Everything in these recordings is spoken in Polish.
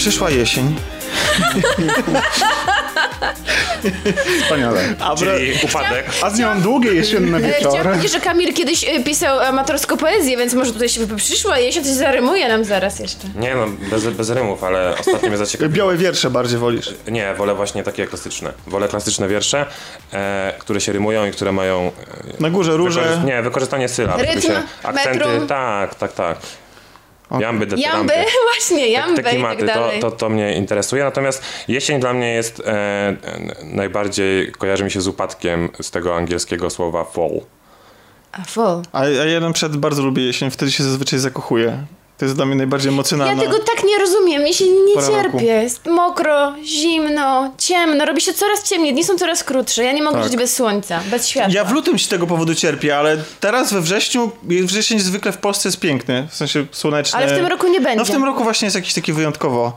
Przyszła jesień. Wspaniale. A, Czyli upadek. a z nią długie jesienne E, Chciałam wieczory. powiedzieć, że Kamil kiedyś e, pisał amatorską poezję, więc może tutaj się przyszła jesień, coś zarymuje nam zaraz jeszcze. Nie no, bez, bez rymów, ale ostatnio mnie zaciekawiło. Białe wiersze bardziej wolisz. Nie, wolę właśnie takie klasyczne. Wolę klasyczne wiersze, e, które się rymują i które mają... E, Na górze róże. wykorzy- nie, wykorzystanie sylab. Rytm, akcenty, metrum. tak, tak, tak. Jamby, Jamby, detyramby. właśnie, Te, jamby te i klimaty, tak to, dalej. to, to mnie interesuje. Natomiast jesień dla mnie jest e, najbardziej, kojarzy mi się z upadkiem z tego angielskiego słowa fall. A full. A, a ja na przykład bardzo lubię jesień, wtedy się zazwyczaj zakochuję. To jest dla mnie najbardziej Ja emocjonalne. tego tak nie rozumiem, mi się nie Pora cierpię. Jest mokro, zimno, ciemno, robi się coraz ciemniej, dni są coraz krótsze. Ja nie mogę Tak. żyć bez słońca, bez światła. Ja w lutym z tego powodu cierpię, ale teraz we wrześniu, wrzesień zwykle w Polsce jest piękny, w sensie słoneczny. Ale w tym roku nie będzie. No w tym roku właśnie jest jakiś taki wyjątkowo.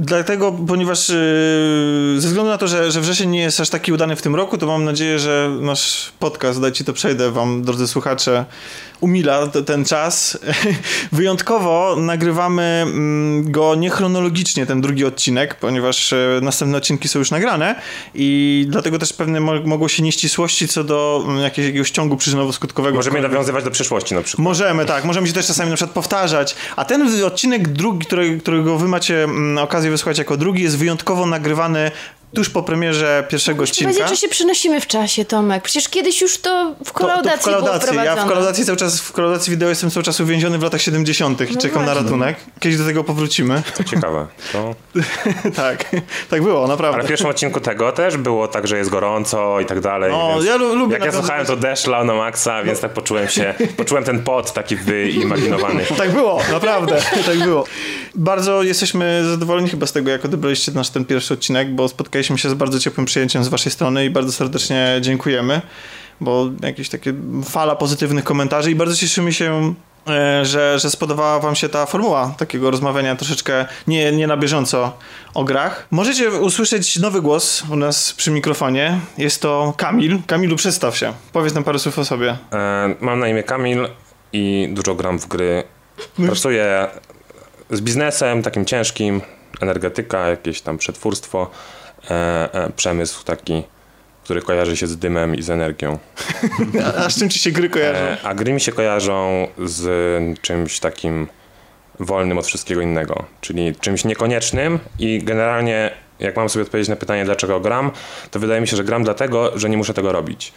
Dlatego, ponieważ yy, ze względu na to, że, że wrzesień nie jest aż taki udany w tym roku, to mam nadzieję, że nasz podcast, dajcie to przejdę wam, drodzy słuchacze, umila ten czas. Wyjątkowo nagrywamy mm, go niechronologicznie, ten drugi odcinek, ponieważ e, następne odcinki są już nagrane i dlatego też pewne mo- mogą się nieścisłości co do mm, jakiegoś ciągu przyczynowo-skutkowego. Możemy nawiązywać do przyszłości na przykład. Możemy, tak. Możemy się też czasami na przykład powtarzać. A ten odcinek drugi, który, którego wy macie mm, okazję wysłuchać jako drugi, jest wyjątkowo nagrywany tuż po premierze pierwszego odcinka. Powiedzieć, że się przenosimy w czasie, Tomek. Przecież kiedyś już to w To- kolaudacji, to w kolaudacji. było Ja w kolaudacji cały czas, w kolaudacji wideo jestem cały czas uwięziony w latach 70. i No czekam na właśnie. ratunek. Kiedyś do tego powrócimy. To ciekawe. To... tak, tak było, naprawdę. Ale w pierwszym odcinku tego też było tak, że jest gorąco i tak dalej. No, ja lu- lubię Jak ja słuchałem, to deszcz lał na maksa, więc tak poczułem się, poczułem ten pot taki wyimaginowany. Tak było, naprawdę, tak było. Bardzo jesteśmy zadowoleni chyba z tego, jak odebraliście nasz ten pierwszy odcinek, bo spotkaliśmy się z bardzo ciepłym przyjęciem z waszej strony i bardzo serdecznie dziękujemy, bo jakieś takie fala pozytywnych komentarzy i bardzo cieszymy się e, że, że spodobała wam się ta formuła takiego rozmawiania troszeczkę nie, nie na bieżąco o grach. Możecie usłyszeć nowy głos u nas przy mikrofonie. Jest to Kamil. Kamilu, przedstaw się. Powiedz nam parę słów o sobie. E, mam na imię Kamil i dużo gram w gry. Pracuję z biznesem takim ciężkim, energetyka, jakieś tam przetwórstwo, przemysł taki, który kojarzy się z dymem i z energią. A, a z czym ci się gry kojarzą? E, a gry mi się kojarzą z czymś takim wolnym od wszystkiego innego, czyli czymś niekoniecznym i generalnie jak mam sobie odpowiedzieć na pytanie, dlaczego gram, to wydaje mi się, że gram dlatego, że nie muszę tego robić.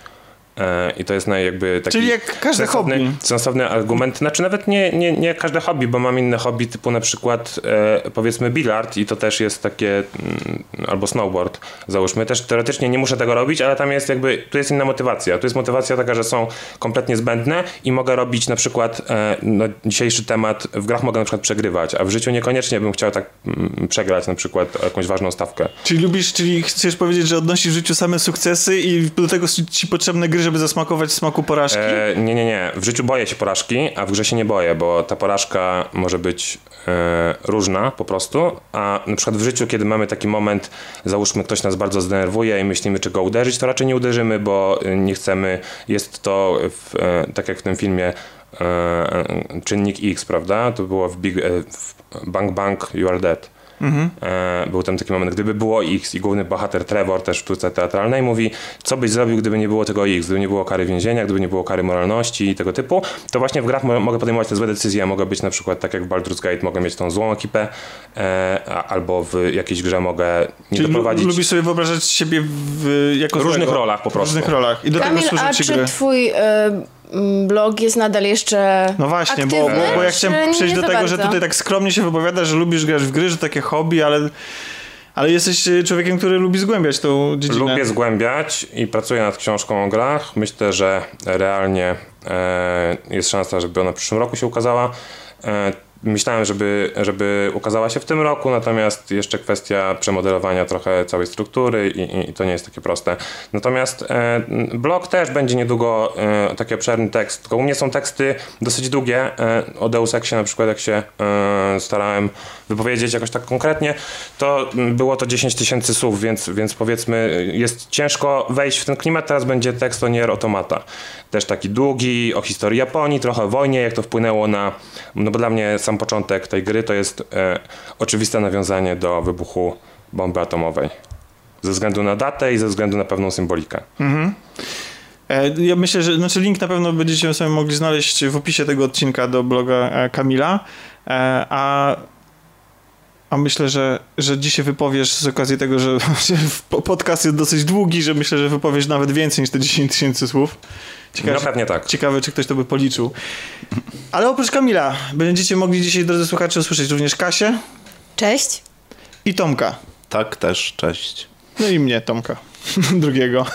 E, I to jest naj, jakby taki Czyli jak każde hobby. sensowny argument. Znaczy nawet nie, nie, nie każde hobby, bo mam inne hobby typu na przykład e, powiedzmy bilard i to też jest takie mm, albo snowboard załóżmy. Też teoretycznie nie muszę tego robić, ale tam jest jakby, tu jest inna motywacja. Tu jest motywacja taka, że są kompletnie zbędne i mogę robić na przykład e, no, dzisiejszy temat, w grach mogę na przykład przegrywać, a w życiu niekoniecznie bym chciał tak mm, przegrać na przykład jakąś ważną stawkę. Czyli lubisz, czyli chcesz powiedzieć, że odnosisz w życiu same sukcesy i do tego ci potrzebne gry, żeby zasmakować smaku porażki? E, nie, nie, nie. W życiu boję się porażki, a w grze się nie boję, bo ta porażka może być e, różna po prostu, a na przykład w życiu, kiedy mamy taki moment, załóżmy ktoś nas bardzo zdenerwuje i myślimy, czy go uderzyć, to raczej nie uderzymy, bo nie chcemy, jest to w, e, tak jak w tym filmie e, e, czynnik X, prawda? To było w, Big, e, w Bang Bang You Are Dead. E, był tam taki moment, gdyby było X i główny bohater Trevor też w sztuce teatralnej mówi, co byś zrobił, gdyby nie było tego X, gdyby nie było kary więzienia, gdyby nie było kary moralności i tego typu, to właśnie w grach mo- mogę podejmować te złe decyzje, mogę być na przykład tak jak w Baldur's Gate, mogę mieć tą złą ekipę, e, a, albo w jakiejś grze mogę nie Czyli doprowadzić lubisz sobie wyobrażać siebie w, jako w różnych złego. rolach po W prostu. różnych rolach. I do Kamil, tego służą a ci czy gry. twój m, blog jest nadal jeszcze No właśnie, bo, aktywny, bo, bo ja chciałem przejść nie do tego, że bardzo? tutaj tak skromnie się wypowiadasz, że lubisz grać w gry, że takie hobby, ale, ale jesteś e, człowiekiem, który lubi zgłębiać tą dziedzinę. Lubię zgłębiać i pracuję nad książką o grach. Myślę, że realnie e, jest szansa, żeby ona w przyszłym roku się ukazała. E, myślałem, żeby, żeby ukazała się w tym roku, natomiast jeszcze kwestia przemodelowania trochę całej struktury i, i, i to nie jest takie proste. Natomiast e, blog też będzie niedługo e, taki obszerny tekst, tylko u mnie są teksty dosyć długie. E, o Deus Exie na przykład, jak się e, starałem wypowiedzieć jakoś tak konkretnie, to było to 10 tysięcy słów, więc, więc powiedzmy jest ciężko wejść w ten klimat. Teraz będzie tekst o Nier Automata. Też taki długi, o historii Japonii, trochę o wojnie, jak to wpłynęło na, no bo dla mnie sam początek tej gry to jest e, oczywiste nawiązanie do wybuchu bomby atomowej. Ze względu na datę i ze względu na pewną symbolikę. E, Ja myślę, że znaczy link na pewno będziecie sobie mogli znaleźć w opisie tego odcinka do bloga e, Kamila, E, a, a myślę, że, że dzisiaj wypowiesz z okazji tego, że po- podcast jest dosyć długi, że myślę, że wypowiesz nawet więcej niż te 10 tysięcy słów. Ciekawe, No pewnie tak. ciekawe, czy ktoś to by policzył. Ale oprócz Kamila, będziecie mogli dzisiaj, drodzy słuchacze, usłyszeć również Kasię Cześć. i Tomka. Tak, też, cześć. No i mnie, Tomka, drugiego.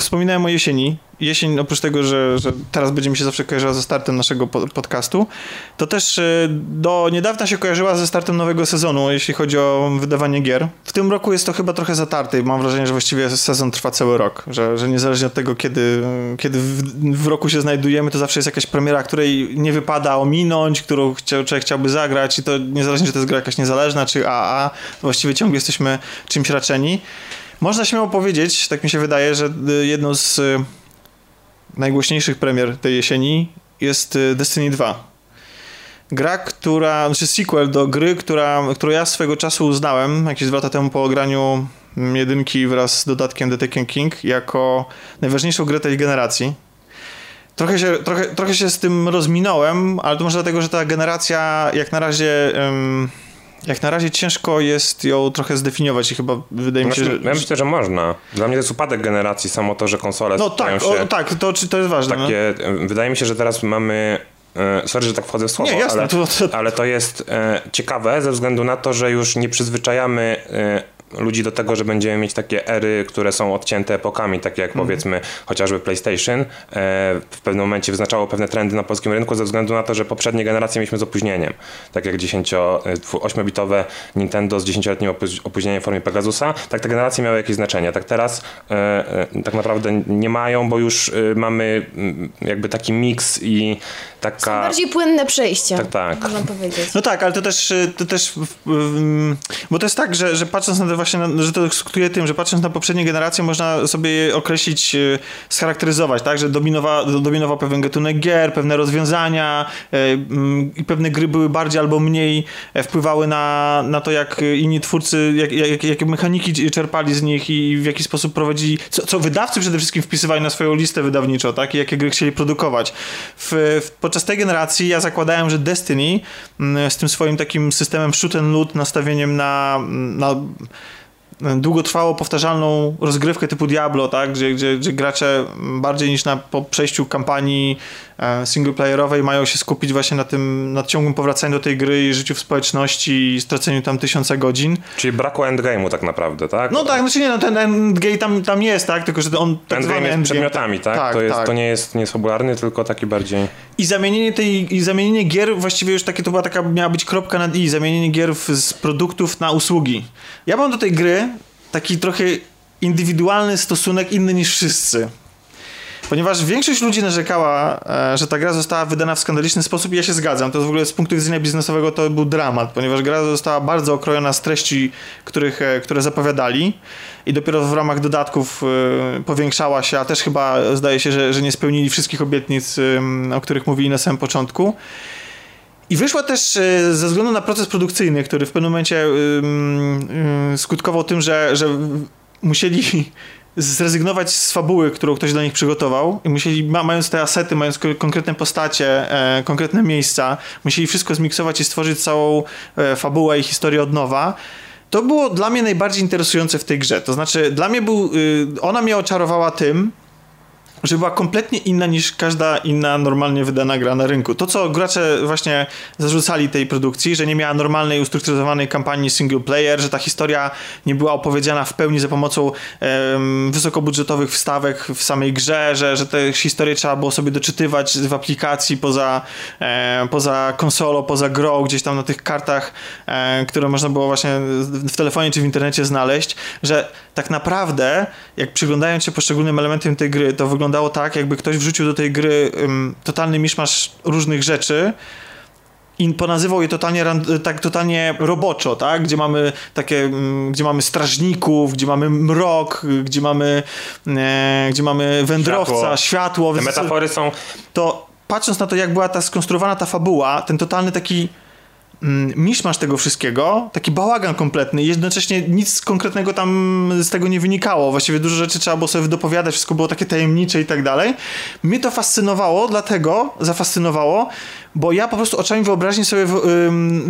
Wspominałem o jesieni. Jesień, oprócz tego, że, że teraz będzie mi się zawsze kojarzyła ze startem naszego po- podcastu, to też e, do niedawna się kojarzyła ze startem nowego sezonu, jeśli chodzi o wydawanie gier. W tym roku jest to chyba trochę zatarte i mam wrażenie, że właściwie sezon trwa cały rok, że, że niezależnie od tego, kiedy, kiedy w, w roku się znajdujemy, to zawsze jest jakaś premiera, której nie wypada ominąć, którą chciał, człowiek chciałby zagrać i to niezależnie, czy to jest gra jakaś niezależna, czy AA, właściwie ciągle jesteśmy czymś raczeni. Można śmiało powiedzieć, tak mi się wydaje, że y, jedną z y, najgłośniejszych premier tej jesieni jest y, Destiny 2. Gra, która, znaczy sequel do gry, która, którą ja swego czasu uznałem jakieś dwa lata temu po ograniu jedynki wraz z dodatkiem The Taken King jako najważniejszą grę tej generacji. Trochę się, trochę, trochę się z tym rozminąłem, ale to może dlatego, że ta generacja jak na razie... em, jak na razie ciężko jest ją trochę zdefiniować i chyba wydaje mi się, Znaczy, że... ja myślę, że można. Dla mnie to jest upadek generacji, samo to, że konsole No tak, się o, tak, to, to jest ważne. no. takie... Wydaje mi się, że teraz mamy... e, Sorry, że tak wchodzę w słowo, Nie, jasne, ale, to- to- ale to jest e, ciekawe ze względu na to, że już nie przyzwyczajamy e, ludzi do tego, że będziemy mieć takie ery, które są odcięte epokami, takie jak Mhm. powiedzmy chociażby PlayStation. E, w pewnym momencie wyznaczało pewne trendy na polskim rynku ze względu na to, że poprzednie generacje mieliśmy z opóźnieniem. Tak jak 10, 8-bitowe Nintendo z 10-letnim opó- opóźnieniem w formie Pegasusa, tak te generacje miały jakieś znaczenie. Tak teraz e, e, tak naprawdę nie mają, bo już e, mamy jakby taki miks i taka... Bardziej płynne przejścia. Tak, tak. Można powiedzieć. No tak, ale to też, y, to też bo to jest tak, że, że patrząc na to właśnie, na, że to skutkuje tym, że patrząc na poprzednie generacje można sobie je określić, y, scharakteryzować, tak, że dominowa, dominował pewien gatunek gier, pewne rozwiązania y, mm, i pewne gry były bardziej albo mniej e, wpływały na, na to, jak inni twórcy, jak, jak, jakie mechaniki czerpali z nich i w jaki sposób prowadzili, co, co wydawcy przede wszystkim wpisywali na swoją listę wydawniczą, tak, i jakie gry chcieli produkować. W, w, podczas tej generacji ja zakładałem, że Destiny mm, z tym swoim takim systemem shoot and loot, nastawieniem na, na długotrwało powtarzalną rozgrywkę typu Diablo, tak? gdzie, gdzie, gdzie gracze bardziej niż na, po przejściu kampanii singleplayerowej mają się skupić właśnie na tym, na ciągłym powracaniu do tej gry i życiu w społeczności i straceniu tam tysiąca godzin. Czyli brakło endgame'u tak naprawdę, tak? No tak, znaczy nie, no ten endgame tam, tam jest, tak? Tylko, że on tak Endgame jest przedmiotami, tak? Tak, to, jest, tak. to nie jest, nie jest fabularny, tylko taki bardziej... I zamienienie tej, i zamienienie gier, właściwie już takie to była taka, miała być kropka nad i, zamienienie gier w, z produktów na usługi. Ja mam do tej gry taki trochę indywidualny stosunek, inny niż wszyscy. Ponieważ większość ludzi narzekała, e, że ta gra została wydana w skandaliczny sposób i ja się zgadzam. To w ogóle z punktu widzenia biznesowego to był dramat, ponieważ gra została bardzo okrojona z treści, których, e, które zapowiadali i dopiero w ramach dodatków e, powiększała się, a też chyba zdaje się, że, że nie spełnili wszystkich obietnic, o których mówili na samym początku. I wyszła też ze względu na proces produkcyjny, który w pewnym momencie skutkował tym, że, że musieli zrezygnować z fabuły, którą ktoś dla nich przygotował i musieli, ma, mając te asety, mając ko- konkretne postacie, e, konkretne miejsca, musieli wszystko zmiksować i stworzyć całą e, fabułę i historię od nowa. To było dla mnie najbardziej interesujące w tej grze. To znaczy, dla mnie był, y, ona mnie oczarowała tym, że była kompletnie inna niż każda inna normalnie wydana gra na rynku. To, co gracze właśnie zarzucali tej produkcji, że nie miała normalnej, ustrukturyzowanej kampanii single player, że ta historia nie była opowiedziana w pełni za pomocą em, wysokobudżetowych wstawek w samej grze, że, że te historie trzeba było sobie doczytywać w aplikacji poza, e, poza konsolą, poza grą, gdzieś tam na tych kartach, e, które można było właśnie w telefonie czy w internecie znaleźć, że tak naprawdę, jak przyglądając się poszczególnym elementem tej gry, to wyglądało tak, jakby ktoś wrzucił do tej gry um, totalny miszmasz różnych rzeczy i ponazywał je totalnie, tak totalnie roboczo, tak? Gdzie mamy takie, gdzie mamy strażników, gdzie mamy mrok, gdzie mamy, e, gdzie mamy wędrowca, światło. Te więc- metafory są to patrząc na to, jak była ta skonstruowana ta fabuła, ten totalny taki miszmasz tego wszystkiego, taki bałagan kompletny i jednocześnie nic konkretnego tam z tego nie wynikało. Właściwie dużo rzeczy trzeba było sobie dopowiadać, wszystko było takie tajemnicze i tak dalej. Mnie to fascynowało, dlatego zafascynowało, bo ja po prostu oczami wyobraźni sobie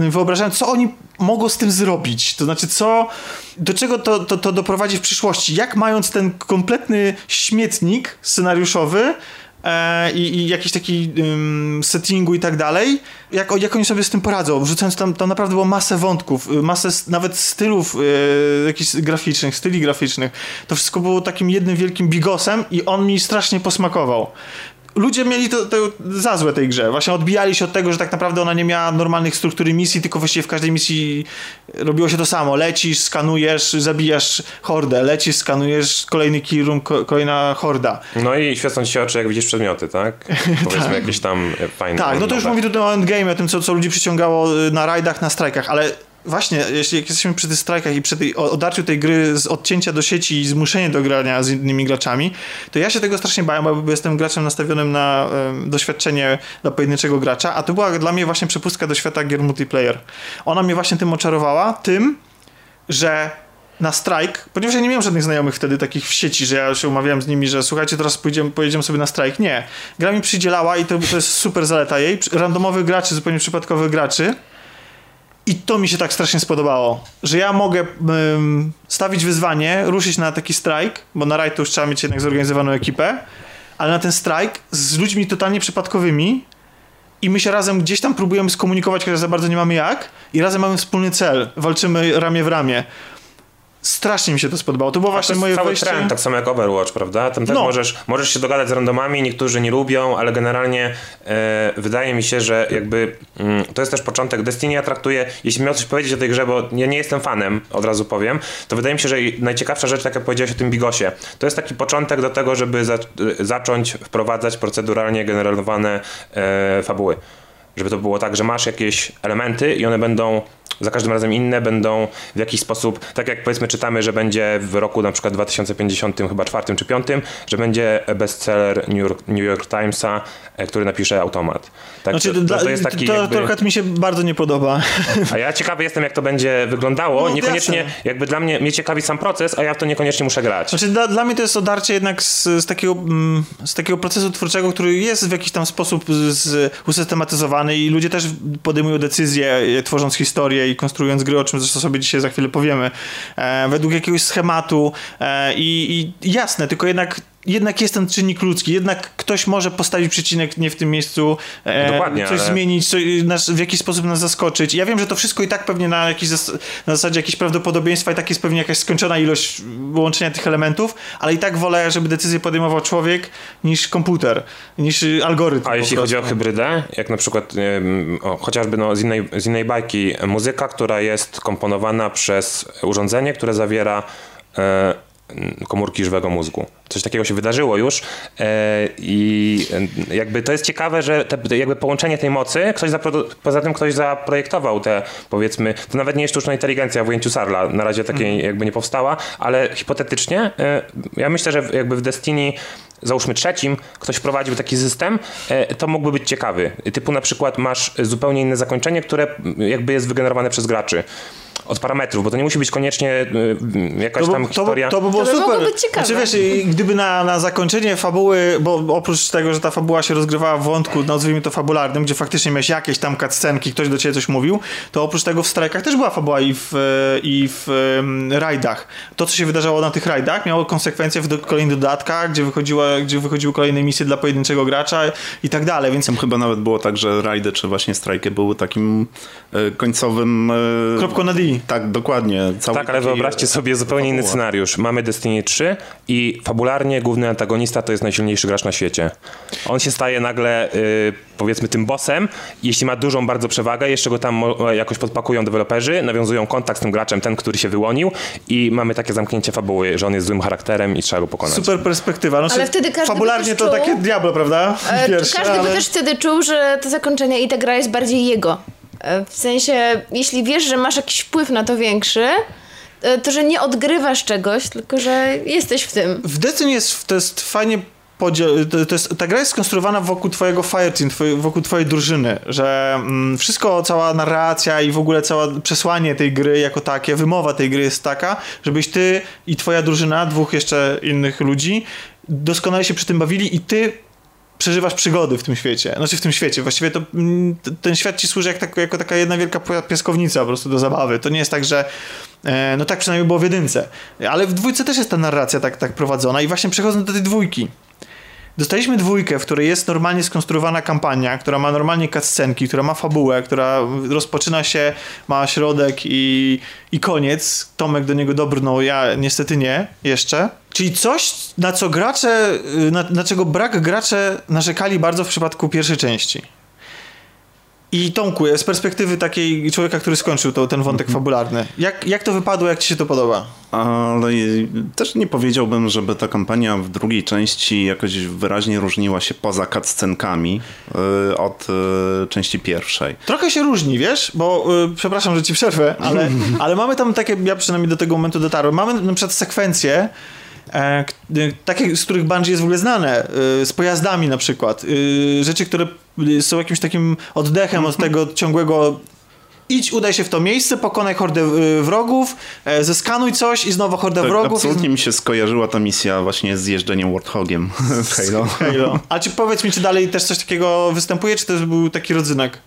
wyobrażałem, co oni mogą z tym zrobić. To znaczy, co, do czego to, to, to doprowadzi w przyszłości. Jak mając ten kompletny śmietnik scenariuszowy, e, i, i jakiś taki settingu i tak dalej, jak, jak oni sobie z tym poradzą, wrzucając tam, tam naprawdę było masę wątków, y, masę nawet stylów y, jakichś graficznych, styli graficznych. To wszystko było takim jednym wielkim bigosem i on mi strasznie posmakował. Ludzie mieli to, to za złe tej grze. Właśnie odbijali się od tego, że tak naprawdę ona nie miała normalnych struktury misji, tylko właściwie w każdej misji robiło się to samo. Lecisz, skanujesz, zabijasz hordę, lecisz, skanujesz, kolejny ko- kolejna horda. No i świecą ci się oczy, jak widzisz przedmioty, tak? Powiedzmy jakieś tam e, fajne. Tak, no to już mówię tutaj o endgame, o tym, co, co ludzi przyciągało y, na rajdach, na strajkach, ale właśnie, jeśli jesteśmy przy tych strajkach i przy tej, odarciu tej gry z odcięcia do sieci i zmuszenie do grania z innymi graczami, to ja się tego strasznie bałem, bo jestem graczem nastawionym na em, doświadczenie dla pojedynczego gracza, a to była dla mnie właśnie przepustka do świata gier multiplayer. Ona mnie właśnie tym oczarowała, tym, że na strajk, ponieważ ja nie miałem żadnych znajomych wtedy takich w sieci, że ja się umawiałem z nimi, że słuchajcie, teraz pójdziemy, pojedziemy sobie na strajk. Nie. Gra mi przydzielała i to, to jest super zaleta jej. Randomowych graczy, zupełnie przypadkowych graczy. I to mi się tak strasznie spodobało, że ja mogę stawić wyzwanie, ruszyć na taki strajk, bo na rajd to już trzeba mieć jednak zorganizowaną ekipę, ale na ten strajk z ludźmi totalnie przypadkowymi i my się razem gdzieś tam próbujemy skomunikować, chociaż za bardzo nie mamy jak i razem mamy wspólny cel, walczymy ramię w ramię. Strasznie mi się to spodobało. To było To właśnie jest moje cały wejście. trend, tak samo jak Overwatch, prawda? Tam też No. możesz, możesz się dogadać z randomami, niektórzy nie lubią, ale generalnie e, wydaje mi się, że jakby mm, to jest też początek. Destiny ja traktuję, jeśli miał coś powiedzieć o tej grze, bo ja nie jestem fanem, od razu powiem, to wydaje mi się, że najciekawsza rzecz, tak jak powiedziałeś o tym Bigosie, to jest taki początek do tego, żeby za, zacząć wprowadzać proceduralnie generowane e, fabuły. Żeby to było tak, że masz jakieś elementy i one będą za każdym razem inne, będą w jakiś sposób, tak jak powiedzmy czytamy, że będzie w roku na przykład 2050, chyba czwartym czy piątym, że będzie bestseller New York, New York Timesa, e, który napisze automat. Tak, Znaczy, to, dla- to, jest taki to, jakby... to akurat mi się bardzo nie podoba. A ja ciekawy jestem, jak to będzie wyglądało. No, niekoniecznie, jasne. jakby dla mnie, mnie ciekawi sam proces, a ja w to niekoniecznie muszę grać. Znaczy, dla, dla mnie to jest odarcie jednak z, z, takiego, mm, z takiego procesu twórczego, który jest w jakiś tam sposób z, usystematyzowany i ludzie też podejmują decyzje, e, tworząc historię i konstruując gry, o czym zresztą sobie dzisiaj za chwilę powiemy, e, według jakiegoś schematu e, i, i jasne, tylko jednak jednak jest ten czynnik ludzki, jednak ktoś może postawić przecinek nie w tym miejscu, e, coś ale- zmienić, coś, nas, w jakiś sposób nas zaskoczyć. Ja wiem, że to wszystko i tak pewnie na, jakiś zas, na zasadzie jakiegoś prawdopodobieństwa i tak jest pewnie jakaś skończona ilość łączenia tych elementów, ale i tak wolę, żeby decyzję podejmował człowiek niż komputer, niż y, algorytm. A jeśli chodzi o hybrydę, jak na przykład o, chociażby no, z, innej, z innej bajki, muzyka, która jest komponowana przez urządzenie, które zawiera e, komórki żywego mózgu. Coś takiego się wydarzyło już e, i e, jakby to jest ciekawe, że te, jakby połączenie tej mocy, ktoś poza tym ktoś zaprojektował te, powiedzmy, to nawet nie jest sztuczna inteligencja w ujęciu Sarla, na razie takiej jakby nie powstała, ale hipotetycznie e, ja myślę, że jakby w Destiny załóżmy trzecim, ktoś wprowadził taki system, to mógłby być ciekawy. Typu na przykład masz zupełnie inne zakończenie, które jakby jest wygenerowane przez graczy. Od parametrów, bo to nie musi być koniecznie e, jakaś To, tam by- to, historia. to by było To by super. być ciekawe. Znaczy, wiesz, gdyby na, na zakończenie fabuły, bo oprócz tego, że ta fabuła się rozgrywała w wątku, nazwijmy to fabularnym, gdzie faktycznie miałeś jakieś tam cutscenki, ktoś do ciebie coś mówił, to oprócz tego w strajkach też była fabuła i w, e, i w rajdach. To, co się wydarzało na tych rajdach, miało konsekwencje w do, kolejnych dodatkach, gdzie, wychodziła, gdzie wychodziły kolejne misje dla pojedynczego gracza i tak dalej, więc Tam chyba nawet było tak, że rajdy czy właśnie strajki były takim e, końcowym... E, kropką na D. Tak, dokładnie. Cały Tak, ale wyobraźcie sobie zupełnie inny fabuła. scenariusz. Mamy Destiny 3 i fabularnie główny antagonista to jest najsilniejszy gracz na świecie. On się staje nagle, y, powiedzmy, tym bossem. Jeśli ma dużą bardzo przewagę, jeszcze go tam mo- jakoś podpakują deweloperzy, nawiązują kontakt z tym graczem, ten, który się wyłonił i mamy takie zamknięcie fabuły, że on jest złym charakterem i trzeba go pokonać. Super perspektywa. No, Ale wtedy każdy by Fabularnie też to czuł- takie Diablo, prawda? E, Pierwsze, Każdy ale... by też wtedy czuł, że to zakończenie i ta gra jest bardziej jego. E, W sensie, jeśli wiesz, że masz jakiś wpływ na to większy, e, to że nie odgrywasz czegoś, tylko że jesteś w tym. W Destiny jest, to jest fajnie podziel, to, to jest, ta gra jest skonstruowana wokół twojego fireteam, twoj, wokół twojej drużyny, że mm, wszystko, cała narracja i w ogóle całe przesłanie tej gry jako takie, wymowa tej gry jest taka, żebyś ty i twoja drużyna, dwóch jeszcze innych ludzi, doskonale się przy tym bawili i ty przeżywasz przygody w tym świecie. Znaczy w tym świecie. Właściwie to, mm, ten świat ci służy jak tak, jako taka jedna wielka pia- piaskownica po prostu do zabawy. To nie jest tak, że e, no tak przynajmniej było w jedynce. Ale w dwójce też jest ta narracja tak, tak prowadzona i właśnie przechodząc do tej dwójki. Dostaliśmy dwójkę, w której jest normalnie skonstruowana kampania, która ma normalnie cutscenki, która ma fabułę, która rozpoczyna się, ma środek i, i koniec. Tomek do niego dobrnął, ja niestety nie jeszcze. Czyli coś, na co gracze, na, na czego brak gracze narzekali bardzo w przypadku pierwszej części. I Tomku, z perspektywy takiej człowieka, który skończył to, ten wątek fabularny, jak, jak to wypadło, jak ci się to podoba? Ale też nie powiedziałbym, żeby ta kampania w drugiej części jakoś wyraźnie różniła się poza cutscenkami y, od y, części pierwszej. Trochę się różni, wiesz, bo y, przepraszam, że ci przerwę, ale, ale mamy tam takie, ja przynajmniej do tego momentu dotarłem, mamy na przykład y, takie, z których Bungie jest w ogóle znane, y, z pojazdami na przykład, rzeczy, które są jakimś takim oddechem od tego ciągłego idź, udaj się w to miejsce, pokonaj hordę wrogów, e, zeskanuj coś i znowu hordę Tak, wrogów. absolutnie mi się skojarzyła ta misja właśnie z jeżdżeniem Warthogiem w Halo. Halo. A czy powiedz mi, czy dalej też coś takiego występuje, czy to był taki rodzynek?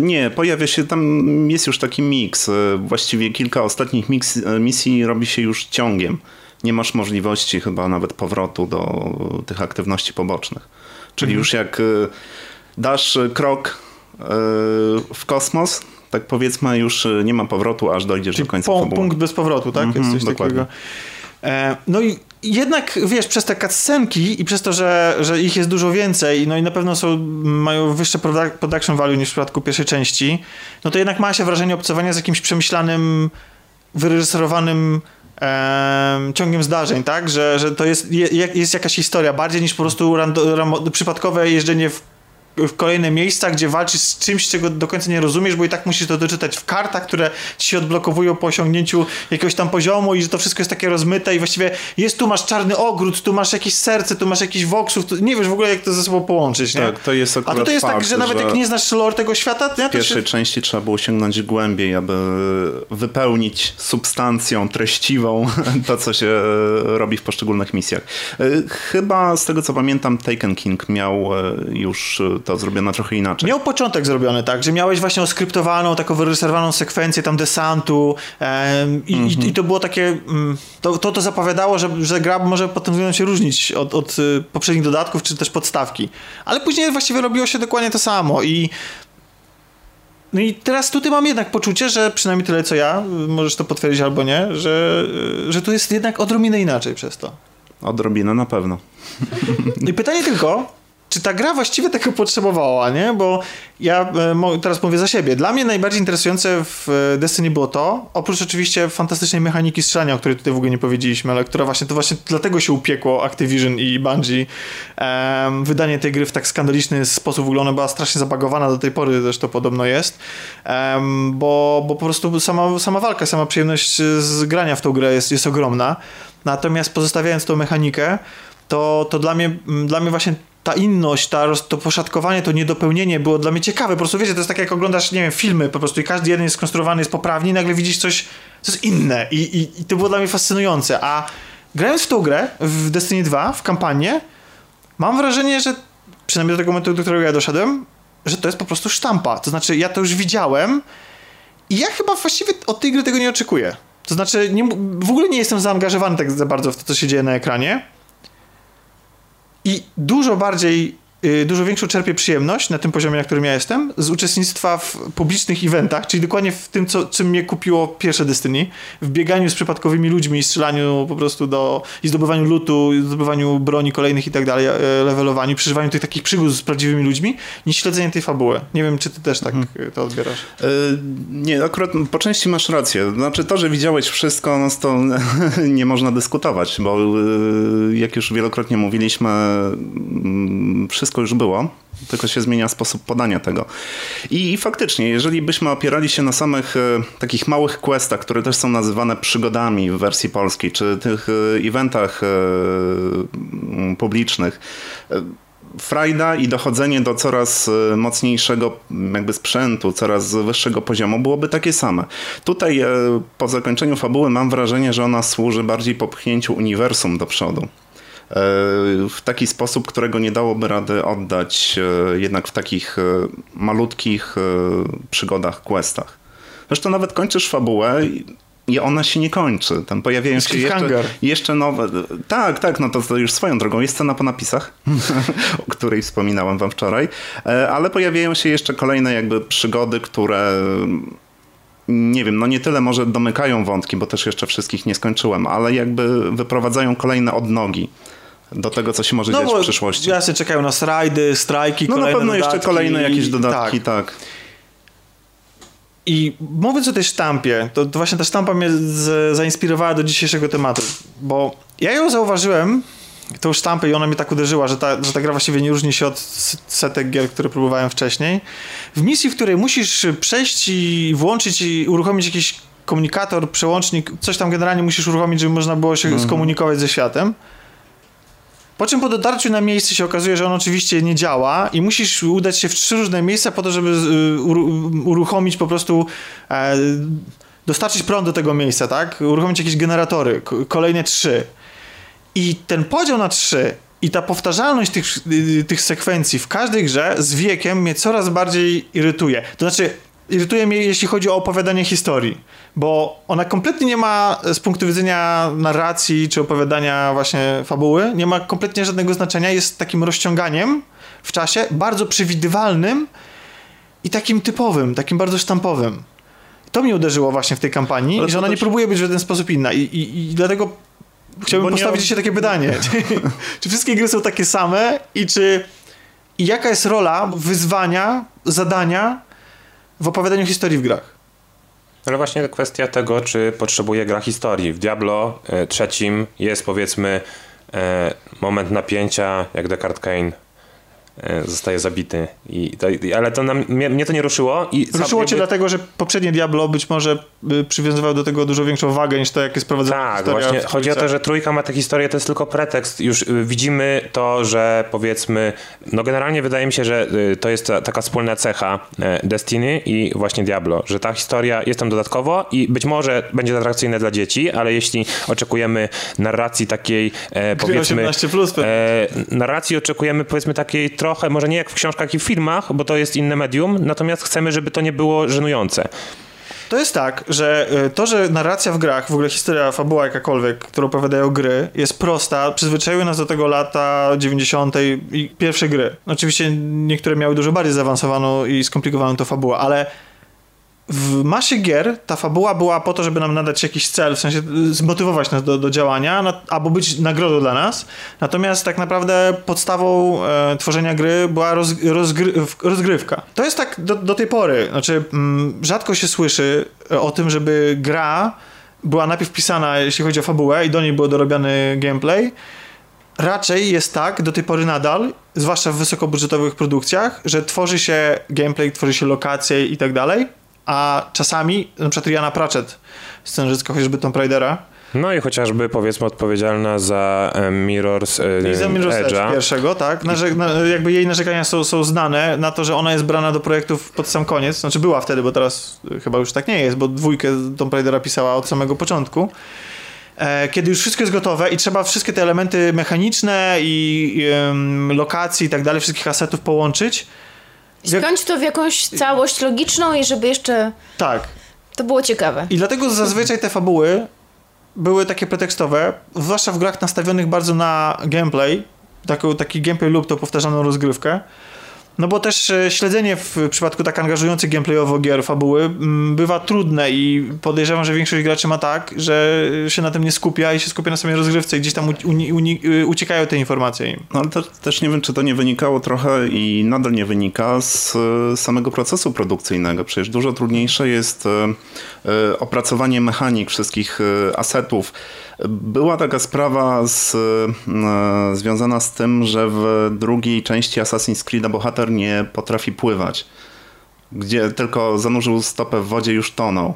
Nie, pojawia się tam, jest już taki miks. Właściwie kilka ostatnich mix, y, misji robi się już ciągiem. Nie masz możliwości chyba nawet powrotu do tych aktywności pobocznych. Czyli Mhm. już jak y, dasz krok y, w kosmos, tak powiedzmy, już nie ma powrotu, aż dojdziesz do końca Po, fabuły. punkt bez powrotu, tak? Mhm, jest coś dokładnie. takiego. E, no i jednak, wiesz, przez te cutscenki i przez to, że, że ich jest dużo więcej, no i na pewno są, mają wyższe produ- production value niż w przypadku pierwszej części, no to jednak ma się wrażenie obcowania z jakimś przemyślanym, wyreżyserowanym ciągiem zdarzeń, tak? Że, że to jest, je, jest jakaś historia, bardziej niż po prostu rando, ramo, przypadkowe jeżdżenie w w kolejne miejsca, gdzie walczysz z czymś, czego do końca nie rozumiesz, bo i tak musisz to doczytać w kartach, które ci się odblokowują po osiągnięciu jakiegoś tam poziomu i że to wszystko jest takie rozmyte i właściwie jest tu masz czarny ogród, tu masz jakieś serce, tu masz jakiś voxów, tu, nie wiesz w ogóle jak to ze sobą połączyć, nie? Tak, to jest A tutaj jest tak, fakt, że nawet jak nie znasz lore tego świata, nie, W to pierwszej się... części trzeba było sięgnąć głębiej, aby wypełnić substancją treściwą to, co się e, robi w poszczególnych misjach. E, Chyba z tego, co pamiętam, Taken King miał e, już to zrobione trochę inaczej. Miał początek zrobiony tak, że miałeś właśnie oskryptowaną, taką wyreżyserowaną sekwencję tam desantu em, i, i, i to było takie, mm, to, to, to zapowiadało, że, że gra może pod tym względem się różnić od, od y, poprzednich dodatków, czy też podstawki. Ale później właściwie robiło się dokładnie to samo i no i teraz tutaj mam jednak poczucie, że przynajmniej tyle co ja, y, możesz to potwierdzić albo nie, że, y, że tu jest jednak odrobinę inaczej przez to. Odrobinę na pewno. I pytanie tylko, czy ta gra właściwie tego potrzebowała, nie? Bo ja e, teraz mówię za siebie. Dla mnie najbardziej interesujące w e, Destiny było to, oprócz oczywiście fantastycznej mechaniki strzelania, o której tutaj w ogóle nie powiedzieliśmy, ale która właśnie, to właśnie dlatego się upiekło Activision i Bungie. em, wydanie tej gry w tak skandaliczny sposób, w ogóle ona była strasznie zabagowana do tej pory, zresztą podobno jest, em, bo, bo po prostu sama, sama walka, sama przyjemność z grania w tą grę jest, jest ogromna. Natomiast pozostawiając tą mechanikę, to, to dla, mnie, dla mnie właśnie ta inność, ta, to poszatkowanie, to niedopełnienie było dla mnie ciekawe. Po prostu wiecie, to jest tak jak oglądasz, nie wiem, filmy po prostu i każdy jeden jest skonstruowany, jest poprawnie i nagle widzisz coś, co jest inne I, i, i to było dla mnie fascynujące. A grając w tą grę, w Destiny 2, w kampanię, mam wrażenie, że przynajmniej do tego momentu, do którego ja doszedłem, że to jest po prostu sztampa. To znaczy, ja to już widziałem i ja chyba właściwie od tej gry tego nie oczekuję. To znaczy, nie, w ogóle nie jestem zaangażowany tak za bardzo w to, co się dzieje na ekranie. I dużo bardziej, dużo większą czerpię przyjemność na tym poziomie, na którym ja jestem, z uczestnictwa w publicznych eventach, czyli dokładnie w tym, co, czym mnie kupiło pierwsze Destiny, w bieganiu z przypadkowymi ludźmi, strzelaniu po prostu do, i zdobywaniu lutu, i zdobywaniu broni kolejnych i tak dalej, e, levelowaniu, przeżywaniu tych takich przygód z prawdziwymi ludźmi, niż śledzenie tej fabuły. Nie wiem, czy ty też tak y, to odbierasz. E, Nie, akurat po części masz rację. Znaczy to, że widziałeś wszystko, no to nie można dyskutować, bo jak już wielokrotnie mówiliśmy, mm, wszystko już było, tylko się zmienia sposób podania tego. I, i faktycznie, jeżeli byśmy opierali się na samych e, takich małych questach, które też są nazywane przygodami w wersji polskiej, czy tych e, eventach e, publicznych, frajda i dochodzenie do coraz mocniejszego jakby sprzętu, coraz wyższego poziomu byłoby takie same. Tutaj po zakończeniu fabuły mam wrażenie, że ona służy bardziej popchnięciu uniwersum do przodu. E, W taki sposób, którego nie dałoby rady oddać e, jednak w takich e, malutkich przygodach, questach. Zresztą nawet kończysz fabułę i- ona się nie kończy. Tam pojawiają się jeszcze, jeszcze nowe. Tak, tak, no to, już swoją drogą. Jest scena po napisach, o której wspominałem wam wczoraj, ale pojawiają się jeszcze kolejne jakby przygody, które nie wiem, no nie tyle może domykają wątki, bo też jeszcze wszystkich nie skończyłem, ale jakby wyprowadzają kolejne odnogi do tego, co się może dziać w przyszłości. jasne, czekają nas rajdy, strajki, No na kolejne pewno jeszcze dodatki. kolejne jakieś dodatki, Tak. tak. I mówiąc o tej sztampie, to, to właśnie ta sztampa mnie z, zainspirowała do dzisiejszego tematu, bo ja ją zauważyłem, tą sztampę i ona mnie tak uderzyła, że ta, że ta gra właściwie nie różni się od setek gier, które próbowałem wcześniej. W misji, w której musisz przejść i włączyć i uruchomić jakiś komunikator, przełącznik, coś tam generalnie musisz uruchomić, żeby można było się skomunikować ze światem. Po czym po dotarciu na miejsce się okazuje, że on oczywiście nie działa i musisz udać się w trzy różne miejsca po to, żeby y, uru- uruchomić po prostu e, dostarczyć prąd do tego miejsca, tak? Uruchomić jakieś generatory, kolejne trzy. I ten podział na trzy i ta powtarzalność tych, y, tych sekwencji w każdej grze z wiekiem mnie coraz bardziej irytuje. To znaczy, irytuje mnie, jeśli chodzi o opowiadanie historii, bo ona kompletnie nie ma z punktu widzenia narracji czy opowiadania właśnie fabuły, nie ma kompletnie żadnego znaczenia, jest takim rozciąganiem w czasie, bardzo przewidywalnym i takim typowym, takim bardzo sztampowym. To mnie uderzyło właśnie w tej kampanii, Ale że ona nie próbuje być w żaden sposób inna i, i, i dlatego chciałbym Bo nie- postawić dzisiaj takie pytanie. Czy, czy wszystkie gry są takie same i czy i jaka jest rola wyzwania, zadania w opowiadaniu historii w grach? Ale właśnie kwestia tego, czy potrzebuje gra historii. W Diablo e, trzecim jest powiedzmy e, moment napięcia, jak Descartes Kane zostaje zabity. I, to, ale to nam, mnie, mnie to nie ruszyło. I Ruszyło cię dlatego, że poprzednie Diablo być może y, przywiązywało do tego dużo większą wagę niż to, jak jest prowadzona Tak, historia właśnie. w Chodzi o to, że trójka ma tę historię, to jest tylko pretekst. Już y, widzimy to, że powiedzmy, no generalnie wydaje mi się, że y, to jest ta, taka wspólna cecha e, Destiny i właśnie Diablo, że ta historia jest tam dodatkowo i być może będzie atrakcyjna dla dzieci, ale jeśli oczekujemy narracji takiej, e, powiedzmy, 18 plus e, narracji oczekujemy powiedzmy takiej trochę, może nie jak w książkach i w filmach, bo to jest inne medium, natomiast chcemy, żeby to nie było żenujące. To jest tak, że y, to, że narracja w grach, w ogóle historia, fabuła jakakolwiek, którą opowiadają gry, jest prosta, przyzwyczaiły nas do tego lata 90. i pierwsze gry. Oczywiście niektóre miały dużo bardziej zaawansowaną i skomplikowaną to fabułę, ale w masie gier ta fabuła była po to, żeby nam nadać jakiś cel, w sensie y, zmotywować nas do, do działania, na, albo być nagrodą dla nas. Natomiast tak naprawdę podstawą e, tworzenia gry była roz, rozgry, rozgrywka. To jest tak do, do tej pory. Znaczy, mm, rzadko się słyszy e, o tym, żeby gra była najpierw pisana, jeśli chodzi o fabułę, i do niej był dorobiony gameplay. Raczej jest tak, do tej pory nadal, zwłaszcza w wysokobudżetowych produkcjach, że tworzy się gameplay, tworzy się lokacje i tak dalej, a czasami, na przykład Rihanna Pratchett, scenarzystka chociażby Tomb Raidera, No i chociażby powiedzmy odpowiedzialna za e, Mirrors e, i za Mirror's Edge Edge'a. pierwszego, tak? Narze- na, jakby jej narzekania są, są znane na to, że ona jest brana do projektów pod sam koniec, znaczy była wtedy, bo teraz chyba już tak nie jest, bo dwójkę Tomb Raidera pisała od samego początku. E, kiedy już wszystko jest gotowe i trzeba wszystkie te elementy mechaniczne i, i em, lokacji i tak dalej, wszystkich asetów połączyć, Spiąć to w jakąś całość logiczną i żeby jeszcze tak, to było ciekawe. I dlatego zazwyczaj te fabuły były takie pretekstowe, zwłaszcza w grach nastawionych bardzo na gameplay, taki, taki gameplay lub to powtarzaną rozgrywkę, No bo też e, śledzenie w przypadku tak angażujących gameplayowo gier fabuły mm, bywa trudne i podejrzewam, że większość graczy ma tak, że się na tym nie skupia i się skupia na samej rozgrywce i gdzieś tam y, uciekają te informacje. No ale to, też nie wiem, czy to nie wynikało trochę i nadal nie wynika z e, samego procesu produkcyjnego. Przecież dużo trudniejsze jest e, e, opracowanie mechanik wszystkich asetów. Była taka sprawa z, związana z tym, że w drugiej części Assassin's Creed bohater nie potrafi pływać. Gdzie tylko zanurzył stopę w wodzie, już tonął.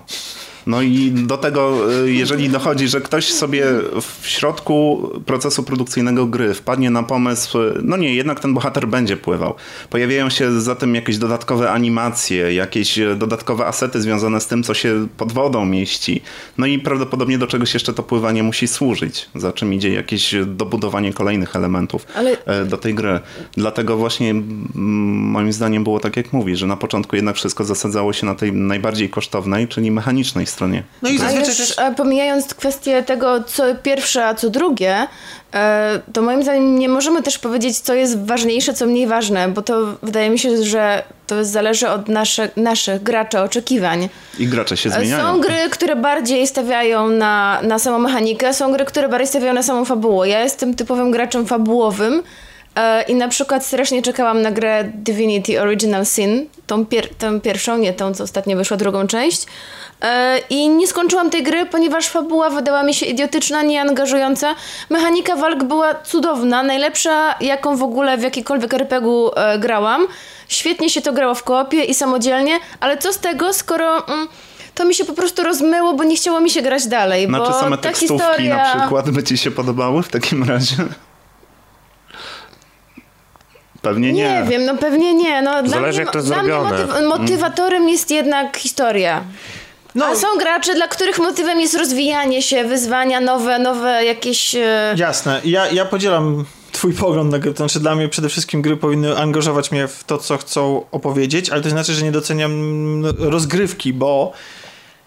No i do tego, y, jeżeli dochodzi, że ktoś sobie w środku procesu produkcyjnego gry wpadnie na pomysł, no nie, jednak ten bohater będzie pływał. Pojawiają się zatem jakieś dodatkowe animacje, jakieś dodatkowe asety związane z tym, co się pod wodą mieści. No i prawdopodobnie do czegoś jeszcze to pływanie musi służyć, za czym idzie jakieś dobudowanie kolejnych elementów Ale... E, do tej gry. Dlatego właśnie moim zdaniem było tak, jak mówi, że na początku jednak wszystko zasadzało się na tej najbardziej kosztownej, czyli mechanicznej stronie. No i zazwyczaj już. E, pomijając kwestię tego, co pierwsze, a co drugie, e, to moim zdaniem nie możemy też powiedzieć, co jest ważniejsze, co mniej ważne, bo to wydaje mi się, że to zależy od nasze, naszych graczy oczekiwań. I gracze się zmieniają. Są gry, które bardziej stawiają na, na samą mechanikę, są gry, które bardziej stawiają na samą fabułę. Ja jestem typowym graczem fabułowym, e, i na przykład strasznie czekałam na grę Divinity Original Sin, tą, pier tą pierwszą, nie tą, co ostatnio wyszła, drugą część. E, I nie skończyłam tej gry, ponieważ fabuła wydała mi się idiotyczna, nieangażująca. Mechanika walk była cudowna, najlepsza jaką w ogóle w jakikolwiek RPG-u e, grałam. Świetnie się to grało w koopie i samodzielnie, ale co z tego, skoro... Mm, to mi się po prostu rozmyło, bo nie chciało mi się grać dalej. Znaczy bo same tekstówki historia... na przykład by ci się podobały w takim razie? Pewnie nie. Nie wiem, no pewnie nie. No, Zależy mnie, jak to jest zrobione. Motyw motywatorem jest jednak historia. No. A są gracze, dla których motywem jest rozwijanie się, wyzwania nowe, nowe jakieś... E, Jasne. Ja, ja podzielam twój pogląd na gry. To znaczy dla mnie przede wszystkim gry powinny angażować mnie w to, co chcą opowiedzieć, ale to znaczy, że nie doceniam rozgrywki, bo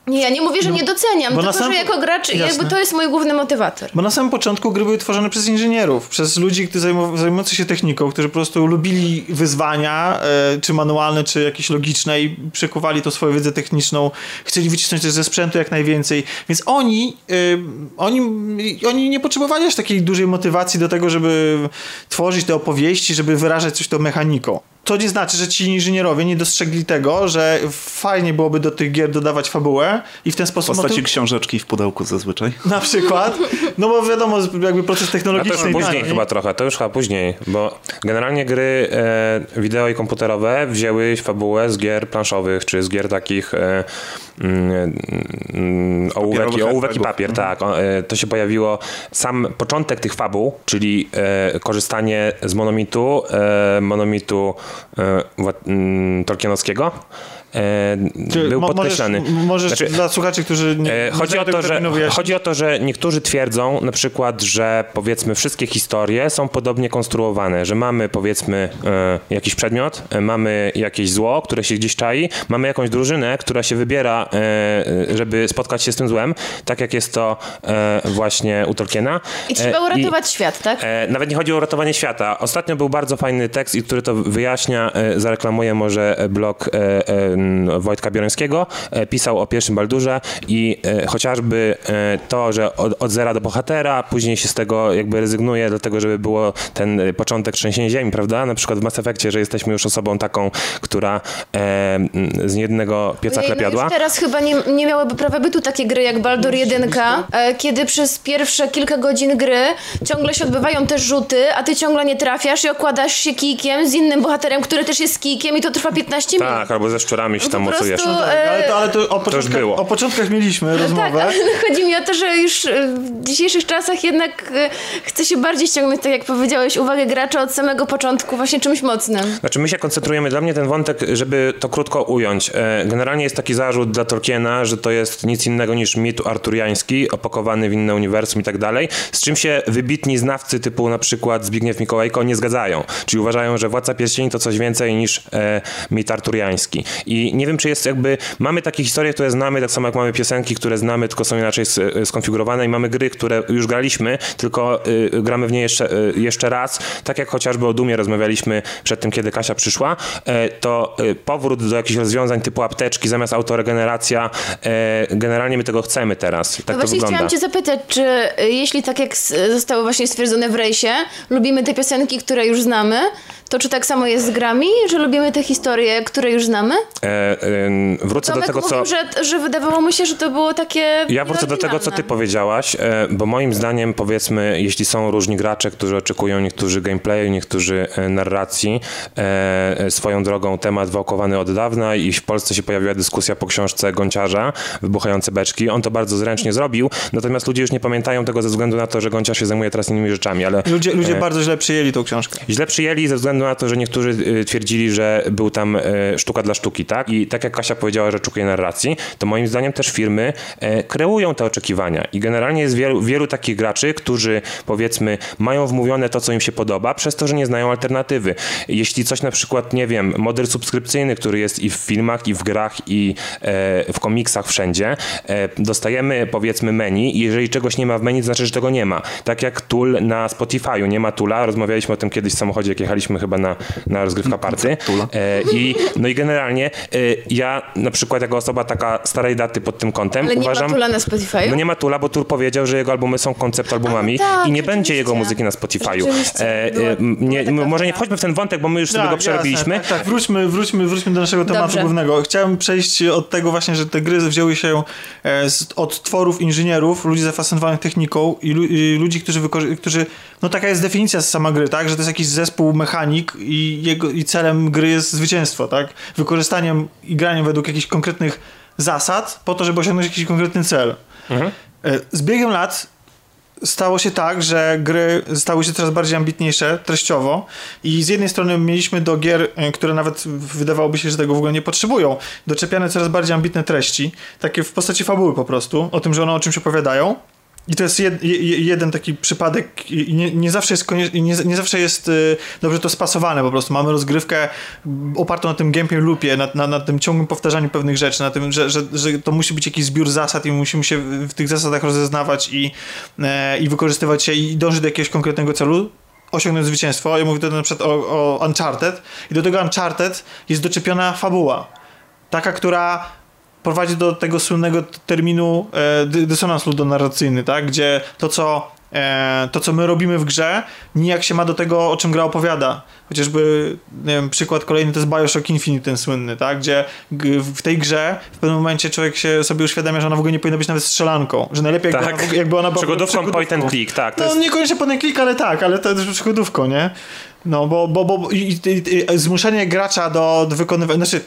nie, ja nie mówię, że no, nie doceniam, tylko sam... że jako gracz Jasne. jakby to jest mój główny motywator. Bo na samym początku gry były tworzone przez inżynierów, przez ludzi, którzy zajmujących się techniką, którzy po prostu lubili wyzwania, e, czy manualne, czy jakieś logiczne i przekuwali to swoją wiedzę techniczną, chcieli wycisnąć też ze sprzętu jak najwięcej. Więc oni, e, oni, oni nie potrzebowali aż takiej dużej motywacji do tego, żeby tworzyć te opowieści, żeby wyrażać coś tą mechaniką to nie znaczy, że ci inżynierowie nie dostrzegli tego, że fajnie byłoby do tych gier dodawać fabułę i w ten sposób... W postaci no to... książeczki w pudełku zazwyczaj. Na przykład. No bo wiadomo, jakby proces technologiczny... A to już później chyba trochę, to już chyba później, bo generalnie gry e, wideo i komputerowe wzięły fabułę z gier planszowych, czy z gier takich e, mm, mm ołówek, i, ołówek i papier, mhm. tak. E, to się pojawiło, sam początek tych fabuł, czyli e, korzystanie z monomitu, e, monomitu Tolkienowskiego e, był mo podkreślany. Możesz, możesz znaczy, dla słuchaczy, którzy nie, e, chodzi, o to, że, chodzi o to, że niektórzy twierdzą na przykład, że powiedzmy wszystkie historie są podobnie konstruowane, że mamy powiedzmy e, jakiś przedmiot, e, mamy jakieś zło, które się gdzieś czai, mamy jakąś drużynę, która się wybiera, e, żeby spotkać się z tym złem, tak jak jest to e, właśnie u Tolkiena. I trzeba uratować I, świat, tak? nawet nie chodzi o uratowanie świata. Ostatnio był bardzo fajny tekst, który to wyjaśnia, zareklamuję może blog Wojtka Biorońskiego, e, pisał o pierwszym Baldurze i e, chociażby e, to, że od, od zera do bohatera, później się z tego jakby rezygnuje, dlatego żeby było ten początek trzęsienia ziemi, prawda? Na przykład w Mass Effectie, że jesteśmy już osobą taką, która z jednego pieca Ojej, No teraz chyba nie, nie miałyby prawa bytu takie gry jak Baldur 1, kiedy przez pierwsze kilka godzin gry ciągle się odbywają te rzuty, a ty ciągle nie trafiasz i okładasz się kijkiem z innym bohaterem, który też jest kijkiem i to trwa 15 minut. Tak, albo ze szczurami się tam mocujesz. No tak, ale to, ale to, o, początkach, to było. o początkach mieliśmy no rozmowę. Tak, ale chodzi mi o to, że już e, w dzisiejszych czasach jednak e, chce się bardziej ściągnąć, tak jak powiedziałeś, uwagę gracza od samego początku właśnie czymś mocnym. Znaczy my się koncentrujemy, dla mnie ten wątek, żeby to krótko ująć. E, generalnie jest taki zarzut dla Tolkiena, że to jest nic innego niż mit arturiański, opakowany w inne uniwersum i tak dalej, z czym się wybitni znawcy typu na przykład Zbigniew Mikołajko nie zgadzają. Czyli uważają, że Władca Pierścieni to coś więcej niż e, mit arturiański. I I nie wiem, czy jest jakby, mamy takie historie, które znamy, tak samo jak mamy piosenki, które znamy, tylko są inaczej skonfigurowane i mamy gry, które już graliśmy, tylko y, gramy w nie jeszcze, y, jeszcze raz, tak jak chociażby o Dumie rozmawialiśmy przed tym, kiedy Kasia przyszła, y, to powrót do jakichś rozwiązań typu apteczki zamiast autoregeneracja, y, generalnie my tego chcemy teraz. Tak no to właśnie wygląda. chciałam cię zapytać, czy y, jeśli tak jak zostało właśnie stwierdzone w rejsie, lubimy te piosenki, które już znamy, to czy tak samo jest z grami, że lubimy te historie, które już znamy? E, e, wrócę Tomek do tego, co... mówił, że, że wydawało mu się, że to było takie Ja wrócę do tego, co ty powiedziałaś, e, bo moim zdaniem, powiedzmy, jeśli są różni gracze, którzy oczekują, niektórzy gameplayu, niektórzy e, narracji, e, e, swoją drogą temat wałkowany od dawna i w Polsce się pojawiła dyskusja po książce Gonciarza, Wybuchające beczki. On to bardzo zręcznie zrobił, natomiast ludzie już nie pamiętają tego ze względu na to, że Gonciarz się zajmuje teraz innymi rzeczami, ale Ludzie, ludzie e, bardzo źle przyjęli tą książkę. Źle przyjęli ze względu na to, że niektórzy y, twierdzili, że był tam e, sztuka dla sztuki, tak? I tak jak Kasia powiedziała, że oczekuje narracji, to moim zdaniem też firmy e, kreują te oczekiwania. I generalnie jest wielu, wielu takich graczy, którzy powiedzmy mają wmówione to, co im się podoba, przez to, że nie znają alternatywy. Jeśli coś na przykład, nie wiem, model subskrypcyjny, który jest i w filmach, i w grach, i e, w komiksach wszędzie, e, dostajemy powiedzmy menu i jeżeli czegoś nie ma w menu, to znaczy, że tego nie ma. Tak jak tool na Spotify'u, nie ma toola, rozmawialiśmy o tym kiedyś w samochodzie, jak jechaliśmy chyba na, na rozgrywka party. Tula. E, I, no i generalnie e, ja na przykład jako osoba taka starej daty pod tym kątem Ale nie uważam... ma tula na Spotify? No nie ma Tula, bo Tur powiedział, że jego albumy są koncept albumami tak, i nie będzie jego muzyki na Spotify'u. M, nie, była taka może nie wchodźmy w ten wątek, bo my już sobie go przerobiliśmy. Tak, tak, wróćmy, wróćmy, wróćmy do naszego tematu Dobrze. głównego. Chciałem przejść od tego właśnie, że te gry wzięły się e, z, od tworów inżynierów, ludzi zafascynowanych techniką i, lu, i ludzi, którzy, wykorzy- którzy, no taka jest definicja sama gry, tak, że to jest jakiś zespół mechanik i, jego, i celem gry jest zwycięstwo, tak, wykorzystaniem i graniem według jakichś konkretnych zasad po to, żeby osiągnąć jakiś konkretny cel. Mhm. E, Z biegiem lat stało się tak, że gry stały się coraz bardziej ambitniejsze treściowo i z jednej strony mieliśmy do gier, e, które nawet wydawałoby się, że tego w ogóle nie potrzebują, doczepiane coraz bardziej ambitne treści, takie w postaci fabuły po prostu, o tym, że one o czymś opowiadają. I to jest jed, je, jeden taki przypadek nie, nie zawsze jest, nie, nie zawsze jest y, dobrze to spasowane po prostu. Mamy rozgrywkę opartą na tym gameplay loopie, na, na, na tym ciągłym powtarzaniu pewnych rzeczy, na tym, że, że, że to musi być jakiś zbiór zasad i musimy się w tych zasadach rozeznawać i, e, i wykorzystywać je i dążyć do jakiegoś konkretnego celu osiągnąć zwycięstwo. Ja mówię tutaj na przykład o, o Uncharted i do tego Uncharted jest doczepiona fabuła. Taka, która prowadzi do tego słynnego terminu e, dy- dysonans ludonarracyjny, tak? Gdzie to co, e, to, co my robimy w grze, nijak się ma do tego, o czym gra opowiada. Chociażby, nie wiem, przykład kolejny to jest Bioshock Infinite, ten słynny, tak? Gdzie w tej grze w pewnym momencie człowiek się sobie uświadamia, że ona w ogóle nie powinna być nawet strzelanką. Że najlepiej jakby, Tak. ona, w ogóle- jakby ona była Przygodówką point and click, tak. To no jest... niekoniecznie point and click, ale tak, ale to jest przygodówką, nie? No, bo, bo, bo i, i, i, zmuszenie gracza do, do wykonywania, znaczy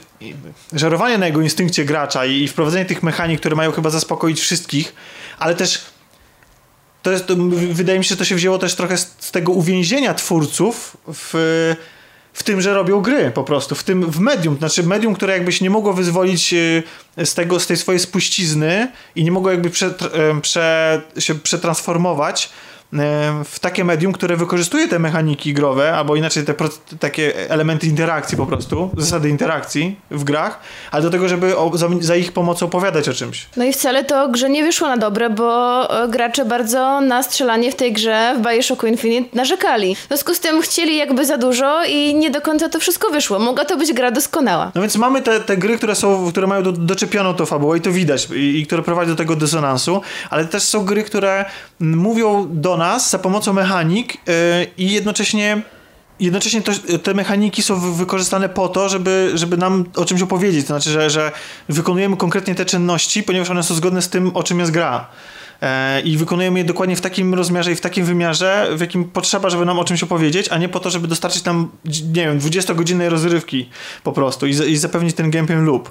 żerowanie na jego instynkcie gracza i, wprowadzenie tych mechanik, które mają chyba zaspokoić wszystkich, ale też to jest, to, wydaje mi się, że to się wzięło też trochę z, z tego uwięzienia twórców w, w tym, że robią gry po prostu, w tym, w medium, znaczy medium, które jakby się nie mogło wyzwolić y, z tego, z tej swojej spuścizny i nie mogło jakby prze, prze, się przetransformować w takie medium, które wykorzystuje te mechaniki growe, albo inaczej te takie elementy interakcji po prostu, zasady interakcji w grach, ale do tego, żeby o, za, za ich pomocą opowiadać o czymś. No i wcale to grze nie wyszło na dobre, bo e, gracze bardzo na strzelanie w tej grze w Bioshocku Infinite narzekali. W związku z tym chcieli jakby za dużo i nie do końca to wszystko wyszło. Mogła to być gra doskonała. No więc mamy te, te gry, które są, które mają do, doczepioną tą fabułę i to widać i, i które prowadzą do tego dysonansu, ale też są gry, które mówią do nas za pomocą mechanik yy, i jednocześnie Jednocześnie to, te mechaniki są wy- wykorzystane po to, żeby, żeby nam o czymś opowiedzieć. To znaczy, że, że wykonujemy konkretnie te czynności, ponieważ one są zgodne z tym, o czym jest gra. E, I wykonujemy je dokładnie w takim rozmiarze i w takim wymiarze, w jakim potrzeba, żeby nam o czymś opowiedzieć, a nie po to, żeby dostarczyć nam, nie wiem, 20-godzinnej rozrywki po prostu i, i zapewnić ten gameplay loop.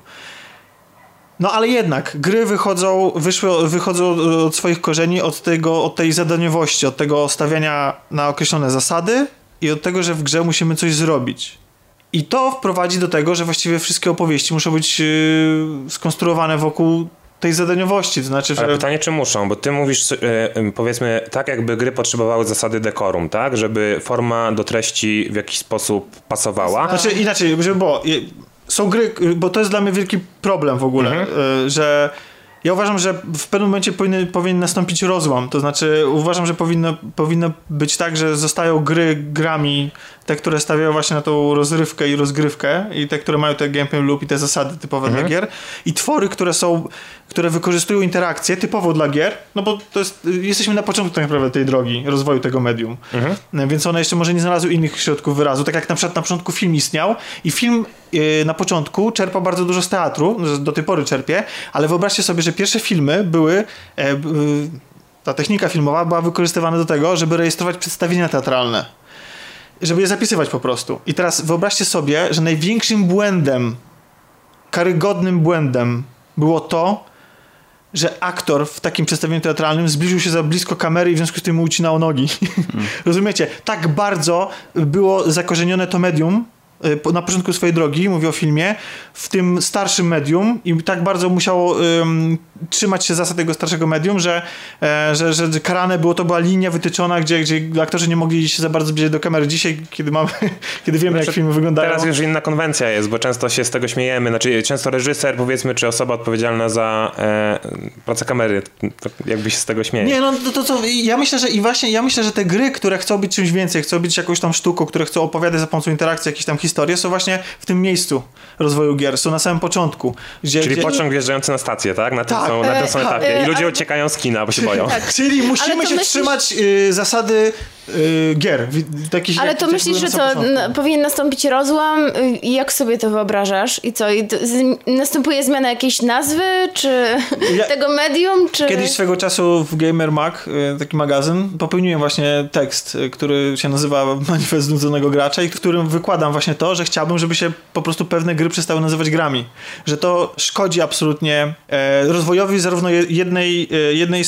No ale jednak, gry wychodzą, wyszły, wychodzą od swoich korzeni, od, tego, od tej zadaniowości, od tego stawiania na określone zasady i od tego, że w grze musimy coś zrobić. I to wprowadzi do tego, że właściwie wszystkie opowieści muszą być yy, skonstruowane wokół tej zadaniowości, to znaczy, że... Ale pytanie, czy muszą, bo ty mówisz, e, e, powiedzmy, tak jakby gry potrzebowały zasady dekorum, tak? Żeby forma do treści w jakiś sposób pasowała. Znaczy inaczej, żeby było. je- są gry, bo to jest dla mnie wielki problem w ogóle, Mhm. y, że ja uważam, że w pewnym momencie powinny, powinien nastąpić rozłam. To znaczy, uważam, że powinno, powinno być tak, że zostają gry grami, te, które stawiają właśnie na tą rozrywkę i rozgrywkę, i te, które mają te gameplay loop i te zasady typowe Mhm. dla gier, i twory, które są, które wykorzystują interakcję typowo dla gier, no bo to jest, jesteśmy na początku tak naprawdę tej drogi rozwoju tego medium. Mhm. Więc one jeszcze może nie znalazły innych środków wyrazu, tak jak na przykład na początku film istniał i film yy, na początku czerpał bardzo dużo z teatru, do tej pory czerpie, ale wyobraźcie sobie, że pierwsze filmy były e, y, ta technika filmowa była wykorzystywana do tego, żeby rejestrować przedstawienia teatralne. Żeby je zapisywać po prostu. I teraz wyobraźcie sobie, że największym błędem, karygodnym błędem było to, że aktor w takim przedstawieniu teatralnym zbliżył się za blisko kamery i w związku z tym mu ucinało nogi. Rozumiecie? Tak bardzo było zakorzenione to medium na początku swojej drogi, mówię o filmie, w tym starszym medium i tak bardzo musiało ym, trzymać się zasad tego starszego medium, że, e, że, że karane było, to była linia wytyczona, gdzie, gdzie aktorzy nie mogli się za bardzo zbliżyć do kamery. Dzisiaj, kiedy mamy, kiedy wiemy, jak filmy wyglądają. Teraz już inna konwencja jest, bo często się z tego śmiejemy. Znaczy, często reżyser, powiedzmy, czy osoba odpowiedzialna za e, pracę kamery, jakby się z tego śmieje. Nie, no to, to co, ja myślę, że i właśnie, ja myślę, że te gry, które chcą być czymś więcej, chcą być jakąś tam sztuką, które chcą opowiadać za pomocą interakcji jakieś tam historie, są właśnie w tym miejscu rozwoju gier, są na samym początku. Gdzie, Czyli gdzie... pociąg wjeżdżający na stację, tak? Na tym Tak. są, na tym są E, etapie. I ludzie uciekają z kina, bo się boją. Tak. Czyli musimy to się myślisz- trzymać y, zasady y, gier. Takich, Ale jak- to jak myślisz, że na samym n- powinien nastąpić rozłam? I jak sobie to wyobrażasz? I co, i to, z, następuje zmiana jakiejś nazwy, czy Ja- tego medium, czy... Kiedyś swego czasu w Gamer Mag, y, taki magazyn, popełniłem właśnie tekst, y, który się nazywa Manifest Znudzonego Gracza i w którym wykładam właśnie to, że chciałbym, żeby się po prostu pewne gry przestały nazywać grami. Że to szkodzi absolutnie e, rozwojowi zarówno je- jednej, e, jednej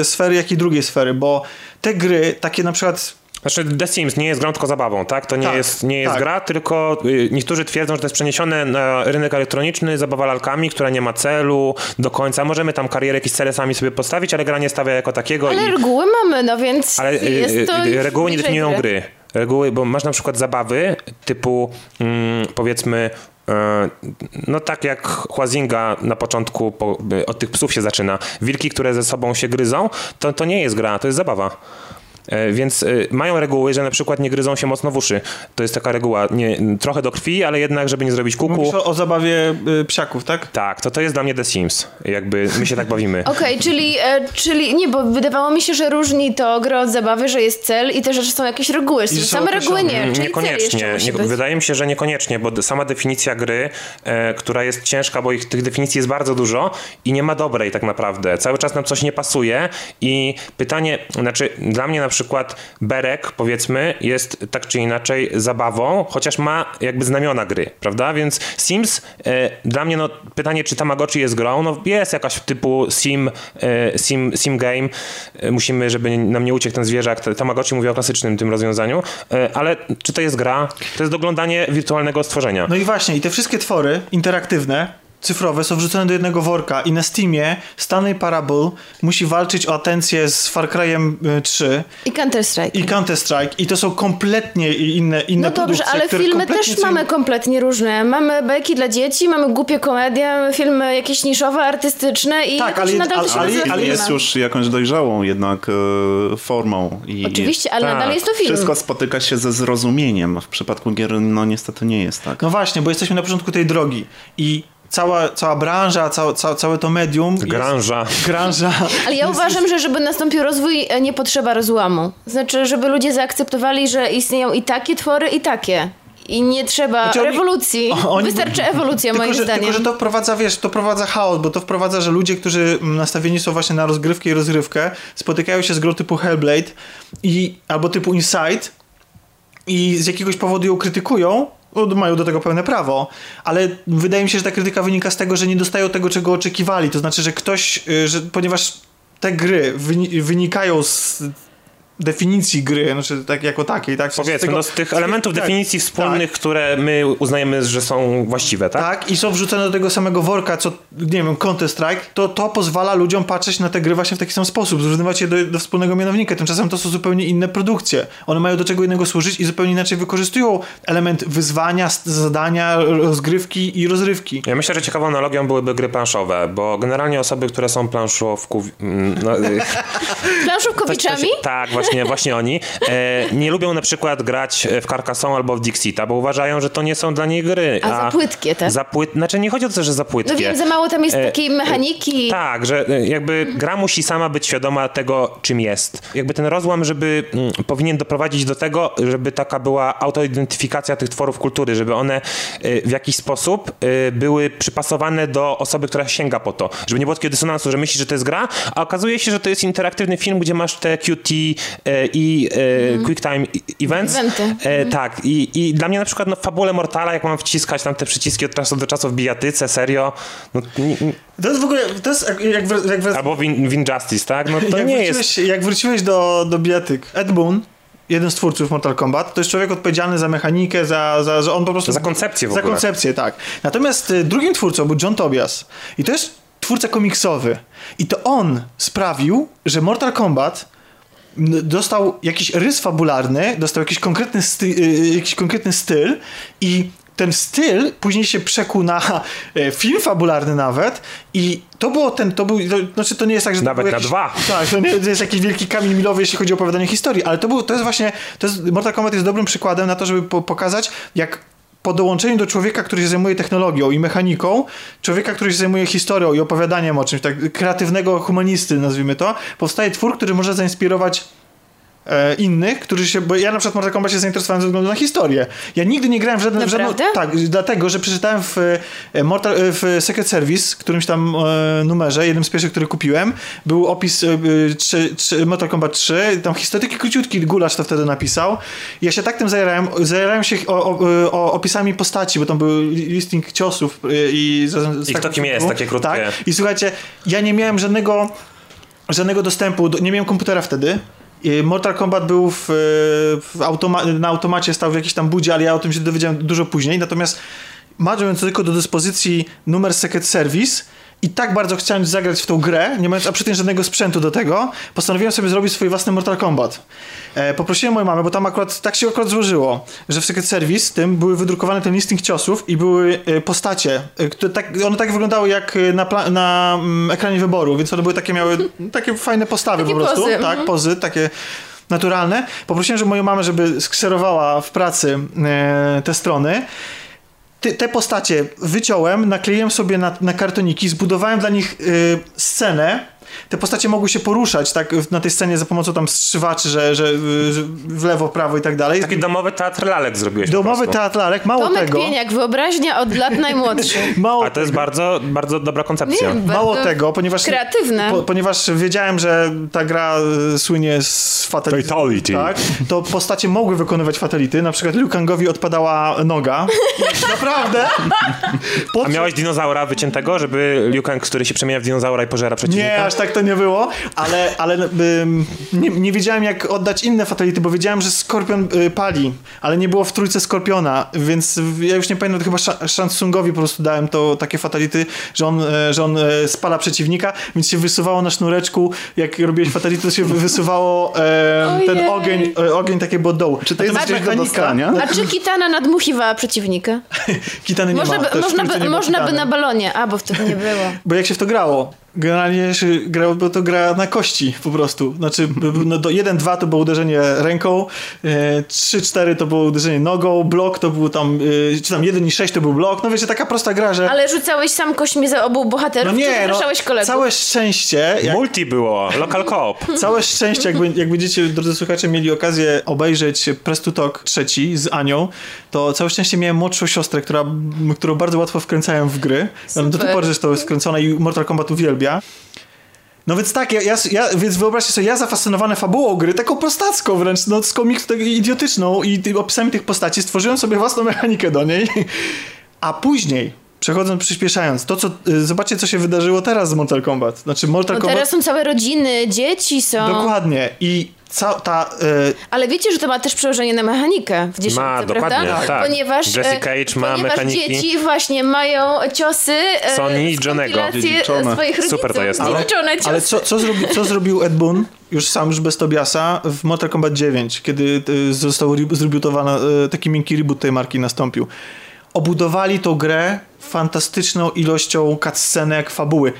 e, sfery, jak i drugiej sfery, bo te gry, takie na przykład Znaczy The Sims nie jest grą, tylko zabawą, tak? To nie Tak, jest, nie jest tak. gra, tylko y, niektórzy twierdzą, że to jest przeniesione na rynek elektroniczny, zabawa lalkami, która nie ma celu do końca. Możemy tam karierę, jakieś cele sami sobie postawić, ale gra nie stawia jako takiego. Ale i... reguły mamy, no więc Ale y, jest to... y, reguły nie definiują gry. Reguły, bo masz na przykład zabawy typu mm, powiedzmy e, no tak jak Huazinga na początku po, y, od tych psów się zaczyna. Wilki, które ze sobą się gryzą, to, to nie jest gra, to jest zabawa. E, Więc y, mają reguły, że na przykład nie gryzą się mocno w uszy. To jest taka reguła. Nie, trochę do krwi, ale jednak, żeby nie zrobić kuku. mówisz o, o zabawie y, psiaków, tak? Tak, to to jest dla mnie The Sims. Jakby my się tak bawimy. Okej, czyli, e, czyli nie, bo wydawało mi się, że różni to grę od zabawy, że jest cel i też, że są jakieś reguły. są Same reguły nie, czyli cel Niekoniecznie. Nie, być. wydaje mi się, że niekoniecznie, bo sama definicja gry, e, która jest ciężka, bo ich tych definicji jest bardzo dużo i nie ma dobrej tak naprawdę. Cały czas nam coś nie pasuje i pytanie, znaczy dla mnie na przykład Berek, powiedzmy, jest tak czy inaczej zabawą, chociaż ma jakby znamiona gry, prawda? Więc Sims, e, dla mnie no pytanie, czy Tamagotchi jest grą, no jest jakaś typu sim, e, sim, sim game, e, musimy, żeby nam nie uciekł ten zwierzak, Tamagotchi mówię o klasycznym tym rozwiązaniu, e, ale czy to jest gra? To jest doglądanie wirtualnego stworzenia. No i właśnie, i te wszystkie twory interaktywne, cyfrowe są wrzucone do jednego worka i na Steamie Stanley Parable musi walczyć o atencję z Far Cry'em y, 3 I Counter-Strike. i Counter-Strike i to są kompletnie inne, inne No dobrze, produkcje, ale które filmy kompletnie też mamy kompletnie różne. Mamy bajki dla dzieci, mamy głupie komedie, mamy filmy jakieś niszowe, artystyczne i Tak, ale- nadal to się ale- ale filmem. jest już jakąś dojrzałą jednak e, formą. I Oczywiście, ale Tak. nadal jest to film. Wszystko spotyka się ze zrozumieniem. W przypadku gier no niestety nie jest tak. No właśnie, bo jesteśmy na początku tej drogi i cała, cała branża, całe, całe, całe to medium Granża. jest, branża Ale ja uważam, że żeby nastąpił rozwój, e, nie potrzeba rozłamu. Znaczy, żeby ludzie zaakceptowali, że istnieją i takie twory, i takie. I nie trzeba Znaczy oni- rewolucji. oni- Wystarczy ewolucja, tylko, moim że, zdaniem. Tylko, że to wprowadza, wiesz, to wprowadza chaos, bo to wprowadza, że ludzie, którzy mm, nastawieni są właśnie na rozgrywkę i rozrywkę, spotykają się z grą typu Hellblade i, albo typu Inside i z jakiegoś powodu ją krytykują, mają do tego pełne prawo, ale wydaje mi się, że ta krytyka wynika z tego, że nie dostają tego, czego oczekiwali. To znaczy, że ktoś, y, że ponieważ te gry wyni- wynikają z definicji gry, znaczy tak jako takiej, tak? Powiedzmy, tego- no z tych elementów tak, definicji wspólnych, które my uznajemy, że są właściwe, tak? Tak, i są wrzucone do tego samego worka, co, nie wiem, Counter-Strike, to to pozwala ludziom patrzeć na te gry właśnie w taki sam sposób, zrównywać je do, do wspólnego mianownika. Tymczasem to są zupełnie inne produkcje. One mają do czego innego służyć i zupełnie inaczej wykorzystują element wyzwania, zadania, rozgrywki i rozrywki. Ja myślę, że ciekawą analogią byłyby gry planszowe, bo generalnie osoby, które są planszówków... No, y, Planszówkowiczami? tak, właśnie, właśnie oni. E, nie lubią na przykład grać w Carcassonne albo w Dixita, bo uważają, że to nie są dla nich gry. A za płytkie te. Za płyt... Znaczy nie chodzi o to, że za płytkie. No wiem, za mało tam jest E, takiej mechaniki. Tak, że e, jakby gra musi sama być świadoma tego, czym jest. Jakby ten rozłam, żeby mm, powinien doprowadzić do tego, żeby taka była autoidentyfikacja tych tworów kultury, żeby one e, w jakiś sposób e, były przypasowane do osoby, która sięga po to. Żeby nie było takiego dysonansu, że myślisz, że to jest gra, a okazuje się, że to jest interaktywny film, gdzie masz te QT e, i e, Quick Time Events. Eventy. E, tak, i, i dla mnie na przykład no, w fabule Mortala, jak mam wciskać tam te przyciski od czasu do czasu w bijatyce, serio, no, To jest w ogóle, to jest jak, jak, jak, Albo w, In- w Injustice, tak? No to jak, nie wróciłeś, jest... jak wróciłeś do, do bijatyk, Ed Boon, jeden z twórców Mortal Kombat, to jest człowiek odpowiedzialny za mechanikę, za, za że on po prostu... Za koncepcję w Za ogóle. koncepcję, tak. Natomiast y, drugim twórcą był John Tobias. I to jest twórca komiksowy. I to on sprawił, że Mortal Kombat dostał jakiś rys fabularny, dostał jakiś konkretny, sty, y, jakiś konkretny styl i ten styl później się przekuł na e, film fabularny nawet i to było ten, to był, to, znaczy to nie jest tak, że Nawet na jakiś, dwa. Tak, to nie jest jakiś wielki kamień milowy, jeśli chodzi o opowiadanie historii, ale to był, to jest właśnie, to jest, Mortal Kombat jest dobrym przykładem na to, żeby po, pokazać, jak po dołączeniu do człowieka, który się zajmuje technologią i mechaniką, człowieka, który się zajmuje historią i opowiadaniem o czymś, tak kreatywnego humanisty, nazwijmy to, powstaje twór, który może zainspirować e, innych, którzy się, bo ja na przykład Mortal Kombat się zainteresowałem ze względu na historię. Ja nigdy nie grałem w żaden, w żadną, tak, dlatego, że przeczytałem w, e, Mortal, e, w Secret Service, którymś tam e, numerze, jednym z pierwszych, który kupiłem, był opis e, e, trzy, trzy, Mortal Kombat 3, tam historyki króciutki, Gulasz to wtedy napisał. Ja się tak tym zajarałem, zajarałem się o, o, o opisami postaci, bo tam był listing ciosów i... z- z I kto kim jest, takie krótkie. Tak. I słuchajcie, ja nie miałem żadnego żadnego dostępu, do, nie miałem komputera wtedy. Mortal Kombat był w, w automa- na automacie, stał w jakiejś tam budzie, ale ja o tym się dowiedziałem dużo później. Natomiast mając tylko do dyspozycji numer Secret Service i tak bardzo chciałem zagrać w tą grę, nie mając a przy tym żadnego sprzętu do tego, postanowiłem sobie zrobić swój własny Mortal Kombat. E, poprosiłem moją mamę, bo tam akurat tak się akurat złożyło, że w Secret Service tym były wydrukowane ten listing ciosów i były e, postacie, e, które tak, one tak wyglądały jak e, na, na mm, ekranie wyboru, więc one były takie, miały takie fajne postawy Takie po prostu. pozy, Tak, mhm. pozy, takie naturalne. Poprosiłem, żeby moją mamę, żeby skserowała w pracy e, te strony. Ty, te postacie wyciąłem, nakleiłem sobie na, na kartoniki, zbudowałem dla nich y, scenę. Te postacie mogły się poruszać tak na tej scenie za pomocą tam strzywaczy, że, że, w lewo, prawo i tak dalej. Taki domowy teatr lalek zrobiłeś Domowy teatr lalek, mało Tomek tego. Pieniak, wyobraźnia od lat najmłodszy. Mało A to jest bardzo, bardzo dobra koncepcja. Nie, Mało bardzo tego, ponieważ, Kreatywne. po, ponieważ wiedziałem, że ta gra y, słynie z fatality, Fatality. tak, to postacie mogły wykonywać fatality. Na przykład Liu Kangowi odpadała noga. Naprawdę? Po A miałeś dinozaura wyciętego, żeby Liu Kang, który się przemienia w dinozaura i pożera przeciwnika? Nie, aż tak to nie było, ale, ale ym, nie, nie wiedziałem jak oddać inne fatality, bo wiedziałem, że Skorpion y, pali, ale nie było w trójce Skorpiona, więc ja już nie pamiętam, to chyba Sha- Shansungowi po prostu dałem to takie fatality, że on, e, że on e, spala przeciwnika, więc się wysuwało na sznureczku, jak robiłeś fatality, to się wysuwało e, ten ogień, ogień takie było dołu. Czy to jest gdzieś do dostania? A czy Kitana nadmuchiwała przeciwnika? Kitany nie Można ma. by, można by, nie można by na balonie. A, bo wtedy nie było. Bo jak się w to grało? Generalnie się grało, bo to gra na kości po prostu. Znaczy, no do 1-2 to było uderzenie ręką, e, 3-4 to było uderzenie nogą, blok to był tam, e, czy tam 1 i 6 to był blok. No wiecie, taka prosta gra, że. Ale rzucałeś sam kośćmi za obu bohaterów, no czy nie, no, kolegów? całe szczęście, jak, Multi było, local co-op. całe szczęście, jakby, jak będziecie, drodzy słuchacze, mieli okazję obejrzeć Press to Talk trzeci z Anią, to całe szczęście miałem młodszą siostrę, która, którą bardzo łatwo wkręcałem w gry. Do tej Super. pory zresztą jest wkręcona i Mortal Kombat uwielbia. No więc tak, ja, ja, ja, więc wyobraźcie sobie, ja zafascynowany fabułą gry, taką prostacką wręcz, no z komiksu tak idiotyczną i ty, opisami tych postaci, stworzyłem sobie własną mechanikę do niej. A później, przechodząc, przyspieszając, to co, y, zobaczcie co się wydarzyło teraz z Mortal Kombat. Znaczy Mortal No Kombat... teraz są całe rodziny, dzieci są. Dokładnie. I ca, ta... Y, Ale wiecie, że to ma też przełożenie na mechanikę w dziesiątce, Ma, prawda? dokładnie, tak. Ponieważ, Jesse e, Cage ma ponieważ mechaniki. dzieci właśnie mają ciosy e, Sony i z Johnego. swoich rodziców. Super to jest. Ale- Dziedziczone ciosy. ale co, co, zrobi, co zrobił Ed Boon, już sam, już bez Tobiasa, w Mortal Kombat 9, kiedy y, został re- zrebootowana, y, taki miękki reboot tej marki nastąpił. Obudowali tą grę fantastyczną ilością cutscenek, fabuły.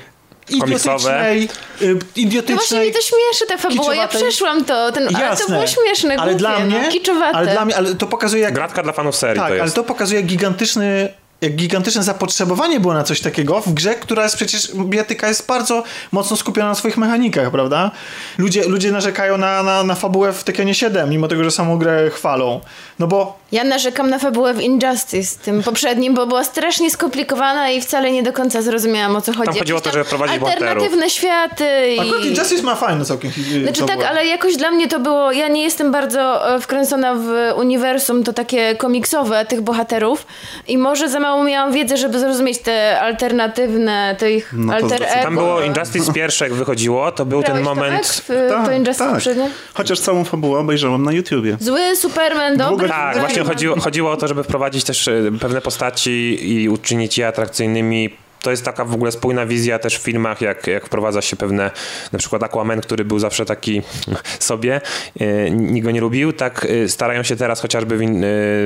Idiotycznej, y, No właśnie idiotycznej. mnie to śmieszy ta fabuła, ja przeszłam to, ten, ale to Jasne. było śmieszne, ale głupie, dla mnie, no, kiczowate. ale dla mnie, ale to pokazuje jak Gratka dla fanów serii tak, to ale to pokazuje gigantyczny jak gigantyczne zapotrzebowanie było na coś takiego w grze, która jest przecież, bijatyka jest bardzo mocno skupiona na swoich mechanikach, prawda? Ludzie, ludzie narzekają na, na, na fabułę w Tekkenie 7, mimo tego, że samą grę chwalą. No bo Ja narzekam na fabułę w Injustice, tym poprzednim, bo była strasznie skomplikowana i wcale nie do końca zrozumiałam o co chodzi. chodziło o to, tam żeby prowadzić Alternatywne światy i... akurat Injustice ma fajne całkiem hi- Znaczy fabułę. tak, ale jakoś dla mnie to było, ja nie jestem bardzo e, wkręcona w uniwersum, to takie komiksowe tych bohaterów i może za mało miałam wiedzy, żeby zrozumieć te alternatywne, te ich No to alter ego. Tam było Injustice pierwsze, jak wychodziło, to był ten Grałeś to, moment... tak? W, to Injustice poprzednie? Chociaż całą fabułę obejrzałem na YouTubie. Zły Superman, dobry Tak, Superman. właśnie chodziło, chodziło o to, żeby wprowadzić też e, pewne postaci i uczynić je atrakcyjnymi. To jest taka w ogóle spójna wizja też w filmach, jak, jak wprowadza się pewne, na przykład Aquaman, który był zawsze taki sobie, e, nikt go nie lubił, tak e, starają się teraz chociażby w, e,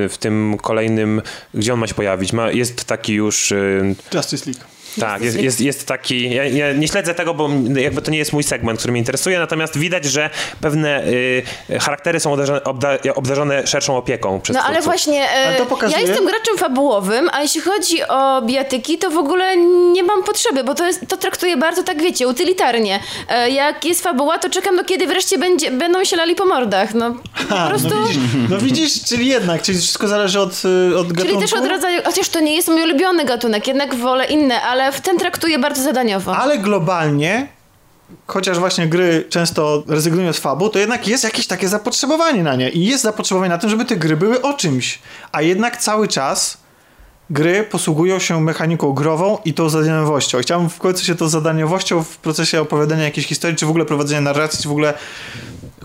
w tym kolejnym, gdzie on ma się pojawić, ma, jest taki już... Justice League. Tak, jest, jest, jest taki. Ja, ja nie śledzę tego, bo jakby to nie jest mój segment, który mnie interesuje, natomiast widać, że pewne y, charaktery są obdarzone, obda, obdarzone szerszą opieką przez No ale twórców. właśnie, e, Ale to pokazuje- ja jestem graczem fabułowym, a jeśli chodzi o bijatyki, to w ogóle nie mam potrzeby, bo to, jest, to traktuję bardzo tak, wiecie, utylitarnie. E, jak jest fabuła, to czekam, no kiedy wreszcie będzie, będą się lali po mordach. No po A, prostu... no, widzisz, no widzisz, czyli jednak, czyli wszystko zależy od, y, od gatunku. Czyli też od rodzaju, chociaż to nie jest mój ulubiony gatunek, jednak wolę inne, ale w ten traktuję bardzo zadaniowo. Ale globalnie, chociaż właśnie gry często rezygnują z fabu, to jednak jest jakieś takie zapotrzebowanie na nie. I jest zapotrzebowanie na tym, żeby te gry były o czymś. A jednak cały czas gry posługują się mechaniką grową i tą zadaniowością. Chciałbym w końcu się tą zadaniowością w procesie opowiadania jakiejś historii, czy w ogóle prowadzenia narracji, czy w ogóle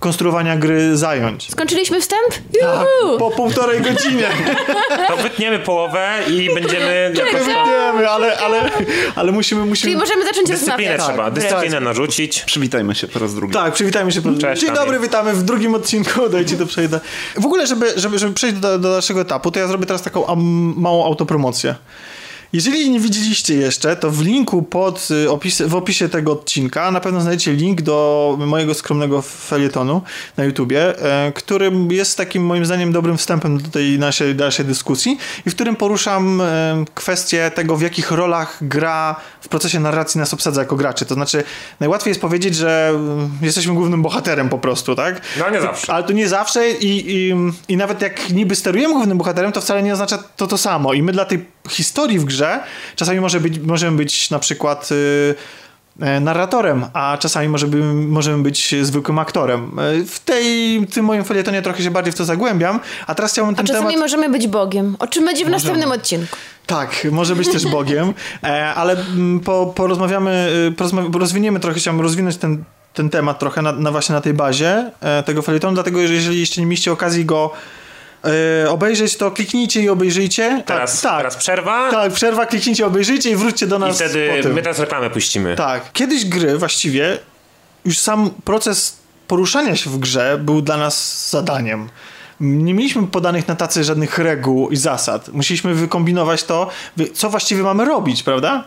konstruowania gry zająć. Skończyliśmy wstęp? Tak, Juhu! po półtorej godzinie. To wytniemy połowę i będziemy jakoś tam... Wiemy, ale, ale, ale musimy... Czyli musimy... możemy zacząć Dyscyplinę rozmawiać. trzeba, Tak, dyscyplinę narzucić. Przywitajmy się po raz drugi. Tak, przywitajmy się. Cześć, Dzień Kamil. dobry, witamy w drugim odcinku. Dajcie to przejdę. W ogóle, żeby, żeby, żeby przejść do, do dalszego etapu, to ja zrobię teraz taką am, małą autopromocję. Jeżeli nie widzieliście jeszcze, to w linku pod y, opis, w opisie tego odcinka na pewno znajdziecie link do mojego skromnego felietonu na YouTubie, e, który jest takim moim zdaniem dobrym wstępem do tej naszej dalszej dyskusji i w którym poruszam e, kwestię tego, w jakich rolach gra w procesie narracji nas obsadza jako graczy. To znaczy, najłatwiej jest powiedzieć, że mm, jesteśmy głównym bohaterem po prostu, tak? No nie zawsze. Ale to nie zawsze i, i, i nawet jak niby sterujemy głównym bohaterem, to wcale nie oznacza to to samo. I my dla tej historii w grze czasami może być, możemy być na przykład y, e, narratorem, a czasami może by, możemy być zwykłym aktorem. E, W tej, tym moim felietonie trochę się bardziej w to zagłębiam, a teraz chciałbym A ten czasami temat... możemy być Bogiem, o czym będzie w następnym odcinku. Tak, może być też Bogiem, e, ale mm, po, porozmawiamy, y, porozma- rozwiniemy trochę, chciałem rozwinąć ten, ten temat trochę na, na właśnie na tej bazie tego felietonu, dlatego że jeżeli jeszcze nie mieliście okazji go e, obejrzeć, to kliknijcie i obejrzyjcie. Teraz, tak, teraz przerwa tak, przerwa, kliknijcie, obejrzyjcie i wróćcie do i nas wtedy po tym. my teraz reklamę puścimy. Tak. Kiedyś gry właściwie, już sam proces poruszania się w grze był dla nas zadaniem. Nie mieliśmy podanych na tacy żadnych reguł i zasad. Musieliśmy wykombinować to, co właściwie mamy robić, prawda?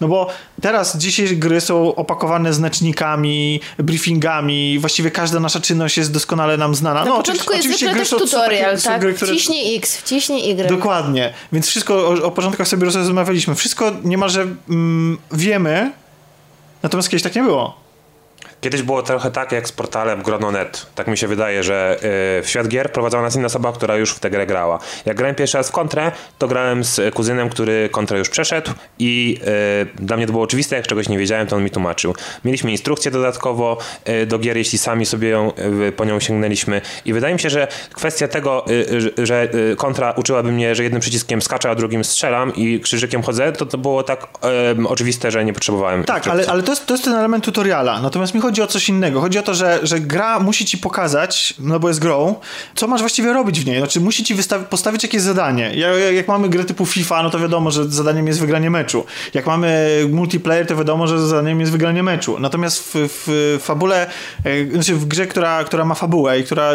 No bo teraz dzisiejsze gry są opakowane znacznikami, briefingami, właściwie każda nasza czynność jest doskonale nam znana. Na no, początku jest zwykle gry tutorial, takie- tak? gry, które- Wciśnij X, wciśnij Y. Dokładnie. Więc wszystko o, o początkach sobie rozmawialiśmy. Wszystko niemalże mm, wiemy, natomiast kiedyś tak nie było. Kiedyś było trochę tak jak z portalem Grono.net. Tak mi się wydaje, że y, w świat gier prowadzała nas inna osoba, która już w tę grę grała. Jak grałem pierwszy raz w kontrę, to grałem z kuzynem, który kontrę już przeszedł i y, dla mnie to było oczywiste, jak czegoś nie wiedziałem, to on mi tłumaczył. Mieliśmy instrukcję dodatkowo y, do gier, jeśli sami sobie ją, po nią sięgnęliśmy i wydaje mi się, że kwestia tego, że- kontra uczyłaby mnie, że jednym przyciskiem skaczę, a drugim strzelam i krzyżykiem chodzę, to to było tak oczywiste, że nie potrzebowałem Tak, ale, ale to, jest, to jest ten element tutoriala. Natomiast mi chodzi chodzi o coś innego. Chodzi o to, że, że gra musi ci pokazać, no bo jest grą, co masz właściwie robić w niej. Znaczy musi ci postawić jakieś zadanie. Jak, jak mamy grę typu FIFA, no to wiadomo, że zadaniem jest wygranie meczu. Jak mamy multiplayer, to wiadomo, że zadaniem jest wygranie meczu. Natomiast w, w fabule, e, znaczy w grze, która, która ma fabułę i która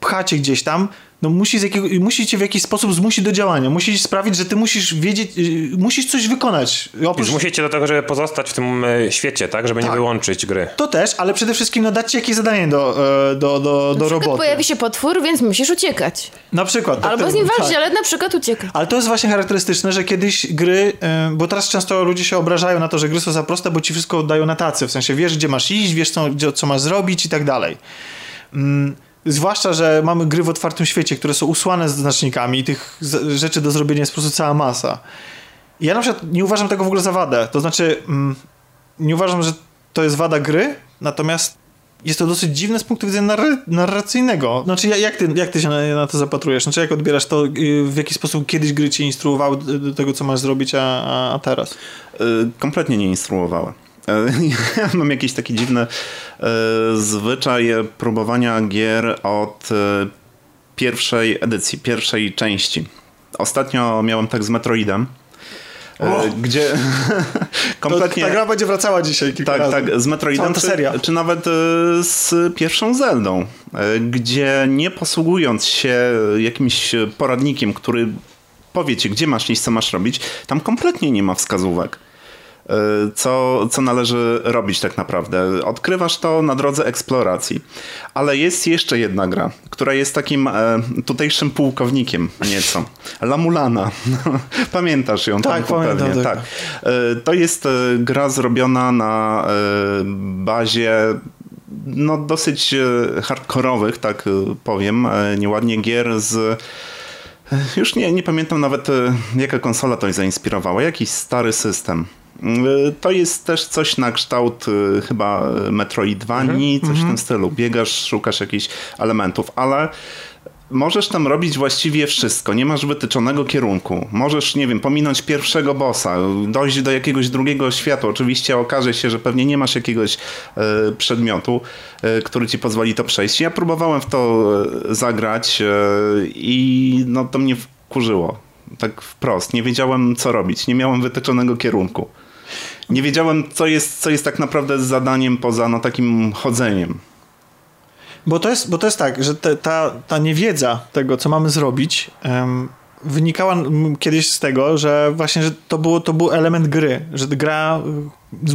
pchacie gdzieś tam, no musi, z jakiego, musi cię w jakiś sposób zmusić do działania. Musi sprawić, że ty musisz wiedzieć, y, musisz coś wykonać. Oprócz... Zmusić cię do tego, żeby pozostać w tym e, świecie, tak? Żeby tak. nie wyłączyć gry. To też, ale przede wszystkim no, dać ci jakieś zadanie do, e, do, do, do roboty. pojawi się potwór, więc musisz uciekać. Na przykład. Tak, Albo z nim walczyć, tak. ale na przykład uciekać. Ale to jest właśnie charakterystyczne, że kiedyś gry, e, bo teraz często ludzie się obrażają na to, że gry są za proste, bo ci wszystko dają na tacy. W sensie wiesz, gdzie masz iść, wiesz, co, co masz zrobić i tak dalej. Mm Zwłaszcza, że mamy gry w otwartym świecie, które są usłane znacznikami i tych rzeczy do zrobienia jest po prostu cała masa. Ja na przykład nie uważam tego w ogóle za wadę. To znaczy, mm, nie uważam, że to jest wada gry, natomiast jest to dosyć dziwne z punktu widzenia narr narracyjnego. Znaczy, jak ty, jak ty się na, na, to zapatrujesz? Znaczy, jak odbierasz to, y, w jaki sposób kiedyś gry cię instruowały do tego, co masz zrobić, a, a teraz? Yy, kompletnie nie instruowały. E, ja mam jakiś taki dziwny e, zwyczaj próbowania gier od e, pierwszej edycji, pierwszej części. Ostatnio miałem tak z Metroidem. O! Gdzie kompletnie. To, ta gra będzie wracała dzisiaj kilka tak, razy. Tak, z Metroidem, czy, seria. czy nawet z pierwszą Zeldą, gdzie nie posługując się jakimś poradnikiem, który powie ci, gdzie masz iść, co masz robić, tam kompletnie nie ma wskazówek. Y, co, co należy robić tak naprawdę. Odkrywasz to na drodze eksploracji. Ale jest jeszcze jedna gra, która jest takim e, tutejszym pułkownikiem nieco. Lamulana. Pamiętasz ją? Tak, pamiętam. Pewnie. Tak. E, to jest e, gra zrobiona na bazie no, dosyć hardkorowych, tak powiem, nieładnie gier z już nie, nie pamiętam nawet jaka konsola to zainspirowała. Jakiś stary system. Y, to jest też coś na kształt y, chyba Metroidvanii, mhm. coś w tym mhm. stylu. Biegasz, szukasz jakichś elementów, ale możesz tam robić właściwie wszystko. Nie masz wytyczonego kierunku. Możesz, nie wiem, pominąć pierwszego bossa, dojść do jakiegoś drugiego świata. Oczywiście okaże się, że pewnie nie masz jakiegoś y, przedmiotu, y, który ci pozwoli to przejść. Ja próbowałem w to y, zagrać i no to mnie wkurzyło. Tak wprost. Nie wiedziałem, co robić. Nie miałem wytyczonego kierunku nie wiedziałem, co jest, co jest tak naprawdę zadaniem poza no, takim chodzeniem. Bo to jest, bo to jest tak, że te, ta, ta niewiedza tego, co mamy zrobić, um, wynikała kiedyś z tego, że właśnie, że to, było, to był element gry, że gra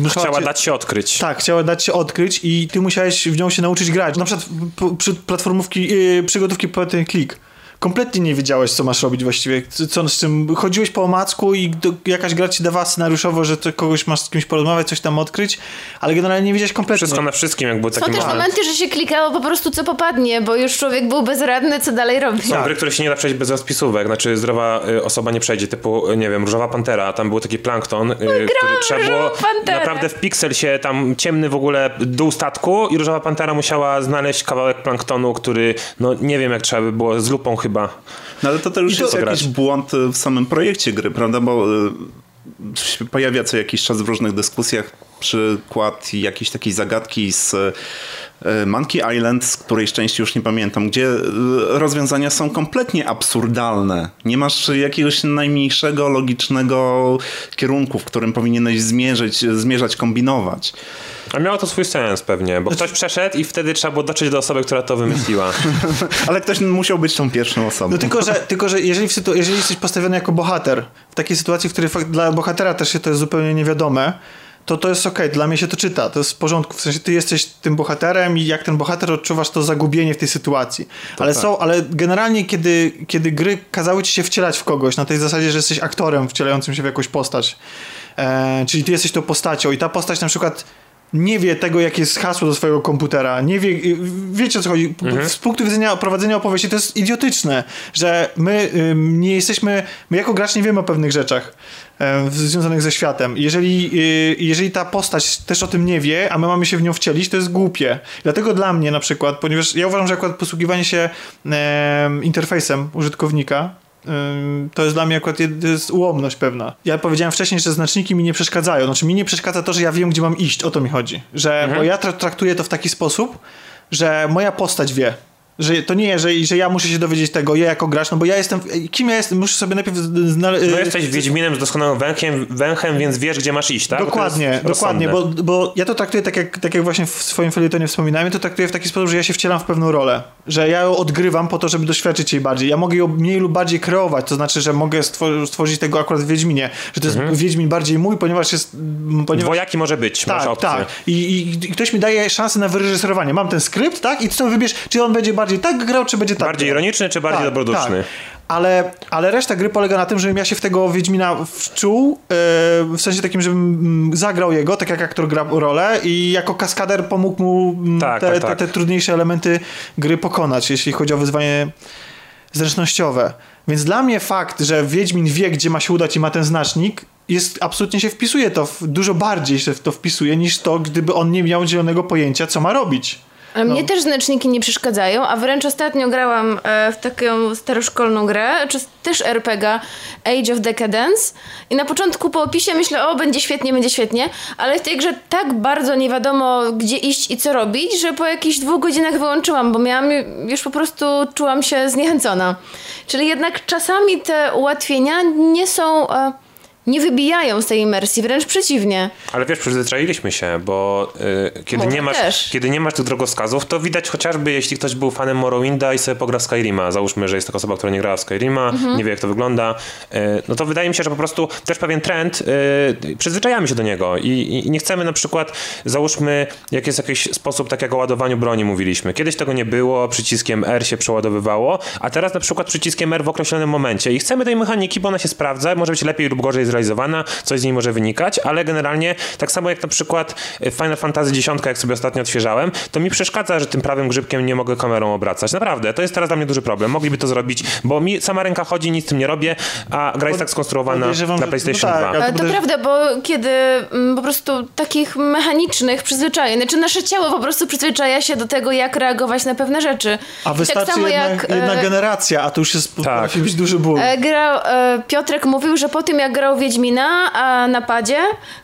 y, Chciała cię, dać się odkryć. Tak, chciała dać się odkryć i ty musiałeś w nią się nauczyć grać. Na przykład przy platformówki, yy, przygotówki po ten klik kompletnie nie wiedziałeś, co masz robić właściwie, co z czym chodziłeś po omacku i do, jakaś gra ci dawała scenariuszowo, że to kogoś masz z kimś porozmawiać, coś tam odkryć, ale generalnie nie wiedziałeś kompletnie. Wszystko na wszystkim, jak było takie Są też momenty, że się klikało po prostu co popadnie, bo już człowiek był bezradny, co dalej robić. Są tak. gry, które się nie da przejść bez rozpisówek, znaczy zdrowa y, osoba nie przejdzie, typu, y, nie wiem, Różowa Pantera, a tam był taki plankton, y, który trzeba było naprawdę w piksel się tam ciemny w ogóle dół statku i Różowa Pantera musiała znaleźć kawałek planktonu, który, no nie wiem jak trzeba by było, z lupą chyba no ale to, już jest jakiś błąd w samym projekcie gry, prawda? Bo y, pojawia co jakiś czas w różnych dyskusjach przykład jakiejś takiej zagadki z y, Monkey Island, z której części już nie pamiętam, gdzie y, rozwiązania są kompletnie absurdalne. Nie masz jakiegoś najmniejszego logicznego kierunku, w którym powinieneś zmierzyć, zmierzać, kombinować. A miało to swój sens pewnie, bo znaczy... ktoś przeszedł i wtedy trzeba było dotrzeć do osoby, która to wymyśliła. Ale ktoś musiał być tą pierwszą osobą. No tylko, że, tylko, że jeżeli, jeżeli jesteś postawiony jako bohater, w takiej sytuacji, w której dla bohatera też się to jest zupełnie niewiadome, to to jest okay. dla mnie się to czyta, to jest w porządku, w sensie ty jesteś tym bohaterem i jak ten bohater odczuwasz to zagubienie w tej sytuacji. ale tak. są, ale generalnie kiedy, kiedy gry kazały ci się wcielać w kogoś na tej zasadzie, że jesteś aktorem wcielającym się w jakąś postać, e, czyli ty jesteś tą postacią i ta postać na przykład nie wie tego, jakie jest hasło do swojego komputera, nie wie, wiecie o co chodzi. Mhm. Z punktu widzenia prowadzenia opowieści to jest idiotyczne, że my nie jesteśmy, my jako gracz nie wiemy o pewnych rzeczach związanych ze światem. Jeżeli, y, jeżeli ta postać też o tym nie wie, a my mamy się w nią wcielić, to jest głupie. Dlatego dla mnie na przykład, ponieważ ja uważam, że akurat posługiwanie się interfejsem użytkownika Ym, To jest dla mnie akurat jest ułomność pewna. Ja powiedziałem wcześniej, że znaczniki mi nie przeszkadzają. Znaczy mi nie przeszkadza to, że ja wiem, gdzie mam iść. O to mi chodzi. Że, Bo ja tra- traktuję to w taki sposób, że moja postać wie. Że to nie, że, że ja muszę się dowiedzieć tego, ja jako gracz, no bo ja jestem, kim ja jestem, muszę sobie najpierw znaleźć... No jesteś Wiedźminem z doskonałym węchem, węchem, więc wiesz, gdzie masz iść, tak? Bo Dokładnie, jest dokładnie, bo, bo ja to traktuję tak jak, tak jak właśnie w swoim felietonie wspominałem, to traktuję w taki sposób, że ja się wcielam w pewną rolę, że ja ją odgrywam po to, żeby doświadczyć jej bardziej. Ja mogę ją mniej lub bardziej kreować, to znaczy, że mogę stwor- stworzyć tego akurat w Wiedźminie, że to jest Wiedźmin bardziej mój, ponieważ jest... Ponieważ... Dwojaki może być, masz Tak, opcję. tak. I, i, I ktoś mi daje szansę na wyreżyserowanie. Mam ten skrypt, tak? I sobie wybierz, czy on będzie bardziej tak grał, czy będzie tak Bardziej grał. ironiczny, czy bardziej dobroduszny? Ale, ale reszta gry polega na tym, żebym ja się w tego Wiedźmina wczuł, e, w sensie takim, żebym mm, zagrał jego, tak jak aktor gra rolę i jako kaskader pomógł mu mm, Tak, te, tak, tak. Te, te trudniejsze elementy gry pokonać, jeśli chodzi o wyzwanie zręcznościowe. Więc dla mnie fakt, że Wiedźmin wie, gdzie ma się udać i ma ten znacznik, jest, absolutnie się wpisuje to, w, dużo bardziej się w to wpisuje niż to, gdyby on nie miał zielonego pojęcia, co ma robić. Ale No. mnie też znaczniki nie przeszkadzają, a wręcz ostatnio grałam e, w taką staroszkolną grę, czy też RPG Age of Decadence i na początku po opisie myślę, o będzie świetnie, będzie świetnie, ale w tej grze tak bardzo nie wiadomo gdzie iść i co robić, że po jakichś dwóch godzinach wyłączyłam, bo miałam już po prostu czułam się zniechęcona. Czyli jednak czasami te ułatwienia nie są... Nie wybijają z tej imersji, wręcz przeciwnie. Ale wiesz, przyzwyczailiśmy się, bo y, kiedy, Może nie masz, też. kiedy nie masz tych drogowskazów, to widać chociażby, jeśli ktoś był fanem Morrowinda i sobie pogra w Skyrima. Załóżmy, że jest taka osoba, która nie grała w Skyrima, Mhm. nie wie jak to wygląda. Y, no to wydaje mi się, że po prostu też pewien trend, y, przyzwyczajamy się do niego i, i, nie chcemy na przykład, załóżmy, jak jest jakiś sposób, tak jak o ładowaniu broni mówiliśmy. Kiedyś tego nie było, przyciskiem R się przeładowywało, a teraz na przykład przyciskiem R w określonym momencie i chcemy tej mechaniki, bo ona się sprawdza, może być lepiej lub gorzej zrealizowana, coś z niej może wynikać, ale generalnie tak samo jak na przykład w Final Fantasy X, jak sobie ostatnio odświeżałem, to mi przeszkadza, że tym prawym grzybkiem nie mogę kamerą obracać. Naprawdę, to jest teraz dla mnie duży problem. Mogliby to zrobić, bo mi sama ręka chodzi, nic z tym nie robię, a gra jest tak skonstruowana na że- PlayStation no tak, 2. ale- Ale to podejrz- prawda, bo kiedy mm, po prostu takich mechanicznych przyzwyczajeń, znaczy nasze ciało po prostu przyzwyczaja się do tego, jak reagować na pewne rzeczy. A I wystarczy tak samo jedna, jak jedna e, generacja, a to już jest, być duży ból. e, grał, e, Piotrek mówił, że po tym jak grał Wiedźmina a na padzie,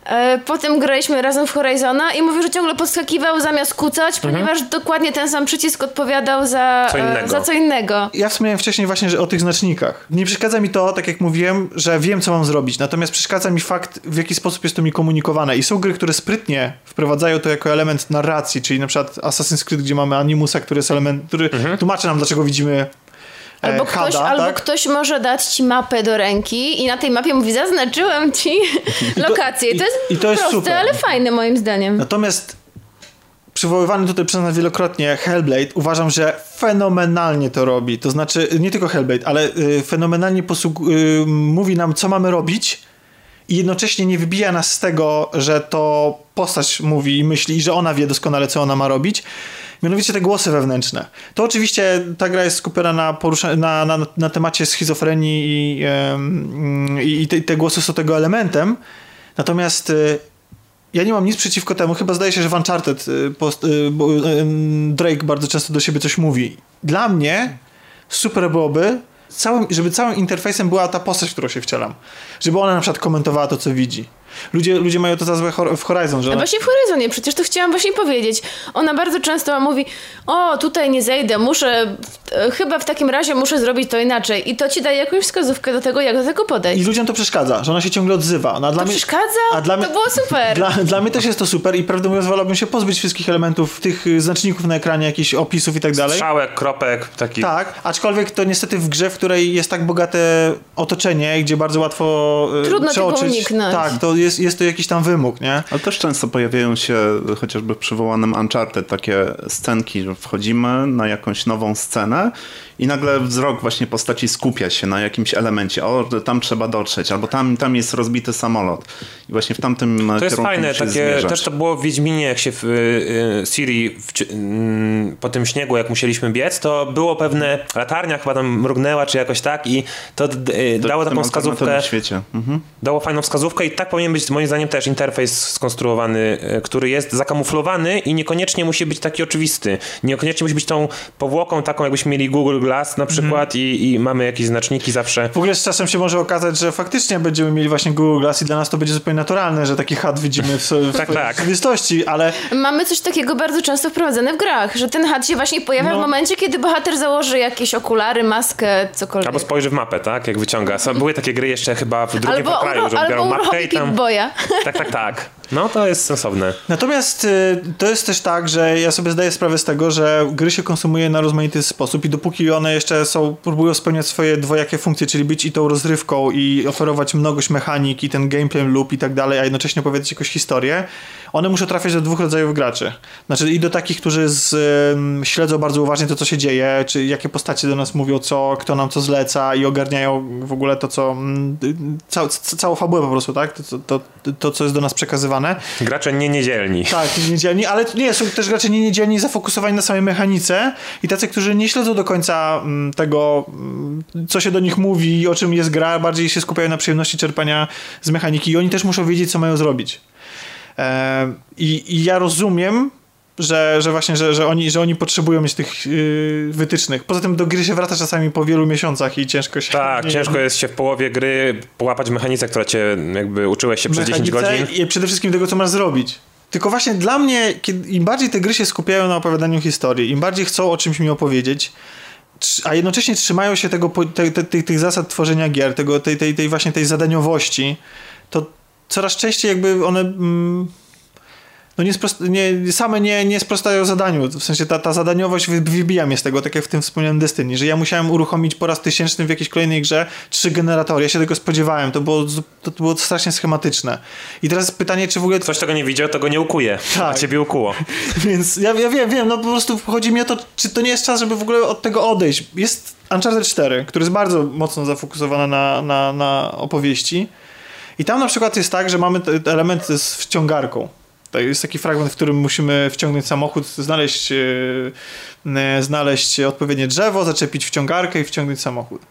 e, potem graliśmy razem w Horizona i mówił, że ciągle podskakiwał zamiast kucać, ponieważ dokładnie ten sam przycisk odpowiadał za Co e, innego. za co innego. Ja wspomniałem wcześniej właśnie że o tych znacznikach. Nie przeszkadza mi to, tak jak mówiłem, że wiem, co mam zrobić. Natomiast przeszkadza mi fakt, w jaki sposób jest to mi komunikowane. I są gry, które sprytnie wprowadzają to jako element narracji, czyli na przykład Assassin's Creed, gdzie mamy Animusa, który jest element, który tłumaczy nam, dlaczego widzimy e, Albo, ktoś, Hada, albo tak? ktoś może dać ci mapę do ręki i na tej mapie mówi, zaznaczyłem ci lokację. I to jest, i to jest proste, super. ale fajne moim zdaniem. Natomiast przywoływany tutaj przez nas wielokrotnie Hellblade uważam, że fenomenalnie to robi. To znaczy, nie tylko Hellblade, ale y, fenomenalnie posług- y, mówi nam, co mamy robić i jednocześnie nie wybija nas z tego, że to postać mówi i myśli, że ona wie doskonale, co ona ma robić. Mianowicie te głosy wewnętrzne. To oczywiście ta gra jest skupiona na, porusza- na, na, na temacie schizofrenii i, i, i te, te głosy są tego elementem. Natomiast y, ja nie mam nic przeciwko temu, chyba zdaje się, że w Uncharted y, post, y, Drake bardzo często do siebie coś mówi. Dla mnie super byłoby, całym, żeby całym interfejsem była ta postać, w którą się wcielam. Żeby ona na przykład komentowała to, co widzi. Ludzie, ludzie mają to za złe w Horizon, że A ona, właśnie w Horizonie, przecież to chciałam właśnie powiedzieć. Ona bardzo często mówi, o tutaj nie zejdę, muszę, e, chyba w takim razie muszę zrobić to inaczej. I to ci daje jakąś wskazówkę do tego, jak do tego podejść. I ludziom to przeszkadza, że ona się ciągle odzywa. No, a dla To mnie, przeszkadza? a dla To mnie- było super. Dla, dla mnie też jest to super i prawdę mówiąc wolałbym się pozbyć wszystkich elementów, tych y, znaczników na ekranie, jakichś opisów i tak dalej. Strzałek, kropek, taki... Tak, aczkolwiek to niestety w grze, w której jest tak bogate otoczenie, gdzie bardzo łatwo y, Trudno tego przeoczyć. uniknąć. Tak, to jest, jest to jakiś tam wymóg, nie? Ale też często pojawiają się chociażby w przywołanym Uncharted takie scenki, że wchodzimy na jakąś nową scenę i nagle wzrok właśnie postaci skupia się na jakimś elemencie. O, tam trzeba dotrzeć, albo tam, tam jest rozbity samolot. I właśnie w tamtym To jest kierunku fajne, takie, też to było w Wiedźminie, jak się w y, y, Siri w, y, po tym śniegu, jak musieliśmy biec, to było pewne, latarnia chyba tam mrugnęła, czy jakoś tak i to y, To dało taką wskazówkę, świecie. Mhm. dało fajną wskazówkę i tak powinien powinien być moim zdaniem też interfejs skonstruowany, e, który jest zakamuflowany i niekoniecznie musi być taki oczywisty. Niekoniecznie musi być tą powłoką taką, jakbyśmy mieli Google Glass na przykład Mhm. i, i mamy jakieś znaczniki zawsze. W ogóle z czasem się może okazać, że faktycznie będziemy mieli właśnie Google Glass i dla nas to będzie zupełnie naturalne, że taki HUD widzimy w, w, Tak, w tak. rzeczywistości, ale Mamy coś takiego bardzo często wprowadzane w grach, że ten HUD się właśnie pojawia No. w momencie, kiedy bohater założy jakieś okulary, maskę, cokolwiek. Albo spojrzy w mapę, tak? Jak wyciąga. Są- Były takie gry jeszcze chyba w drugim albo, kraju, że biorą mapkę i tam... Pip-Boya. Tak, tak, tak. No to jest sensowne. Natomiast y, to jest też tak, że ja sobie zdaję sprawę z tego, że gry się konsumuje na rozmaity sposób i dopóki one jeszcze są, próbują spełniać swoje dwojakie funkcje, czyli być i tą rozrywką i oferować mnogość mechanik i ten gameplay loop i tak dalej, a jednocześnie opowiadać jakąś historię, one muszą trafiać do dwóch rodzajów graczy. Znaczy i do takich, którzy z, śledzą bardzo uważnie to, co się dzieje, czy jakie postacie do nas mówią, co, kto nam co zleca i ogarniają w ogóle to, co mm, y, cał, c- całą fabułę po prostu, tak? To, to, to, to, co jest do nas przekazywane. Gracze nie niedzielni. Tak, niedzielni, ale nie, są też raczej nie niedzielni, zafokusowani na samej mechanice i tacy, którzy nie śledzą do końca mm, tego, mm, co się do nich mówi i o czym jest gra, bardziej się skupiają na przyjemności czerpania z mechaniki i oni też muszą wiedzieć, co mają zrobić. E, i, I ja rozumiem, że, że właśnie, że, że, oni, że oni potrzebują mieć tych yy, wytycznych. Poza tym do gry się wraca czasami po wielu miesiącach i ciężko się... Tak, nie- ciężko jest się w połowie gry połapać mechanicę, która cię jakby uczyłeś się przez 10 mechanice godzin. I przede wszystkim tego, co masz zrobić. Tylko właśnie dla mnie, kiedy, im bardziej te gry się skupiają na opowiadaniu historii, im bardziej chcą o czymś mi opowiedzieć, a jednocześnie trzymają się tego, te, te, tych- tych zasad tworzenia gier, tego, tej, tej, tej właśnie tej zadaniowości, to coraz częściej jakby one mm, no nie, sprost, nie same nie, nie sprostają zadaniu. W sensie ta, ta zadaniowość wy- wybija mnie z tego, tak jak w tym wspomnianym Destiny, że ja musiałem uruchomić po raz tysięczny w jakiejś kolejnej grze trzy generatory. Ja się tego spodziewałem. To było, to było strasznie schematyczne. I teraz pytanie, czy w ogóle Ktoś tego nie widział, to go nie ukuje. Tak. A ciebie ukuło. Więc ja, ja wiem, wiem, no po prostu chodzi mi o to, czy to nie jest czas, żeby w ogóle od tego odejść. Jest Uncharted 4, który jest bardzo mocno zafokusowany na, na, na opowieści. I tam na przykład jest tak, że mamy element z wciągarką. To jest taki fragment, w którym musimy wciągnąć samochód, znaleźć, e, e, znaleźć odpowiednie drzewo, zaczepić wciągarkę i wciągnąć samochód.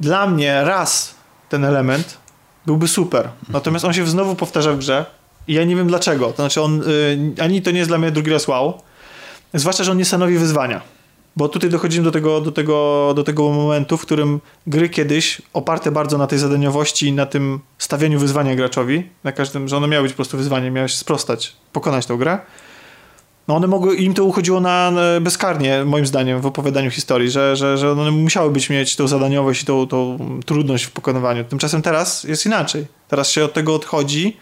Dla mnie raz ten element byłby super. Natomiast on się znowu powtarza w grze i ja nie wiem dlaczego. To znaczy on, y, ani to nie jest dla mnie drugi raz wow, zwłaszcza, że on nie stanowi wyzwania. Bo tutaj dochodzimy do tego, do, tego, do tego momentu, w którym gry kiedyś oparte bardzo na tej zadaniowości i na tym stawianiu wyzwania graczowi, na każdym, że one miały być po prostu wyzwaniem, miałeś sprostać, pokonać tę grę. No one mogły, im to uchodziło na, na bezkarnie, moim zdaniem, w opowiadaniu historii, że, że, że one musiały być mieć tą zadaniowość i tą, tą trudność w pokonywaniu. Tymczasem teraz jest inaczej. Teraz się od tego odchodzi.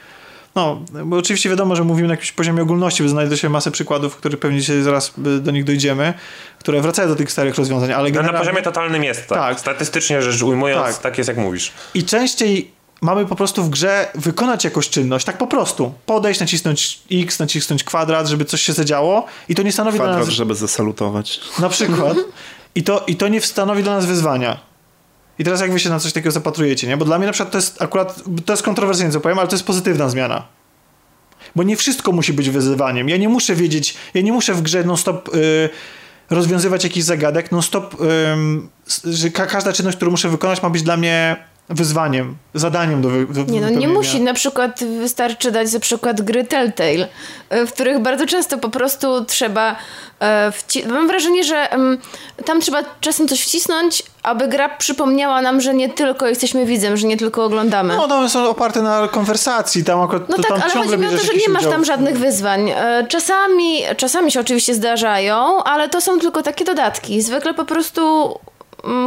No, bo oczywiście wiadomo, że mówimy na jakimś poziomie ogólności, bo znajdzie się masę przykładów, które pewnie dzisiaj zaraz y, do nich dojdziemy, które wracają do tych starych rozwiązań, ale No, na generalnie... poziomie totalnym jest tak. Tak. Statystycznie rzecz ujmując, Tak. tak. jest jak mówisz. I częściej mamy po prostu w grze wykonać jakąś czynność, tak po prostu. Podejść, nacisnąć X, nacisnąć kwadrat, żeby coś się zadziało i to nie stanowi dla Kwadrat, nas... żeby zasalutować. Na przykład. I to, I to nie stanowi dla nas wyzwania. I teraz jak wy się na coś takiego zapatrujecie, nie? Bo dla mnie na przykład to jest akurat, to jest kontrowersyjne co powiem, ale to jest pozytywna zmiana. Bo nie wszystko musi być wyzwaniem. Ja nie muszę wiedzieć, ja nie muszę w grze non-stop y, rozwiązywać jakichś zagadek, non-stop, ym, s- że ka każda czynność, którą muszę wykonać ma być dla mnie wyzwaniem, zadaniem do, wy do Nie no, nie musi. Na przykład wystarczy dać za przykład gry Telltale, w których bardzo często po prostu trzeba e, wci- Mam wrażenie, że tam trzeba czasem coś wcisnąć, aby gra przypomniała nam, że nie tylko jesteśmy widzem, że nie tylko oglądamy. No, one są oparte na konwersacji, tam akurat No to tak, ale chodzi mi o to, że nie masz tam żadnych wyzwań. E, Czasami, czasami się oczywiście zdarzają, ale to są tylko takie dodatki. Zwykle po prostu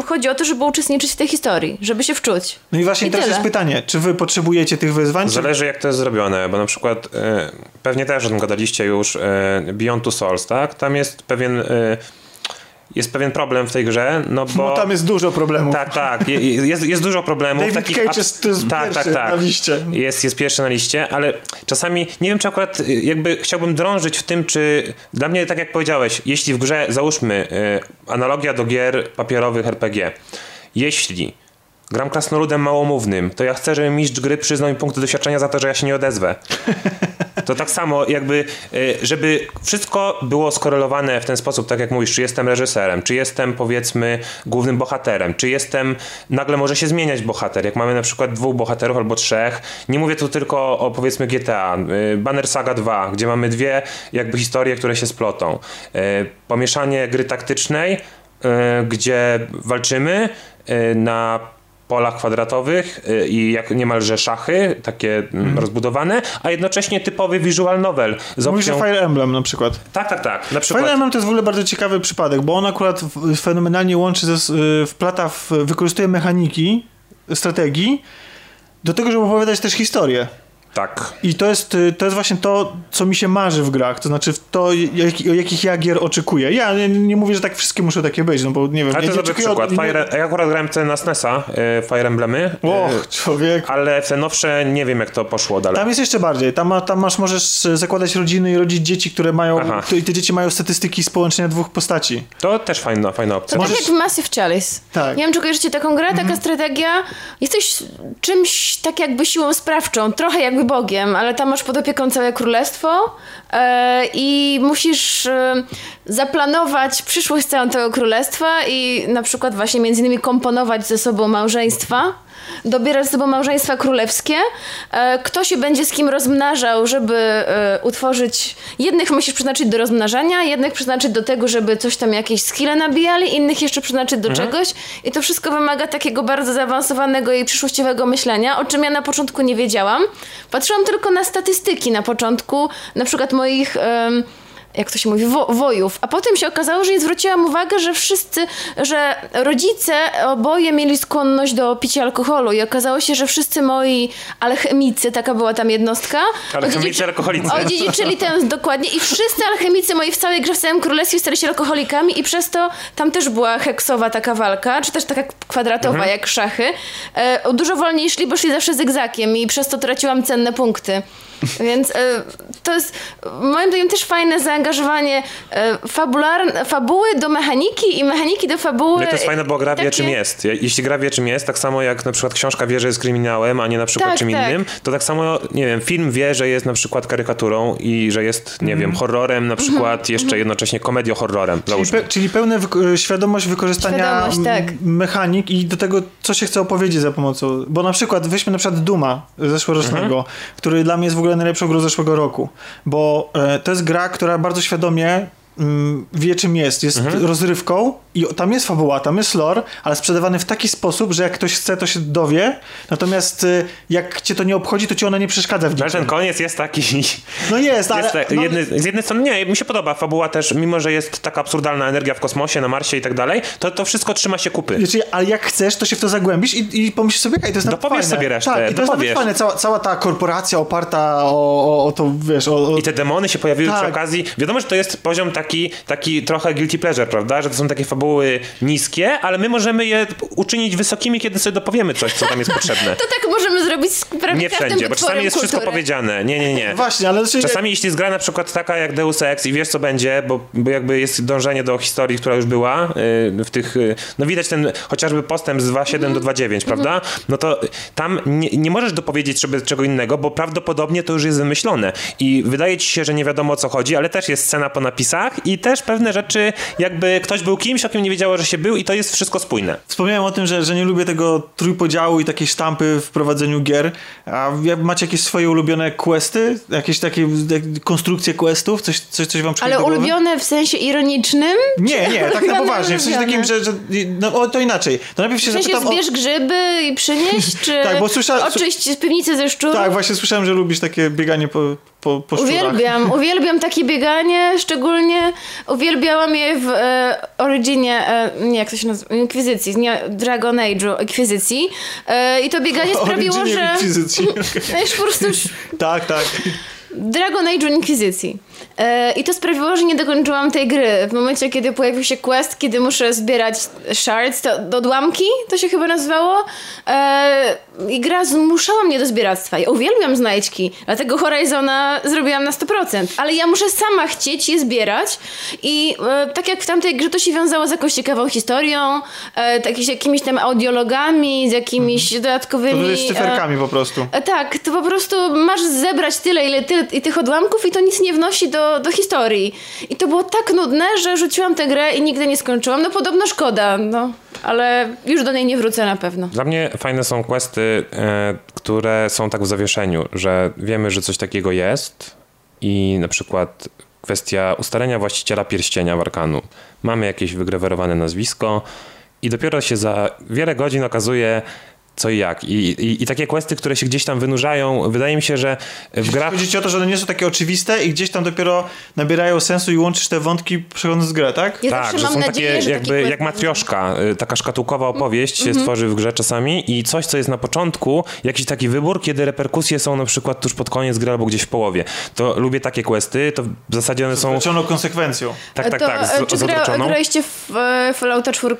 chodzi o to, żeby uczestniczyć w tej historii, żeby się wczuć. No i właśnie I teraz tyle. jest pytanie, czy wy potrzebujecie tych wyzwań? Czy... Zależy jak to jest zrobione, bo na przykład e, pewnie też o tym gadaliście już e, Beyond Two Souls, tak? Tam jest pewien e, jest pewien problem w tej grze, no bo... Bo tam jest dużo problemów. Tak, tak. Je- Jest, jest dużo problemów. David takich Cage jest- to jest tak, tak, pierwszy tak. na liście. Jest, jest pierwszy na liście, ale czasami nie wiem, czy akurat y, jakby chciałbym drążyć w tym, czy dla mnie, tak jak powiedziałeś, jeśli w grze, załóżmy, y, analogia do gier papierowych RPG, jeśli gram krasnoludem małomównym, to ja chcę, żeby mistrz gry przyznał mi punkty doświadczenia za to, że ja się nie odezwę. to tak samo jakby, y, żeby wszystko było skorelowane w ten sposób, tak jak mówisz, czy jestem reżyserem, czy jestem powiedzmy głównym bohaterem, czy jestem, nagle może się zmieniać bohater, jak mamy na przykład dwóch bohaterów albo trzech, nie mówię tu tylko o powiedzmy GTA, y, Banner Saga 2, gdzie mamy dwie jakby historie, które się splotą, y, pomieszanie gry taktycznej, gdzie walczymy na polach kwadratowych y, i jak niemalże szachy, takie mm. rozbudowane, a jednocześnie typowy visual novel. Z Mówisz o Fire Emblem na przykład. Tak, tak, tak. Na przykład... Fire Emblem to jest w ogóle bardzo ciekawy przypadek, bo on akurat fenomenalnie łączy, ze, wplata, w, wykorzystuje mechaniki strategii do tego, żeby opowiadać też historię. Tak. I to jest, y, to jest właśnie to, co mi się marzy w grach, to znaczy to, jak, jakich ja gier oczekuję. Ja nie, nie, mówię, że tak wszystkie muszą takie być, no bo nie wiem. Ale to jest dobry przykład. Od... Fire, ja akurat grałem te na SNESa, y, Fire Emblemy. Och, y, człowiek. Ale te nowsze nie wiem, jak to poszło dalej. Tam jest jeszcze bardziej. Tam, tam masz, możesz zakładać rodziny i rodzić dzieci, które mają, i te dzieci mają statystyki społeczne dwóch postaci. To też fajna, fajna opcja. To możesz... tak jak w Massive Chalice. Tak. Nie wiem, czy kojarzycie taką grę, taka mhm. strategia. Jesteś czymś tak jakby siłą sprawczą, trochę jakby Bogiem, ale tam masz pod opieką całe królestwo e, i musisz e, zaplanować przyszłość całego tego królestwa i na przykład właśnie między innymi komponować ze sobą małżeństwa dobierać ze sobą małżeństwa królewskie. E, kto się będzie z kim rozmnażał, żeby e, utworzyć... Jednych musisz przeznaczyć do rozmnażania, jednych przeznaczyć do tego, żeby coś tam jakieś skille nabijali, innych jeszcze przeznaczyć do mhm. czegoś. I to wszystko wymaga takiego bardzo zaawansowanego i przyszłościowego myślenia, o czym ja na początku nie wiedziałam. Patrzyłam tylko na statystyki na początku, na przykład moich jak to się mówi, wo wojów. A potem się okazało, że nie zwróciłam uwagi, że wszyscy, że rodzice oboje mieli skłonność do picia alkoholu i okazało się, że wszyscy moi alchemicy, taka była tam jednostka. Alchemicy, alkoholicy. Odziedziczyli ten dokładnie i wszyscy alchemicy moi w całej grze, w całym królestwie stali się alkoholikami i przez to tam też była heksowa taka walka, czy też taka kwadratowa mhm. jak szachy. E, dużo wolniej szli, bo szli zawsze zygzakiem i przez to traciłam cenne punkty. Więc e, to jest moim zdaniem też fajne zaangażowanie e, fabularne, fabuły do mechaniki i mechaniki do fabuły. Nie, to jest fajne, bo gra wie czym jest. Jeśli gra wie czym jest, tak samo jak na przykład książka wie, że jest kryminałem, a nie na przykład tak, czym tak. innym, to tak samo, nie wiem, film wie, że jest na przykład karykaturą i że jest, nie mm. wiem, horrorem, na mhm, przykład mm. jeszcze mm. jednocześnie komediohorrorem. Czyli, pe czyli pełna wy świadomość wykorzystania świadomość, tak. mechanik i do tego, co się chce opowiedzieć za pomocą. Bo na przykład weźmy na przykład Duma zeszłorocznego, -hmm. który dla mnie jest w ogóle najlepszą grą zeszłego roku, bo e, to jest gra, która bardzo świadomie mm, wie czym jest. Jest mhm. rozrywką i tam jest fabuła, tam jest lore, ale sprzedawany w taki sposób, że jak ktoś chce, to się dowie. Natomiast y, jak cię to nie obchodzi, to ci ona nie przeszkadza w niczym. ten koniec jest taki... No jest, ale... Jest, no... jedny, z jednej strony nie, mi się podoba fabuła też, mimo że jest taka absurdalna energia w kosmosie, na Marsie i tak dalej, to, to wszystko trzyma się kupy. Wiecie, ale jak chcesz, to się w to zagłębisz i, i pomyślisz sobie, hej, to jest Dopowiesz fajne. sobie resztę. Tak, i to jest nawet fajne. Cała, cała ta korporacja oparta o, o, o to, wiesz... O, o... I te demony się pojawiły tak. przy okazji. Wiadomo, że to jest poziom taki, taki trochę guilty pleasure, prawda? Że to są takie fabuły niskie, ale my możemy je uczynić wysokimi, kiedy sobie dopowiemy coś, co tam jest potrzebne. to tak możemy zrobić z prawie Nie wszędzie, bo czasami jest kultury. wszystko powiedziane. Nie, nie, nie. Właśnie, ale... Znaczy... Czasami jeśli jest gra na przykład taka jak Deus Ex i wiesz, co będzie, bo, bo jakby jest dążenie do historii, która już była yy, w tych... Yy, no widać ten chociażby postęp z 2.7 mm. do 2.9, mm. prawda? No to tam nie, nie możesz dopowiedzieć sobie czego innego, bo prawdopodobnie to już jest wymyślone. I wydaje ci się, że nie wiadomo o co chodzi, ale też jest scena po napisach i też pewne rzeczy jakby ktoś był kimś, o kim nie wiedziało, że się był i to jest wszystko spójne. Wspomniałem o tym, że, że nie lubię tego trójpodziału i takiej sztampy w prowadzeniu gier. A macie jakieś swoje ulubione questy? Jakieś takie konstrukcje questów? Coś, coś, coś wam Ale ulubione w sensie ironicznym? Nie, nie, tak na poważnie. W sensie takim, że, że no, o, to inaczej. To najpierw się w sensie zapytam zbierz o... grzyby i przynieść, czy tak, bo słysza... oczyść z piwnicy ze szczurów? Tak, właśnie słyszałem, że lubisz takie bieganie po, po, po Uwielbiam, uwielbiam takie bieganie, szczególnie uwielbiałam je w e, Originie, e, nie jak to się nazywa, Inkwizycji, nie Dragon Age'u, Inkwizycji e, i to bieganie sprawiło, że... Inkwizycji, okay. po prostu... tak, tak. Dragon Age Inkwizycji. E, I to sprawiło, że nie dokończyłam tej gry. W momencie, kiedy pojawił się quest, kiedy muszę zbierać shards, to odłamki, to się chyba nazywało. E, I gra zmuszała mnie do zbieractwa. Ja uwielbiam znajdźki, dlatego Horizona zrobiłam na 100%. Ale ja muszę sama chcieć je zbierać i e, tak jak w tamtej grze to się wiązało z jakąś ciekawą historią, tak, z jakimiś tam audiologami, z jakimiś mhm. dodatkowymi... Z cyferkami po prostu. Tak, to po prostu masz zebrać tyle, ile tyle i tych odłamków i to nic nie wnosi do, do historii. I to było tak nudne, że rzuciłam tę grę i nigdy nie skończyłam. No podobno szkoda, no, ale już do niej nie wrócę na pewno. Dla mnie fajne są questy, e, które są tak w zawieszeniu, że wiemy, że coś takiego jest i na przykład kwestia ustalenia właściciela pierścienia w Arkanu. Mamy jakieś wygrawerowane nazwisko i dopiero się za wiele godzin okazuje, co i jak. I, i, I, takie questy, które się gdzieś tam wynurzają, wydaje mi się, że w grach... Chodzi ci o to, że one nie są takie oczywiste i gdzieś tam dopiero nabierają sensu i łączysz te wątki przechodząc grę, tak? Ja tak, że są nadzieję, takie że jakby jak matrioszka, y, taka szkatułkowa opowieść mm -hmm. się mhm. tworzy w grze czasami i coś, co jest na początku, jakiś taki wybór, kiedy reperkusje są na przykład tuż pod koniec gry albo gdzieś w połowie. To lubię takie questy, to w zasadzie one są... Z konsekwencją. Tak, tak, to, tak, z, czy gra, graliście w e, Fallouta 4?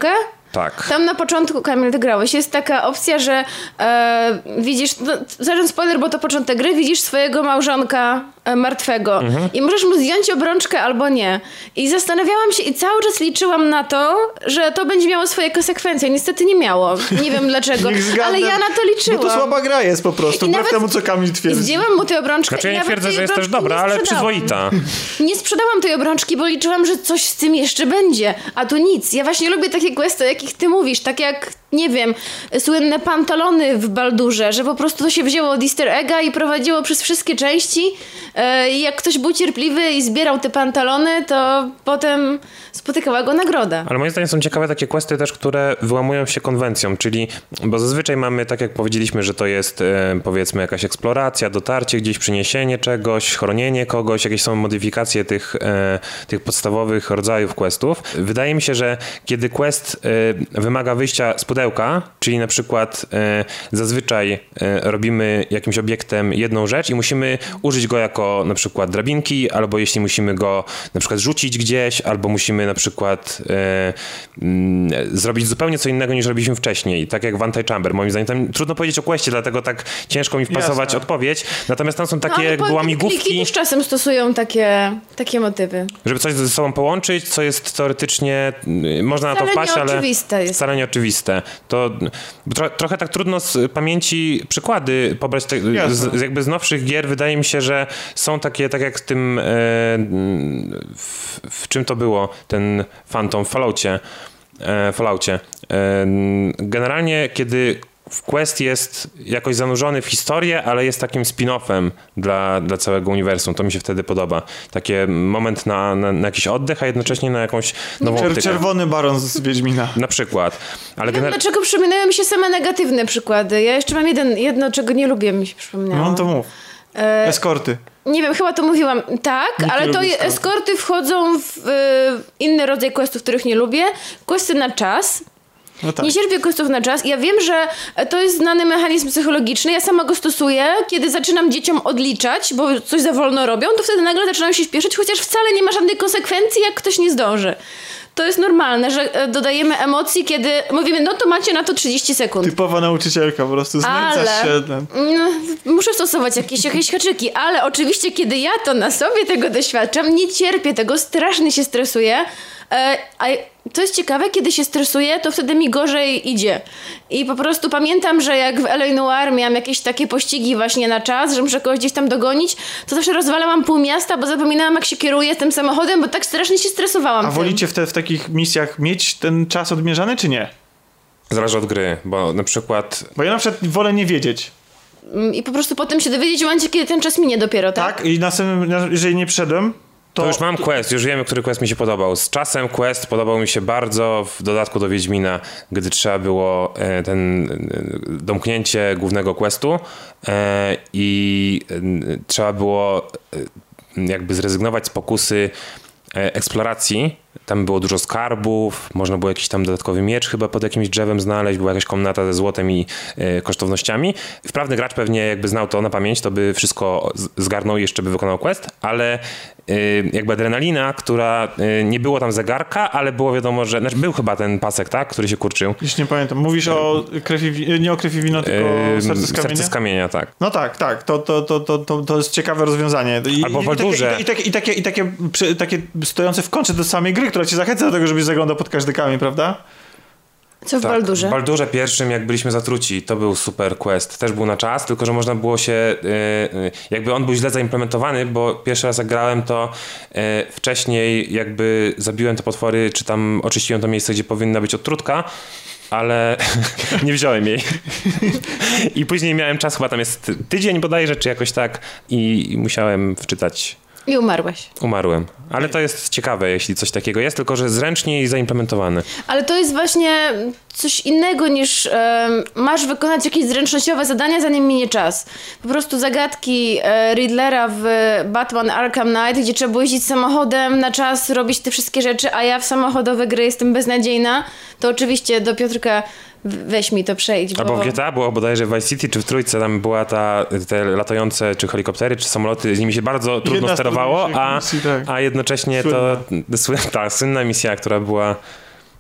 Tak. Tam na początku, Kamil, ty grałeś, jest taka opcja, że e, widzisz, no, zaraz spoiler, bo to początek gry, widzisz swojego małżonka martwego mhm. i możesz mu zdjąć obrączkę albo nie. I zastanawiałam się i cały czas liczyłam na to, że to będzie miało swoje konsekwencje. Niestety nie miało. Nie wiem dlaczego, ale ja na to liczyłam. Bo to słaba gra jest po prostu, wbrew temu, co Kamil twierdzi. Zdjęłam mu tę obrączkę. Znaczy ja nie twierdzę, że jest też dobra, ale przyzwoita. Nie sprzedałam tej obrączki, bo liczyłam, że coś z tym jeszcze będzie, a tu nic. Ja właśnie lubię takie questy, jakich ty mówisz, tak jak, nie wiem, słynne pantalony w Baldurze, że po prostu to się wzięło od easter egga i prowadziło przez wszystkie części e, i jak ktoś był cierpliwy i zbierał te pantalony, to potem spotykała go nagroda. Ale moim zdaniem są ciekawe takie questy też, które wyłamują się konwencją, czyli, bo zazwyczaj mamy, tak jak powiedzieliśmy, że to jest e, powiedzmy jakaś eksploracja, dotarcie gdzieś, przyniesienie czegoś, chronienie kogoś, jakieś są modyfikacje tych, e, tych podstawowych rodzajów questów. Wydaje mi się, że kiedy quest wymaga wyjścia z pudełka, czyli na przykład e, zazwyczaj e, robimy jakimś obiektem jedną rzecz i musimy użyć go jako na przykład drabinki, albo jeśli musimy go na przykład rzucić gdzieś, albo musimy na przykład e, mm, zrobić zupełnie co innego niż robiliśmy wcześniej, tak jak w Anti-Chamber. Moim zdaniem tam trudno powiedzieć o questie, dlatego tak ciężko mi wpasować Jasne. odpowiedź. Natomiast tam są takie no, łamigłówki. już czasem stosują takie, takie motywy. Żeby coś ze sobą połączyć, co jest teoretycznie, można na to wpaść, ale jest. wcale nieoczywiste. To tro, trochę tak trudno z pamięci przykłady pobrać te, z, jakby z nowszych gier. Wydaje mi się, że są takie, tak jak w tym, e, w, w czym to było, ten Phantom w Falloutie. E, Falloutie. E, generalnie, kiedy Quest jest jakoś zanurzony w historię, ale jest takim spin-offem dla, dla całego uniwersum. To mi się wtedy podoba. Taki moment na, na, na, jakiś oddech, a jednocześnie na jakąś nową Czer Czerwony baron z Wiedźmina. Na przykład. Ale gener... Dlaczego przypominają mi się same negatywne przykłady? Ja jeszcze mam jeden, jedno, czego nie lubię, mi się przypomniało. No to mów. E... Eskorty. Nie wiem, chyba to mówiłam tak, Nikt ale to eskorty wchodzą w y, inny rodzaj questów, których nie lubię. Questy na czas no tak. Nie cierpię questów na czas. Ja wiem, że to jest znany mechanizm psychologiczny. Ja sama go stosuję. Kiedy zaczynam dzieciom odliczać, bo coś za wolno robią, to wtedy nagle zaczynają się śpieszyć, chociaż wcale nie ma żadnej konsekwencji, jak ktoś nie zdąży. To jest normalne, że e, dodajemy emocji, kiedy mówimy, no to macie na to 30 sekund. Typowa nauczycielka, po prostu znęcasz się. No, muszę stosować jakieś, jakieś haczyki, ale oczywiście, kiedy ja to na sobie tego doświadczam, nie cierpię tego, strasznie się stresuję. E, a to jest ciekawe, kiedy się stresuję, to wtedy mi gorzej idzie. I po prostu pamiętam, że jak w L.A. Noir miałam jakieś takie pościgi właśnie na czas, że muszę kogoś gdzieś tam dogonić, to zawsze rozwalałam pół miasta, bo zapominałam jak się kieruje tym samochodem, bo tak strasznie się stresowałam. A tym. wolicie w, te, w takich misjach mieć ten czas odmierzany, czy nie? Zależy od gry, bo na przykład... Bo ja na przykład wolę nie wiedzieć. Mm, I po prostu potem się dowiedzieć w momencie, kiedy ten czas minie dopiero, tak? Tak, i następnym, jeżeli nie przyszedłem, to... to... już mam quest, już wiemy, który quest mi się podobał. Z czasem quest podobał mi się bardzo w dodatku do Wiedźmina, gdy trzeba było e, ten e, domknięcie głównego questu e, i trzeba było jakby zrezygnować z pokusy eksploracji tam było dużo skarbów, można było jakiś tam dodatkowy miecz chyba pod jakimś drzewem znaleźć, była jakaś komnata ze złotem i e, kosztownościami. Wprawny gracz pewnie jakby znał to na pamięć, to by wszystko zgarnął i jeszcze by wykonał quest, ale e, jakby adrenalina, która e, nie było tam zegarka, ale było wiadomo, że znaczy był chyba ten pasek, tak, który się kurczył. Już nie pamiętam. Mówisz o krewi, nie o krewi wino, tylko yy, serce z kamienia? Serce z kamienia, tak. No tak, tak. To, to, to, to, to, to jest ciekawe rozwiązanie. I, Albo w Baldurze. I, takie, i, takie, i, takie, i takie, takie stojące w kącie do samej gry, która cię zachęca do tego, żebyś zaglądał pod każdy kamień, prawda? Co w Tak, Baldurze? W Baldurze pierwszym, jak byliśmy zatruci, to był super quest. Też był na czas, tylko że można było się. y, y, jakby on był źle zaimplementowany, bo pierwszy raz jak grałem, to y, wcześniej jakby zabiłem te potwory, czy tam oczyściłem to miejsce, gdzie powinna być odtrutka. Ale nie wziąłem jej. I później miałem czas, chyba tam jest tydzień bodajże, czy jakoś tak, i, i musiałem wczytać. I umarłeś. Umarłem. Ale to jest ciekawe, jeśli coś takiego jest, tylko że zręcznie i zaimplementowane. Ale to jest właśnie coś innego niż masz wykonać jakieś zręcznościowe zadania, zanim minie czas. Po prostu zagadki e, Riddlera w Batman Arkham Knight, gdzie trzeba było jeździć samochodem na czas, robić te wszystkie rzeczy, a ja w samochodowe gry jestem beznadziejna, to oczywiście do Piotrka weź mi to przejdź, bo... Albo w GTA było bodajże w Vice City czy w Trójce, tam była ta, te latające czy helikoptery, czy samoloty, z nimi się bardzo trudno Jedna sterowało, a, misji, tak. a jednocześnie to słynna. ta słynna misja, która była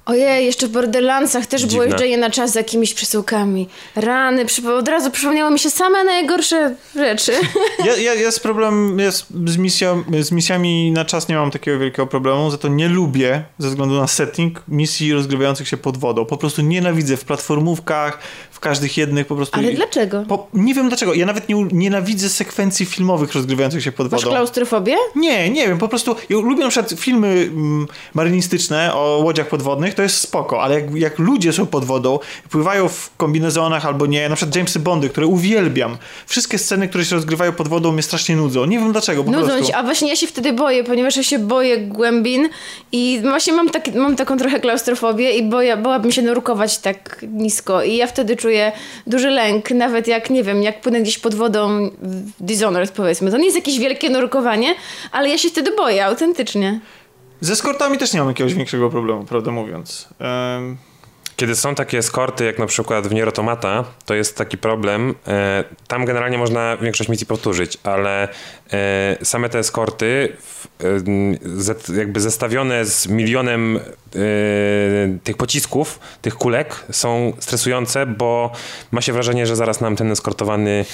Ojej, jeszcze w Borderlandsach też było Dziwne. jeżdżenie na czas z jakimiś przesyłkami. Rany, od razu przypomniało mi się same najgorsze rzeczy. Ja, ja, jest problem jest z, misją, z misjami na czas nie mam takiego wielkiego problemu, za to nie lubię, ze względu na setting, misji rozgrywających się pod wodą. Po prostu nienawidzę w platformówkach, w każdych jednych po prostu... Ale dlaczego? Po, nie wiem dlaczego. Ja nawet nie, nienawidzę sekwencji filmowych rozgrywających się pod Masz wodą. klaustrofobię? Nie, nie wiem, po prostu ja lubię na przykład filmy mm, marynistyczne o łodziach podwodnych, to jest spoko, ale jak, jak ludzie są pod wodą, pływają w kombinezonach albo nie, na przykład Jamesy Bondy, które uwielbiam. Wszystkie sceny, które się rozgrywają pod wodą mnie strasznie nudzą. Nie wiem dlaczego, po Nudzą prostu. a właśnie ja się wtedy boję, ponieważ ja się boję głębin i właśnie mam, taki, mam taką trochę klaustrofobię i boję, bałabym się nurkować tak nisko i ja wtedy czuję duży lęk, nawet jak, nie wiem, jak płynę gdzieś pod wodą w Dishonored powiedzmy. To nie jest jakieś wielkie nurkowanie, ale ja się wtedy boję, autentycznie. Ze skortami też nie mam jakiegoś większego problemu, prawdę mówiąc. Em, Kiedy są takie eskorty, jak na przykład w Nier Automata, to jest taki problem. E, tam generalnie można większość misji powtórzyć, ale e, same te eskorty, w, jakby zestawione z milionem e, tych pocisków, tych kulek, są stresujące, bo ma się wrażenie, że zaraz nam ten eskortowany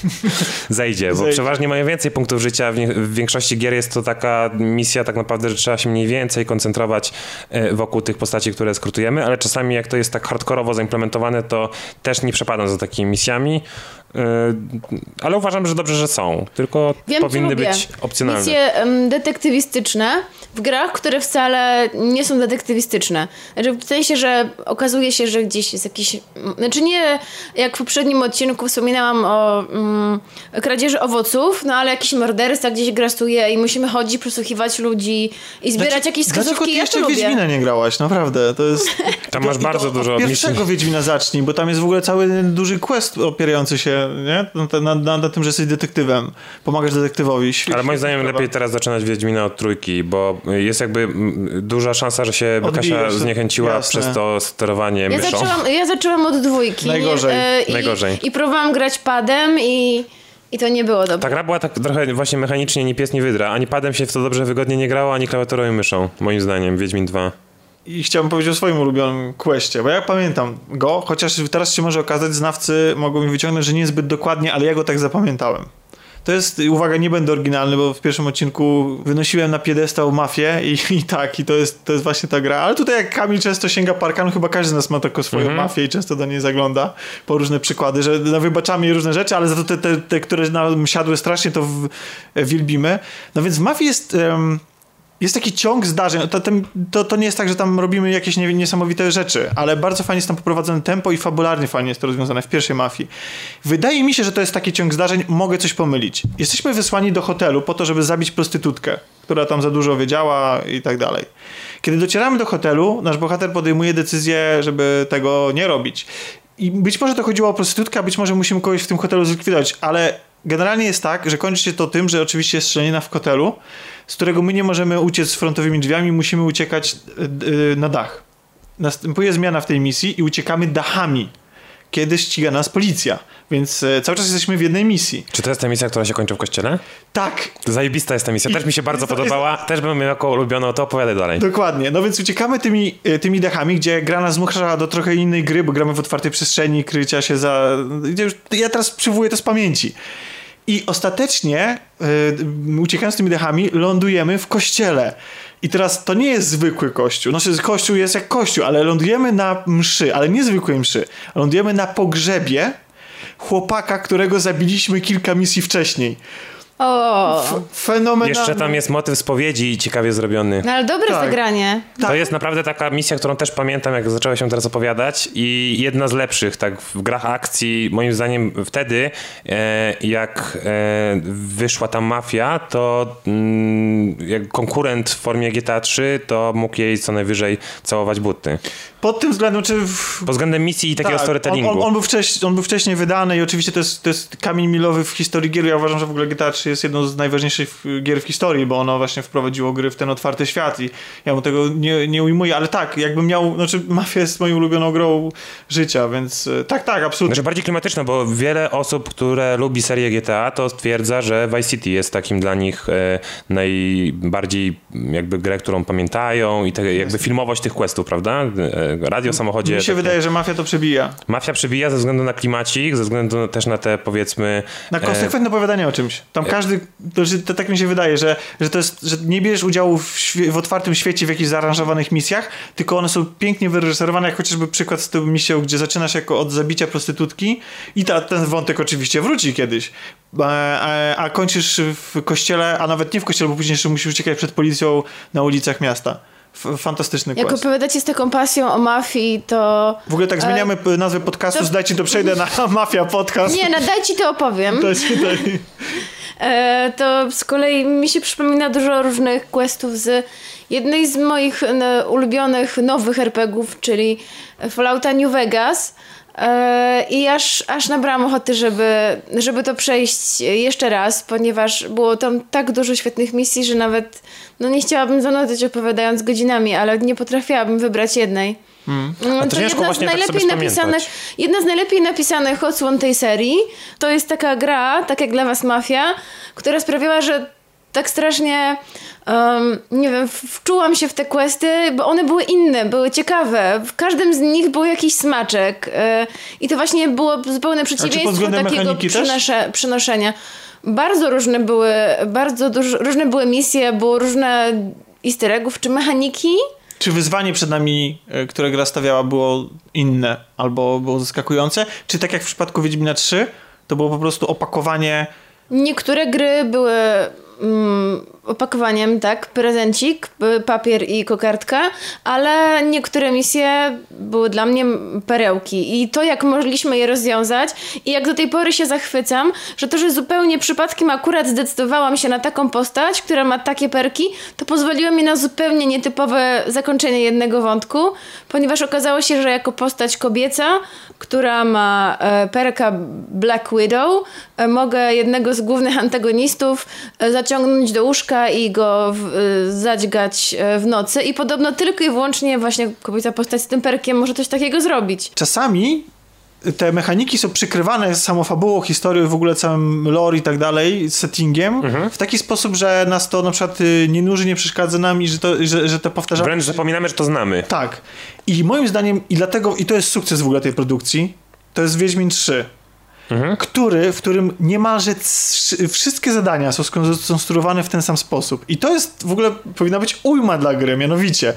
zejdzie, bo Zejdzie. przeważnie mają więcej punktów życia. W większości gier jest to taka misja tak naprawdę, że trzeba się mniej więcej koncentrować e, wokół tych postaci, które eskortujemy, ale czasami jak to jest tak hardkorowo zaimplementowane, to też nie przepadam za takimi misjami. E, Ale uważam, że dobrze, że są. Tylko Wiem, powinny lubię. być opcjonalne. Misje detektywistyczne w grach, które wcale nie są detektywistyczne. Znaczy w sensie, że okazuje się, że gdzieś jest jakiś... Znaczy nie jak w poprzednim odcinku wspominałam o mm, kradzieży owoców, no ale jakiś morderca gdzieś grasuje i musimy chodzić, przesłuchiwać ludzi i zbierać dlaczego- jakieś Dlaczego wskazówki. ty Ja jeszcze. Wiedźmina nie grałaś? Naprawdę, to jest... Tam to- masz bardzo to dużo od misji. pierwszego Wiedźmina zacznij, bo tam jest w ogóle cały duży quest opierający się nie? Na, na, na, tym, że jesteś detektywem. Pomagasz detektywowi. Świe- Ale moim zdaniem lepiej teraz zaczynać Wiedźmina od trójki, bo jest jakby duża szansa, że się Odbijesz Kasia zniechęciła jasne. przez to sterowanie Ja myszą. zaczęłam, ja zaczęłam od dwójki. Najgorzej. e, i, Najgorzej. I próbowałam grać padem i, i to nie było dobre. Ta gra była tak trochę właśnie mechanicznie ni pies, ni wydra. Ani padem się w to dobrze wygodnie nie grało, ani klawiaturą i myszą, moim zdaniem, Wiedźmin 2. I chciałbym powiedzieć o swoim ulubionym questie, bo ja pamiętam go, chociaż teraz się może okazać, znawcy mogą mi wyciągnąć, że niezbyt dokładnie, ale ja go tak zapamiętałem. To jest, uwaga, nie będę oryginalny, bo w pierwszym odcinku wynosiłem na piedestał mafię i, i tak, i to jest, to jest właśnie ta gra. Ale tutaj jak Kamil często sięga parkanu, chyba każdy z nas ma taką swoją mafię i często do niej zagląda po różne przykłady, że no, wybaczamy jej różne rzeczy, ale za to te, te, te które nam siadły strasznie, to w, wielbimy. No więc w mafii jest... jest taki ciąg zdarzeń. To, to, to nie jest tak, że tam robimy jakieś nie, niesamowite rzeczy, ale bardzo fajnie jest tam poprowadzone tempo i fabularnie fajnie jest to rozwiązane w pierwszej mafii. Wydaje mi się, że to jest taki ciąg zdarzeń, mogę coś pomylić. Jesteśmy wysłani do hotelu po to, żeby zabić prostytutkę, która tam za dużo wiedziała i tak dalej. Kiedy docieramy do hotelu, nasz bohater podejmuje decyzję, żeby tego nie robić. I być może to chodziło o prostytutkę, a być może musimy kogoś w tym hotelu zlikwidować, ale generalnie jest tak, że kończy się to tym, że oczywiście jest strzelanina w hotelu, z którego my nie możemy uciec frontowymi drzwiami, musimy uciekać y, y, na dach. Następuje zmiana w tej misji i uciekamy dachami, kiedy ściga nas policja. Więc e, cały czas jesteśmy w jednej misji. Czy to jest ta misja, która się kończy w kościele? Tak, Zajebista jest ta misja, też mi się bardzo jest podobała, też bym miał jako ulubioną, to opowiadaj dalej. Dokładnie. No więc uciekamy tymi, e, tymi dachami, gdzie gra nas zmusza do trochę innej gry, bo gramy w otwartej przestrzeni, krycia się za... Ja teraz przywołuję to z pamięci. I ostatecznie, yy, uciekając tymi dechami, lądujemy w kościele. I teraz to nie jest zwykły kościół. Znaczy, kościół jest jak kościół, ale lądujemy na mszy, ale nie zwykłej mszy. Lądujemy na pogrzebie chłopaka, którego zabiliśmy kilka misji wcześniej. O, Fenomenalne. Jeszcze tam jest motyw spowiedzi ciekawie zrobiony. no ale dobre Tak. zagranie. To jest naprawdę taka misja, którą też pamiętam, jak zaczęła się teraz opowiadać i jedna z lepszych, tak, w grach akcji, moim zdaniem wtedy, e, jak e, wyszła tam mafia, to mm, jak konkurent w formie GTA 3, to mógł jej co najwyżej całować buty. Pod tym względem, czy... W... Pod względem misji i takiego Tak, storytellingu. On, on, on, był wcześniej, on był wcześniej wydany i oczywiście to jest, to jest kamień milowy w historii gier. Ja uważam, że w ogóle GTA 3 jest jedną z najważniejszych gier w historii, bo ono właśnie wprowadziło gry w ten otwarty świat i ja mu tego nie, nie ujmuję, ale tak, jakbym miał, znaczy Mafia jest moją ulubioną grą życia, więc e, tak, tak, absolutnie. Znaczy bardziej klimatyczne, bo wiele osób, które lubi serię GTA, to stwierdza, że Vice City jest takim dla nich e, najbardziej jakby grę, którą pamiętają i te, jakby filmowość tych questów, prawda? E, radio samochodzie. Mi się takie- wydaje, że Mafia to przebija. Mafia przebija ze względu na klimacik, ze względu też na te powiedzmy... Na e, konsekwentne opowiadanie o czymś. Tam każdy, to, to tak mi się wydaje, że, że to jest, że nie bierzesz udziału w, w otwartym świecie w jakichś zaaranżowanych misjach, tylko one są pięknie wyreżyserowane, jak chociażby przykład z tą misją, gdzie zaczynasz jako od zabicia prostytutki i ta, ten wątek oczywiście wróci kiedyś, a, a, a kończysz w kościele, a nawet nie w kościele, bo później jeszcze musisz uciekać przed policją na ulicach miasta. Fantastyczny Jak quest. opowiadacie z taką pasją o mafii, to... W ogóle tak zmieniamy p- nazwę podcastu, to- zdajcie to przejdę na Mafia Podcast. Nie, nadaj ci to opowiem. To tutaj... E, to z kolei mi się przypomina dużo różnych questów z jednej z moich ulubionych nowych RPGów, czyli Fallouta New Vegas. E, I aż, aż nabrałam ochoty, żeby, żeby to przejść jeszcze raz, ponieważ było tam tak dużo świetnych misji, że nawet no nie chciałabym zanudzać opowiadając godzinami, ale nie potrafiłabym wybrać jednej. Mm, A to ciężko właśnie tak sobie napisanych, spamiętać. jedna z najlepiej napisanych odsłon tej serii to jest taka gra, tak jak dla was Mafia, która sprawiała, że tak strasznie um, nie wiem, wczułam się w te questy, bo one były inne, były ciekawe. W każdym z nich był jakiś smaczek e, i to właśnie było zupełne przeciwieństwo takiego przynosze, przynoszenia. Bardzo różne były, bardzo duż, różne były misje, było różne easter eggów czy mechaniki. Czy wyzwanie przed nami, e, które gra stawiała, było inne albo było zaskakujące? Czy tak jak w przypadku Wiedźmina 3, to było po prostu opakowanie. Niektóre gry były mm, opakowaniem, tak, prezencik, papier i kokardka, ale niektóre misje były dla mnie perełki. I to jak mogliśmy je rozwiązać i jak do tej pory się zachwycam, że to, że zupełnie przypadkiem akurat zdecydowałam się na taką postać, która ma takie perki, to pozwoliło mi na zupełnie nietypowe zakończenie jednego wątku, ponieważ okazało się, że jako postać kobieca, która ma e, perka Black Widow, e, mogę jednego z głównych antagonistów e, zaciągnąć do łóżka i go w, e, zadźgać e, w nocy i podobno tylko i wyłącznie właśnie kobieca postać z tym perkiem może coś takiego zrobić. Czasami te mechaniki są przykrywane samą fabułą, historią, w ogóle całym lore i tak dalej, settingiem, w taki sposób, że nas to na przykład y, nie nuży, nie przeszkadza nam i że to, że, że to powtarzamy. Wręcz zapominamy, że to znamy. Tak. I moim zdaniem, i dlatego, i to jest sukces w ogóle tej produkcji, to jest Wiedźmin 3. Który, w którym niemalże wszystkie zadania są skonstruowane w ten sam sposób. I to jest w ogóle powinna być ujma dla gry, mianowicie.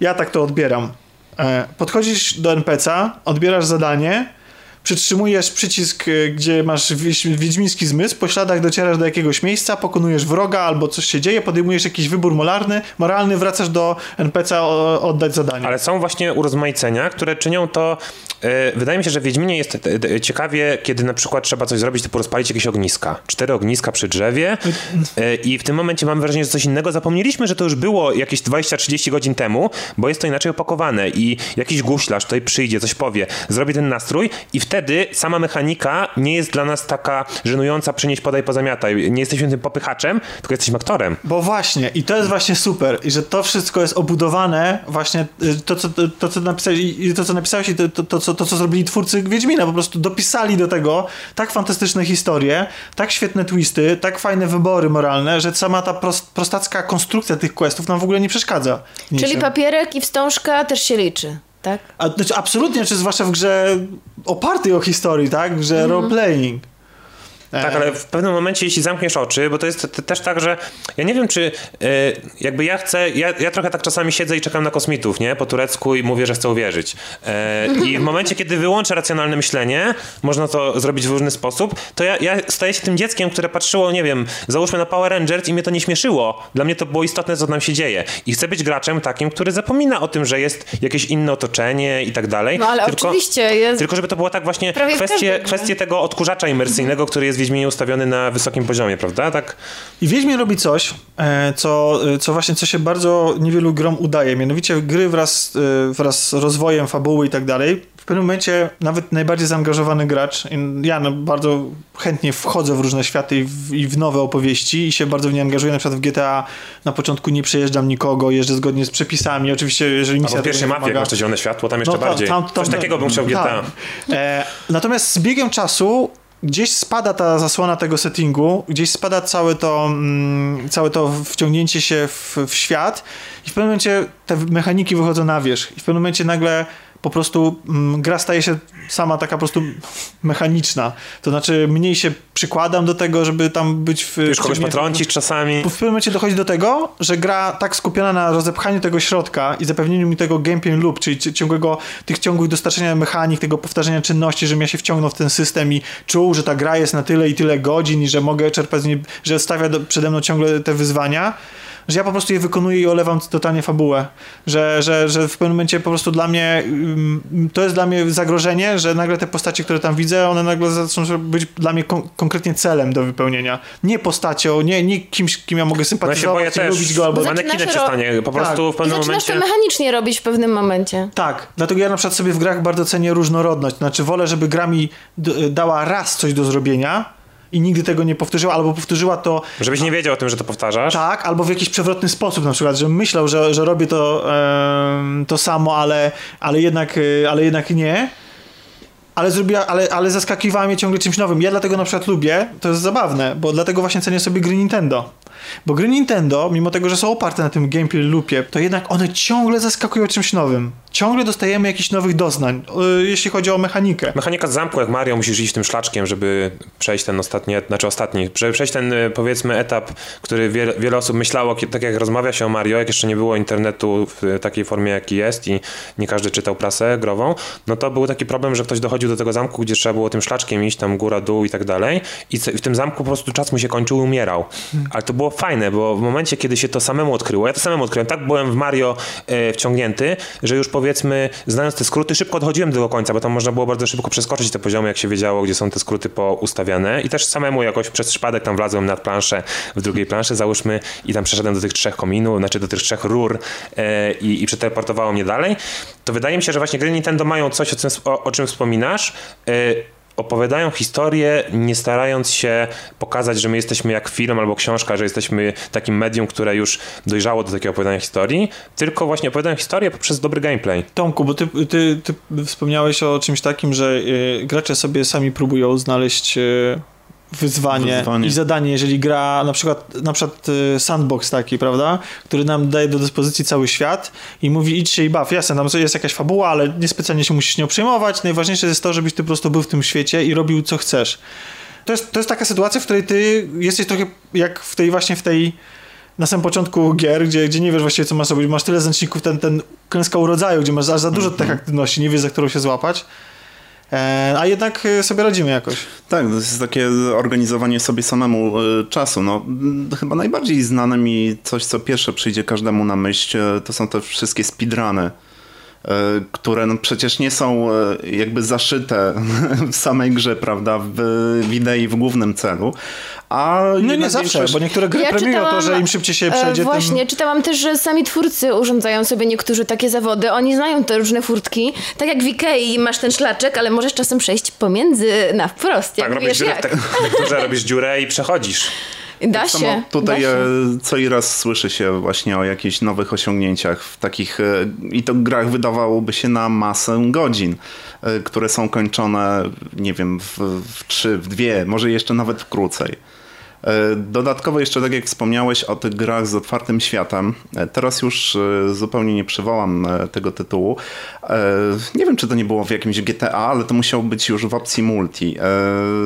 Ja tak to odbieram. E, Podchodzisz do NPC-a, odbierasz zadanie, przytrzymujesz przycisk, e, gdzie masz wiedźmiński zmysł, po śladach docierasz do jakiegoś miejsca, pokonujesz wroga albo coś się dzieje, podejmujesz jakiś wybór moralny, moralny wracasz do NPC-a o- oddać zadanie. Ale są właśnie urozmaicenia, które czynią to. e, wydaje mi się, że w Wiedźminie jest e, ciekawie, kiedy na przykład trzeba coś zrobić, typu rozpalić jakieś ogniska. Cztery ogniska przy drzewie i w tym momencie mam wrażenie, że coś innego zapomnieliśmy, że to już było jakieś 20-30 godzin temu, bo jest to inaczej opakowane i jakiś guślarz tutaj przyjdzie, coś powie, zrobi ten nastrój i wtedy sama mechanika nie jest dla nas taka żenująca, przynieść, podaj, pozamiataj. Nie jesteśmy tym popychaczem, tylko jesteśmy aktorem. Bo właśnie, i to jest właśnie super, i że to wszystko jest obudowane, właśnie y, to, co, to, co napisałeś, i to, co napisałeś, i to, to, to, co, to, co zrobili twórcy Wiedźmina, po prostu dopisali do tego tak fantastyczne historie, tak świetne twisty, tak fajne wybory moralne, że sama ta prost, prostacka konstrukcja tych questów nam w ogóle nie przeszkadza. Czyli niczym. papierek i wstążka też się liczy, tak? A, znaczy, absolutnie, czy zwłaszcza w grze opartej o historii, tak? W grze Mhm. roleplaying. Tak, ale w pewnym momencie, jeśli zamkniesz oczy, bo to jest też tak, że ja nie wiem, czy e, jakby ja chcę, ja, ja trochę tak czasami siedzę i czekam na kosmitów, nie? Po turecku i mówię, że chcę uwierzyć. E, I w momencie, kiedy wyłączę racjonalne myślenie, można to zrobić w różny sposób, to ja, ja staję się tym dzieckiem, które patrzyło, nie wiem, załóżmy na Power Rangers i mnie to nie śmieszyło. Dla mnie to było istotne, co tam się dzieje. I chcę być graczem takim, który zapomina o tym, że jest jakieś inne otoczenie i tak dalej. No ale tylko, oczywiście jest... Tylko żeby to było tak właśnie kwestie, kwestie tego odkurzacza imersyjnego, który jest Wiedźminie ustawiony na wysokim poziomie, prawda? Tak. I Wiedźmin robi coś, e, co, e, co właśnie co się bardzo niewielu grom udaje. Mianowicie gry wraz, e, wraz z rozwojem fabuły i tak dalej w pewnym momencie nawet najbardziej zaangażowany gracz, ja no bardzo chętnie wchodzę w różne światy i w, i w, nowe opowieści i się bardzo w nie angażuję. Na przykład w GTA na początku nie przejeżdżam nikogo, jeżdżę zgodnie z przepisami. Oczywiście, jeżeli misja... A w pierwszej mapie, jak masz zielone światło, tam jeszcze no, bardziej. Tam, tam, Coś takiego bym chciał w GTA. E, natomiast z biegiem czasu gdzieś spada ta zasłona tego settingu, gdzieś spada całe to, mm, całe to wciągnięcie się w, w świat i w pewnym momencie te mechaniki wychodzą na wierzch i w pewnym momencie nagle po prostu mm, gra staje się sama taka po prostu mechaniczna. To znaczy mniej się przykładam do tego, żeby tam być w... Już kogoś potrącić czasami. W pewnym momencie dochodzi do tego, że gra tak skupiona na rozepchaniu tego środka i zapewnieniu mi tego gameplay loop, czyli ciągłego, tych ciągłych dostarczenia mechanik, tego powtarzania czynności, żebym ja się wciągnął w ten system i czuł, że ta gra jest na tyle i tyle godzin i że mogę czerpać z niej, że stawia do, przede mną ciągle te wyzwania że ja po prostu je wykonuję i olewam totalnie fabułę. Że, że, że w pewnym momencie po prostu dla mnie to jest dla mnie zagrożenie, że nagle te postacie, które tam widzę, one nagle zaczną być dla mnie kon konkretnie celem do wypełnienia. Nie postacią, nie, nie kimś, kim ja mogę sympatyzować, ja się lubić go albo... Manekinem się stanie, po prostu tak. w pewnym I momencie... to mechanicznie robić w pewnym momencie. Tak, dlatego ja na przykład sobie w grach bardzo cenię różnorodność. Znaczy wolę, żeby gra mi dała raz coś do zrobienia, i nigdy tego nie powtórzyła, albo powtórzyła to... Żebyś nie wiedział o tym, że to powtarzasz? Tak, albo w jakiś przewrotny sposób na przykład, że myślał, że, że robię to, e, to samo, ale, ale, jednak, e, ale jednak nie. Ale, zrobiła, ale, ale zaskakiwała mnie ciągle czymś nowym. Ja dlatego na przykład lubię, to jest zabawne, bo dlatego właśnie cenię sobie gry Nintendo. Bo gry Nintendo, mimo tego, że są oparte na tym gameplay loopie, to jednak one ciągle zaskakują czymś nowym. Ciągle dostajemy jakichś nowych doznań, jeśli chodzi o mechanikę. Mechanika z zamku, jak Mario, musisz iść tym szlaczkiem, żeby przejść ten ostatni, znaczy ostatni, żeby przejść ten y, powiedzmy etap, który wiele, wiele osób myślało, tak jak rozmawia się o Mario, jak jeszcze nie było internetu w takiej formie, jaki jest i nie każdy czytał prasę grową, no to był taki problem, że ktoś dochodził do tego zamku, gdzie trzeba było tym szlaczkiem iść, tam góra, dół i tak dalej i w tym zamku po prostu czas mu się kończył i umierał. Hmm. Ale to było fajne, bo w momencie, kiedy się to samemu odkryło, ja to samemu odkryłem, tak byłem w Mario e, wciągnięty, że już powiedzmy, znając te skróty, szybko odchodziłem do końca, bo tam można było bardzo szybko przeskoczyć te poziomy, jak się wiedziało, gdzie są te skróty poustawiane. I też samemu jakoś przez przypadek tam wlazłem nad planszę, w drugiej planszy załóżmy i tam przeszedłem do tych trzech kominów, znaczy do tych trzech rur e, i, i przeteleportowało mnie dalej, to wydaje mi się, że właśnie gry Nintendo mają coś, o, czym, o, o czym wspominasz, e, opowiadają historię, nie starając się pokazać, że my jesteśmy jak film albo książka, że jesteśmy takim medium, które już dojrzało do takiego opowiadania historii, tylko właśnie opowiadają historię poprzez dobry gameplay. Tomku, bo ty, ty, ty wspomniałeś o czymś takim, że y, gracze sobie sami próbują znaleźć y, wyzwanie, wyzwanie, i zadanie, jeżeli gra na przykład, na przykład y, sandbox taki, prawda, który nam daje do dyspozycji cały świat i mówi idź się i baw. Jasne, tam jest jakaś fabuła, ale niespecjalnie się musisz nią przejmować. Najważniejsze jest to, żebyś ty po prostu był w tym świecie i robił co chcesz. To jest, to jest taka sytuacja, w której ty jesteś trochę jak w tej właśnie w tej na samym początku gier, gdzie, gdzie nie wiesz właściwie co masz robić, masz tyle zęczników, ten, ten klęska urodzaju, gdzie masz aż za dużo mm -hmm. tych aktywności, nie wiesz za którą się złapać. E, a jednak e, sobie radzimy jakoś. Tak, to jest takie organizowanie sobie samemu e, czasu. No, chyba najbardziej znane mi coś, co pierwsze przyjdzie każdemu na myśl, to są te wszystkie speedruny które no przecież nie są jakby zaszyte w samej grze, prawda, w idei, w głównym celu, a no nie zawsze, większość... bo niektóre gry ja premiują to, że im szybciej się przejdzie. E, właśnie, tym... czytałam też, że sami twórcy urządzają sobie niektórzy takie zawody. Oni znają te różne furtki. Tak jak w Ikei masz ten szlaczek, ale możesz czasem przejść pomiędzy na wprost. Tak, robisz dziurę, jak. tak, tak robisz dziurę i przechodzisz. Da tak się. Tutaj da się. E, co i raz słyszy się właśnie o jakichś nowych osiągnięciach w takich e, i to grach wydawałoby się na masę godzin, e, które są kończone, nie wiem, w, w trzy, w dwie, może jeszcze nawet krócej. E, dodatkowo jeszcze, tak jak wspomniałeś o tych grach z otwartym światem, e, teraz już e, zupełnie nie przywołam tego tytułu. Nie wiem, czy to nie było w jakimś GTA, ale to musiało być już w opcji multi.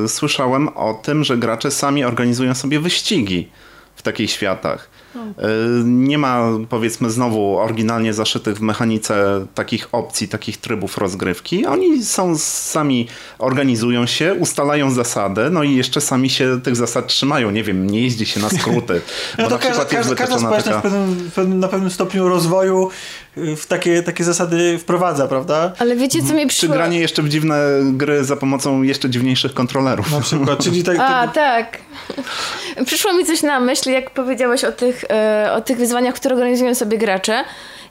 Słyszałem o tym, że gracze sami organizują sobie wyścigi w takich światach. E, nie ma, powiedzmy, znowu oryginalnie zaszytych w mechanice takich opcji, takich trybów rozgrywki. Oni są sami, organizują się, ustalają zasady, no i jeszcze sami się tych zasad trzymają. Nie wiem, nie jeździ się na skróty. no to każda, każda, każda społeczność taka... w pewnym, na pewnym stopniu rozwoju y, w takie, takie zasady wprowadza, prawda? Ale wiecie, co mi przyszło? Czy granie jeszcze w dziwne gry za pomocą jeszcze dziwniejszych kontrolerów. Na przykład, czyli tak... A, tak. Przyszło mi coś na myśl, jak powiedziałeś o tych E, o tych wyzwaniach, które organizują sobie gracze.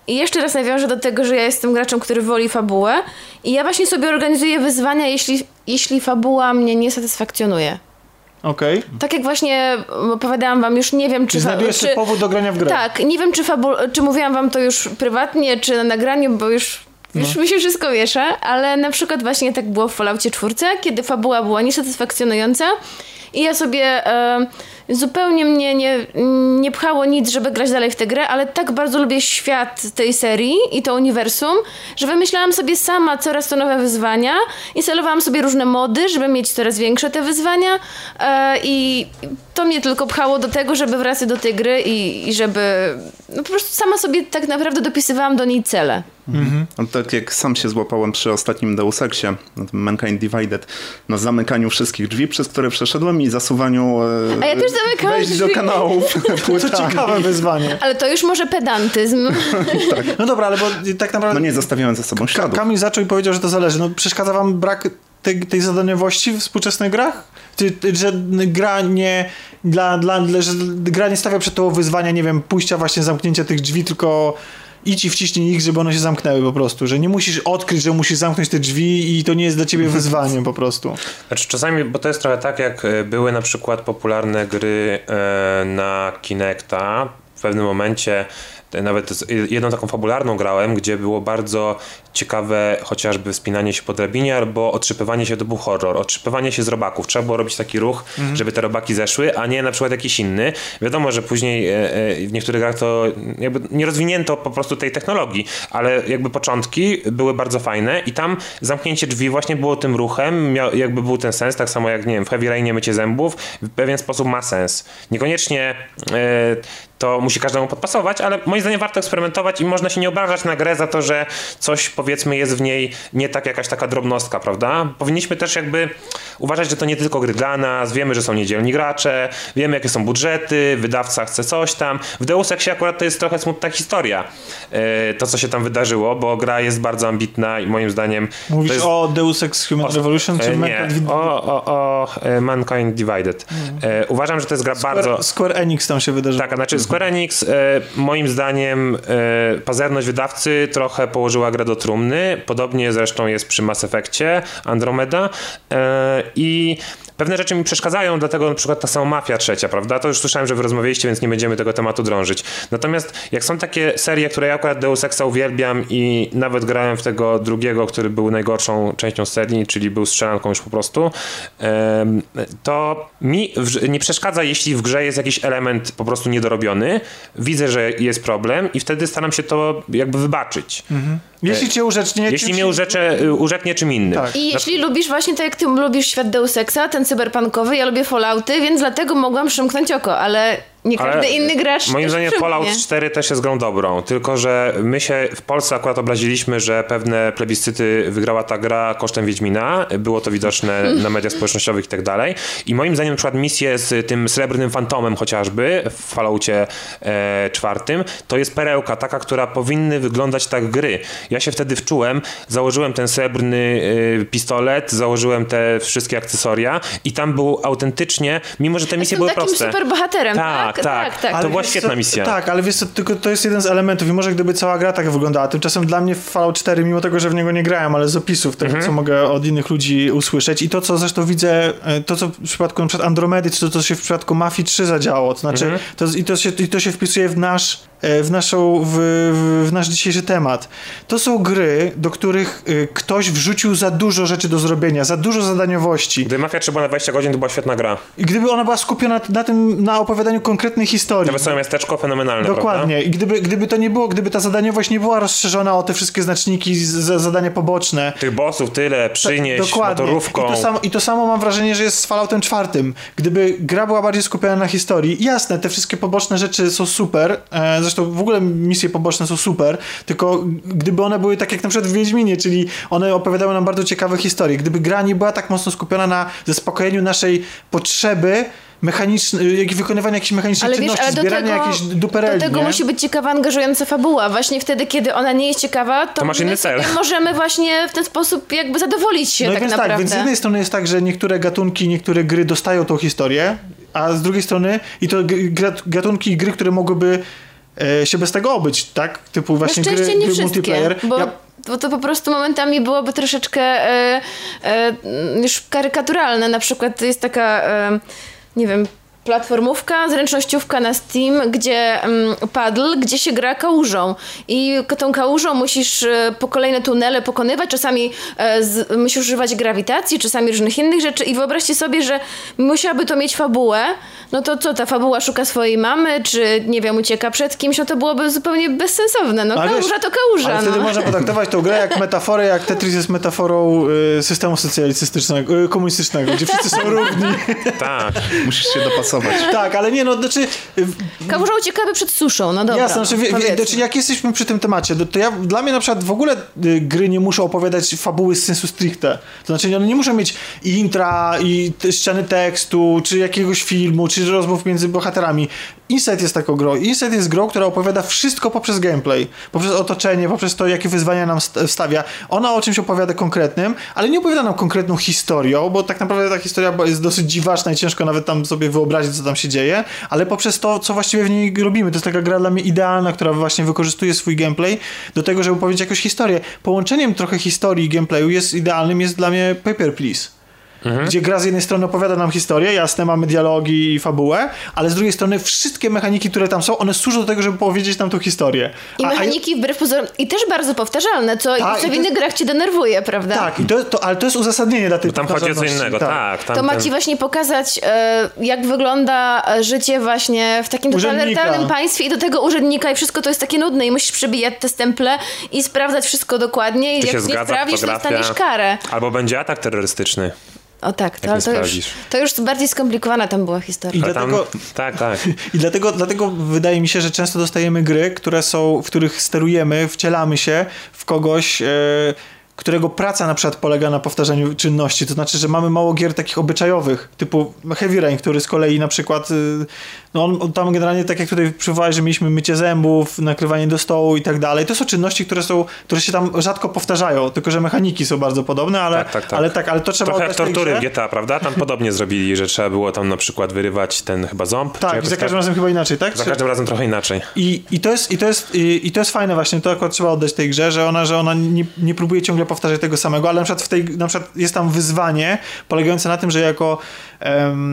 I jeszcze raz nawiążę do tego, że ja jestem graczem, który woli fabułę. I ja właśnie sobie organizuję wyzwania, jeśli, jeśli fabuła mnie nie satysfakcjonuje. Okej. Okay. Tak jak właśnie opowiadałam wam, już nie wiem, czy... Czy znajdujesz czy, powód do grania w grę. Tak, nie wiem, czy, fabu- czy mówiłam wam to już prywatnie, czy na nagraniu, bo już, no. już mi się wszystko miesza, ale na przykład właśnie tak było w Falloutie 4, kiedy fabuła była niesatysfakcjonująca i ja sobie... E, zupełnie mnie nie, nie pchało nic, żeby grać dalej w tę grę, ale tak bardzo lubię świat tej serii i to uniwersum, że wymyślałam sobie sama coraz to nowe wyzwania, instalowałam sobie różne mody, żeby mieć coraz większe te wyzwania e, i to mnie tylko pchało do tego, żeby wracać do tej gry i, i żeby no po prostu sama sobie tak naprawdę dopisywałam do niej cele. Mhm. Tak jak sam się złapałem przy ostatnim Deus Exie, na tym Mankind Divided, na zamykaniu wszystkich drzwi, przez które przeszedłem i zasuwaniu e, A ja też zamykałam wejść do kanałów. to ciekawe wyzwanie. Ale to już może pedantyzm. tak. No dobra, ale bo tak naprawdę... No nie zostawiałem za sobą śladów. Kamil zaczął i powiedział, że to zależy. No przeszkadza wam brak tej, tej zadaniowości w współczesnych grach? że gra nie dla, dla, że gra nie stawia przed tobą wyzwania, nie wiem, pójścia właśnie zamknięcia tych drzwi, tylko idź i wciśnij ich, żeby one się zamknęły po prostu, że nie musisz odkryć, że musisz zamknąć te drzwi i to nie jest dla ciebie wyzwaniem po prostu. Znaczy czasami, bo to jest trochę tak, jak e, były na przykład popularne gry e, na Kinecta, w pewnym momencie nawet jedną taką fabularną grałem, gdzie było bardzo ciekawe chociażby wspinanie się po drabinie albo otrzypywanie się, to był horror, otrzypywanie się z robaków. Trzeba było robić taki ruch, mhm. żeby te robaki zeszły, a nie na przykład jakiś inny. Wiadomo, że później e, e, w niektórych grach to jakby nie rozwinięto po prostu tej technologii, ale jakby początki były bardzo fajne i tam zamknięcie drzwi właśnie było tym ruchem, miał, jakby był ten sens, tak samo jak nie wiem, w Heavy Rainie mycie zębów, w pewien sposób ma sens. Niekoniecznie e, to musi każdemu podpasować, ale moim zdaniem warto eksperymentować i można się nie obrażać na grę za to, że coś powiedzmy jest w niej nie tak jakaś taka drobnostka, prawda? Powinniśmy też jakby uważać, że to nie tylko gry dla nas, wiemy, że są niedzielni gracze, wiemy jakie są budżety, wydawca chce coś tam. W Deus Exie akurat to jest trochę smutna historia, e, to co się tam wydarzyło, bo gra jest bardzo ambitna i moim zdaniem... Mówisz jest... o Deus Ex Human o, Revolution czy e, nie, o, o, o e, Mankind Divided. Mm. Uważam, że to jest gra Square, bardzo... Square Enix tam się wydarzyło. Tak, znaczy Square Enix moim zdaniem pazerność wydawcy trochę położyła grę do trumny, podobnie zresztą jest przy Mass Effectie Andromeda. I pewne rzeczy mi przeszkadzają, dlatego na przykład ta sama Mafia trzecia, prawda? To już słyszałem, że wy rozmawialiście, więc nie będziemy tego tematu drążyć. Natomiast jak są takie serie, które ja akurat Deus Exa uwielbiam i nawet grałem w tego drugiego, który był najgorszą częścią serii, czyli był strzelanką już po prostu, to mi nie przeszkadza, jeśli w grze jest jakiś element po prostu niedorobiony, widzę, że jest problem i wtedy staram się to jakby wybaczyć. Mhm. Jeśli cię urzecznie... Jeśli mnie urzecze, urzeknie czym innym. Tak. I jeśli no... lubisz właśnie tak jak ty lubisz świat Deus Exa, ten cyberpunkowy, ja lubię Fallouty, więc dlatego mogłam przymknąć oko, ale nie każdy Ale inny gracz Moim zdaniem Fallout 4 też jest grą dobrą, tylko że my się w Polsce akurat obraziliśmy, że pewne plebiscyty wygrała ta gra kosztem Wiedźmina. Było to widoczne na mediach społecznościowych i tak dalej. I moim zdaniem na przykład misje z tym srebrnym fantomem chociażby w Falloutie e, czwartym, to jest perełka taka, która powinny wyglądać tak gry. Ja się wtedy wczułem, założyłem ten srebrny e, pistolet, założyłem te wszystkie akcesoria i tam był autentycznie, mimo że te misje były takim proste. super bohaterem, tak? tak? Tak, tak, tak. To była świetna co, misja. Tak, ale wiesz co, tylko to jest jeden z elementów i może gdyby cała gra tak wyglądała, tymczasem dla mnie Fallout 4, mimo tego, że w niego nie grałem, ale z opisów tego, mhm. co mogę od innych ludzi usłyszeć i to, co zresztą widzę, e, to, co w przypadku np. Andromedy, czy to, co się w przypadku Mafii 3 zadziało, to znaczy, mhm. to, i, to się, i to się wpisuje w nasz e, w, naszą, w, w, w nasz dzisiejszy temat. To są gry, do których e, ktoś wrzucił za dużo rzeczy do zrobienia, za dużo zadaniowości. Gdy Mafia 3 była na 20 godzin, to była świetna gra. I gdyby ona była skupiona na tym, na opowiadaniu konkretnej historii. Na Wesołe Miasteczko fenomenalne, Dokładnie. Prawda? I gdyby, gdyby to nie było, gdyby ta zadaniowość nie była rozszerzona o te wszystkie znaczniki, z, zadania poboczne. Tych bossów tyle, przynieść Dokładnie. motorówką. I to, samo, I to samo mam wrażenie, że jest z Falloutem czwartym. Gdyby gra była bardziej skupiona na historii, jasne, te wszystkie poboczne rzeczy są super, e, zresztą w ogóle misje poboczne są super, tylko gdyby one były tak jak na przykład w Wiedźminie, czyli one opowiadały nam bardzo ciekawe historie. Gdyby gra nie była tak mocno skupiona na zaspokojeniu naszej potrzeby mechanicznej, jak wykonywania jakichś mechanicznych Ale wiesz, czynności, ale do zbierania tego, jakichś dupereli, do tego nie? musi być ciekawa, angażująca fabuła. Właśnie wtedy, kiedy ona nie jest ciekawa, to, To masz my inny cel. możemy właśnie w ten sposób jakby zadowolić się No tak więc naprawdę. tak, więc z jednej strony jest tak, że niektóre gatunki, niektóre gry dostają tą historię, a z drugiej strony i to gatunki i gry, które mogłyby e, się bez tego obyć, tak? Typu właśnie gry, gry wszystkie, multiplayer. bo, Ja, bo to po prostu momentami byłoby troszeczkę e, e, już karykaturalne. Na przykład jest taka, e, nie wiem, platformówka, zręcznościówka na Steam, gdzie um, paddle, gdzie się gra kałużą i tą kałużą musisz e, po kolejne tunele pokonywać, czasami e, z, musisz używać grawitacji, czasami różnych innych rzeczy i wyobraźcie sobie, że musiałaby to mieć fabułę, no to co, ta fabuła szuka swojej mamy, czy nie wiem, ucieka przed kimś, no to byłoby zupełnie bezsensowne. No ale kałuża to kałuża. Ale no. wtedy można potraktować tą grę jak metaforę, jak Tetris jest metaforą y, systemu socjalistycznego, y, komunistycznego, gdzie wszyscy są równi. Tak. Musisz się dopasować. tak, ale nie, no, znaczy... y, Kałuża uciekałaby przed suszą, no dobra. Jasne, znaczy, wie, znaczy jak jesteśmy przy tym temacie, to, ja, dla mnie na przykład w ogóle y, gry nie muszą opowiadać fabuły z sensu stricte. To znaczy one nie muszą mieć intra, i ściany tekstu, czy jakiegoś filmu, czy rozmów między bohaterami. Insight jest taką grą. Insight jest grą, która opowiada wszystko poprzez gameplay, poprzez otoczenie, poprzez to, jakie wyzwania nam st- stawia. Ona o czymś opowiada konkretnym, ale nie opowiada nam konkretną historią, bo tak naprawdę ta historia jest dosyć dziwaczna i ciężko nawet tam sobie wyobrazić, co tam się dzieje, ale poprzez to, co właściwie w niej robimy. To jest taka gra dla mnie idealna, która właśnie wykorzystuje swój gameplay do tego, żeby powiedzieć jakąś historię. Połączeniem trochę historii i gameplayu jest idealnym, jest dla mnie Paper Please. Gdzie gra z jednej strony opowiada nam historię, jasne, mamy dialogi i fabułę, ale z drugiej strony wszystkie mechaniki, które tam są, one służą do tego, żeby powiedzieć nam tą historię. I A- a- mechaniki wbrew pozorom, i też bardzo powtarzalne, co, Tak, co w innych grach cię denerwuje, prawda? Tak, i to, to, ale to jest uzasadnienie dla tej Bo tam chodzi o co innego, tak. tam To ma ci właśnie pokazać, e, jak wygląda e, życie właśnie w takim totalitarnym państwie i do tego urzędnika i wszystko to jest takie nudne i musisz przebijać te stemple i sprawdzać wszystko dokładnie i Czy jak się nie zgadza sprawdzisz, to dostaniesz karę. Albo będzie atak terrorystyczny. O tak, to, to, już, to już bardziej skomplikowana tam była historia. I dlatego, tam, tak, tak. I dlatego, dlatego wydaje mi się, że często dostajemy gry, które są, w których sterujemy, wcielamy się w kogoś, e, którego praca na przykład polega na powtarzaniu czynności. To znaczy, że mamy mało gier takich obyczajowych, typu Heavy Rain, który z kolei na przykład, y, no on, on tam generalnie, tak jak tutaj przywołałeś, że mieliśmy mycie zębów, nakrywanie do stołu i tak dalej. To są czynności, które są, które się tam rzadko powtarzają, tylko że mechaniki są bardzo podobne, ale Tak, tak, tak. ale, tak, ale to trzeba Trochę jak tortury w GTA, prawda? Tam podobnie zrobili, że trzeba było tam na przykład wyrywać ten chyba ząb. Tak, za każdym razem chyba inaczej, tak? Za każdym razem trochę inaczej. I, i, to jest, i, to jest, i, I to jest fajne właśnie, to akurat trzeba oddać tej grze, że ona, że ona nie, nie próbuje ciągle powtarzać tego samego, ale na przykład, w tej, na przykład jest tam wyzwanie polegające na tym, że jako,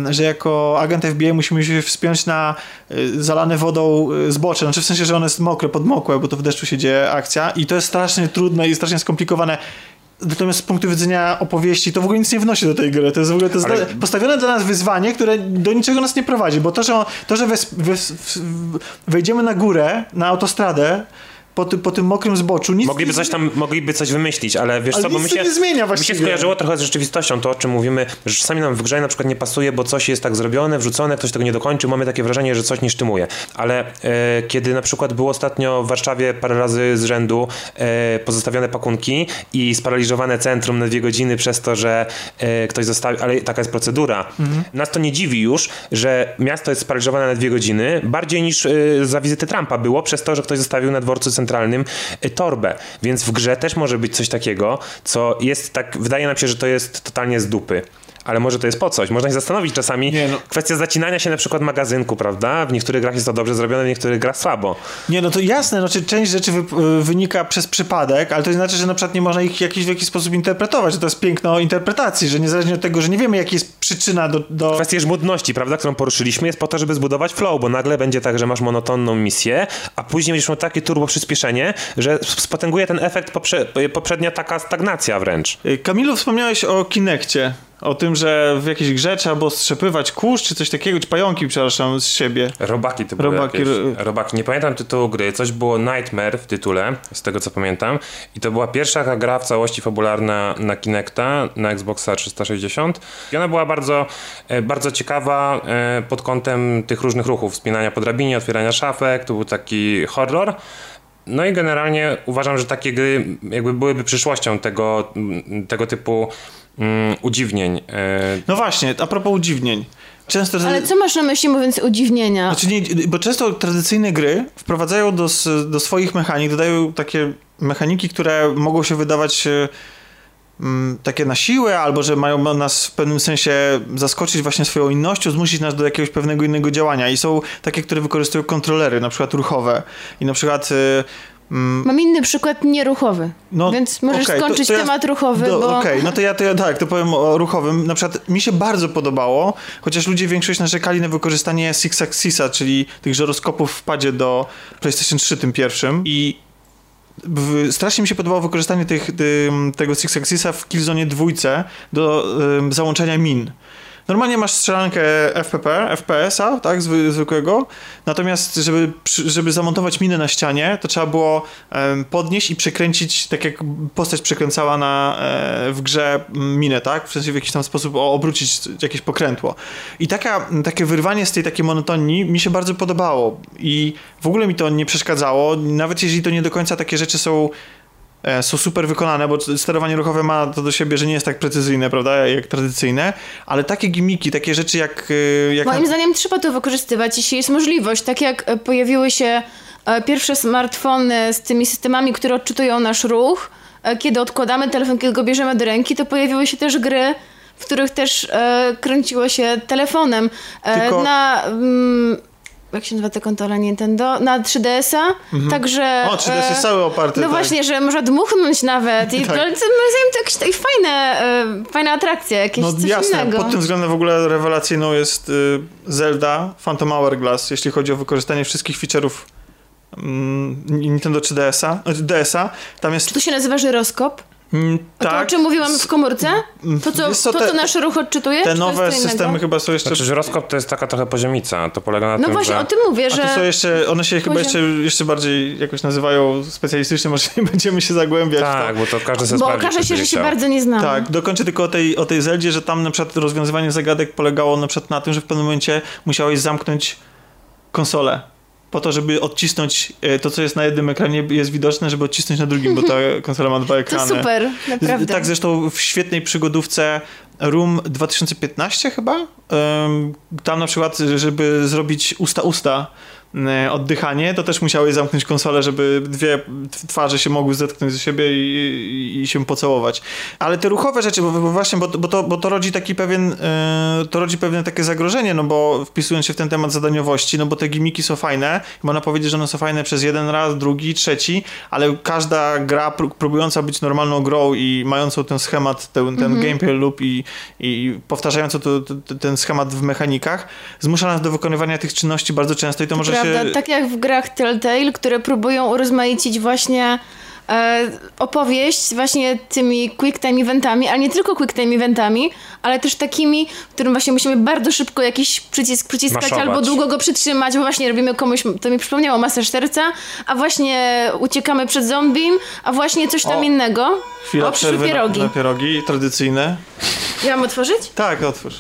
że jako agent FBI musimy się wspiąć na y, zalane wodą y, zbocze, znaczy w sensie, że ono jest mokre, podmokłe, bo to w deszczu się dzieje akcja i to jest strasznie trudne i strasznie skomplikowane. Natomiast z punktu widzenia opowieści to w ogóle nic nie wnosi do tej gry. To jest w ogóle to Ale- postawione dla nas wyzwanie, które do niczego nas nie prowadzi, bo to, że, to, że wes, wes, wejdziemy na górę, na autostradę, po, ty, po tym mokrym zboczu, nic Mogliby coś tam, mogliby coś wymyślić, ale wiesz Ale co, bo nic to się, nie zmienia mi się właściwie. skojarzyło trochę z rzeczywistością, to o czym mówimy, że czasami nam w grze na przykład nie pasuje, bo coś jest tak zrobione, wrzucone, ktoś tego nie dokończył, mamy takie wrażenie, że coś nie sztymuje. Ale e, kiedy na przykład było ostatnio w Warszawie parę razy z rzędu e, pozostawione pakunki i sparaliżowane centrum na dwie godziny przez to, że e, ktoś zostawił, ale taka jest procedura. Mhm. Nas to nie dziwi już, że miasto jest sparaliżowane na dwie godziny, bardziej niż e, za wizyty Trumpa było, przez to, że ktoś zostawił na dworcu centralnym e, torbę. Więc w grze też może być coś takiego, co jest tak, wydaje nam się, że to jest totalnie z dupy. Ale może to jest po coś. Można się zastanowić czasami. Nie, no. Kwestia zacinania się na przykład magazynku, prawda? W niektórych grach jest to dobrze zrobione, w niektórych grach słabo. Nie, no to jasne, znaczy część rzeczy wy, wynika przez przypadek, ale to nie znaczy, że na przykład nie można ich jakiś, w jakiś sposób interpretować, że to jest piękno interpretacji, że niezależnie od tego, że nie wiemy, jaka jest przyczyna do... do... Kwestia żmudności, prawda, którą poruszyliśmy, jest po to, żeby zbudować flow, bo nagle będzie tak, że masz monotonną misję, a później będziesz miał takie turbo przyspieszenie, że spotęguje ten efekt poprze poprzednia taka stagnacja wręcz. Y, Kamilu, wspomniałeś o Kinekcie. O tym, że w jakiejś grze trzeba było strzepywać kurz, czy coś takiego, czy pająki, przepraszam, z siebie. Robaki to były Robaki, jakieś. ro- Robaki. Nie pamiętam tytułu gry. Coś było Nightmare w tytule, z tego co pamiętam. I to była pierwsza gra w całości fabularna na Kinecta, na Xboxa 360. I ona była bardzo, e, bardzo ciekawa e, pod kątem tych różnych ruchów. Wspinania po drabinie, otwierania szafek. To był taki horror. No i generalnie uważam, że takie gry jakby byłyby przyszłością tego, tego typu mm, udziwnień. E, No właśnie, a propos udziwnień. Często... Ale co masz na myśli mówiąc udziwnienia? Znaczy nie, bo często tradycyjne gry wprowadzają do, do swoich mechanik, dodają takie mechaniki, które mogą się wydawać e, mm, takie na siłę, albo że mają nas w pewnym sensie zaskoczyć właśnie swoją innością, zmusić nas do jakiegoś pewnego innego działania. I są takie, które wykorzystują kontrolery, na przykład ruchowe. I na przykład e, Mam inny przykład nieruchowy, No, więc możesz to- skończyć to ja- temat ruchowy, do- bo... Okej, no to ja, to ja tak, to powiem o ruchowym. Na przykład mi się bardzo podobało, chociaż ludzie większość narzekali na wykorzystanie Six Axisa, czyli tych żyroskopów w padzie do PlayStation 3 tym pierwszym i w, strasznie mi się podobało wykorzystanie tych, tego Six Axisa w Killzone dwójce do ym, załączania min. Normalnie masz strzelankę FPP, FPS-a, tak, zwy, zwykłego, natomiast żeby, żeby zamontować minę na ścianie, to trzeba było podnieść i przekręcić, tak jak postać przekręcała na, e, w grze minę, tak, w sensie w jakiś tam sposób obrócić jakieś pokrętło. I taka, takie wyrwanie z tej takiej monotonii mi się bardzo podobało. I w ogóle mi to nie przeszkadzało, nawet jeśli to nie do końca takie rzeczy są są super wykonane, bo sterowanie ruchowe ma to do siebie, że nie jest tak precyzyjne, prawda, jak tradycyjne, ale takie gimiki, takie rzeczy jak... e, jak Moim na- zdaniem trzeba to wykorzystywać, jeśli jest możliwość. Tak jak e, pojawiły się e, pierwsze smartfony z tymi systemami, które odczytują nasz ruch, e, kiedy odkładamy telefon, kiedy go bierzemy do ręki, to pojawiły się też gry, w których też e, kręciło się telefonem. E, Tylko- Na... Mm, jak się nazywa ta konsola Nintendo? Na 3DS-a, także... Mhm. O, 3DS jest cały oparty, No tak. właśnie, że można dmuchnąć nawet i Tak. to moim zdaniem to jakieś fajne, e, fajne atrakcje, jakieś No coś jasne, innego. pod tym względem w ogóle rewelacyjną jest y, Zelda Phantom Hourglass, jeśli chodzi o wykorzystanie wszystkich feature'ów mm, Nintendo 3DS-a, znaczy DS-a. Tam jest... Czy to się nazywa żyroskop? Mm, A To, tak, o czym mówiłam w komórce? To, co, co, to, te- co nasz ruch odczytuje? Te to nowe systemy chyba są jeszcze... Znaczy, żyroskop to jest taka trochę poziomica. To polega na No tym, właśnie, że... o tym mówię, A że... to są jeszcze, one się chyba jeszcze, jeszcze bardziej jakoś nazywają specjalistycznie, może nie będziemy się zagłębiać w to. Tak, bo to każdy sobie Bo okaże się, że się bardzo nie znamy. Tak, dokończę tylko o tej, o tej Zeldzie, że tam na przykład rozwiązywanie zagadek polegało na przykład na tym, że w pewnym momencie musiałeś zamknąć konsolę. Po to, żeby odcisnąć e, to, co jest na jednym ekranie, jest widoczne, żeby odcisnąć na drugim, bo ta konsola ma dwa To ekrany. super, naprawdę. Tak, zresztą w świetnej przygodówce Room 2015 chyba. Tam na przykład, żeby zrobić usta-usta oddychanie, to też musiałeś zamknąć konsolę, żeby dwie twarze się mogły zetknąć ze siebie i, i, się pocałować. Ale te ruchowe rzeczy, bo, bo właśnie, bo, bo, to, bo to rodzi taki pewien, e, to rodzi pewne takie zagrożenie, no bo wpisując się w ten temat zadaniowości, no bo te gimiki są fajne, można powiedzieć, że one są fajne przez jeden raz, drugi, trzeci, ale każda gra pró- próbująca być normalną grą i mającą ten schemat, ten, ten gameplay loop i, i powtarzającą to, to, ten schemat w mechanikach, zmusza nas do wykonywania tych czynności bardzo często i to może Prawda, się... tak jak w grach Telltale, które próbują urozmaicić właśnie e, opowieść właśnie tymi quick time eventami, ale nie tylko quick time eventami, ale też takimi, w którym właśnie musimy bardzo szybko jakiś przycisk przyciskać Maszować. albo długo go przytrzymać, bo właśnie robimy komuś, to mi przypomniało masę serca, a właśnie uciekamy przed zombiem, a właśnie coś tam O, innego. Chwila o, przerwy na, pierogi. na pierogi, tradycyjne. Ja mam otworzyć? Tak, otwórz.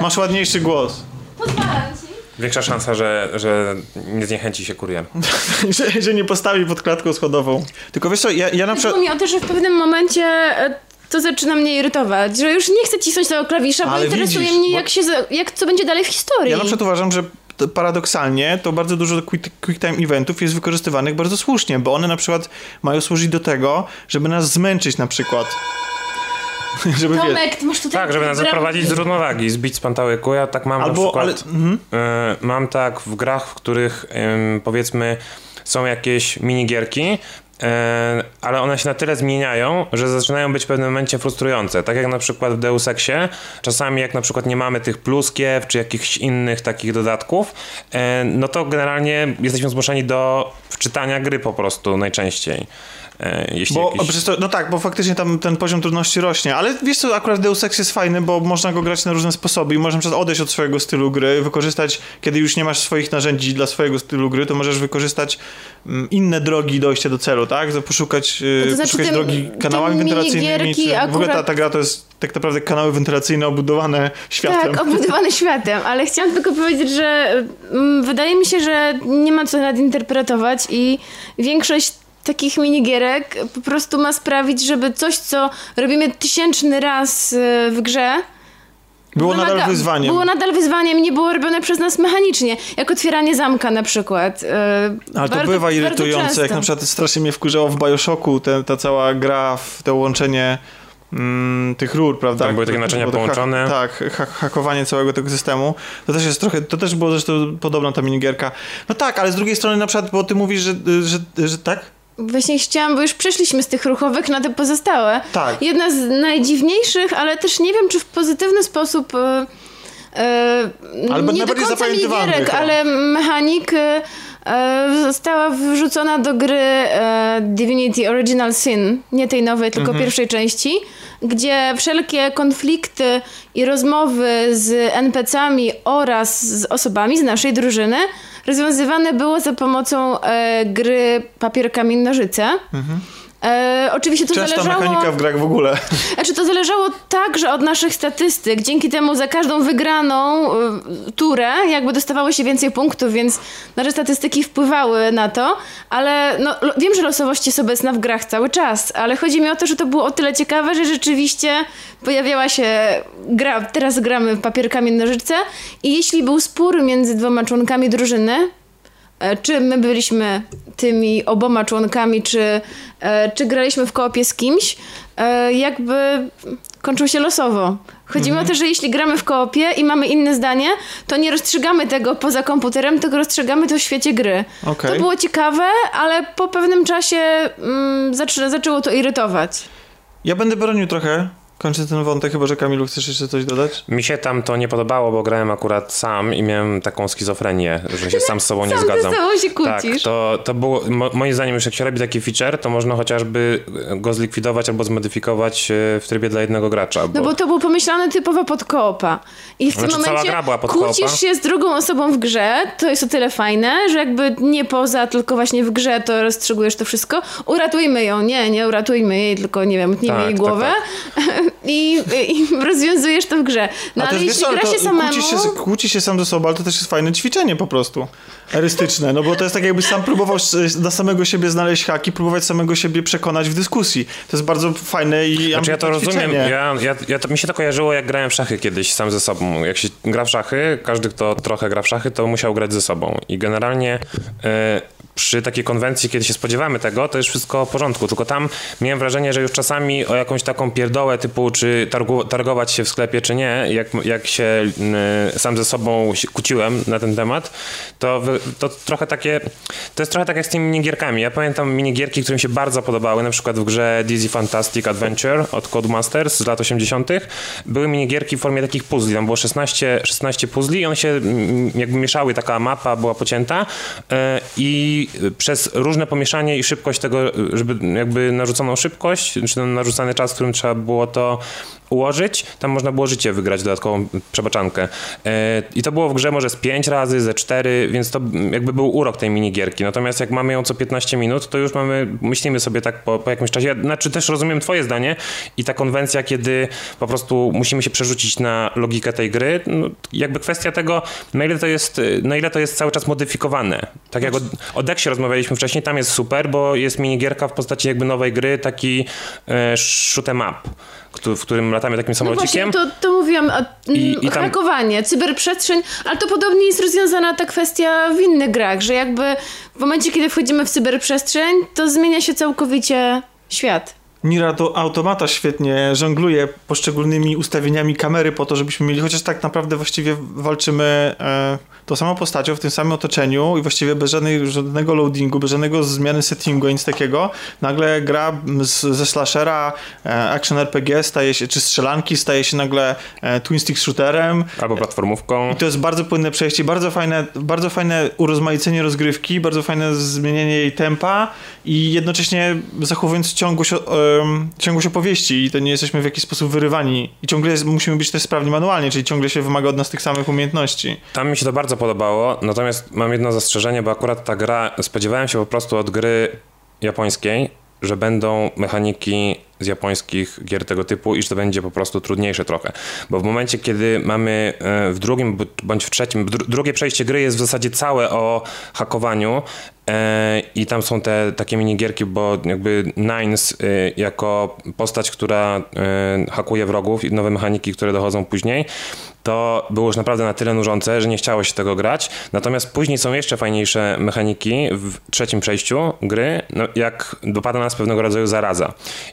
Masz ładniejszy głos. Pozwalam ci. Większa szansa, że, że nie zniechęci się kurier. że, że nie postawi pod klatką schodową. Tylko wiesz co, ja, ja na przykład... Mi o to, że w pewnym momencie e, to zaczyna mnie irytować, że już nie chcę cisnąć tego klawisza, bo Ale interesuje widzisz, mnie, bo- jak się, jak co będzie dalej w historii. Ja na przykład uważam, że to paradoksalnie to bardzo dużo quick, quick time eventów jest wykorzystywanych bardzo słusznie, bo one na przykład mają służyć do tego, żeby nas zmęczyć na przykład. żeby. Tomek, ty masz tutaj... Tak, żeby nas bramki. wyprowadzić z równowagi, zbić z pantałyku. Ja tak mam Albo, na przykład... ale... E, mam tak w grach, w których em, powiedzmy są jakieś minigierki, e, ale one się na tyle zmieniają, że zaczynają być w pewnym momencie frustrujące. Tak jak na przykład w Deus Exie, czasami jak na przykład nie mamy tych pluskiew czy jakichś innych takich dodatków, e, no to generalnie jesteśmy zmuszeni do wczytania gry po prostu najczęściej. E, jeśli Bo, jakiś... to, no tak, bo faktycznie tam ten poziom trudności rośnie, ale wiesz co, akurat Deus Ex jest fajny, bo można go grać na różne sposoby i możesz na przykład odejść od swojego stylu gry, wykorzystać, kiedy już nie masz swoich narzędzi dla swojego stylu gry, to możesz wykorzystać mm, inne drogi dojścia do celu, tak? Poszukać, No to znaczy poszukać tym- drogi kanałami wentylacyjnymi. Czy, W ogóle ta, akurat- ta gra to jest tak naprawdę kanały wentylacyjne obudowane światłem. Tak, obudowany światem, ale chciałam tylko powiedzieć, że mm, wydaje mi się, że nie ma co nadinterpretować i większość takich minigierek po prostu ma sprawić, żeby coś, co robimy tysięczny raz y, w grze, Było nadal wymaga- wyzwaniem. Było nadal wyzwaniem i nie było robione przez nas mechanicznie, jak otwieranie zamka na przykład. y, Ale to bardzo- bywa bardzo irytujące, jak na przykład strasznie mnie wkurzało w Bioshocku te, ta cała gra, w to łączenie mm, tych rur, prawda? Tam były takie naczynia Było to połączone. tak, ha hakowanie całego tego systemu. To też jest trochę, to też było zresztą podobna ta minigierka. No tak, ale z drugiej strony na przykład, bo ty mówisz, że, że, że tak? Właśnie chciałam, bo już przeszliśmy z tych ruchowych na te pozostałe. Tak. Jedna z najdziwniejszych, ale też nie wiem, czy w pozytywny sposób. e, Ale nie do końca o. ale mechanik e, została wrzucona do gry e, Divinity Original Sin, nie tej nowej, tylko Mhm. pierwszej części, gdzie wszelkie konflikty i rozmowy z NPC-ami oraz z osobami z naszej drużyny rozwiązywane było za pomocą e, gry papier, kamień, nożyce. E, oczywiście to Częsta zależało... mechanika w grach w ogóle. Znaczy to zależało także od naszych statystyk. Dzięki temu za każdą wygraną y, turę jakby dostawało się więcej punktów, więc nasze statystyki wpływały na to, ale no, wiem, że losowość jest obecna w grach cały czas, ale chodzi mi o to, że to było o tyle ciekawe, że rzeczywiście pojawiała się gra, teraz gramy w papier, kamień, nożyce i jeśli był spór między dwoma członkami drużyny, czy my byliśmy tymi oboma członkami, czy, e, czy graliśmy w koopie z kimś, e, jakby kończył się losowo. Chodzi mi o to, że jeśli gramy w koopie i mamy inne zdanie, to nie rozstrzygamy tego poza komputerem, tylko rozstrzygamy to w świecie gry. Okej. To było ciekawe, ale po pewnym czasie mm, zaczę, zaczęło to irytować. Ja będę bronił trochę. Kończę ten wątek, chyba że Kamilu chcesz jeszcze coś dodać? Mi się tam to nie podobało, bo grałem akurat sam i miałem taką schizofrenię, że się sam z sobą nie Sam ze zgadzam. sobą się Tak, kłócisz. to, to było, mo, moim zdaniem już jak się robi taki feature, to można chociażby go zlikwidować albo zmodyfikować e, w trybie dla jednego gracza. Bo, No bo to był pomyślany typowo pod koopa. I w tym Znaczy, cała momencie gra była pod kłócisz się z drugą osobą w grze, to jest o tyle fajne, że jakby nie poza, tylko właśnie w grze to rozstrzygujesz to wszystko. Uratujmy ją, nie, nie uratujmy jej, tylko nie wiem, utnijmy Tak, jej tak, głowę I, i rozwiązujesz to w grze. No A ale jeśli gra się to samemu... kłóci się, kłóci się sam ze sobą, ale to też jest fajne ćwiczenie po prostu. Erystyczne, no bo to jest tak jakbyś sam próbował dla samego siebie znaleźć haki, próbować samego siebie przekonać w dyskusji. To jest bardzo fajne i Znaczy ja to ambitne rozumiem, ćwiczenie. ja, ja, ja to, mi się to kojarzyło jak grałem w szachy kiedyś sam ze sobą. Jak się gra w szachy, każdy kto trochę gra w szachy, to musiał grać ze sobą. I generalnie e, przy takiej konwencji, kiedy się spodziewamy tego, to jest wszystko w porządku. Tylko tam miałem wrażenie, że już czasami o jakąś taką pierdołę typu, czy targu, targować się w sklepie, czy nie, jak, jak się e, sam ze sobą kłóciłem na ten temat, to, to trochę takie, to jest trochę tak jak z tymi minigierkami. Ja pamiętam minigierki, które mi się bardzo podobały, na przykład w grze Dizzy Fantastic Adventure od Codemasters z lat 80. Były minigierki w formie takich puzli, tam było 16, 16 puzli i one się mm, jakby mieszały, taka mapa była pocięta e, i przez różne pomieszanie i szybkość tego, żeby jakby narzuconą szybkość, czy narzucany czas, w którym trzeba było to ułożyć, tam można było życie wygrać, dodatkową przebaczankę. E, I to było w grze może z 5 razy, ze 4, więc to jakby był urok tej minigierki. Natomiast jak mamy ją co 15 minut, to już mamy, myślimy sobie tak po, po jakimś czasie. Znaczy też rozumiem twoje zdanie i ta konwencja, kiedy po prostu musimy się przerzucić na logikę tej gry, no, jakby kwestia tego, na ile to jest, na ile to jest cały czas modyfikowane. Tak jak o, o Dexie rozmawialiśmy wcześniej, tam jest super, bo jest minigierka w postaci jakby nowej gry, taki e, shoot 'em up, w którym latamy takim No samolocikiem. właśnie, to, to mówiłam, a, I- I, i tam- hakowanie, cyberprzestrzeń, ale to podobnie jest rozwiązana ta kwestia w innych grach, że jakby w momencie, kiedy wchodzimy w cyberprzestrzeń, to zmienia się całkowicie świat. Nira to automata świetnie żongluje poszczególnymi ustawieniami kamery po to, żebyśmy mieli, chociaż tak naprawdę właściwie walczymy e, tą samą postacią w tym samym otoczeniu i właściwie bez żadnej, żadnego loadingu, bez żadnego zmiany settingu, nic takiego. Nagle gra z, ze slashera e, action RPG staje się, czy strzelanki staje się nagle e, twin stick shooterem. Albo platformówką. I to jest bardzo płynne przejście, bardzo fajne, bardzo fajne urozmaicenie rozgrywki, bardzo fajne zmienienie jej tempa i jednocześnie zachowując ciągłość, um, ciągłość opowieści i to nie jesteśmy w jakiś sposób wyrywani i ciągle jest, musimy być też sprawni manualnie, czyli ciągle się wymaga od nas tych samych umiejętności. Tam mi się to bardzo podobało, natomiast mam jedno zastrzeżenie, bo akurat ta gra, spodziewałem się po prostu od gry japońskiej, że będą mechaniki z japońskich gier tego typu i że to będzie po prostu trudniejsze trochę. Bo w momencie, kiedy mamy e, w drugim bądź w trzecim, drugie przejście gry jest w zasadzie całe o hakowaniu e, i tam są te takie minigierki, bo jakby Nines e, jako postać, która hakuje wrogów i nowe mechaniki, które dochodzą później, to było już naprawdę na tyle nużące, że nie chciało się tego grać. Natomiast później są jeszcze fajniejsze mechaniki w trzecim przejściu gry, no jak dopada nas pewnego rodzaju zaraza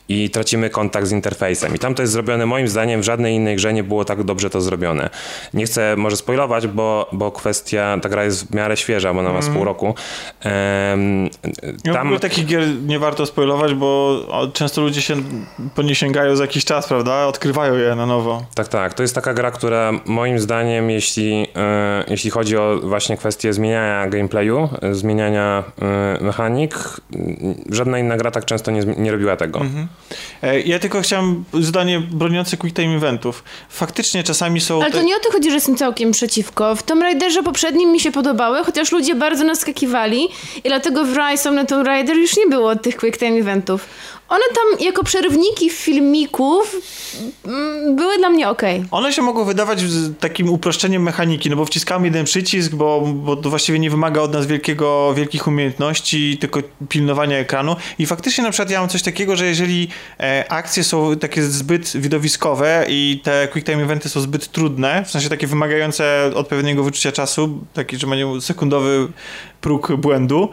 i tracimy kontakt z interfejsem. I tam to jest zrobione moim zdaniem w żadnej innej grze nie było tak dobrze to zrobione. Nie chcę może spoilować, bo, bo kwestia, ta gra jest w miarę świeża, bo ona ma z pół roku. Um, tam... W ogóle takich gier nie warto spoilować, bo często ludzie się po nie sięgają za jakiś czas, prawda? Odkrywają je na nowo. Tak, tak. To jest taka gra, która moim zdaniem, jeśli, e, jeśli chodzi o właśnie kwestię zmieniania gameplayu, e, zmieniania e, mechanik, żadna inna gra tak często nie, nie robiła tego. Mhm. Ja tylko chciałem zdanie broniące quick time eventów. Faktycznie czasami są... Ale to nie o to chodzi, że jestem całkiem przeciwko. W Tomb Raiderze poprzednim mi się podobały, chociaż ludzie bardzo naskakiwali i dlatego w Rise of the Tomb Raider już nie było tych quick time eventów. One tam jako przerywniki filmików były dla mnie ok. One się mogą wydawać takim uproszczeniem mechaniki, no bo wciskamy jeden przycisk, bo, bo to właściwie nie wymaga od nas wielkiego, wielkich umiejętności, tylko pilnowania ekranu. I faktycznie na przykład ja mam coś takiego, że jeżeli e, akcje są takie zbyt widowiskowe i te quick time eventy są zbyt trudne, w sensie takie wymagające odpowiedniego wyczucia czasu, taki, że mają sekundowy próg błędu,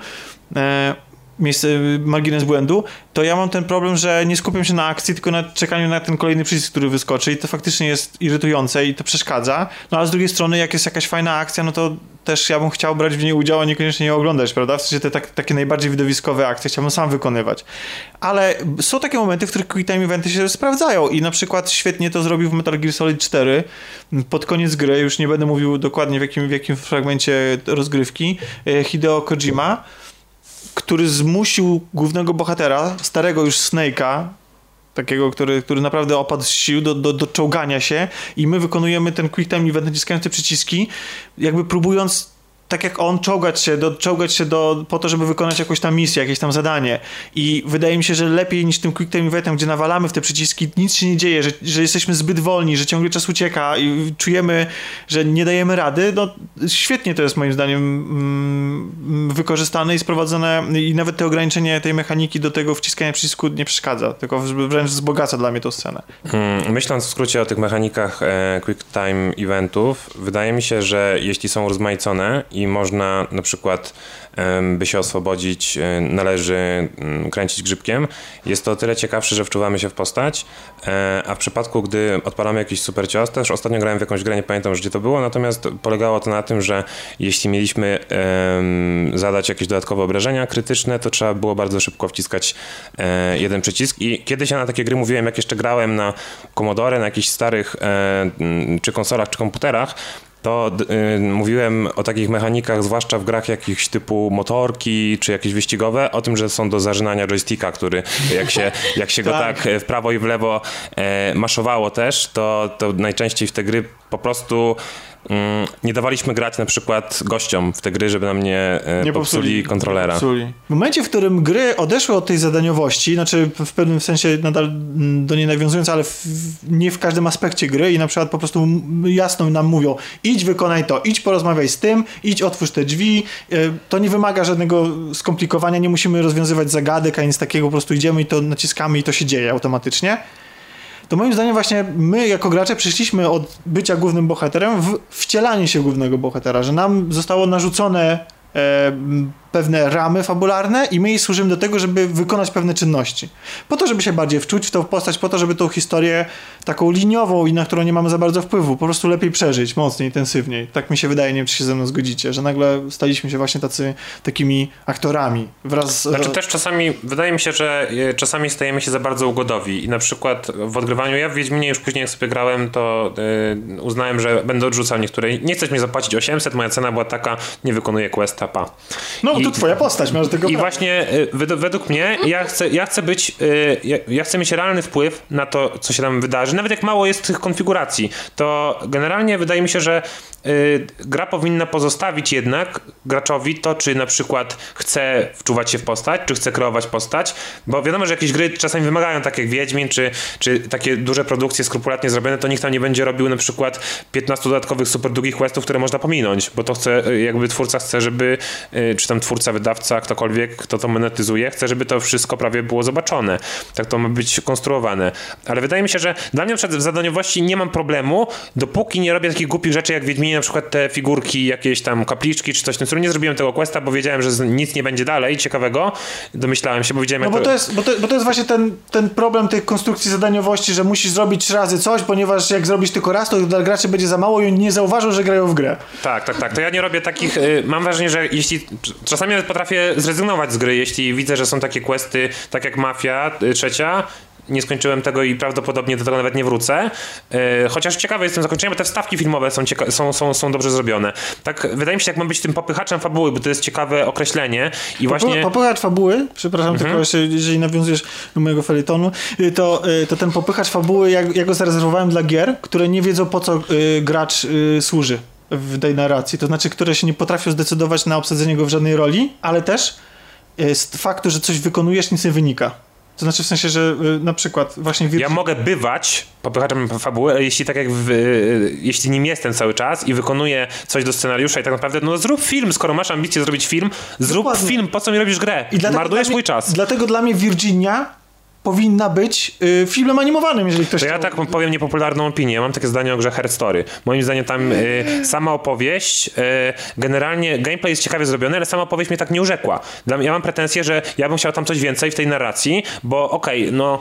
e, miejsce, margines błędu, to ja mam ten problem, że nie skupiam się na akcji, tylko na czekaniu na ten kolejny przycisk, który wyskoczy i to faktycznie jest irytujące i to przeszkadza. No a z drugiej strony, jak jest jakaś fajna akcja, no to też ja bym chciał brać w niej udział, a niekoniecznie je oglądać, prawda? W sensie te tak, takie najbardziej widowiskowe akcje chciałbym sam wykonywać. Ale są takie momenty, w których quick time eventy się sprawdzają i na przykład świetnie to zrobił w Metal Gear Solid 4 pod koniec gry, już nie będę mówił dokładnie w jakim, w jakim fragmencie rozgrywki, e, Hideo Kojima który zmusił głównego bohatera, starego już Snake'a, takiego, który, który naprawdę opadł z sił do, do, do czołgania się i my wykonujemy ten quick time event naciskając te przyciski, jakby próbując tak jak on, czołgać się, do, czołgać się do, po to, żeby wykonać jakąś tam misję, jakieś tam zadanie. I wydaje mi się, że lepiej niż tym quick time eventem, gdzie nawalamy w te przyciski, nic się nie dzieje, że, że jesteśmy zbyt wolni, że ciągle czas ucieka i czujemy, że nie dajemy rady, no świetnie to jest moim zdaniem mm, wykorzystane i sprowadzone i nawet te ograniczenie tej mechaniki do tego wciskania przycisku nie przeszkadza, tylko wręcz wzbogaca dla mnie tą scenę. Hmm, myśląc w skrócie o tych mechanikach e, quick time eventów, wydaje mi się, że jeśli są rozmaicone i można na przykład by się oswobodzić, e, należy kręcić grzybkiem. Jest to o tyle ciekawsze, że wczuwamy się w postać, e, a w przypadku, gdy odpalamy jakiś super cios, też ostatnio grałem w jakąś grę, nie pamiętam gdzie to było, natomiast polegało to na tym, że jeśli mieliśmy zadać jakieś dodatkowe obrażenia krytyczne, to trzeba było bardzo szybko wciskać e, jeden przycisk i kiedyś ja na takie gry mówiłem, jak jeszcze grałem na Commodore, na jakichś starych czy konsolach, czy komputerach, to y, mówiłem o takich mechanikach, zwłaszcza w grach jakichś typu motorki czy jakieś wyścigowe, o tym, że są do zażynania joysticka, który jak się, jak się go tak. tak w prawo i w lewo e, maszowało też, to, to najczęściej w te gry po prostu nie dawaliśmy grać na przykład gościom w te gry, żeby nam nie, e, nie popsuli, popsuli kontrolera. Popsuli. W momencie, w którym gry odeszły od tej zadaniowości, znaczy w pewnym sensie nadal do niej nawiązując, ale w, nie w każdym aspekcie gry i na przykład po prostu jasno nam mówią idź wykonaj to, idź porozmawiaj z tym, idź otwórz te drzwi, e, to nie wymaga żadnego skomplikowania, nie musimy rozwiązywać zagadek, a nic takiego, po prostu idziemy i to naciskamy i to się dzieje automatycznie to moim zdaniem właśnie my jako gracze przyszliśmy od bycia głównym bohaterem w wcielanie się głównego bohatera, że nam zostało narzucone e, pewne ramy fabularne i my jej służymy do tego, żeby wykonać pewne czynności. Po to, żeby się bardziej wczuć w tą postać, po to, żeby tą historię taką liniową i na którą nie mamy za bardzo wpływu, po prostu lepiej przeżyć, mocniej, intensywniej. Tak mi się wydaje, nie wiem, czy się ze mną zgodzicie, że nagle staliśmy się właśnie tacy, takimi aktorami wraz z... Znaczy też czasami, wydaje mi się, że e, czasami stajemy się za bardzo ugodowi i na przykład w odgrywaniu, ja w Wiedźminie już później jak sobie grałem, to yy, uznałem, że będę odrzucał niektóre, nie chcesz mi zapłacić 800, moja cena była taka, nie wykonuję questa, pa. No, I, to twoja postać, masz tego I prawa. właśnie y, według, mnie ja chcę, ja chcę być, y, ja, chcę mieć realny wpływ na to, co się tam wydarzy. Nawet jak mało jest tych konfiguracji, to generalnie wydaje mi się, że y, gra powinna pozostawić jednak graczowi to, czy na przykład chce wczuwać się w postać, czy chce kreować postać, bo wiadomo, że jakieś gry czasami wymagają, tak jak Wiedźmin, czy, czy takie duże produkcje skrupulatnie zrobione, to nikt tam nie będzie robił na przykład 15 dodatkowych super długich questów, które można pominąć, bo to chce, jakby twórca chce, żeby, czy tam twórca, wydawca, ktokolwiek, kto to monetyzuje, chce, żeby to wszystko prawie było zobaczone. Tak to ma być konstruowane. Ale wydaje mi się, że dla mnie na przykład w zadaniowości nie mam problemu, dopóki nie robię takich głupich rzeczy jak Wiedźminie, na przykład te figurki, jakieś tam kapliczki czy coś w tym stylu. Nie zrobiłem tego questa, bo wiedziałem, że nic nie będzie dalej ciekawego. Domyślałem się, bo widziałem No bo to jest, bo to, bo to jest właśnie ten, ten problem tej konstrukcji zadaniowości, że musisz zrobić trzy razy coś, ponieważ jak zrobisz tylko raz, to dla graczy będzie za mało i oni nie zauważą, że grają w grę. Tak, tak, tak. To ja nie robię takich. Y, mam wrażenie, że jeśli. Czasami nawet potrafię zrezygnować z gry, jeśli widzę, że są takie questy, tak jak Mafia y, trzecia. Nie skończyłem tego i prawdopodobnie do tego nawet nie wrócę. Y, chociaż ciekawy jestem zakończeniem, bo te wstawki filmowe są, cieka- są, są, są dobrze zrobione. Tak, wydaje mi się, jak mam być tym popychaczem fabuły, bo to jest ciekawe określenie. I właśnie. Mhm. Popychacz fabuły, przepraszam tylko jeszcze, jeżeli nawiązujesz do mojego felietonu, y, to, y, to ten popychacz fabuły, ja, ja go zarezerwowałem dla gier, które nie wiedzą po co gracz służy w tej narracji. To znaczy, które się nie potrafią zdecydować na obsadzenie go w żadnej roli, ale też y, z faktu, że coś wykonujesz, nic nie wynika. To znaczy w sensie, że y, na przykład właśnie... Ja mogę bywać popychaczem fabuły, jeśli tak jak w, y, jeśli nim jestem cały czas i wykonuję coś do scenariusza i tak naprawdę, no zrób film, skoro masz ambicje zrobić film, zrób Dokładnie. film, po co mi robisz grę? Marnujesz dla mój czas. Dlatego dla mnie Virginia powinna być y, filmem animowanym, jeżeli ktoś To ja chciał- tak powiem niepopularną opinię. Ja mam takie zdanie o grze Her Story. Moim zdaniem tam y, sama opowieść, y, generalnie gameplay jest ciekawie zrobiony, ale sama opowieść mnie tak nie urzekła. Dla, ja mam pretensję, że ja bym chciał tam coś więcej w tej narracji, bo okej, no...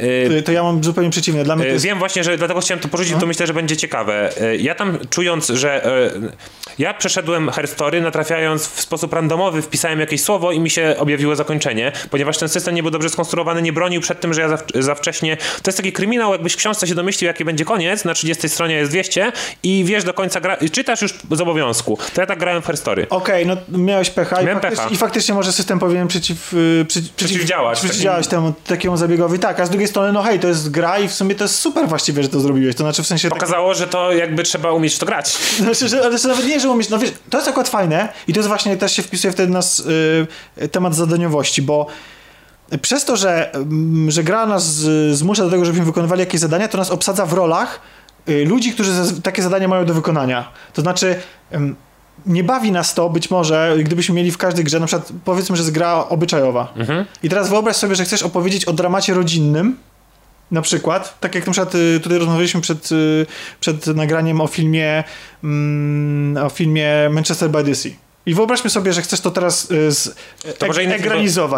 y, Y, To ja mam zupełnie przeciwnie. Dla mnie to E, jest... Wiem właśnie, że dlatego chciałem to porzucić, to myślę, że będzie ciekawe. E, Ja tam czując, że ja przeszedłem herstory, natrafiając w sposób randomowy, wpisałem jakieś słowo i mi się objawiło zakończenie, ponieważ ten system nie był dobrze skonstruowany, nie bronił przed tym, że ja za, za wcześnie... To jest taki kryminał, jakbyś w książce się domyślił, jaki będzie koniec, na 30 stronie jest 200 i wiesz do końca, gra, czytasz już z obowiązku. To ja tak grałem w herstory. Okej, no miałeś pecha i, faktycznie, pecha. i faktycznie może system powinien przeciw, y, przeciw, Przeciwdziałać przeciwdziałać temu takiemu zabiegowi. Tak, a z drugiej strony, no hej, to jest gra i w sumie to jest super właściwie, że to zrobiłeś. To znaczy w sensie... Tak, Pokazało, że to jakby trzeba umieć w to grać. znaczy, że, ale że nawet nie, że umieć... No wiesz, to jest akurat fajne i to jest właśnie, też się wpisuje wtedy nas y, temat zadaniowości, bo przez to, że, mm, że gra nas zmusza do tego, żebyśmy wykonywali jakieś zadania, to nas obsadza w rolach y, ludzi, którzy takie zadania mają do wykonania. To znaczy, nie bawi nas to być może, gdybyśmy mieli w każdej grze, na przykład powiedzmy, że jest gra obyczajowa. I teraz wyobraź sobie, że chcesz opowiedzieć o dramacie rodzinnym, na przykład, tak jak na przykład y, tutaj rozmawialiśmy przed, y, przed nagraniem o filmie mm, o filmie Manchester by the Sea. I wyobraźmy sobie, że chcesz to teraz y, z, To może ek- inny.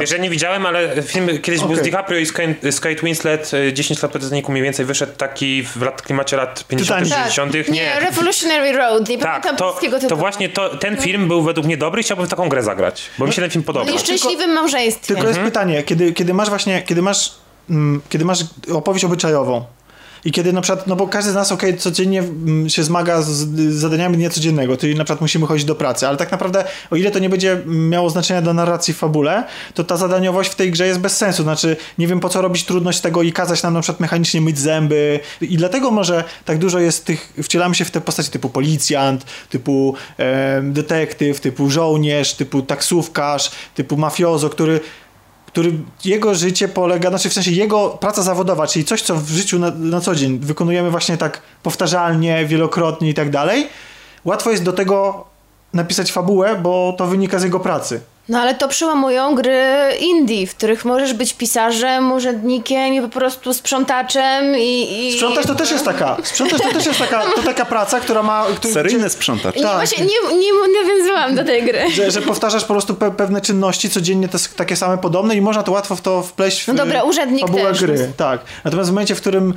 Wiesz, ja nie widziałem, ale film kiedyś był z. DiCaprio i z Kate, Winslet y, 10 lat po Titanicu mniej więcej wyszedł taki w lat, klimacie lat 50 Titanic. 60 Tak. Nie, Nie. Revolutionary Road, nie Tak, pamiętam to, polskiego to właśnie to, ten film był według mnie dobry i chciałbym w taką grę zagrać, bo mi się ten film O podobał. nieszczęśliwym małżeństwie. Tylko Mhm. jest pytanie, kiedy, kiedy masz właśnie, kiedy masz, mm, kiedy masz opowieść obyczajową i kiedy na przykład, no bo każdy z nas, okej, codziennie mm, się zmaga z, zadaniami dnia codziennego, czyli na przykład musimy chodzić do pracy, ale tak naprawdę, o ile to nie będzie miało znaczenia dla narracji w fabule, to ta zadaniowość w tej grze jest bez sensu, znaczy nie wiem po co robić trudność tego i kazać nam na przykład mechanicznie myć zęby. I dlatego może tak dużo jest tych, wcielamy się w te postaci typu policjant, typu e, detektyw, typu żołnierz, typu taksówkarz, typu mafiozo, który który jego życie polega, znaczy w sensie jego praca zawodowa, czyli coś, co w życiu na, na co dzień wykonujemy właśnie tak powtarzalnie, wielokrotnie i tak dalej, łatwo jest do tego napisać fabułę, bo to wynika z jego pracy. No ale to przełamują gry indie, w których możesz być pisarzem, urzędnikiem i po prostu sprzątaczem i... i Sprzątacz to też jest taka, sprzątacz to też jest taka, to taka praca, która ma... Który, Seryjny sprzątacz. Nie, tak. właśnie nie, nie nawiązywałam do tej gry. Że, że powtarzasz po prostu pe pewne czynności codziennie, te, takie same, podobne i można to łatwo w to wpleść w No dobra, urzędnik też. gry. Tak. Natomiast w momencie, w którym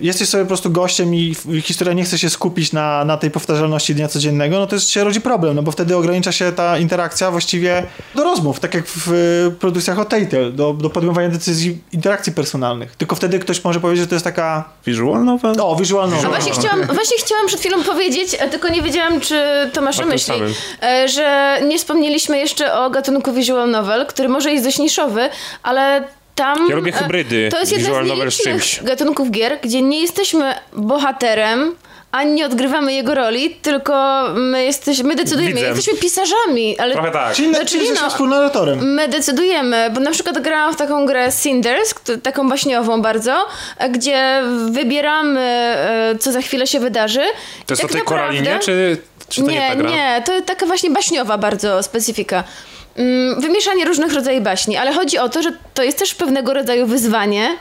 jesteś sobie po prostu gościem i historia nie chce się skupić na, na tej powtarzalności dnia codziennego, no to jest, się rodzi problem, no bo wtedy ogranicza się ta interakcja właściwie do rozmów, tak jak w e, produkcjach od Telltale, do, do podejmowania decyzji interakcji personalnych. Tylko wtedy ktoś może powiedzieć, że to jest taka... Visual novel? O, visual A novel. właśnie chciałam, właśnie chciałam przed chwilą powiedzieć, a tylko nie wiedziałam, czy to masz O na tym myśli, samym. e, że nie wspomnieliśmy jeszcze o gatunku visual novel, który może jest dość niszowy, ale tam... Ja lubię e, hybrydy To jest jeden z nielicznych czymś. gatunków gier, gdzie nie jesteśmy bohaterem, ani nie odgrywamy jego roli, tylko my jesteśmy, my decydujemy, Widzem. jesteśmy pisarzami, ale... Trochę tak. Czyli, No, czyli jesteśmy no- współnarratorem. My decydujemy, bo na przykład grałam w taką grę Cinders, taką baśniową bardzo, e, gdzie wybieramy, e, co za chwilę się wydarzy. To jest I o tak tej naprawdę- koralinie, czy, czy to nie, nie, ta gra? nie, to taka właśnie baśniowa bardzo specyfika. Mm, Wymieszanie różnych rodzajów baśni, ale chodzi o to, że to jest też pewnego rodzaju wyzwanie,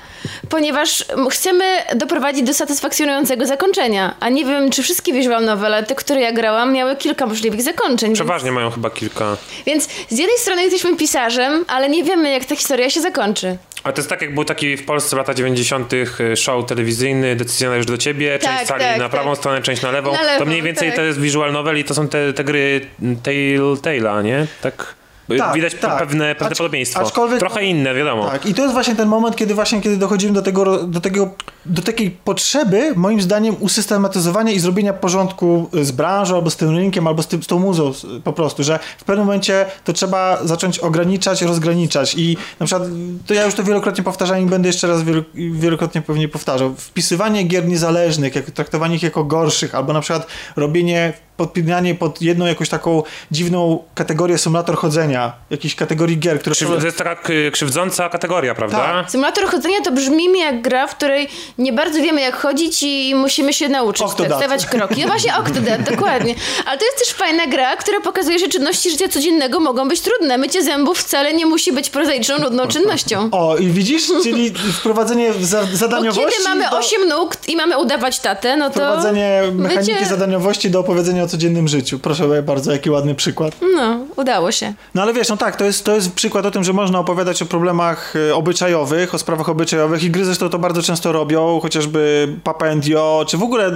ponieważ mm, chcemy doprowadzić do satysfakcjonującego zakończenia. A nie wiem, czy wszystkie visual novele, te, które ja grałam, miały kilka możliwych zakończeń. Więc, Przeważnie mają chyba kilka. więc z jednej strony jesteśmy pisarzem, ale nie wiemy, jak ta historia się zakończy. Ale to jest tak, jak był taki w Polsce w latach 90. show telewizyjny, decyzja należy do ciebie, część Tak, sali tak, na prawą tak. stronę, część na lewą. Na lewą, to mniej więcej tak. to jest visual novel i to są te, te gry Telltale'a, nie? Tak. Tak, Widać tak. pewne, pewne Acz- aczkolwiek- Trochę inne, wiadomo. Tak, i to jest właśnie ten moment, kiedy właśnie kiedy dochodzimy do tego, do tego, do takiej potrzeby, moim zdaniem, usystematyzowania i zrobienia porządku z branżą, albo z tym rynkiem, albo z, tym, z tą muzą po prostu, że w pewnym momencie to trzeba zacząć ograniczać, rozgraniczać i na przykład, to ja już to wielokrotnie powtarzam i będę jeszcze raz wielo, wielokrotnie pewnie powtarzał, wpisywanie gier niezależnych, jak, traktowanie ich jako gorszych, albo na przykład robienie podpinanie pod jedną jakąś taką dziwną kategorię symulator chodzenia, jakiejś kategorii gier, które Krzyw, to jest taka krzywdząca kategoria, prawda? Tak. Symulator chodzenia to brzmi mi jak gra, w której nie bardzo wiemy jak chodzić i musimy się nauczyć Octodad. stawiać kroki. No właśnie Octodad, dokładnie. Ale to jest też fajna gra, która pokazuje, że czynności życia codziennego mogą być trudne. Mycie zębów wcale nie musi być prozaiczną, nudną czynnością. O, i widzisz, czyli wprowadzenie za, Bo zadaniowości. kiedy mamy do, 8 nóg i mamy udawać tatę, no to... Wprowadzenie mechaniki Mycie- zadaniowości do opowiedzenia o codziennym życiu. Proszę bardzo, jaki ładny przykład. No, udało się. No ale wiesz, no tak, to jest, to jest przykład o tym, że można opowiadać o problemach e, obyczajowych, o sprawach obyczajowych i gry zresztą to bardzo często robią, chociażby Papa and Yo, czy w ogóle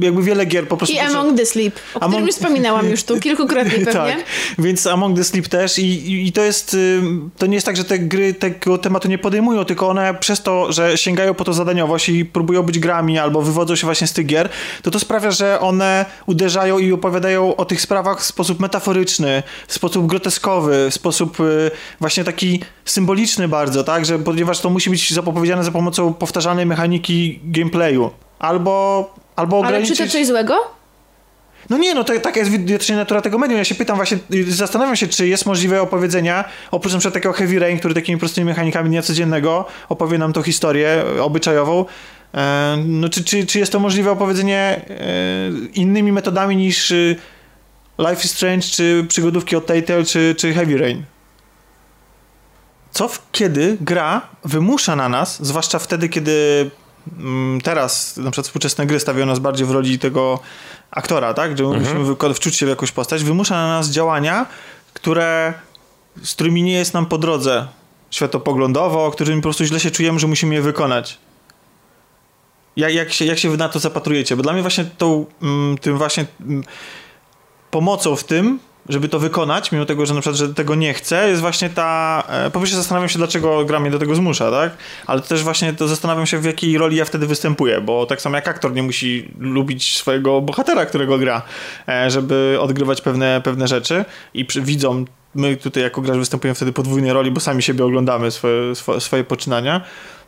jakby wiele gier po prostu... I Among the Sleep, o którym Among- już wspominałam już tu kilkukrotnie pewnie. Tak, więc Among the Sleep też i, i, to jest, ym, to nie jest tak, że te gry tego tematu nie podejmują, tylko one przez to, że sięgają po to zadaniowość i próbują być grami albo wywodzą się właśnie z tych gier, to to sprawia, że one uderzają i opowiadają o tych sprawach w sposób metaforyczny, w sposób groteskowy, w sposób y, właśnie taki symboliczny bardzo, tak, że ponieważ to musi być zapowiedziane za pomocą powtarzalnej mechaniki gameplayu. Albo, albo Ale ograniczyć... czy to coś złego? No nie, no to taka jest widocznie natura tego medium. Ja się pytam właśnie, y, zastanawiam się, czy jest możliwe opowiedzenia, oprócz na przykład takiego Heavy Rain, który takimi prostymi mechanikami dnia codziennego opowie nam tą historię e, obyczajową. No czy, czy, czy jest to możliwe opowiedzenie innymi metodami niż y, Life is Strange, czy przygodówki od Telltale, czy, czy Heavy Rain? Co w, kiedy gra wymusza na nas, zwłaszcza wtedy, kiedy mm, teraz na przykład współczesne gry stawiają nas bardziej w roli tego aktora, tak? Że musimy wyko- wczuć się w jakąś postać, wymusza na nas działania, które, z którymi nie jest nam po drodze światopoglądowo, którymi po prostu źle się czujemy, że musimy je wykonać. Jak, jak, się, jak się wy na to zapatrujecie? Bo dla mnie właśnie tą, mm, tym właśnie mm, pomocą w tym, żeby to wykonać, mimo tego, że na przykład, że tego nie chcę, jest właśnie ta... E, po pierwsze zastanawiam się, dlaczego gra mnie do tego zmusza, tak? Ale też właśnie to zastanawiam się, w jakiej roli ja wtedy występuję, bo tak samo jak aktor nie musi lubić swojego bohatera, którego gra, e, żeby odgrywać pewne, pewne rzeczy i przy, widzą my tutaj jako gracz występujemy wtedy podwójnej roli, bo sami siebie oglądamy, swoje, swoje, swoje poczynania.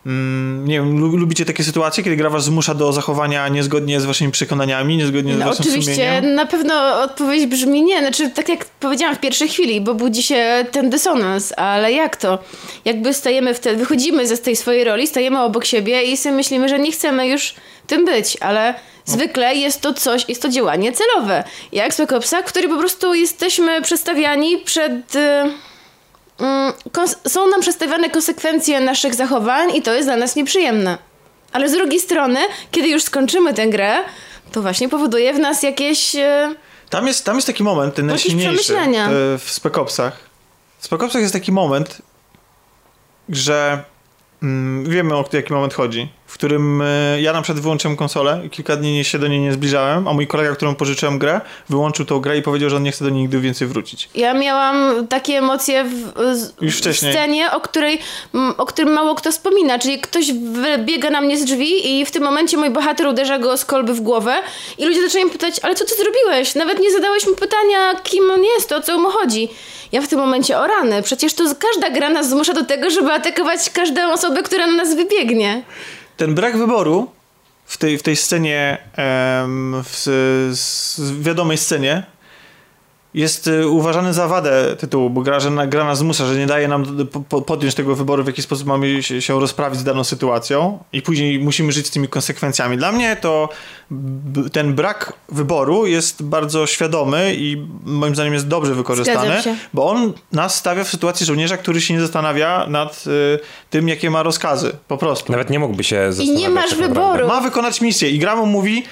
Mm, nie wiem, lu- lubicie takie sytuacje, kiedy gra was zmusza do zachowania niezgodnie z waszymi przekonaniami, niezgodnie z No, waszym oczywiście, sumieniem? na pewno odpowiedź brzmi nie. Znaczy, tak jak powiedziałam w pierwszej chwili, bo budzi się ten dysonans, ale jak to? Jakby stajemy wtedy, wychodzimy ze tej swojej roli, stajemy obok siebie i sobie myślimy, że nie chcemy już tym być, ale zwykle jest to coś, jest to działanie celowe. Jak Spec Opsa, w którym po prostu jesteśmy przestawiani przed... y, są nam przedstawiane konsekwencje naszych zachowań i to jest dla nas nieprzyjemne. Ale z drugiej strony, kiedy już skończymy tę grę, to właśnie powoduje w nas jakieś... E, Tam jest, tam jest taki moment, ten najsilniejszy e, w Spec Opsach. W Spec Opsach jest taki moment, że mm, wiemy o jaki moment chodzi, w którym e, ja na przykład wyłączyłem konsolę i kilka dni się do niej nie zbliżałem, a mój kolega, któremu pożyczyłem grę, wyłączył tą grę i powiedział, że on nie chce do niej nigdy więcej wrócić. Ja miałam takie emocje w, Już w scenie, o, której, o którym mało kto wspomina. Czyli ktoś biega na mnie z drzwi i w tym momencie mój bohater uderza go z kolby w głowę i ludzie zaczynają pytać, ale co ty zrobiłeś? Nawet nie zadałeś mu pytania, kim on jest, o co mu chodzi. Ja w tym momencie, o rany, przecież to każda gra nas zmusza do tego, żeby atakować każdą osobę, która na nas wybiegnie. Ten brak wyboru w tej, w tej scenie, w s- wiadomej scenie, jest y, uważany za wadę tytułu, bo gra, że na, gra nas zmusza, że nie daje nam podjąć tego wyboru, w jaki sposób mamy się, się rozprawić z daną sytuacją i później musimy żyć z tymi konsekwencjami. Dla mnie to ten brak wyboru jest bardzo świadomy i moim zdaniem jest dobrze wykorzystany, bo on nas stawia w sytuacji żołnierza, który się nie zastanawia nad y, tym, jakie ma rozkazy. Po prostu. Nawet nie mógłby się I zastanawiać. nie masz tak wyboru. Ma wykonać misję i gra mu mówi,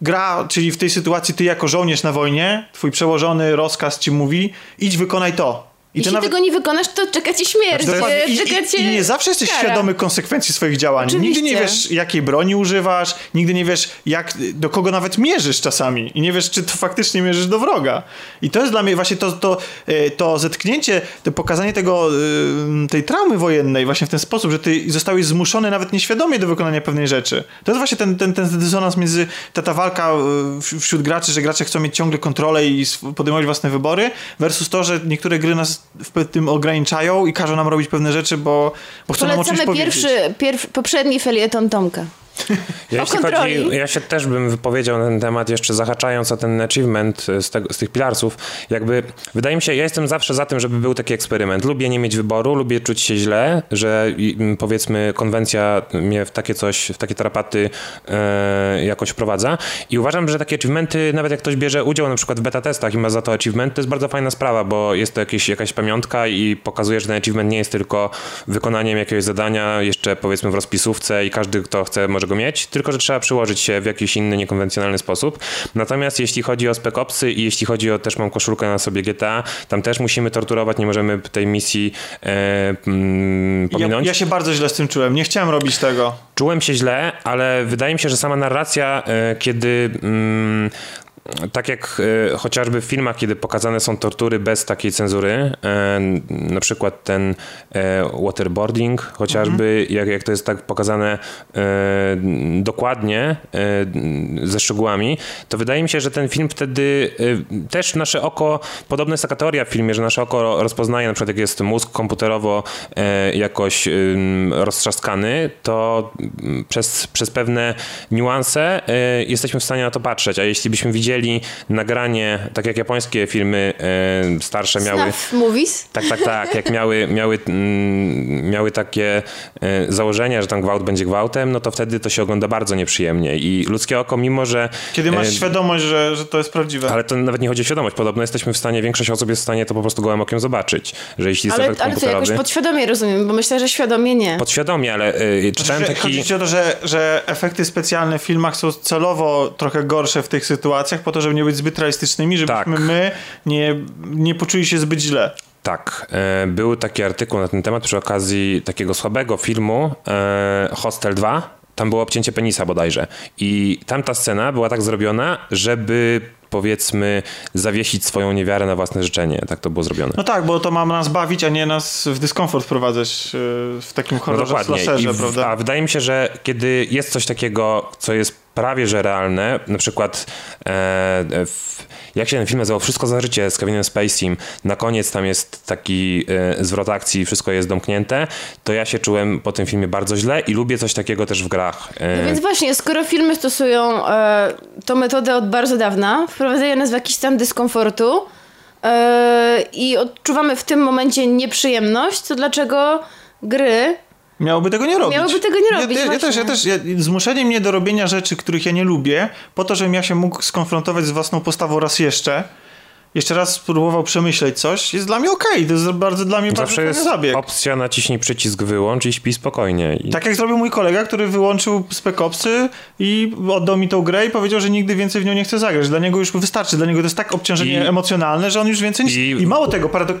gra, czyli w tej sytuacji ty jako żołnierz na wojnie, twój przełożony rozkaz ci mówi, idź wykonaj to. I Jeśli nawet... tego nie wykonasz, to czeka cię śmierć. I, czeka cię i, I nie zawsze jesteś kara. świadomy konsekwencji swoich działań. Oczywiście. Nigdy nie wiesz, jakiej broni używasz, nigdy nie wiesz, jak, do kogo nawet mierzysz czasami. I nie wiesz, czy to faktycznie mierzysz do wroga. I to jest dla mnie właśnie to, to, e, to zetknięcie, to pokazanie tego, e, tej traumy wojennej właśnie w ten sposób, że ty zostałeś zmuszony nawet nieświadomie do wykonania pewnej rzeczy. To jest właśnie ten, ten, ten dysonans między ta, ta walka e, wśród graczy, że gracze chcą mieć ciągle kontrolę i podejmować własne wybory, versus to, że niektóre gry nas w tym ograniczają i każą nam robić pewne rzeczy, bo, bo chcą nam o czymś Polecamy powiedzieć. pierwszy, pierw, poprzedni felieton Tomka. Ja, jeśli kontroli. chodzi, ja się też bym wypowiedział na ten temat, jeszcze zahaczając o ten achievement z, tego, z tych pilarsów. Jakby, wydaje mi się, ja jestem zawsze za tym, żeby był taki eksperyment. Lubię nie mieć wyboru, lubię czuć się źle, że powiedzmy konwencja mnie w takie coś, w takie tarapaty e, jakoś wprowadza. I uważam, że takie achievementy, nawet jak ktoś bierze udział na przykład w beta testach i ma za to achievement, to jest bardzo fajna sprawa, bo jest to jakieś, jakaś pamiątka i pokazuje, że ten achievement nie jest tylko wykonaniem jakiegoś zadania, jeszcze powiedzmy w rozpisówce i każdy, kto chce, może go mieć, tylko że trzeba przyłożyć się w jakiś inny, niekonwencjonalny sposób. Natomiast jeśli chodzi o Spec Opsy i jeśli chodzi o też mam koszulkę na sobie GTA, tam też musimy torturować, nie możemy tej misji e, mm, Ja, pominąć. ja się bardzo źle z tym czułem. Nie chciałem robić tego. Czułem się źle, ale wydaje mi się, że sama narracja, e, kiedy. Mm, tak jak e, chociażby w filmach, kiedy pokazane są tortury bez takiej cenzury, e, na przykład ten e, waterboarding, chociażby, jak, jak to jest tak pokazane dokładnie, ze szczegółami, to wydaje mi się, że ten film wtedy też nasze oko, podobna jest taka teoria w filmie, że nasze oko rozpoznaje, na przykład jak jest mózg komputerowo jakoś roztrzaskany, to mm, przez, przez pewne niuanse jesteśmy w stanie na to patrzeć, a jeśli byśmy widzieli nagranie, tak jak japońskie filmy e, starsze miały... Snuff movies. Tak, tak, tak. Jak miały, miały, mm, miały takie e, założenia, że tam gwałt będzie gwałtem, no to wtedy to się ogląda bardzo nieprzyjemnie. I ludzkie oko, mimo że. Kiedy masz e, świadomość, że, że to jest prawdziwe. ale to nawet nie chodzi o świadomość. Podobno jesteśmy w stanie, większość osób jest w stanie to po prostu gołym okiem zobaczyć. Że jeśli jest Ale, efekt ale to jakoś podświadomie rozumiem, bo myślę, że świadomie nie. Podświadomie, ale y, czytałem Znaczy, taki. Chodzi ci o to, że, że efekty specjalne w filmach są celowo trochę gorsze w tych sytuacjach, po to, żeby nie być zbyt realistycznymi, żebyśmy Tak. my nie, nie poczuli się zbyt źle. Tak, e, był taki artykuł na ten temat przy okazji takiego słabego filmu e, Hostel 2. Tam było obcięcie penisa bodajże. I tamta scena była tak zrobiona, żeby powiedzmy zawiesić swoją niewiarę na własne życzenie. Tak to było zrobione. No tak, bo to ma nas bawić, a nie nas w dyskomfort wprowadzać yy, w takim No horrorze dokładnie. slasherze, I w, prawda? a wydaje mi się, że kiedy jest coś takiego, co jest prawie że realne, na przykład e, w, jak się ten film nazywał? Wszystko za życie z Kevinem Spacey. Na koniec tam jest taki e, zwrot akcji, wszystko jest domknięte, to ja się czułem po tym filmie bardzo źle i lubię coś takiego też w grach. E, No więc właśnie, skoro filmy stosują e, tą metodę od bardzo dawna, wprowadzają nas w jakiś stan dyskomfortu e, i odczuwamy w tym momencie nieprzyjemność, to dlaczego gry Miałoby tego nie robić. Miałoby tego nie Ja- robić, Ja, ja, też, ja też, ja, zmuszenie mnie do robienia rzeczy, których ja nie lubię, po to, żebym ja się mógł skonfrontować z własną postawą raz jeszcze, jeszcze raz spróbował przemyśleć coś, jest dla mnie okej. Okay. To jest bardzo dla mnie Zawsze bardzo jest zabieg. opcja naciśnij przycisk wyłącz i śpi spokojnie. I... Tak jak zrobił mój kolega, który wyłączył Spec Opsy i oddał mi tą grę i powiedział, że nigdy więcej w nią nie chce zagrać. Dla niego już wystarczy. Dla niego to jest tak obciążenie I- emocjonalne, że on już więcej... I- I, I mało tego, paradok...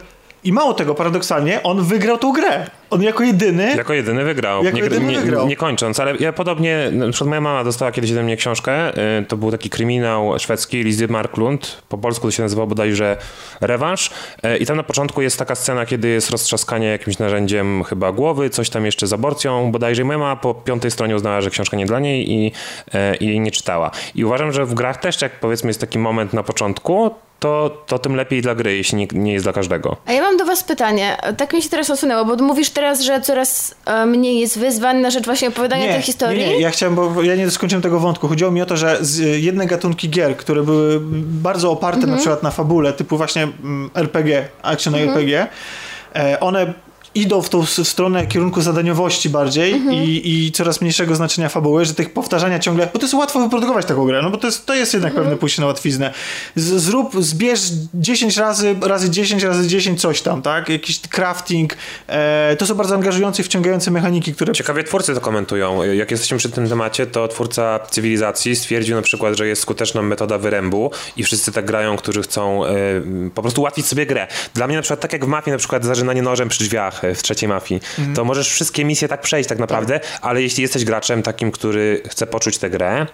I mało tego, paradoksalnie, on wygrał tą grę. On jako jedyny... Jako jedyny wygrał. Jako nie, jedyny nie, wygrał. nie kończąc, ale ja podobnie, na przykład moja mama dostała kiedyś ode mnie książkę, y, to był taki kryminał szwedzki, Lizy Marklund, po polsku to się nazywa bodajże Rewanż y, i tam na początku jest taka scena, kiedy jest roztrzaskanie jakimś narzędziem chyba głowy, coś tam jeszcze z aborcją bodajże i moja mama po piątej stronie uznała, że książka nie dla niej i, y, i jej nie czytała. I uważam, że w grach też jak powiedzmy jest taki moment na początku, to, to tym lepiej dla gry, jeśli nie, nie jest dla każdego. A ja mam do was pytanie. Tak mi się teraz osunęło, bo mówisz teraz, że coraz e, mniej jest wyzwań na rzecz właśnie opowiadania tej historii. Nie, nie, ja chciałem, bo ja nie skończyłem tego wątku. Chodziło mi o to, że z jedne gatunki gier, które były bardzo oparte Mhm. na przykład na fabule, typu właśnie mm, RPG, action RPG, e, one idą w tą w stronę kierunku zadaniowości bardziej Mhm. i, i coraz mniejszego znaczenia fabuły, że tych powtarzania ciągle, bo to jest łatwo wyprodukować taką grę, no bo to jest, to jest jednak Mhm. pewne pójście na łatwiznę. Z, zrób, zbierz 10 razy, razy 10, razy 10 coś tam, tak? Jakiś crafting. E, to są bardzo angażujące i wciągające mechaniki, które Ciekawie twórcy to komentują. Jak jesteśmy przy tym temacie, to twórca cywilizacji stwierdził na przykład, że jest skuteczna metoda wyrębu i wszyscy tak grają, którzy chcą e, po prostu ułatwić sobie grę. Dla mnie na przykład tak jak w mafii, na przykład zażynanie nożem przy drzwiach w trzeciej mafii, to możesz wszystkie misje tak przejść tak naprawdę, ale jeśli jesteś graczem takim, który chce poczuć tę grę,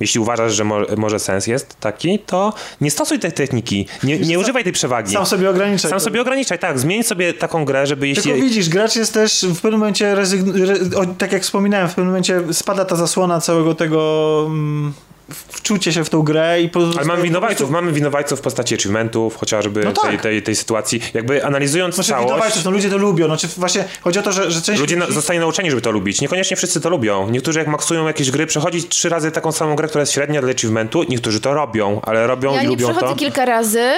jeśli uważasz, że mo może sens jest taki, to nie stosuj tej techniki, nie, nie używaj tej przewagi. sam sobie ograniczaj. Sam to. sobie ograniczaj, tak. Zmień sobie taką grę, żeby jeśli... Tylko widzisz, gracz jest też w pewnym momencie, rezygn- tak jak wspominałem, w pewnym momencie spada ta zasłona całego tego mm, wczucie się w tą grę i po Ale mamy winowajców, mamy winowajców w postaci achievementów, chociażby No tak. tej, tej, tej sytuacji. Jakby analizując Znaczy, całość, winowajców, no ludzie to lubią. Znaczy, właśnie chodzi o to, że, że część ludzie ludzi- zostali nauczeni, żeby to lubić. Niekoniecznie wszyscy to lubią. Niektórzy jak maksują jakieś gry, przechodzić trzy razy taką samą grę, która jest średnia dla achievementu, niektórzy to robią, ale robią Ja i nie lubią przechodzę to. kilka razy.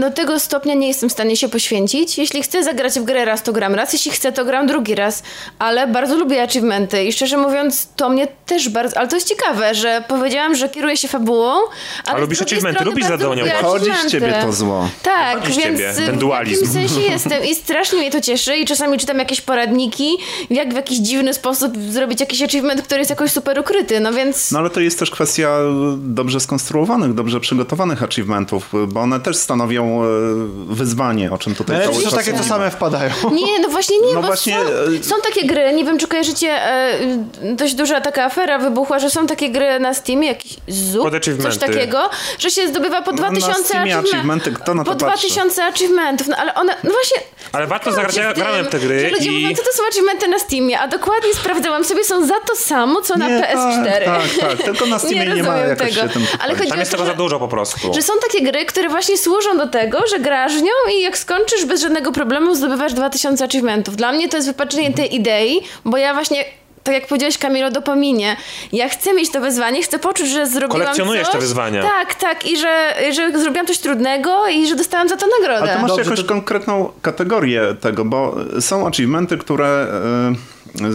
Do tego stopnia nie jestem w stanie się poświęcić. Jeśli chcę zagrać w grę raz, to gram raz. Jeśli chcę, to gram drugi raz. Ale bardzo lubię achievementy i szczerze mówiąc, to mnie też bardzo... Ale to jest ciekawe, że powiedziałam, że kieruję się fabułą, ale A lubisz achievementy, lubisz zadania. Chodzi z ciebie to zło. Tak, Chodzi więc ciebie, ten w dualizm. jakimś sensie jestem i strasznie mnie to cieszy i czasami czytam jakieś poradniki, jak w jakiś dziwny sposób zrobić jakiś achievement, który jest jakoś super ukryty, no więc... No ale to jest też kwestia dobrze skonstruowanych, dobrze przygotowanych achievementów, bo one też stanowią e, wyzwanie, o czym tutaj Ale cały przecież czas takie to same wpadają. Nie, no właśnie nie, No bo właśnie, są, e, są takie gry, nie wiem czy kojarzycie, e, dość duża taka afera wybuchła, że są takie gry na Steamie, jakiś ZUP, coś takiego, że się zdobywa po No, 2000 na Steamie achievement- achievementy, kto na to Po patrzy? 2000 achievementów, no ale one, no właśnie... Ale warto zagrać, ja grałem te gry że ludzie i- mówią, co to są achievementy na Steamie, a dokładnie sprawdzałam sobie, są za to samo, co na Nie, PS4. Tak, tak, tak. Tylko na Steamie nie, ma rozumiem jakoś tego. się tym Ale chodzi Tam o jest to, tego za dużo po prostu. że są takie gry, które właśnie służą do tego, że grasz w nią i jak skończysz bez żadnego problemu zdobywasz 2000 achievementów. Dla mnie to jest wypaczenie tej idei, bo ja właśnie tak jak powiedziałeś Kamilo, dopaminie. Ja chcę mieć to wyzwanie, chcę poczuć, że zrobiłam Kolekcjonujesz coś. te wyzwania. Tak, tak i że, że zrobiłam coś trudnego i że dostałam za to nagrodę. A ty masz Dobrze, jakąś to- konkretną kategorię tego, bo są achievementy, które e,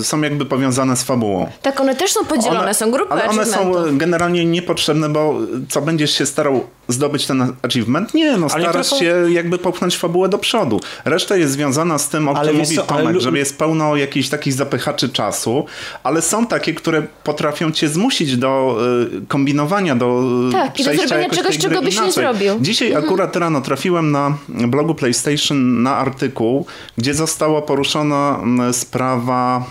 są jakby powiązane z fabułą. Tak, one też są podzielone, są grupy Ale one są generalnie niepotrzebne, bo co będziesz się starał zdobyć ten achievement? Nie, no Ale starasz są- się jakby popchnąć fabułę do przodu. Reszta jest związana z tym, o Ale czym mówi co, ale Tomek, lu- że jest pełno jakichś takich zapychaczy czasu, ale są takie, które potrafią cię zmusić do y, kombinowania, do y, Tak, i do zrobienia czegoś, czego byś nie inaczej. zrobił. Dzisiaj Mhm. akurat rano trafiłem na blogu PlayStation na artykuł, gdzie została poruszona mm, sprawa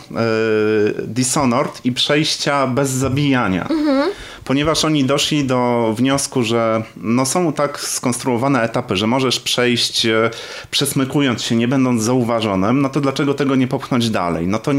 Dishonored i przejścia bez zabijania. Mhm. Ponieważ oni doszli do wniosku, że no są tak skonstruowane etapy, że możesz przejść e, przesmykując się, nie będąc zauważonym, no to dlaczego tego nie popchnąć dalej? No to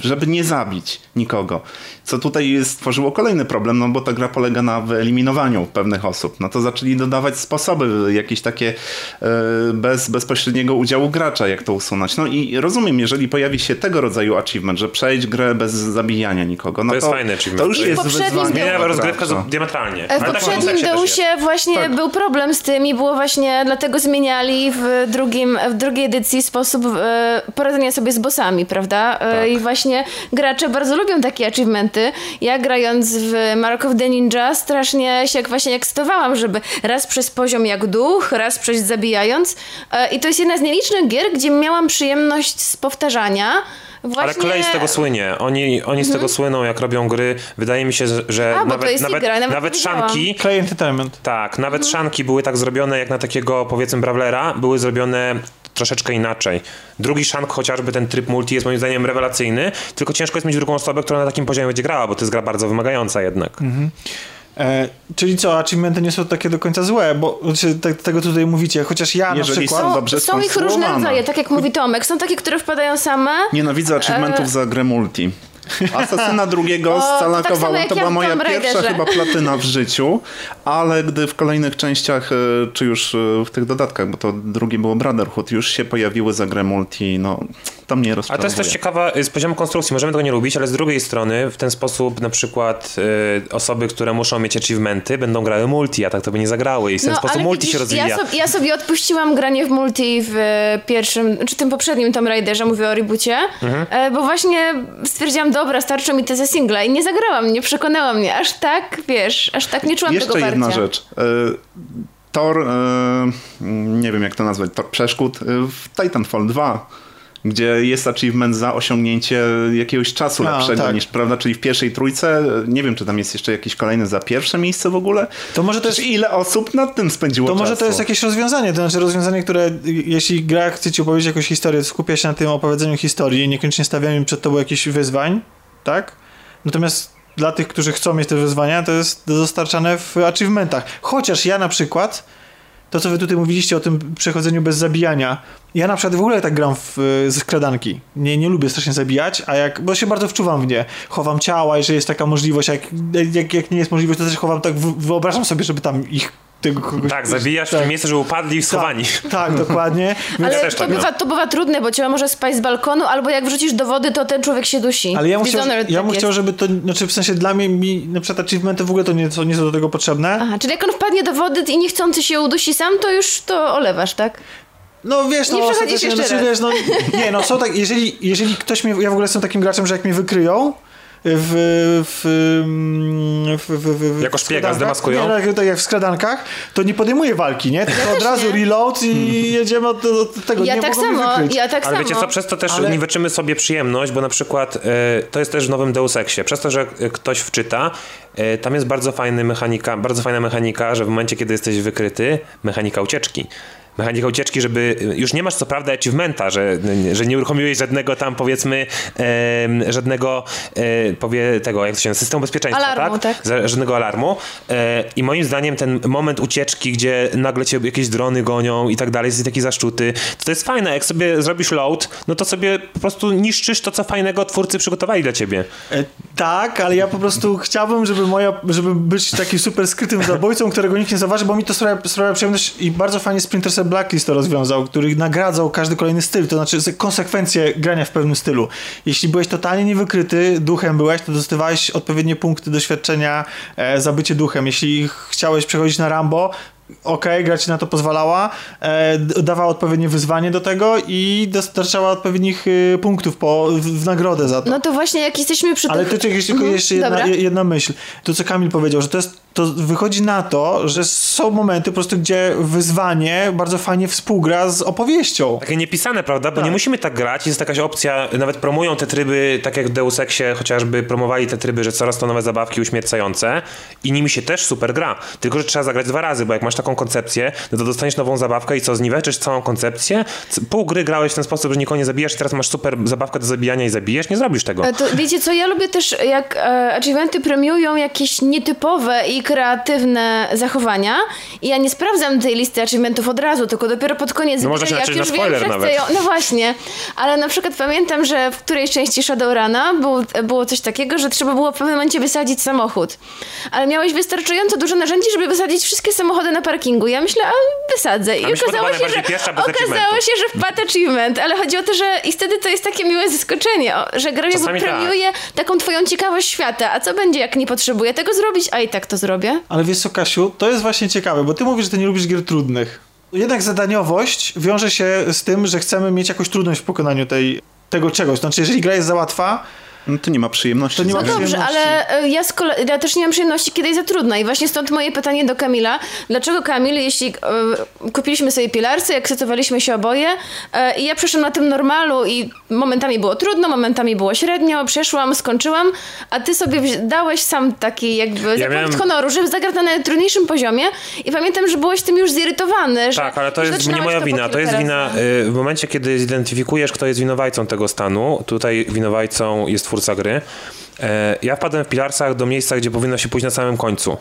żeby nie zabić nikogo. Co tutaj stworzyło kolejny problem, no bo ta gra polega na wyeliminowaniu pewnych osób. No to zaczęli dodawać sposoby, jakieś takie e, bez bezpośredniego udziału gracza, jak to usunąć. No i rozumiem, jeżeli pojawi się tego rodzaju achievement, że przejdź grę bez zabijania nikogo, no To to, jest fajny achievement. to już jest wyzwanie. Zmienia to rozgrywka diametralnie. E, W tak poprzednim. Deusie właśnie Tak. był problem z tym i było właśnie, dlatego zmieniali w, drugim, w drugiej edycji sposób e, poradzenia sobie z bossami, prawda? E, Tak. I właśnie gracze bardzo lubią takie achievementy. Ja grając w Mark of the Ninja strasznie się właśnie ekscytowałam, żeby raz przez poziom jak duch, raz przejść zabijając. E, I to jest jedna z nielicznych gier, gdzie miałam przyjemność z powtarzania. Właśnie... Ale Klej z tego słynie. Oni, oni z tego słyną, jak robią gry. Wydaje mi się, że- A, nawet, nawet, gra, nawet nawet szanki. Clay Entertainment. Tak, nawet Mhm. szanki były tak zrobione, jak na takiego powiedzmy Brawlera, były zrobione troszeczkę inaczej. Drugi szank, chociażby ten tryb multi jest moim zdaniem rewelacyjny, tylko ciężko jest mieć drugą osobę, która na takim poziomie będzie grała, bo to jest gra bardzo wymagająca jednak. E, czyli co, achievementy nie są takie do końca złe, bo znaczy, te, tego tutaj mówicie, chociaż ja Jeżeli na przykład... są- Są, dobrze są ich różne rodzaje, tak jak mówi Tomek. Są takie, które wpadają same. Nienawidzę achievementów za grę multi. Asasyna drugiego tak scalakowałem, jak to była moja pierwsza chyba platyna w życiu, ale gdy w kolejnych częściach, e, czy już e, w tych dodatkach, bo to drugie było Brotherhood, już się pojawiły za grę multi, no to mnie A rozczarowuje. to jest też ciekawa y, z poziomu konstrukcji, możemy tego nie lubić, ale z drugiej strony w ten sposób na przykład y, osoby, które muszą mieć achievementy, będą grały multi, a tak to by nie zagrały i w ten sposób No, ale multi widzisz, się rozwija. Ja, sobie, ja sobie odpuściłam granie w multi w pierwszym, czy tym poprzednim Tomb Raiderze, mówię o reboocie, Mhm. e, bo właśnie stwierdziłam, dobra, starczą mi te ze singla i nie zagrałam, nie przekonała mnie, aż tak, wiesz, aż tak nie czułam Jeszcze tego jedna parcia. rzecz. E, Tor, e, nie wiem jak to nazwać, tor przeszkód w Titanfall 2, gdzie jest achievement za osiągnięcie jakiegoś czasu A, lepszego tak. niż, prawda, czyli w pierwszej trójce, nie wiem czy tam jest jeszcze jakiś kolejny za pierwsze miejsce w ogóle. To może to jest- ile osób nad tym spędziło To czasu? może to jest jakieś rozwiązanie, to znaczy rozwiązanie, które jeśli gra chce ci opowiedzieć jakąś historię, skupia się na tym opowiedzeniu historii, niekoniecznie stawianiu przed tobą jakichś wyzwań, tak? Natomiast dla tych, którzy chcą mieć te wyzwania, to jest dostarczane w achievementach. Chociaż ja na przykład, to co wy tutaj mówiliście o tym przechodzeniu bez zabijania, ja na przykład w ogóle tak gram w, y, ze skradanki. Nie, nie lubię strasznie zabijać, a jak, bo się bardzo wczuwam w nie. Chowam ciała, jeżeli jest taka możliwość, jak, jak, jak nie jest możliwość, to też chowam tak, wyobrażam sobie, żeby tam ich tego kogoś... Tak, zabijasz w tym miejscu, że upadli schowani. Tak, tak, dokładnie. Więc, Ale też to, tak bywa, to bywa trudne, bo cię może spaść z balkonu, albo jak wrzucisz do wody, to ten człowiek się dusi. ale ja bym, chciał, ja tak chciał, żeby to, znaczy w sensie dla mnie, mi, na przykład achievementy w ogóle to nie, są- nie są do tego potrzebne. Aha, czyli jak on wpadnie do wody i niechcący się udusi sam, to już to olewasz, tak? No wiesz, no Nie ostatecznie, jeszcze znaczy, wiesz, no nie, no są tak, jeżeli, jeżeli ktoś mnie, ja w ogóle jestem takim graczem, że jak mnie wykryją, w, w, w, w, w, w Jako szpiega zdemaskują? Nie, tak, tak jak w skradankach, to nie podejmuję walki, nie? Tylko od też razu nie. reload i jedziemy od, od tego. Ja nie tak samo, wykryć. ja tak Ale samo. wiecie co, przez to też Ale- niweczymy sobie przyjemność, bo na przykład e, to jest też w nowym Deus Exie. Przez to, że e, ktoś wczyta, e, tam jest bardzo fajny mechanika, bardzo fajna mechanika, że w momencie, kiedy jesteś wykryty, mechanika ucieczki. Mechanika ucieczki, żeby. Już nie masz co prawda achievementa, że, że nie uruchomiłeś żadnego tam powiedzmy em, żadnego e, powie tego, jak to się nazywa, systemu bezpieczeństwa, Alarmu, tak? tak. Żadnego alarmu. E, I moim zdaniem ten moment ucieczki, gdzie nagle cię jakieś drony gonią i tak dalej, jest taki zaszczuty, to, to jest fajne. Jak sobie zrobisz load, no to sobie po prostu niszczysz to, co fajnego twórcy przygotowali dla ciebie. E, tak, ale ja po prostu chciałbym, żeby moja, żeby być takim super skrytym zabójcą, którego nikt nie zauważy, bo mi to sprawia, sprawia przyjemność i bardzo fajnie Splinter Cell Blacklist to rozwiązał, który nagradzał każdy kolejny styl, to znaczy konsekwencje grania w pewnym stylu. Jeśli byłeś totalnie niewykryty, duchem byłeś, to dostawałeś odpowiednie punkty doświadczenia e, za bycie duchem. Jeśli chciałeś przechodzić na Rambo, okej, gra ci na to pozwalała, e, dawała odpowiednie wyzwanie do tego i dostarczała odpowiednich y, punktów po, w, w nagrodę za to. No to właśnie jak jesteśmy przy Ale tych... to czekaj, tylko Mhm, jeszcze jedna, jedna myśl. To, co Kamil powiedział, że to jest to wychodzi na to, że są momenty po prostu, gdzie wyzwanie bardzo fajnie współgra z opowieścią. Takie niepisane, prawda? Bo Tak. nie musimy tak grać. Jest jakaś opcja, nawet promują te tryby, tak jak w Deus Exie chociażby promowali te tryby, że coraz to nowe zabawki uśmiercające i nimi się też super gra. Tylko, że trzeba zagrać dwa razy, bo jak masz taką koncepcję, no to dostaniesz nową zabawkę i co, zniweczysz całą koncepcję? Pół gry grałeś w ten sposób, że nikogo nie zabijasz i teraz masz super zabawkę do zabijania i zabijesz? Nie zrobisz tego. E, To wiecie co, ja lubię też jak e, achievementy premiują jakieś nietypowe i kreatywne zachowania i ja nie sprawdzam tej listy achievementów od razu, tylko dopiero pod koniec No gry, jak już wiem, że chcę ją... No właśnie, ale na przykład pamiętam, że w którejś części Shadowruna był, było coś takiego, że trzeba było w pewnym momencie wysadzić samochód. Ale miałeś wystarczająco dużo narzędzi, żeby wysadzić wszystkie samochody na parkingu. Ja myślę, a wysadzę. I A okazało się, że, okazało się, że wpadł achievement, ale chodzi o to, że i wtedy to jest takie miłe zaskoczenie, że gra tak. premiuje taką twoją ciekawość świata. A co będzie, jak nie potrzebuję tego zrobić, a i tak to zrobię? Ale wiesz co, Kasiu, to jest właśnie ciekawe, bo ty mówisz, że ty nie lubisz gier trudnych. Jednak zadaniowość wiąże się z tym, że chcemy mieć jakąś trudność w pokonaniu tej, tego czegoś. Znaczy, jeżeli gra jest za łatwa, No to nie ma przyjemności. To nie ma No dobrze, ale e, ja, z kole- ja też nie mam przyjemności, kiedy jest za trudna i właśnie stąd moje pytanie do Kamila. Dlaczego Kamil, jeśli e, kupiliśmy sobie pilarce, akceptowaliśmy się oboje e, i ja przeszłam na tym normalu i momentami było trudno, momentami było średnio, przeszłam, skończyłam, a ty sobie wzi- dałeś sam taki jakby punkt miałem- honoru, że zagrać na najtrudniejszym poziomie i pamiętam, że byłeś tym już zirytowany. Że Tak, ale to jest nie moja po wina. To jest wina y, w momencie, kiedy zidentyfikujesz, kto jest winowajcą tego stanu. Tutaj winowajcą jest twórca gry. E, Ja wpadłem w Pilarsach do miejsca, gdzie powinno się pójść na samym końcu.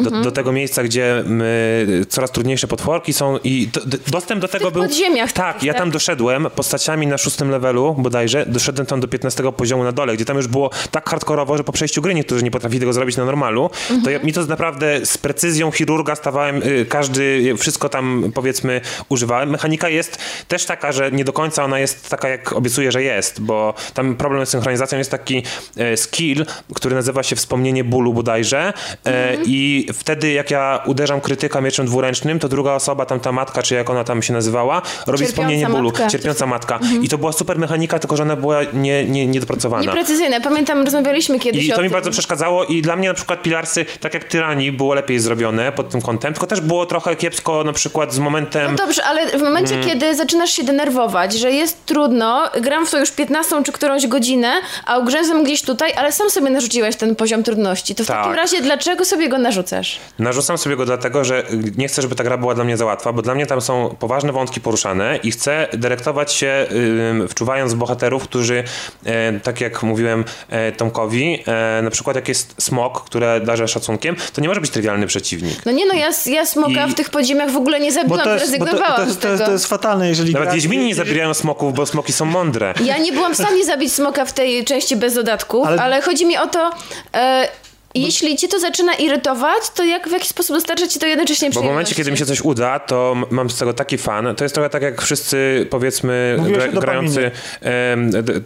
Do, Mhm. do tego miejsca, gdzie my, coraz trudniejsze potworki są i do, do, dostęp do tego tych był... podziemiach Tak, takich, ja tak? tam doszedłem postaciami na szóstym levelu bodajże, doszedłem tam do 15 poziomu na dole, gdzie tam już było tak hardkorowo, że po przejściu gry niektórzy nie potrafili tego zrobić na normalu, to ja, mi to naprawdę z precyzją chirurga stawałem, y, każdy, y, wszystko tam powiedzmy używałem. Mechanika jest też taka, że nie do końca ona jest taka, jak obiecuję, że jest, bo tam problem z synchronizacją jest taki e, skill, który nazywa się wspomnienie bólu bodajże e, i wtedy jak ja uderzam krytyka mieczem dwuręcznym, to druga osoba, tam ta matka, czy jak ona tam się nazywała, robi Cierpiąca wspomnienie bólu. matka. Cierpiąca matka. I to była super mechanika, tylko że ona była nie, nie, niedopracowana. Nieprecyzyjne. Pamiętam, rozmawialiśmy kiedyś I to mi tym. bardzo przeszkadzało i dla mnie na przykład Pilarsy, tak jak Tyranii, było lepiej zrobione pod tym kątem, tylko też było trochę kiepsko na przykład z momentem... No dobrze, ale w momencie, Mm. kiedy zaczynasz się denerwować, że jest trudno, gram w to już 15 czy którąś godzinę, a ugrzęzłem gdzieś tutaj, ale sam sobie narzuciłeś ten poziom trudności, to w Tak. takim razie dlaczego sobie go narzucasz? Narzucam sobie go dlatego, że nie chcę, żeby ta gra była dla mnie za łatwa, bo dla mnie tam są poważne wątki poruszane i chcę dyrektować się ym, wczuwając w bohaterów, którzy, e, tak jak mówiłem e, Tomkowi, e, na przykład jak jest smok, które darzę szacunkiem, to nie może być trywialny przeciwnik. No nie no, ja, ja smoka I- w tych podziemiach w ogóle nie bo zabiłam, to jest, bo to, zrezygnowałam to, to, jest, tego. to jest fatalne, jeżeli Nawet Wiedźmini nie zabijają smoków, bo smoki są mądre. Ja nie byłam w stanie zabić smoka w tej części bez dodatków, ale, Ale- chodzi mi o to... E, jeśli cię to zaczyna irytować, to jak w jakiś sposób dostarcza ci to jednocześnie Bo w momencie, kiedy mi się coś uda, to mam z tego taki fan. To jest trochę tak jak wszyscy, powiedzmy, gra, grający.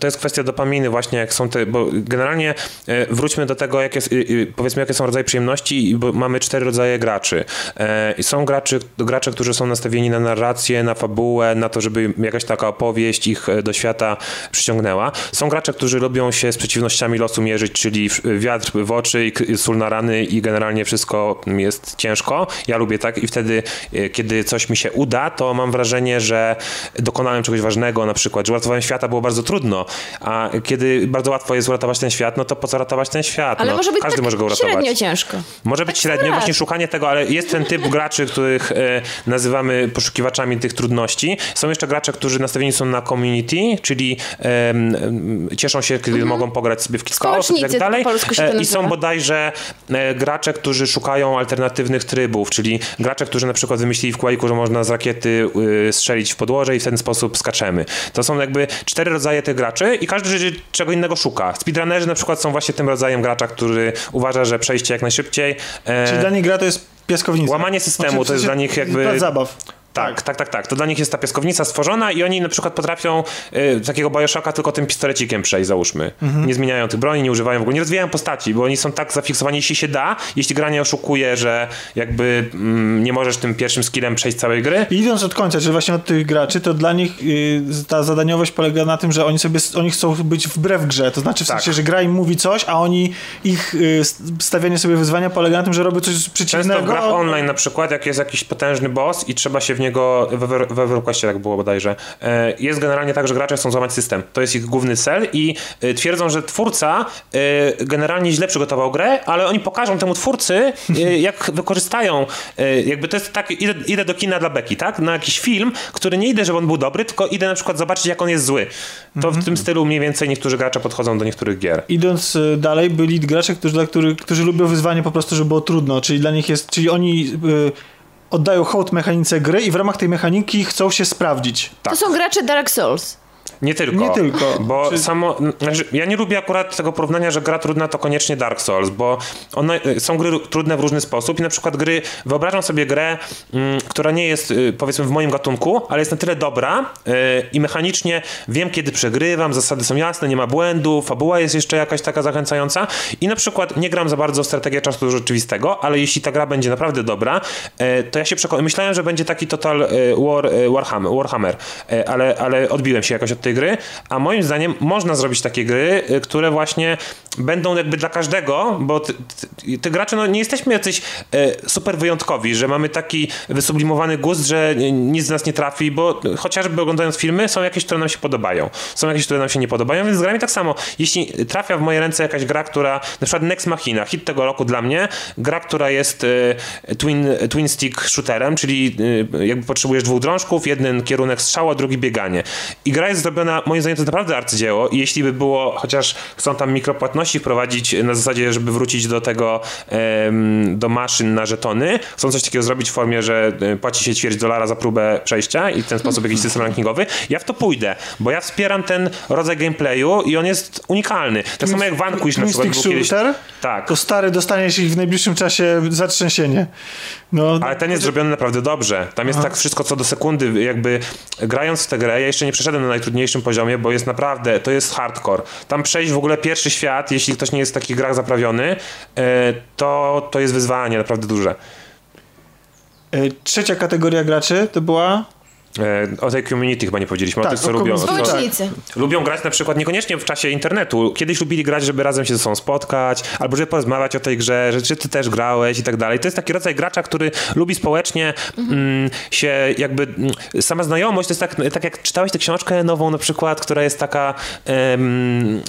to jest kwestia dopaminy, właśnie jak są te. Bo generalnie e, wróćmy do tego, y, y, powiedzmy, jakie są rodzaje przyjemności, i bo mamy cztery rodzaje graczy. E, i są graczy, gracze, którzy są nastawieni na narrację, na fabułę, na to, żeby jakaś taka opowieść ich e, do świata przyciągnęła. Są gracze, którzy lubią się z przeciwnościami losu mierzyć, czyli wiatr w oczy i k- sól na rany i generalnie wszystko jest ciężko. Ja lubię tak i wtedy, e, kiedy coś mi się uda, to mam wrażenie, że dokonałem czegoś ważnego, na przykład, że uratowałem świata było bardzo trudno, a kiedy bardzo łatwo jest uratować ten świat, no to po co ratować ten świat? Ale no, może być każdy tak może go uratować. średnio ciężko. Może być Tak średnio, właśnie szukanie tego, ale jest ten typ graczy, których e, nazywamy poszukiwaczami tych trudności. Są jeszcze gracze, którzy nastawieni są na community, czyli em, cieszą się, kiedy mogą pograć sobie w kilka osób i tak Mhm. Dalej. E, I są bodajże e, gracze, którzy szukają alternatywnych trybów, czyli gracze, którzy na przykład wymyślili w Quake'u, że można z rakiety y, strzelić w podłoże i w ten sposób skaczemy. To są jakby cztery rodzaje tych graczy i każdy czego innego szuka. Speedrunnerzy na przykład są właśnie tym rodzajem gracza, który uważa, że przejście jak najszybciej. e, Czyli dla nich gra to jest piaskownica. Łamanie systemu Znaczy, to jest dla nich jakby- zabaw. Tak, tak, tak, tak. To dla nich jest ta piaskownica stworzona i oni na przykład potrafią y, takiego Bioshocka tylko tym pistolecikiem przejść, załóżmy. Mhm. Nie zmieniają tych broni, nie używają w ogóle, nie rozwijają postaci, bo oni są tak zafiksowani, jeśli się da, jeśli gra nie oszukuje, że jakby mm, nie możesz tym pierwszym skillem przejść całej gry. I idąc od końca, czyli właśnie od tych graczy, to dla nich y, ta zadaniowość polega na tym, że oni sobie oni chcą być wbrew grze. To znaczy w Tak. sensie, że gra im mówi coś, a oni ich y, stawianie sobie wyzwania polega na tym, że robią coś Często przeciwnego. w grach online na przykład, jak jest jakiś potężny boss i trzeba się w niego w, Ever- w EverQuestie tak było bodajże. E, Jest generalnie tak, że gracze chcą złamać system. To jest ich główny cel i e, twierdzą, że twórca e, generalnie źle przygotował grę, ale oni pokażą temu twórcy, jak wykorzystają, jakby to jest tak, idę, idę do kina dla Beki, tak? Na jakiś film, który nie idę, żeby on był dobry, tylko idę na przykład zobaczyć, jak on jest zły. To w tym stylu mniej więcej niektórzy gracze podchodzą do niektórych gier. Idąc dalej, byli gracze, którzy, dla których, którzy lubią wyzwanie po prostu, żeby było trudno, czyli dla nich jest, czyli oni y, oddają hołd mechanice gry i w ramach tej mechaniki chcą się sprawdzić. To są gracze Dark Souls. Nie tylko. Nie tylko. Bo Czy- samo. Znaczy, ja nie lubię akurat tego porównania, że gra trudna to koniecznie Dark Souls, bo one y, są gry trudne w różny sposób i na przykład gry. Wyobrażam sobie grę, mm, która nie jest y, powiedzmy w moim gatunku, ale jest na tyle dobra y, i mechanicznie wiem, kiedy przegrywam, zasady są jasne, nie ma błędów, fabuła jest jeszcze jakaś taka zachęcająca i na przykład nie gram za bardzo w strategię czasu rzeczywistego, ale jeśli ta gra będzie naprawdę dobra, y, to ja się przekonam. Myślałem, że będzie taki Total y, War, Warhammer, Warhammer y, ale, ale odbiłem się jakoś od tej gry, a moim zdaniem można zrobić takie gry, y, które właśnie będą jakby dla każdego, bo ty, ty, ty gracze, no nie jesteśmy jacyś y, super wyjątkowi, że mamy taki wysublimowany gust, że nic z nas nie trafi, bo chociażby oglądając filmy są jakieś, które nam się podobają. Są jakieś, które nam się nie podobają, więc z grami tak samo. Jeśli trafia w moje ręce jakaś gra, która, na przykład Nex Machina, hit tego roku dla mnie, gra, która jest y, twin, twin stick shooterem, czyli y, jakby potrzebujesz dwóch drążków, jeden kierunek strzała, drugi bieganie. I gra jest zrobiona, moim zdaniem to jest naprawdę arcydzieło i jeśli by było, chociaż chcą tam mikropłatności wprowadzić na zasadzie, żeby wrócić do tego, do maszyn na żetony, chcą coś takiego zrobić w formie, że y, płaci się ćwierć dolara za próbę przejścia i w ten sposób jakiś system rankingowy, ja w to pójdę, bo ja wspieram ten rodzaj gameplayu i on jest unikalny. Tak samo jak Vanquish na przykład był kiedyś. Tak. to stary dostaniesz ich w najbliższym czasie zatrzęsienie. No, Ale ten jest zrobiony naprawdę dobrze. Tam jest tak wszystko co do sekundy, jakby grając w tę grę, ja jeszcze nie przeszedłem na najtrudniejszym poziomie, bo jest naprawdę, to jest hardcore. Tam przejść w ogóle pierwszy świat, jeśli ktoś nie jest w takich grach zaprawiony, e, to, to jest wyzwanie naprawdę duże. y, Trzecia kategoria graczy to była E, O tej community chyba nie powiedzieliśmy, o Tak, tych, co o lubią. co- Społecznicy. Lubią grać na przykład niekoniecznie w czasie internetu. Kiedyś lubili grać, żeby razem się ze sobą spotkać, albo żeby porozmawiać o tej grze, że czy ty też grałeś i tak dalej. To jest taki rodzaj gracza, który lubi społecznie mm, się jakby... Mm, sama znajomość to jest tak, tak jak czytałeś tę książkę nową na przykład, która jest taka em,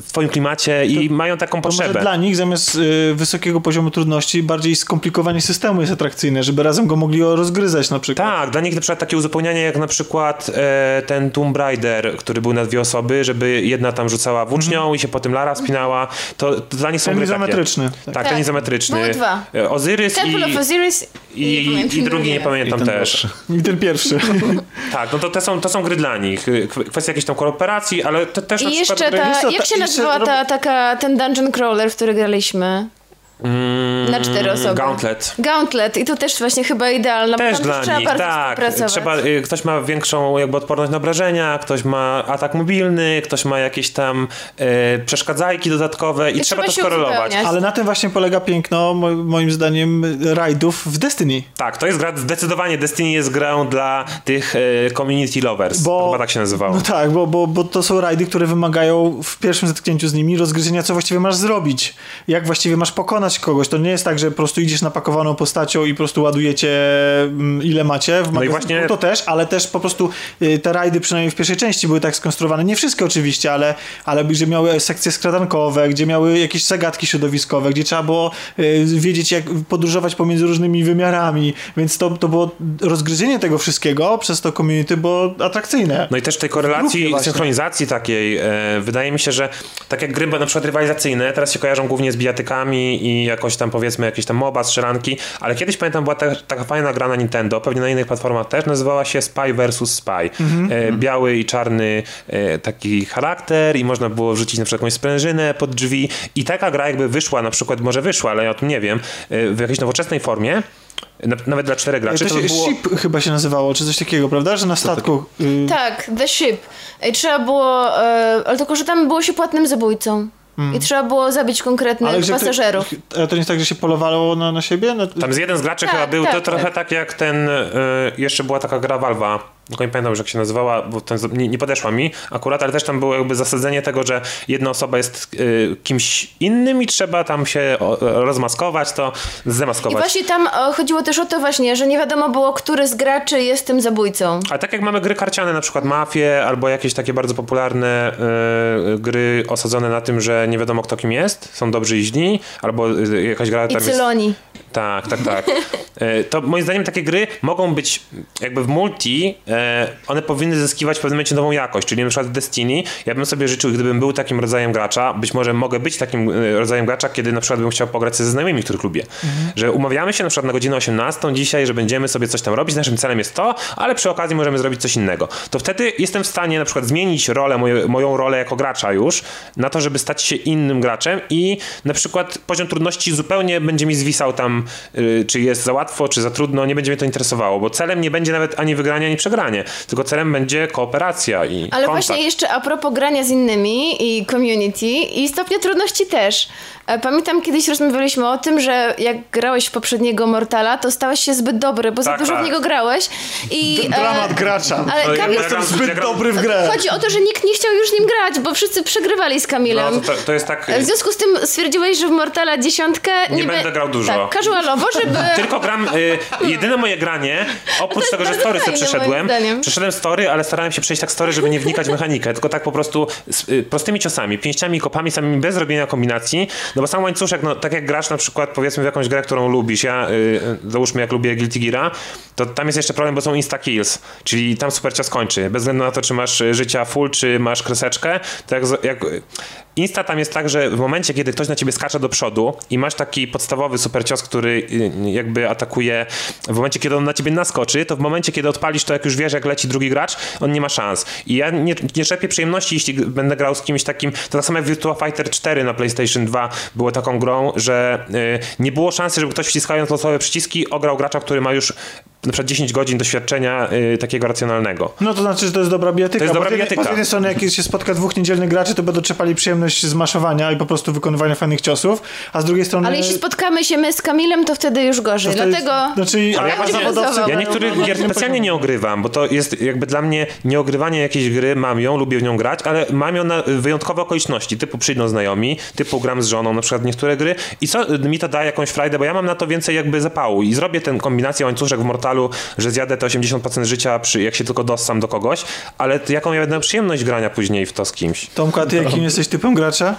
w twoim klimacie i mają taką To może potrzebę. dla nich zamiast y, wysokiego poziomu trudności bardziej skomplikowanie systemu jest atrakcyjne, żeby razem go mogli rozgryzać na przykład. Tak, dla nich na przykład takie uzupełnianie jak na przykład e, ten Tomb Raider, który był na dwie osoby, żeby jedna tam rzucała włócznią i się potem Lara wspinała, to, to dla nich są Ten gry takie. izometryczny. Tak, Tak. ten izometryczny. Były dwa. E, Ozyrys Temple i, of Osiris i, i, pamiętam drugi nie pamiętam I też. pierwszy. I ten pierwszy. Tak, no to, to, są, to są gry dla nich. Kw- Kwestia jakiejś tam kooperacji, ale to też na I przykład jeszcze gry... ta, jak się nazywała ta, taka, ten dungeon crawler, w który graliśmy? Mm, Na cztery osoby. Gauntlet. Gauntlet i to też właśnie chyba idealna, Też dla trzeba nich, bardzo tak. Trzeba, y, ktoś ma większą jakby odporność na obrażenia, ktoś ma atak mobilny, ktoś ma jakieś tam y, przeszkadzajki dodatkowe i, I trzeba trzeba to skorelować. uzupełniać. Ale na tym właśnie polega piękno, mo- moim zdaniem, rajdów w Destiny. Tak, to jest gra, zdecydowanie Destiny jest grą dla tych y, community lovers. Bo- Chyba tak się nazywało. No tak, bo, bo, bo to są rajdy, które wymagają w pierwszym zetknięciu z nimi rozgryzienia, co właściwie masz zrobić. Jak właściwie masz pokonać kogoś. To nie jest tak, że po prostu idziesz napakowaną postacią i po prostu ładujecie mm, ile macie w No i właśnie- To też, ale też po prostu y, te rajdy przynajmniej w pierwszej części były tak skonstruowane. Nie wszystkie oczywiście, ale, ale że miały sekcje skradankowe, gdzie miały jakieś zagadki środowiskowe, gdzie trzeba było y, wiedzieć jak podróżować pomiędzy różnymi wymiarami. Więc to, to było rozgryzienie tego wszystkiego przez to community było atrakcyjne. No i też tej korelacji, synchronizacji takiej, e, wydaje mi się, że tak jak gry na przykład rywalizacyjne, teraz się kojarzą głównie z bijatykami i jakoś tam powiedzmy jakieś tam MOBA, strzelanki, ale kiedyś pamiętam była ta, taka fajna gra na Nintendo, pewnie na innych platformach też, nazywała się Spy vs. Spy. E, biały i czarny e, taki charakter i można było wrzucić na przykład jakąś sprężynę pod drzwi i taka gra jakby wyszła, na przykład może wyszła, ale ja o tym nie wiem, e, w jakiejś nowoczesnej formie, na, nawet dla czterech graczy, to to się, by było... Ship chyba się nazywało, czy coś takiego, prawda? Że na statku... Y, Tak, The Ship. I trzeba było, e, ale tylko, że tam było się płatnym zabójcą. I trzeba było zabić konkretnych że pasażerów. To, ale to nie jest tak, że się polowało na, na siebie? No, Tam z jeden z graczy Tak, chyba był, tak, to trochę tak. tak jak ten, y, jeszcze była taka gra Valve'a, tylko nie pamiętam już jak się nazywała, bo ten, nie, nie podeszła mi akurat, ale też tam było jakby zasadzenie tego, że jedna osoba jest y, kimś innym i trzeba tam się o, rozmaskować, to zdemaskować. I właśnie tam chodziło też o to właśnie, że nie wiadomo było, który z graczy jest tym zabójcą. A tak jak mamy gry karciane, na przykład Mafie, albo jakieś takie bardzo popularne y, gry osadzone na tym, że nie wiadomo kto kim jest, są dobrzy i źli, albo y, jakaś gra I tam Cyloni. jest... Tak, tak, tak. E, to moim zdaniem takie gry mogą być jakby w multi, e, one powinny zyskiwać w pewnym momencie nową jakość, czyli na przykład w Destiny, ja bym sobie życzył, gdybym był takim rodzajem gracza, być może mogę być takim e, rodzajem gracza, kiedy na przykład bym chciał pograć ze znajomymi, których lubię. Mhm. Że umawiamy się na przykład na godzinę 18 dzisiaj, że będziemy sobie coś tam robić, naszym celem jest to, ale przy okazji możemy zrobić coś innego. To wtedy jestem w stanie na przykład zmienić rolę, moje, moją rolę jako gracza już, na to, żeby stać się innym graczem i na przykład poziom trudności zupełnie będzie mi zwisał tam, y, czy jest za łatwo, czy za trudno, nie będzie mnie to interesowało, bo celem nie będzie nawet ani wygranie, ani przegranie, tylko celem będzie kooperacja i Ale kontakt. właśnie jeszcze a propos grania z innymi i community i stopnia trudności też. E, Pamiętam kiedyś rozmawialiśmy o tym, że jak grałeś w poprzedniego Mortala, to stałeś się zbyt dobry, bo za Tak, dużo tak. w niego grałeś i... e, Dramat gracza. Ale No, ja Kamil, Zbyt ja gram- dobry w grę. chodzi o to, że nikt nie chciał już nim grać, bo wszyscy przegrywali z Kamilem. No, to, to jest tak... W związku z tym stwierdziłeś, że w Mortala dziesiątkę Nie be- będę grał dużo. Tak, casualowo, żeby... Tylko gram, y, jedyne moje granie, oprócz tego, że story sobie przeszedłem, przeszedłem story, ale starałem się przejść tak story, żeby nie wnikać w mechanikę, tylko tak po prostu z y, prostymi ciosami, pięściami i kopami samymi, bez robienia kombinacji, no bo sam łańcuszek, no tak jak grasz na przykład powiedzmy w jakąś grę, którą lubisz, ja y, załóżmy jak lubię Guilty Geara, to tam jest jeszcze problem, bo są insta kills, czyli tam super cios kończy, bez względu na to, czy masz y, życia full, czy masz kreseczkę, to jak, jak Insta tam jest tak, że w momencie, kiedy ktoś na ciebie skacze do przodu i masz taki podstawowy super cios, który y, jakby atakuje, w momencie, kiedy on na ciebie naskoczy, to w momencie, kiedy odpalisz to, jak już wiesz, jak leci drugi gracz, on nie ma szans. I ja nie, nie czerpię przyjemności, jeśli będę grał z kimś takim, to tak samo jak Virtua Fighter 4 na PlayStation 2 było taką grą, że y, nie było szansy, żeby ktoś wciskając losowe przyciski ograł gracza, który ma już na przykład 10 godzin doświadczenia y, takiego racjonalnego. No to znaczy, że to jest dobra bijatyka. To jest dobra z jednej- bijatyka. Z jednej strony, jak się spotka dwóch niedzielnych graczy, to będą czepali przyjemność z maszowania i po prostu wykonywania fajnych ciosów, a z drugiej strony... Ale jeśli spotkamy się my z Kamilem, to wtedy już gorzej. jest- Dlatego... Znaczy, Ale ja właśnie-. Ja niektórych gier specjalnie nie ogrywam, bo to jest jakby dla mnie nieogrywanie jakiejś gry, mam ją, lubię w nią grać, ale mam ją na wyjątkowe okoliczności, typu przyjdą znajomi, typu gram z żoną, na przykład niektóre gry i co mi to daje jakąś frajdę, bo ja mam na to więcej jakby zapału i zrobię tę kombinację łańcuszek w Że zjadę te 80% życia, przy, jak się tylko dossam do kogoś, ale to jaką ja będę przyjemność grania później w to z kimś. Tomka, ty jakim jesteś typem gracza?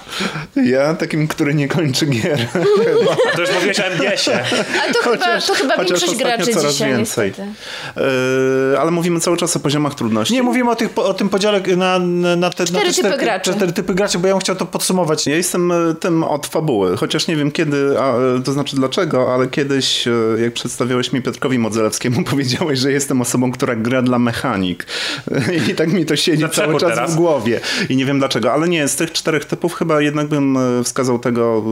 Ja takim, który nie kończy gier. A to już mówiłeś o MGS-ie. Ale to chyba, to chyba chociaż większość graczy coraz dzisiaj więcej. Yy, ale mówimy cały czas o poziomach trudności. Nie, mówimy o, tych, o tym podziale na, na, na te, Cztery na te typy cztery, graczy. cztery typy graczy, bo ja bym chciał to podsumować. Ja jestem e, tym od fabuły, chociaż nie wiem kiedy, a, e, to znaczy dlaczego, ale kiedyś, jak przedstawiałeś mi Piotrkowi Modzelewskiemu, powiedziałeś, że jestem osobą, która gra dla mechanik. I tak mi to siedzi Na cały czas teraz. w głowie. I nie wiem dlaczego, ale nie, z tych czterech typów chyba jednak bym e, wskazał tego,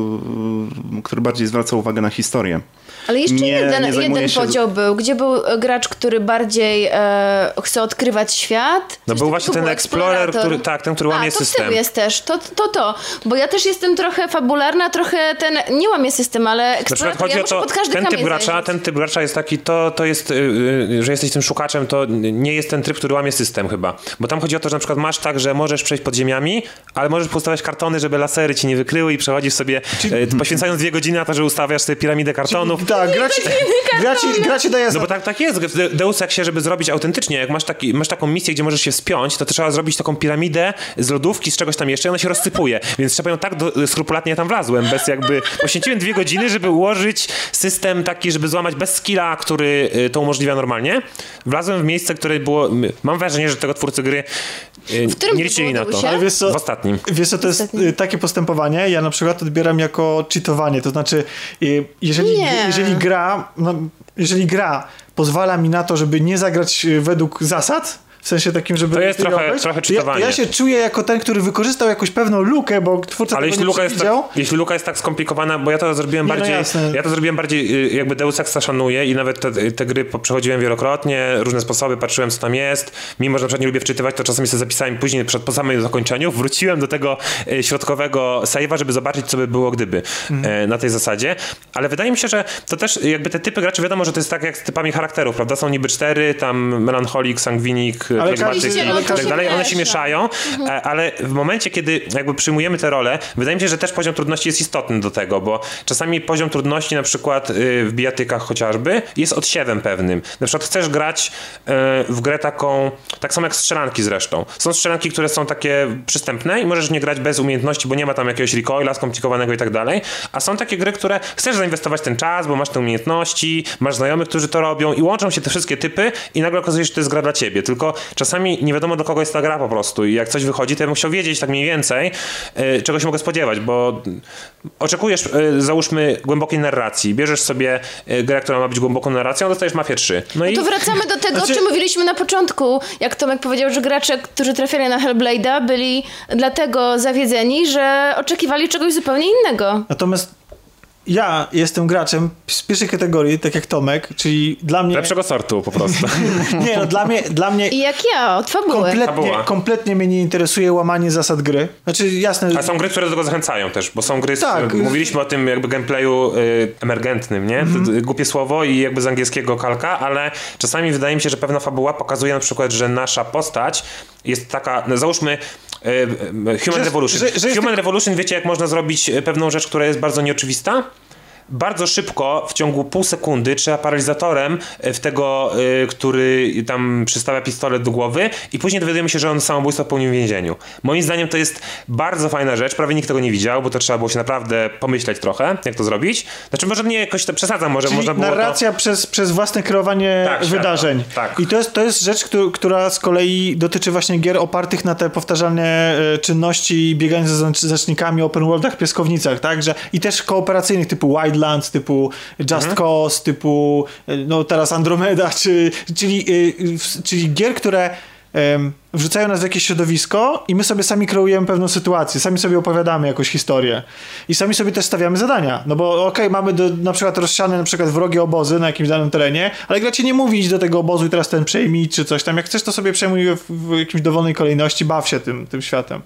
e, który bardziej zwraca uwagę na historię. Ale jeszcze Nie- jeden, nie jeden się- podział był, gdzie był gracz, który bardziej e, chce odkrywać świat. No Coś był właśnie ten Explorer, który, tak, ten, który łamie A, to system. ty jest też, to, to to, bo ja też jestem trochę fabularna, trochę ten, nie łamię system, ale Explorer, ja o muszę to, pod każdy ten typ gracza, zajrzeć. ten typ gracza jest taki, to, to jest, yy, yy, że jesteś tym szukaczem, to nie jest ten tryb, który łamie system chyba. Bo tam chodzi o to, że na przykład masz tak, że możesz przejść pod ziemiami, ale możesz postawiać kartony, żeby lasery ci nie wykryły i przechodzisz sobie, yy, poświęcając dwie godziny na to, że ustawiasz sobie piramidę kartonów. Tak, graci, graci, graci daje No bo tak, tak jest. W De- Deus Exie, żeby zrobić autentycznie, jak masz, taki, masz taką misję, gdzie możesz się wspiąć, to trzeba zrobić taką piramidę z lodówki, z czegoś tam jeszcze i ona się rozsypuje. Więc trzeba ją tak do, skrupulatnie ja tam wlazłem, bez jakby... Poświęciłem dwie godziny, żeby ułożyć system taki, żeby złamać bez skilla, który y, to umożliwia normalnie. Wlazłem w miejsce, które było... Mam wrażenie, że tego twórcy gry y, którym nie liczyli na to. Ale wiesz co, W ostatnim. Wiesz co, to jest y, takie postępowanie, ja na przykład odbieram jako cheatowanie, to znaczy y, jeżeli, Nie. jeżeli gra, no, jeżeli gra pozwala mi na to, żeby nie zagrać y, według zasad, W sensie takim, żeby... To jest trochę- obejść. trochę ja, czytowanie. ja się czuję jako ten, który wykorzystał jakąś pewną lukę, bo twórca Ale jeśli luka, jest tak, jeśli luka jest tak skomplikowana, bo ja to zrobiłem Nie, no bardziej, jasne. ja to zrobiłem bardziej y, jakby Deus Exa szanuję i nawet te, te gry przechodziłem wielokrotnie, różne sposoby, patrzyłem co tam jest, mimo że na przykład nie lubię wczytywać, to czasami sobie zapisałem później przed, po samym zakończeniu, wróciłem do tego y, środkowego save'a, żeby zobaczyć co by było gdyby Mhm. e, na tej zasadzie, ale wydaje mi się, że to też jakby te typy graczy, wiadomo, że to jest tak jak z typami charakterów, prawda, są niby cztery, tam melancholik, sangwinik, Ale każdy- i ale tak dalej, one się miesza. mieszają, e, ale w momencie, kiedy jakby przyjmujemy te role, wydaje mi się, że też poziom trudności jest istotny do tego, bo czasami poziom trudności na przykład y, w bijatykach chociażby jest odsiewem pewnym. Na przykład chcesz grać y, w grę taką, tak samo jak strzelanki zresztą. Są strzelanki, które są takie przystępne i możesz nie grać bez umiejętności, bo nie ma tam jakiegoś recoila skomplikowanego i tak dalej, a są takie gry, które chcesz zainwestować ten czas, bo masz te umiejętności, masz znajomych, którzy to robią i łączą się te wszystkie typy i nagle okazuje się, że to jest gra dla ciebie. Tylko czasami nie wiadomo do kogo jest ta gra po prostu i jak coś wychodzi, to ja bym chciał wiedzieć tak mniej więcej, y, czego się mogę spodziewać, bo oczekujesz, y, załóżmy, głębokiej narracji, bierzesz sobie y, grę, która ma być głęboką narracją, dostajesz Mafię 3. No i To wracamy do tego, Znaczy- o czym mówiliśmy na początku. Jak Tomek powiedział, że gracze, którzy trafiali na Hellblade'a, byli dlatego zawiedzeni, że oczekiwali czegoś zupełnie innego. Natomiast ja jestem graczem z pierwszej kategorii, tak jak Tomek, czyli dla mnie... lepszego sortu po prostu. Nie, no dla mnie, dla mnie I jak ja, od fabuły. kompletnie, kompletnie mnie nie interesuje łamanie zasad gry. Znaczy, jasne... A są gry, które do tego zachęcają też, bo są gry, z, Tak. mówiliśmy o tym jakby gameplayu y, emergentnym, nie? Mhm. Głupie słowo i jakby z angielskiego kalka, ale czasami wydaje mi się, że pewna fabuła pokazuje na przykład, że nasza postać jest taka, no załóżmy Human Że- Revolution. że- że Human Revolution, wiecie jak można zrobić y, pewną rzecz, która jest bardzo nieoczywista? Bardzo szybko, w ciągu pół sekundy, trzeba paralizatorem e, w tego, y, który tam przystawia pistolet do głowy i później dowiadujemy się, że on samobójstwo popełnił w więzieniu. Moim zdaniem to jest bardzo fajna rzecz, prawie nikt tego nie widział, bo to trzeba było się naprawdę pomyśleć trochę, jak to zrobić. Znaczy może nie jakoś to przesadzam, może Czyli można było narracja przez, przez własne kreowanie Tak, wydarzeń. Tak. I to jest, to jest rzecz, któ- która z kolei dotyczy właśnie gier opartych na te powtarzalne e, czynności bieganie znac- znacznikami open worldach, piaskownicach, tak? Że, I też kooperacyjnych typu Wildlands, typu Just Mhm. Cause, typu e, no teraz Andromeda, czy, czyli, e, czyli gier, które wrzucają nas w jakieś środowisko i my sobie sami kreujemy pewną sytuację, sami sobie opowiadamy jakąś historię i sami sobie też stawiamy zadania, no bo okej, mamy do, na przykład rozsiane na przykład wrogie obozy na jakimś danym terenie, ale gra ci nie mówi idź do tego obozu i teraz ten przejmij czy coś tam, jak chcesz to sobie przejmuj w, w jakimś dowolnej kolejności, baw się tym, tym światem.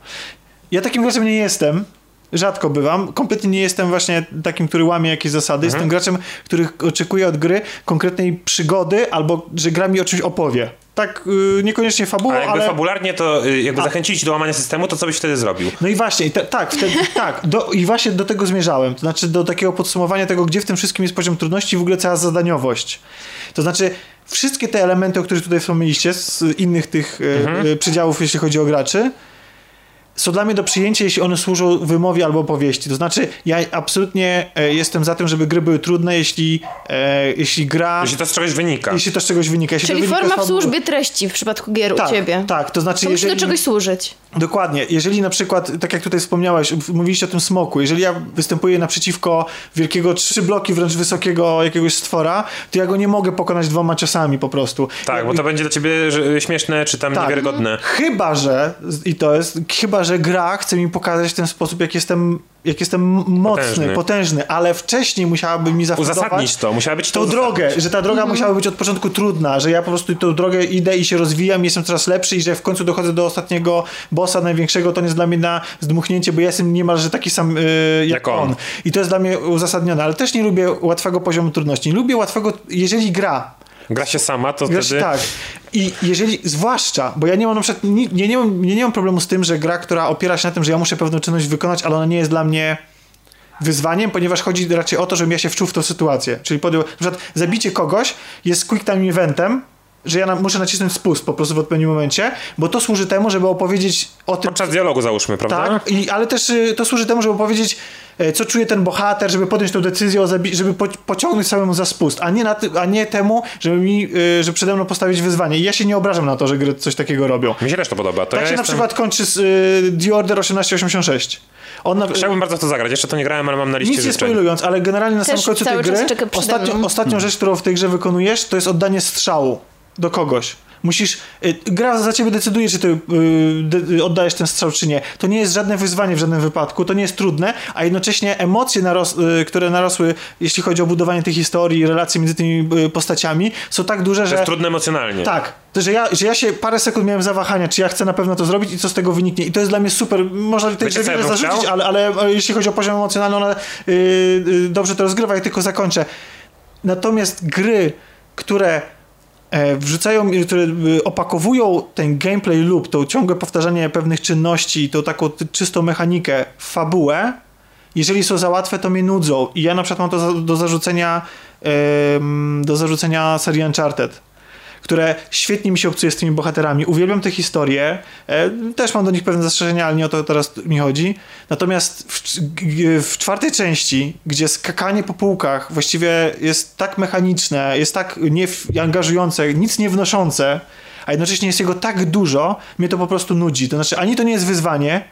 Ja takim graczem nie jestem, rzadko bywam. Kompletnie nie jestem właśnie takim, który łamie jakieś zasady. Jestem graczem, który oczekuje od gry konkretnej przygody albo że gra mi o czymś opowie. Tak, yy, niekoniecznie fabułą, A jakby ale... fabularnie to y, jakby zachęcili ci do łamania systemu, to co byś wtedy zrobił? No i właśnie, te, tak, wtedy, tak do, i właśnie do tego zmierzałem. To znaczy do takiego podsumowania tego, gdzie w tym wszystkim jest poziom trudności i w ogóle cała zadaniowość. To znaczy wszystkie te elementy, o których tutaj wspomnieliście z innych tych e, e, przedziałów, jeśli chodzi o graczy, są dla mnie do przyjęcia, jeśli one służą wymowie albo opowieści. To znaczy, ja absolutnie e, jestem za tym, żeby gry były trudne, jeśli, e, jeśli gra. Jeśli to z czegoś wynika. Jeśli to z czegoś wynika. Jeśli Czyli to wynika forma w służbie treści w przypadku gier tak, u ciebie. Tak, to znaczy, To musi do jeżeli. czegoś służyć. Dokładnie. Jeżeli na przykład, tak jak tutaj wspomniałeś, mówiliście o tym smoku, jeżeli ja występuję naprzeciwko wielkiego, trzy bloki wręcz wysokiego jakiegoś stwora, to ja go nie mogę pokonać dwoma ciosami po prostu. Tak, bo to będzie dla ciebie że- śmieszne, czy tam Tak. niewiarygodne. Chyba, że, i to jest, chyba, że gra chce mi pokazać w ten sposób, jak jestem, jak jestem mocny, potężny, Potężny. ale wcześniej musiałaby mi zafundować Uzasadnić to, musiała być tą uzasadnić. drogę, że ta droga musiała być od początku trudna, że ja po prostu tą drogę idę i się rozwijam, jestem coraz lepszy i że w końcu dochodzę do ostatniego bossa największego, to nie jest dla mnie na zdmuchnięcie, bo ja jestem niemalże taki sam yy, jak, Jak on. on. I to jest dla mnie uzasadnione, ale też nie lubię łatwego poziomu trudności. Nie lubię łatwego, jeżeli gra Gra się sama, to wtedy... tak. I jeżeli, zwłaszcza, bo ja nie mam na przykład, nie, nie, nie, mam, nie, nie mam problemu z tym, że gra, która opiera się na tym, że ja muszę pewną czynność wykonać, ale ona nie jest dla mnie wyzwaniem, ponieważ chodzi raczej o to, żebym ja się wczuł w tą sytuację. Czyli podjął, na przykład zabicie kogoś jest quick time eventem, że ja na, muszę nacisnąć spust po prostu w odpowiednim momencie, bo to służy temu, żeby opowiedzieć o tym, Podczas dialogu załóżmy, prawda? tak, i, ale też y, to służy temu, żeby powiedzieć, e, co czuje ten bohater, żeby podjąć tę decyzję, o zabi- żeby po, pociągnąć samemu za spust, a nie, na ty- a nie temu, żeby mi, y, że przede mną postawić wyzwanie. I ja się nie obrażam na to, że gry coś takiego robią. Mi się też to podoba. To Tak ja się na jestem... przykład kończy z y, The Order 1886. On na, Chciałbym bardzo to zagrać. Jeszcze to nie grałem, ale mam na liście nic nie spoilując, ale generalnie na Też samym końcu tej gry mną. ostatnią rzecz, którą w tej grze wykonujesz, to jest oddanie strzału do kogoś. Musisz, y, gra za ciebie decyduje, czy ty y, de, oddajesz ten strzał, czy nie. To nie jest żadne wyzwanie w żadnym wypadku, to nie jest trudne, a jednocześnie emocje, naros, y, które narosły, jeśli chodzi o budowanie tej historii, relacje między tymi y, postaciami, są tak duże, To że... jest trudne emocjonalnie. Tak, to, że ja, że ja się parę sekund miałem zawahania, czy ja chcę na pewno to zrobić i co z tego wyniknie. I to jest dla mnie super. Można co ja wiele zarzucić, ale, ale jeśli chodzi o poziom emocjonalny, ona dobrze to rozgrywa i tylko zakończę. Natomiast gry, które e, wrzucają, y, które y, opakowują ten gameplay loop, to ciągłe powtarzanie pewnych czynności, tą taką czystą mechanikę fabułę, jeżeli są za łatwe, to mnie nudzą. I ja na przykład mam to do zarzucenia do zarzucenia serii Uncharted które świetnie mi się obcuje z tymi bohaterami. Uwielbiam te historie. E, też mam do nich pewne zastrzeżenia, ale nie o to teraz mi chodzi. Natomiast w, w czwartej części, gdzie skakanie po półkach właściwie jest tak mechaniczne, jest tak nieangażujące, nic nie wnoszące, a jednocześnie jest jego tak dużo, mnie to po prostu nudzi. To znaczy, ani to nie jest wyzwanie,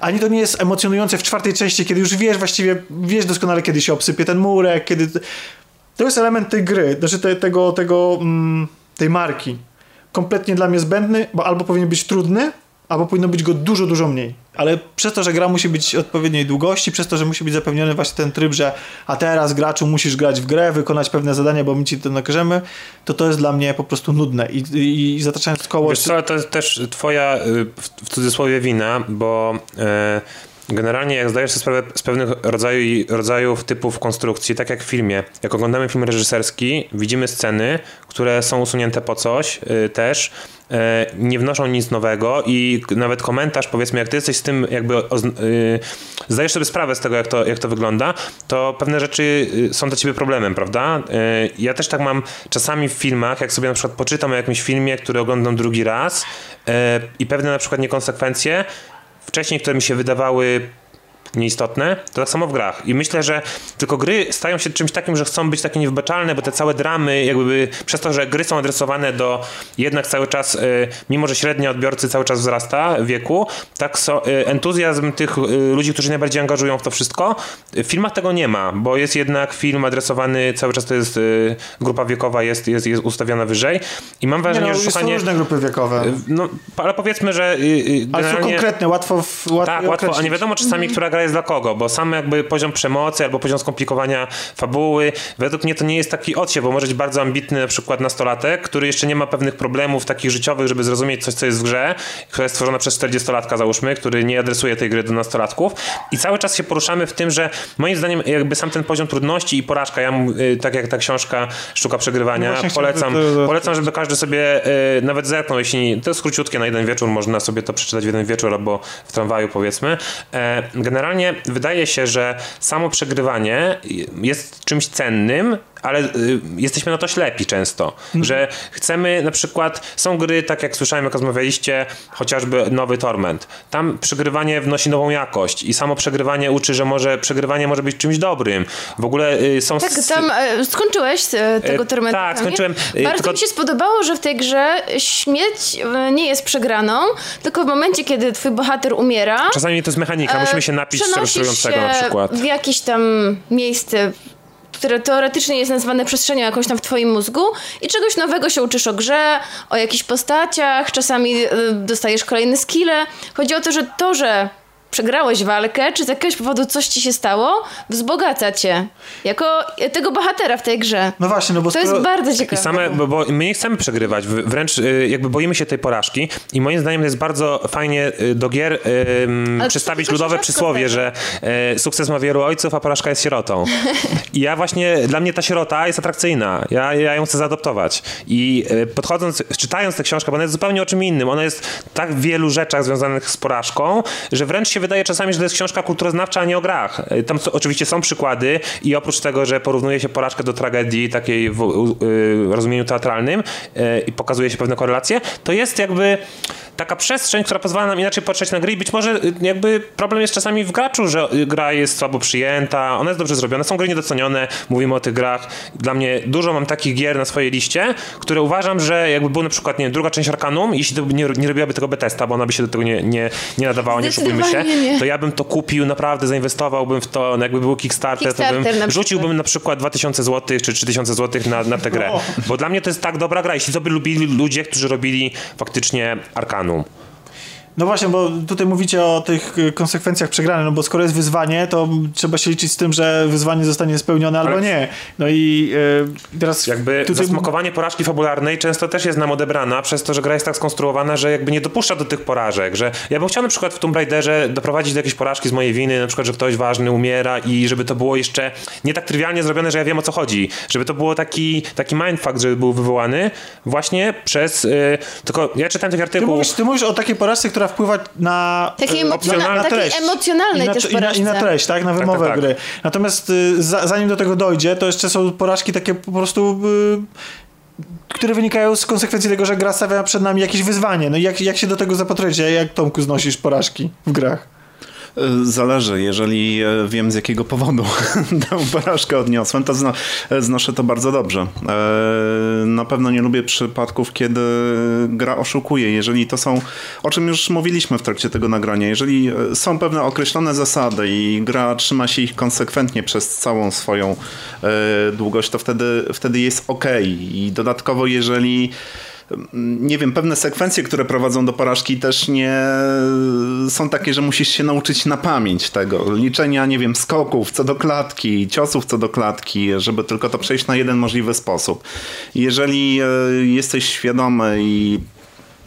ani to nie jest emocjonujące w czwartej części, kiedy już wiesz właściwie, wiesz doskonale, kiedy się obsypie ten murek, kiedy... To jest element tej gry, znaczy te, tego, tego, mm, tej marki. Kompletnie dla mnie zbędny, bo albo powinien być trudny, albo powinno być go dużo, dużo mniej. Ale przez to, że gra musi być odpowiedniej długości, przez to, że musi być zapewniony właśnie ten tryb, że a teraz graczu musisz grać w grę, wykonać pewne zadania, bo my ci to nakażemy, to to jest dla mnie po prostu nudne. I, i, i zataczając koło... Wiesz co, to jest też twoja, y, w cudzysłowie, wina, bo e, generalnie jak zdajesz sobie sprawę z pewnych rodzaju, rodzajów typów konstrukcji, tak jak w filmie, jak oglądamy film reżyserski, widzimy sceny, które są usunięte po coś y, też, e, nie wnoszą nic nowego i nawet komentarz, powiedzmy, jak ty jesteś z tym jakby ozn- y, zdajesz sobie sprawę z tego, jak to, jak to wygląda, to pewne rzeczy y, są dla ciebie problemem, prawda? Y, Ja też tak mam czasami w filmach, jak sobie na przykład poczytam o jakimś filmie, który oglądam drugi raz y, i pewne na przykład niekonsekwencje wcześniej, które mi się wydawały nieistotne, to tak samo w grach. I myślę, że tylko gry stają się czymś takim, że chcą być takie niewybaczalne, bo te całe dramy, jakby przez to, że gry są adresowane do jednak cały czas, y, mimo że średnia odbiorcy cały czas wzrasta wieku, tak so, y, entuzjazm tych y, ludzi, którzy najbardziej angażują w to wszystko, w filmach tego nie ma, bo jest jednak film adresowany, cały czas to jest grupa wiekowa jest, jest, jest ustawiona wyżej i mam Nie wrażenie, no, że są szukanie... różne grupy wiekowe. No, ale powiedzmy, że y, Ale są generalnie... konkretne, łatwo, w, łatwo Tak, łatwo, a nie wiadomo czasami, która gra jest dla kogo, bo sam jakby poziom przemocy albo poziom skomplikowania fabuły, według mnie to nie jest taki odsiew, bo może być bardzo ambitny na przykład nastolatek, który jeszcze nie ma pewnych problemów takich życiowych, żeby zrozumieć coś, co jest w grze, która jest stworzona przez 40-latka załóżmy, który nie adresuje tej gry do nastolatków i cały czas się poruszamy w tym, że moim zdaniem jakby sam ten poziom trudności i porażka, ja y, tak jak ta książka Sztuka Przegrywania, No polecam, to- to- polecam, żeby każdy sobie y, nawet zerknął, jeśli to jest króciutkie na jeden wieczór, można sobie to przeczytać w jeden wieczór albo w tramwaju powiedzmy. E, generalnie wydaje się, że samo przegrywanie jest czymś cennym, ale y, jesteśmy na to ślepi często, że chcemy na przykład, są gry, tak jak słyszałem, jak rozmawialiście, chociażby nowy Torment. Tam przegrywanie wnosi nową jakość i samo przegrywanie uczy, że może przegrywanie może być czymś dobrym. W ogóle y, są... Tak, tam e, skończyłeś e, tego E, tormentu. tak, skończyłem, Bardzo tylko- mi się spodobało, że w tej grze śmierć nie jest przegraną, tylko w momencie, kiedy twój bohater umiera, Czasami to jest mechanika, musimy się napić czegoś trującego na przykład. w jakieś tam miejsce, które teoretycznie jest nazwane przestrzenią jakąś tam w twoim mózgu i czegoś nowego się uczysz o grze, o jakichś postaciach, czasami y, dostajesz kolejne skille. Chodzi o to, że to, że przegrałeś walkę, czy z jakiegoś powodu coś ci się stało, wzbogaca cię. Jako tego bohatera w tej grze. No właśnie, no bo To skoro... jest bardzo I ciekawe. same, bo, bo my nie chcemy przegrywać, w- wręcz y, jakby boimy się tej porażki i moim zdaniem to jest bardzo fajnie y, do gier y, ym, Ale przedstawić ludowe przysłowie, tego. że y, sukces ma wielu ojców, a porażka jest sierotą. I ja właśnie, dla mnie ta sierota jest atrakcyjna. Ja, ja ją chcę zaadoptować. I y, podchodząc, czytając tę książkę, bo ona jest zupełnie o czym innym, ona jest w tak wielu rzeczach związanych z porażką, że wręcz się wydaje czasami, że to jest książka kulturoznawcza, a nie o grach. Y, Tam oczywiście są przykłady i oprócz tego, że porównuje się porażkę do tragedii takiej w y, rozumieniu teatralnym y, i pokazuje się pewne korelacje, to jest jakby taka przestrzeń, która pozwala nam inaczej patrzeć na gry i być może jakby problem jest czasami w graczu, że gra jest słabo przyjęta, ona jest dobrze zrobiona, są gry niedocenione, mówimy o tych grach. Dla mnie dużo mam takich gier na swojej liście, które uważam, że jakby był na przykład, nie druga część Arkanum, jeśli to nie, nie robiłaby tego Bethesda, bo ona by się do tego nie, nie, nie nadawała, nie oszukujmy się, Nie, nie. to ja bym to kupił, naprawdę zainwestowałbym w to, no jakby był Kickstarter, Kickstarter to na bym przykład. rzuciłbym na przykład 2000 zł czy 3000 zł na, na tę grę. Bo dla mnie to jest tak dobra gra, jeśli to by lubili ludzie, którzy robili faktycznie Arkanum. No właśnie, bo tutaj mówicie o tych y, konsekwencjach przegranej, no bo skoro jest wyzwanie, to trzeba się liczyć z tym, że wyzwanie zostanie spełnione albo nie. No i y, teraz Jakby tutaj zasmakowanie porażki fabularnej często też jest nam odebrana przez to, że gra jest tak skonstruowana, że jakby nie dopuszcza do tych porażek, że ja bym chciał na przykład w Tomb Raiderze doprowadzić do jakiejś porażki z mojej winy, na przykład, że ktoś ważny umiera i żeby to było jeszcze nie tak trywialnie zrobione, że ja wiem o co chodzi, żeby to było taki, taki mindfuck, żeby był wywołany właśnie przez, y, tylko ja czytałem taki Ty artykuł, mówisz, ty mówisz o takiej porażce, która wpływa na, Takiej e, emocjonalnej- na takiej treść. emocjonalnej I na, też i na, I na treść, tak? Na wymowę tak, tak. gry. Natomiast y, za, zanim do tego dojdzie, to jeszcze są porażki takie po prostu... Y, które wynikają z konsekwencji tego, że gra stawia przed nami jakieś wyzwanie. No i jak, jak się do tego zapatrycie? Jak Tomku znosisz porażki w grach? E, Zależy, jeżeli e, wiem z jakiego powodu tę porażkę odniosłem, to zno, e, znoszę to bardzo dobrze. Na pewno nie lubię przypadków, kiedy gra oszukuje. Jeżeli to są, o czym już mówiliśmy w trakcie tego nagrania, jeżeli są pewne określone zasady i gra trzyma się ich konsekwentnie przez całą swoją długość, to wtedy, wtedy jest ok. I dodatkowo, jeżeli nie wiem, pewne sekwencje, które prowadzą do porażki też nie są takie, że musisz się nauczyć na pamięć tego. Liczenia, nie wiem, skoków co do klatki, ciosów co do klatki, żeby tylko to przejść na jeden możliwy sposób. Jeżeli e, jesteś świadomy i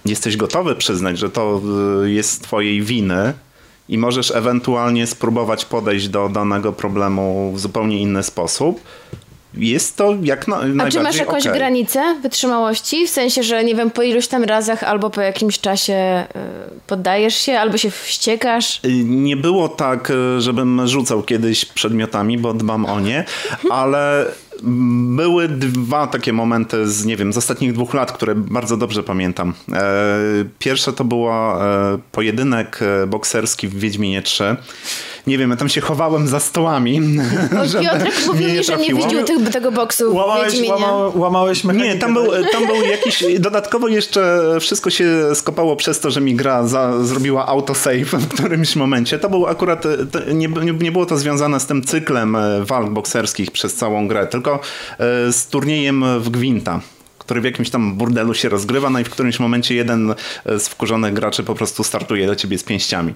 jesteś gotowy przyznać, że to e, jest twojej winy i możesz ewentualnie spróbować podejść do danego problemu w zupełnie inny sposób, jest to jak na, A najbardziej czy masz jakąś okej. granicę wytrzymałości? W sensie, że nie wiem, po iluś tam razach albo po jakimś czasie y, poddajesz się, albo się wściekasz? Nie było tak, e, żebym rzucał kiedyś przedmiotami, bo dbam o nie, ale były dwa takie momenty z, nie wiem, z ostatnich dwóch lat, które bardzo dobrze pamiętam. E, Pierwsze to była e, pojedynek e, bokserski w Wiedźminie 3. Nie wiem, ja tam się chowałem za stołami. Piotrek mówił mi, że nie widział tych, tego boksu Łamałeś, łamał, łamałeś mechanikę. Nie, tam był, tam był jakiś. Dodatkowo jeszcze wszystko się skopało przez to, że mi gra za, zrobiła autosave w którymś momencie. To był akurat. to Nie, nie, nie było to związane z tym cyklem e, walk bokserskich przez całą grę, tylko e, z turniejem w Gwinta. Który w jakimś tam burdelu się rozgrywa, no i w którymś momencie jeden z wkurzonych graczy po prostu startuje do ciebie z pięściami.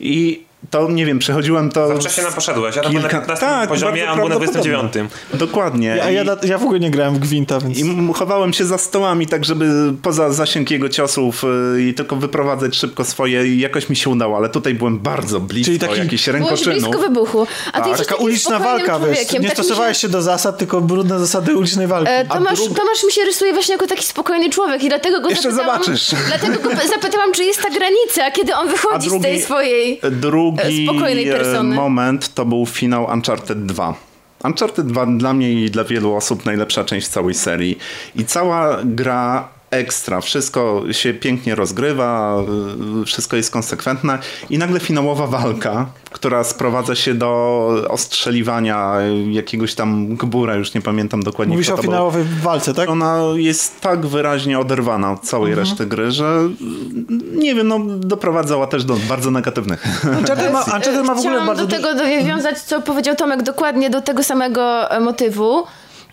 I to nie wiem, przechodziłem to. Za wcześnie nam poszedłeś, ja tam na kilka- 15 tak, poziomie, a on był na prawdopodobnie. 29. Dokładnie. A ja, ja, ja w ogóle nie grałem w Gwinta, więc... i chowałem się za stołami, tak żeby poza zasięg jego ciosów y, i tylko wyprowadzać szybko swoje i jakoś mi się udało, ale tutaj byłem bardzo blisko Czyli taki- jakichś Byłeś rękoczynów. blisko wybuchu. A ty A, jesteś taka uliczna walka, wiesz. Nie tak stosowałeś się do zasad, tylko brudne zasady ulicznej walki. E, Tomasz, drugi- Tomasz mi się rysuje właśnie jako taki spokojny człowiek i dlatego go Jeszcze zapytałam, zobaczysz. Dlatego go zapytałam, czy jest ta granica, kiedy on wychodzi z tej swojej... drugi spokojnej e, persony. moment to był finał Uncharted 2. Uncharted 2 dla mnie i dla wielu osób najlepsza część całej serii. I cała gra ekstra, wszystko się pięknie rozgrywa, y, wszystko jest konsekwentne i nagle finałowa walka, która sprowadza się do ostrzeliwania jakiegoś tam gbura, już nie pamiętam dokładnie Mówisz kto o finałowej walce, tak? Ona jest tak wyraźnie oderwana od całej Mhm. reszty gry, że nie wiem, no doprowadzała też do bardzo negatywnych Uncharted ma, Uncharted ma w ogóle Chciałam bardzo do tego dowiązać, co powiedział Tomek, dokładnie do tego samego e, motywu.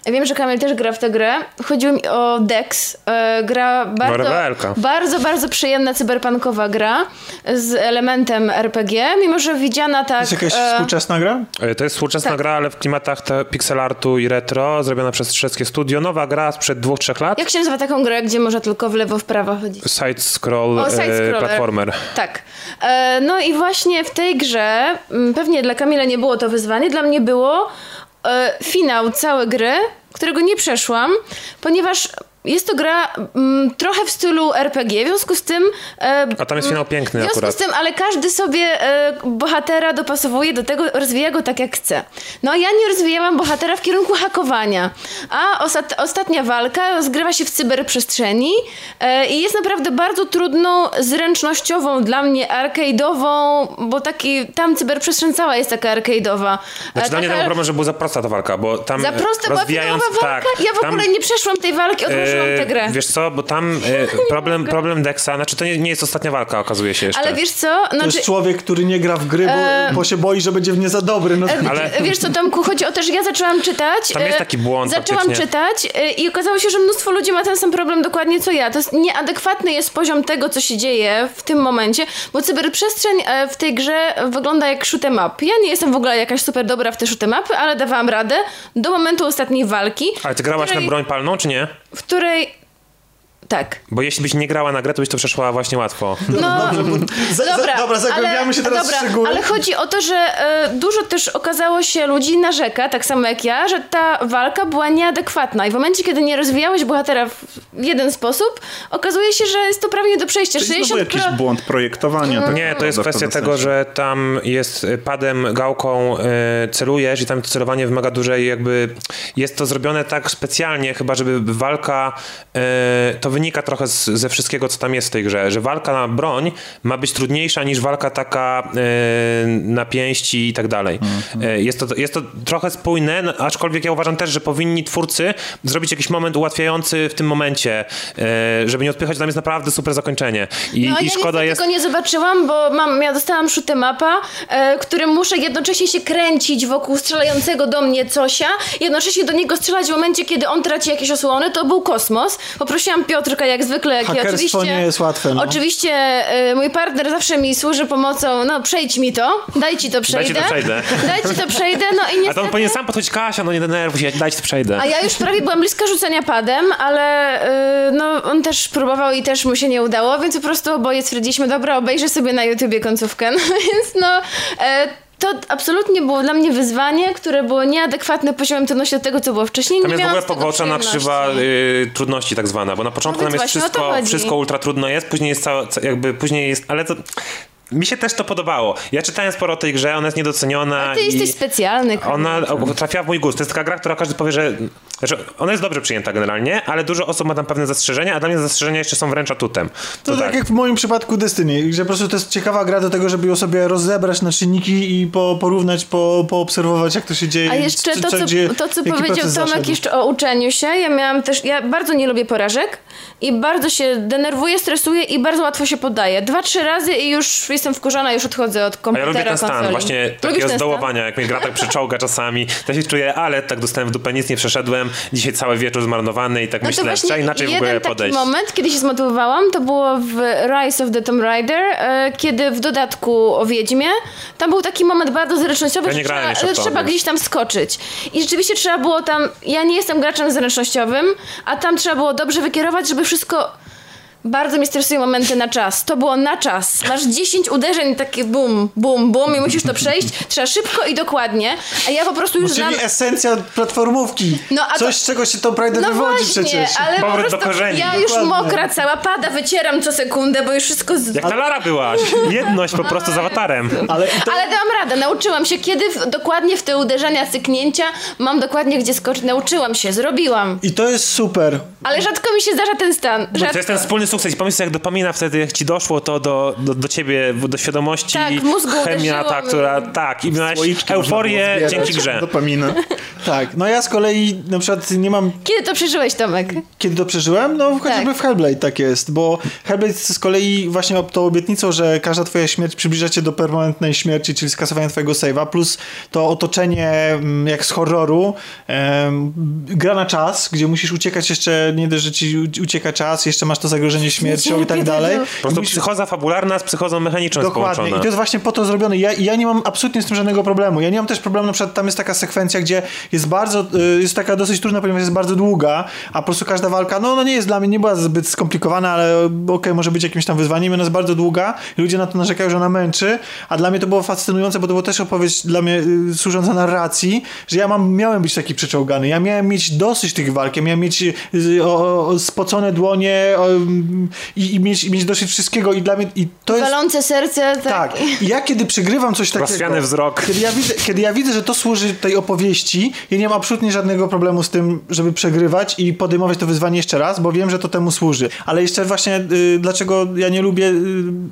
Wiem, że Kamil też gra w tę grę. Chodziło mi o Dex. E, gra bardzo, bardzo, bardzo przyjemna cyberpunkowa gra z elementem RPG, mimo że widziana tak... Jest jakaś e, współczesna gra? E, To jest współczesna Tak. gra, ale w klimatach pixel artu i retro, zrobiona przez Trzeckie Studio. Nowa gra sprzed dwóch, trzech lat. Jak się nazywa taką grę, gdzie można tylko w lewo, w prawo chodzić? Side-scroll O, e, side-scroller. platformer. Tak. E, no i właśnie w tej grze, m, pewnie dla Kamila nie było to wyzwanie, dla mnie było finał całej gry, którego nie przeszłam, ponieważ jest to gra m, trochę w stylu RPG, w związku z tym... E, A tam jest finał piękny w związku akurat. z tym, ale każdy sobie e, bohatera dopasowuje do tego, rozwija go tak jak chce. No ja nie rozwijałam bohatera w kierunku hakowania, a ostat, ostatnia walka zgrywa się w cyberprzestrzeni e, i jest naprawdę bardzo trudną, zręcznościową dla mnie, arcade'ową, bo taki, tam cyberprzestrzeń cała jest taka arcade'owa. Znaczy E, dla mnie ten problem, że był za prosta ta walka, bo tam za prosta była rozwijając... walka? tak, ja w tam, ogóle nie przeszłam tej walki, odłożyłam tę grę. Wiesz co, bo tam e, problem, problem Dexa, znaczy to nie, nie jest ostatnia walka, okazuje się jeszcze. Ale wiesz co? To Znaczy, jest człowiek, który nie gra w gry, bo, E, bo się boi, że będzie w nie za dobry. No, E, Ale- Wiesz co, Tomku, chodzi o to, że ja zaczęłam czytać. Tam jest e, taki błąd Zaczęłam faktycznie. czytać e, i okazało się, że mnóstwo ludzi ma ten sam problem dokładnie co ja. To jest nieadekwatny jest poziom tego, co się dzieje w tym momencie, bo cyberprzestrzeń e, w tej grze wygląda jak shoot'em up. Ja nie jestem w ogóle jakaś super dobra w te shoot'em upy, ale dawałam radę do momentu ostatniej walki. Ale ty grałaś której, na broń palną, czy nie? W której... Tak. Bo jeśli byś nie grała na grę, to byś to przeszła właśnie łatwo. No, za, za, dobra, dobra, zagłębiamy ale, się teraz dobra, w szczegóły. Ale chodzi o to, że e, dużo też okazało się ludzi narzeka, tak samo jak ja, że ta walka była nieadekwatna i w momencie, kiedy nie rozwijałeś bohatera w jeden sposób, okazuje się, że jest to prawie nie do przejścia. Znowu 60 jakiś błąd projektowania. tak Nie, to jest kwestia tego, sensie. że tam jest y, padem, gałką y, celujesz i tam to celowanie wymaga dużej jakby... Jest to zrobione tak specjalnie, chyba żeby walka... y, to wynika trochę z, ze wszystkiego, co tam jest w tej grze, że walka na broń ma być trudniejsza niż walka taka y, na pięści i tak dalej. Y, Jest to, jest to trochę spójne, no, aczkolwiek ja uważam też, że powinni twórcy zrobić jakiś moment ułatwiający w tym momencie, y, żeby nie odpychać, tam jest naprawdę super zakończenie. I, No, i ja szkoda jest... tego nie zobaczyłam, bo mam, ja dostałam shoot'em mapa, e, którym muszę jednocześnie się kręcić wokół strzelającego do mnie cosia, jednocześnie do niego strzelać w momencie, kiedy on traci jakieś osłony. To był kosmos. Poprosiłam Jak zwykle, jak oczywiście... nie jest łatwe, no. Oczywiście e, mój partner zawsze mi służy pomocą, no przejdź mi to, daj ci to przejdę. to przejdę. Daj ci to przejdę, no i A to on niestety... powinien sam podchodzić, Kasia, no nie denerwuj się, dajcie to przejdę. A ja już prawie byłam bliska rzucenia padem, ale y, no, on też próbował i też mu się nie udało, więc po prostu oboje stwierdziliśmy, dobra, obejrzę sobie na YouTubie końcówkę. No więc no, e, to absolutnie było dla mnie wyzwanie, które było nieadekwatne poziomem trudności do tego, co było wcześniej. Tam nie jest w ogóle pogłębiona krzywa y, trudności tak zwana, bo na początku No więc jest wszystko, wszystko ultra trudno jest, później jest całe, ca- jakby później jest, ale to... Mi się też to podobało. Ja czytałem sporo o tej grze, ona jest niedoceniona Ty i jesteś specjalny. ona trafiła w mój gust. To jest taka gra, która każdy powie, że... Znaczy, ona jest dobrze przyjęta generalnie, ale dużo osób ma tam pewne zastrzeżenia, a dla mnie zastrzeżenia jeszcze są wręcz atutem. To tak. jak w moim przypadku Destiny, że po prostu to jest ciekawa gra do tego, żeby ją sobie rozebrać na czynniki i po, porównać, po, poobserwować, jak to się dzieje. A jeszcze to, czy- co, gdzie- to, co powiedział Tomek jeszcze o uczeniu się, ja miałam też, ja bardzo nie lubię porażek i bardzo się denerwuję, stresuję i bardzo łatwo się poddaję. Dwa, trzy razy i już jestem wkurzona, już odchodzę od A ja komputera, lubię ten stan, konsoli. właśnie Lubisz takiego stan? zdołowania, jak mnie gra tak przeczołga czasami. To się czuję, ale tak dostałem w dupę, nic nie przeszedłem, dzisiaj cały wieczór zmarnowany i tak No myślę, właśnie trzeba inaczej w ogóle taki podejść. moment, kiedy się zmotywowałam, to było w Rise of the Tomb Raider, e, kiedy w dodatku o Wiedźmie, tam był taki moment bardzo zręcznościowy, Ja że trzeba, że trzeba gdzieś tam skoczyć. I rzeczywiście trzeba było tam, ja nie jestem graczem zręcznościowym, a tam trzeba było dobrze wykierować, żeby wszystko... Bardzo mnie stresują momenty na czas. To było na czas. Masz 10 uderzeń, takie bum, bum, bum i musisz to przejść. Trzeba szybko i dokładnie. A ja po prostu już No, znam... czyli esencja platformówki. No, a to- Coś, z czego się to Raider No wywodzi właśnie, przecież. ale po prostu ja już Dokładnie. mokra cała pada, wycieram co sekundę, bo już wszystko... Z... Jak ta Lara byłaś. Jedność po prostu z awatarem. Ale to, Ale dałam radę, nauczyłam się, kiedy w, dokładnie w te uderzenia, cyknięcia mam dokładnie gdzie skoczyć. Nauczyłam się, zrobiłam. I to jest super. Ale rzadko mi się zdarza ten stan. To Rzadko. jest ten wspólny sukces. I pomyśl sobie, jak dopamina wtedy, jak ci doszło to do, do, do ciebie, do świadomości. Tak, mózgu Chemia, ta, która... Tak, i miałeś Słoiczki euforię dzięki grze. Dopaminę. Tak, no ja z kolei na przykład nie mam Kiedy to przeżyłeś, Tomek? Kiedy to przeżyłem? No chociażby Tak. w Hellblade tak jest, bo Hellblade z kolei właśnie tą obietnicą, że każda twoja śmierć przybliża cię do permanentnej śmierci, czyli skasowania twojego save'a, plus to otoczenie mm, jak z horroru, em, gra na czas, gdzie musisz uciekać jeszcze, nie dość, że ci ucieka czas, jeszcze masz to zagrożenie śmiercią i tak dalej. Po prostu Musisz- psychoza fabularna z psychozą mechaniczną Dokładnie. I to jest właśnie po to zrobione. Ja, ja nie mam absolutnie z tym żadnego problemu. Ja nie mam też problemu, na przykład tam jest taka sekwencja, gdzie jest bardzo, y, jest taka dosyć trudna, ponieważ jest bardzo długa, a po prostu każda walka, no ona nie jest dla mnie, nie była zbyt skomplikowana, ale okej, może być jakimś tam wyzwaniem, ona jest bardzo długa i ludzie na to narzekają, że ona męczy, a dla mnie to było fascynujące, bo to była też opowieść dla mnie y, służąca narracji, że ja mam, miałem być taki przeczołgany, ja miałem mieć dosyć tych walk, ja miałem mieć y, o, o, spocone dłonie o, i, i mieć, mieć dosyć wszystkiego i dla mnie, i to jest... Walące serce, tak. Tak. I ja kiedy przegrywam coś takiego... Rozchwiany wzrok. Kiedy ja, widzę, kiedy ja widzę, że to służy tej opowieści, ja nie mam absolutnie żadnego problemu z tym, żeby przegrywać i podejmować to wyzwanie jeszcze raz, bo wiem, że to temu służy. Ale jeszcze właśnie y, dlaczego ja nie lubię y,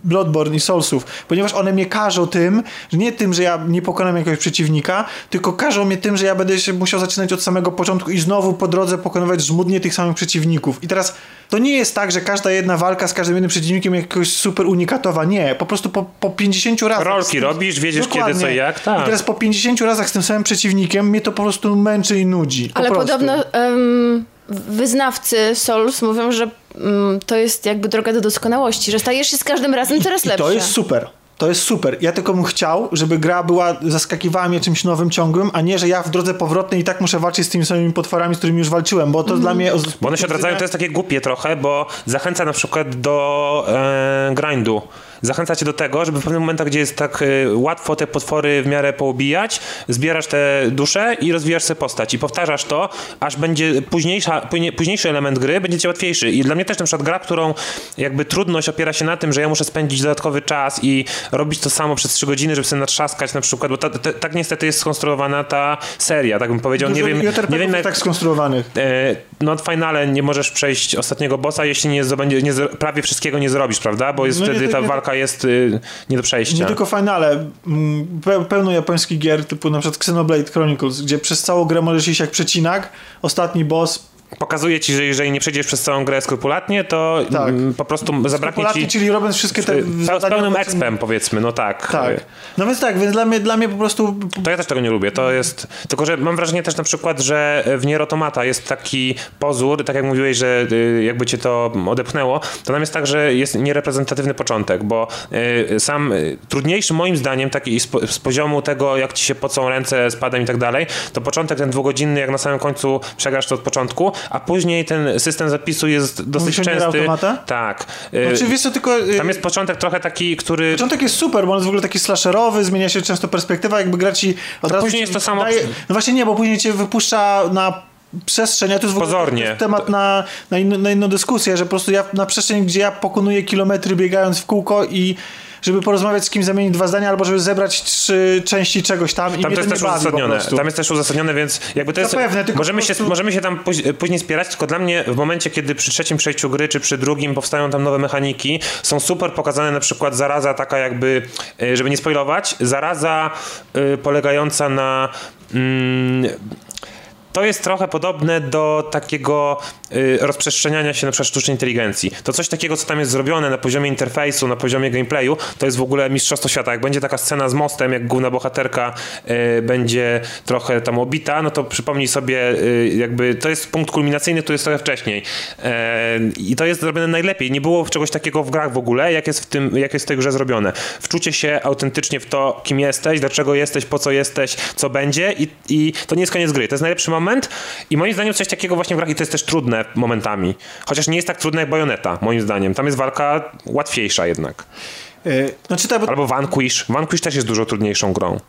Bloodborne i Soulsów, ponieważ one mnie każą tym, że nie tym, że ja nie pokonam jakiegoś przeciwnika, tylko każą mnie tym, że ja będę się musiał zaczynać od samego początku i znowu po drodze pokonywać żmudnie tych samych przeciwników. I teraz to nie jest tak, że każda jedna walka z każdym jednym przeciwnikiem jakoś super unikatowa. Nie, po prostu po, po 50 razach. Rolki tym, robisz, wiedziesz kiedy, co i jak, tak. I teraz po 50 razach z tym samym przeciwnikiem mnie to po prostu męczy i nudzi. Po Ale prostu. podobno um, wyznawcy Souls mówią, że um, to jest jakby droga do doskonałości, że stajesz się z każdym razem coraz I lepszy. to jest super. To jest super. Ja tylko bym chciał, żeby gra była, zaskakiwała mnie czymś nowym, ciągłym, a nie, że ja w drodze powrotnej i tak muszę walczyć z tymi samymi potworami, z którymi już walczyłem, bo to dla mnie... Bo one się odradzają, to jest takie głupie trochę, bo zachęca na przykład do e, grindu. Zachęca cię do tego, żeby w pewnych momentach, gdzie jest tak e, łatwo te potwory w miarę poubijać, zbierasz te dusze i rozwijasz sobie postać. I powtarzasz to, aż będzie późniejsza, później- późniejszy element gry będzie ci łatwiejszy. I dla mnie też na przykład gra, którą jakby trudność opiera się na tym, że ja muszę spędzić dodatkowy czas i robić to samo przez 3 godziny, żeby sobie natrzaskać na przykład, bo ta, ta, tak niestety jest skonstruowana ta seria, tak bym powiedział. Dużo nie wiem, nie wiem jest tak skonstruowanych. E, no w finale nie możesz przejść ostatniego bossa, jeśli nie, nie, zro- prawie wszystkiego nie zrobisz, prawda? Bo jest No nie, wtedy to- ta nie, jest y, nie do przejścia. Nie tylko finale, mm, pe- pełno japońskich gier, typu na przykład Xenoblade Chronicles, gdzie przez całą grę możesz iść jak przecinak, ostatni boss Pokazuje ci, że jeżeli nie przejdziesz przez całą grę skrupulatnie, to Tak. mm, po prostu zabraknie ci czyli robiąc wszystkie te z pełnym expem powiedzmy, no tak. Tak. No więc tak, więc dla mnie, dla mnie po prostu To ja też tego nie lubię. To jest. Tylko, że mam wrażenie też na przykład, że w Nier Automata jest taki pozór, tak jak mówiłeś, że y, jakby cię to odepchnęło, to nam jest tak, że jest niereprezentatywny początek, bo y, sam trudniejszy moim zdaniem, taki z poziomu tego, jak ci się pocą ręce, spadem i tak dalej, to początek ten dwugodzinny, jak na samym końcu przegrasz to od początku, a później ten system zapisu jest dosyć Mówisz częsty. Automata? Tak. Znaczy, wiesz tylko... y, Tam jest początek trochę taki, który. Początek jest super, bo on jest w ogóle taki slasherowy, zmienia się często perspektywa, jakby gra ci od razu później jest to samo- daje- No właśnie nie, bo później cię wypuszcza na przestrzeń, a to jest w ogóle Pozornie. to jest temat na, na, inno, na inną dyskusję, że po prostu ja na przestrzeń, gdzie ja pokonuję kilometry biegając w kółko i żeby porozmawiać z kimś, zamienić dwa zdania, albo żeby zebrać trzy części czegoś tam i Tam to jest nie też uzasadnione. Tam jest też uzasadnione, więc jakby to jest. Zapewne, tylko możemy, prostu- się, możemy się tam póź- później spierać, tylko dla mnie w momencie, kiedy przy trzecim przejściu gry, czy przy drugim powstają tam nowe mechaniki, są super pokazane na przykład zaraza taka jakby, y, żeby nie spoilować, zaraza y, polegająca na. Mm, to jest trochę podobne do takiego y, rozprzestrzeniania się na przykład sztucznej inteligencji. To coś takiego, co tam jest zrobione na poziomie interfejsu, na poziomie gameplayu, to jest w ogóle mistrzostwo świata. Jak będzie taka scena z mostem, jak główna bohaterka y, będzie trochę tam obita, no to przypomnij sobie, y, jakby to jest punkt kulminacyjny, który jest trochę wcześniej. E, I to jest zrobione najlepiej. Nie było czegoś takiego w grach w ogóle, jak jest w, tym, jak jest w tej grze zrobione. Wczucie się autentycznie w to, kim jesteś, dlaczego jesteś, po co jesteś, co będzie i, i to nie jest koniec gry. To jest najlepszy moment i moim zdaniem coś takiego właśnie w grach i to jest też trudne momentami. Chociaż nie jest tak trudne jak Bayonetta, moim zdaniem. Tam jest walka łatwiejsza jednak. Y, Znaczy tak, bo Albo Vanquish. Vanquish też jest dużo trudniejszą grą.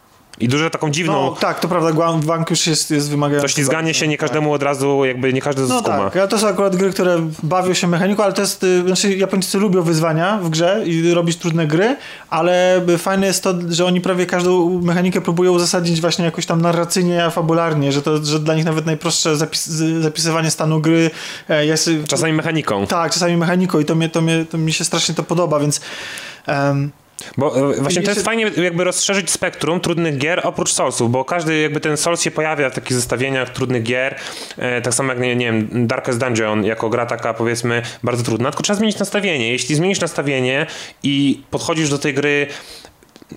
I dużo taką dziwną... no, tak, to prawda, Guan- Vanquish jest, jest wymagający. to ślizganie się nie każdemu od razu, jakby nie każdy No skuma. tak, ale to są akurat gry, które bawią się mechaniką, ale to jest, y, znaczy Japończycy lubią wyzwania w grze i robić trudne gry, ale y, fajne jest to, że oni prawie każdą mechanikę próbują uzasadnić właśnie jakoś tam narracyjnie, fabularnie, że to, że dla nich nawet najprostsze zapis, zapisywanie stanu gry e, jest... Czasami mechaniką. Tak, czasami mechaniką i to, mnie, to, mnie, to mi się strasznie to podoba, więc... em, Bo e, właśnie to jest fajnie jakby rozszerzyć spektrum trudnych gier oprócz Soulsów, bo każdy jakby ten Souls się pojawia w takich zestawieniach trudnych gier, e, tak samo jak, nie, nie wiem, Darkest Dungeon jako gra taka powiedzmy bardzo trudna, tylko trzeba zmienić nastawienie. Jeśli zmienisz nastawienie i podchodzisz do tej gry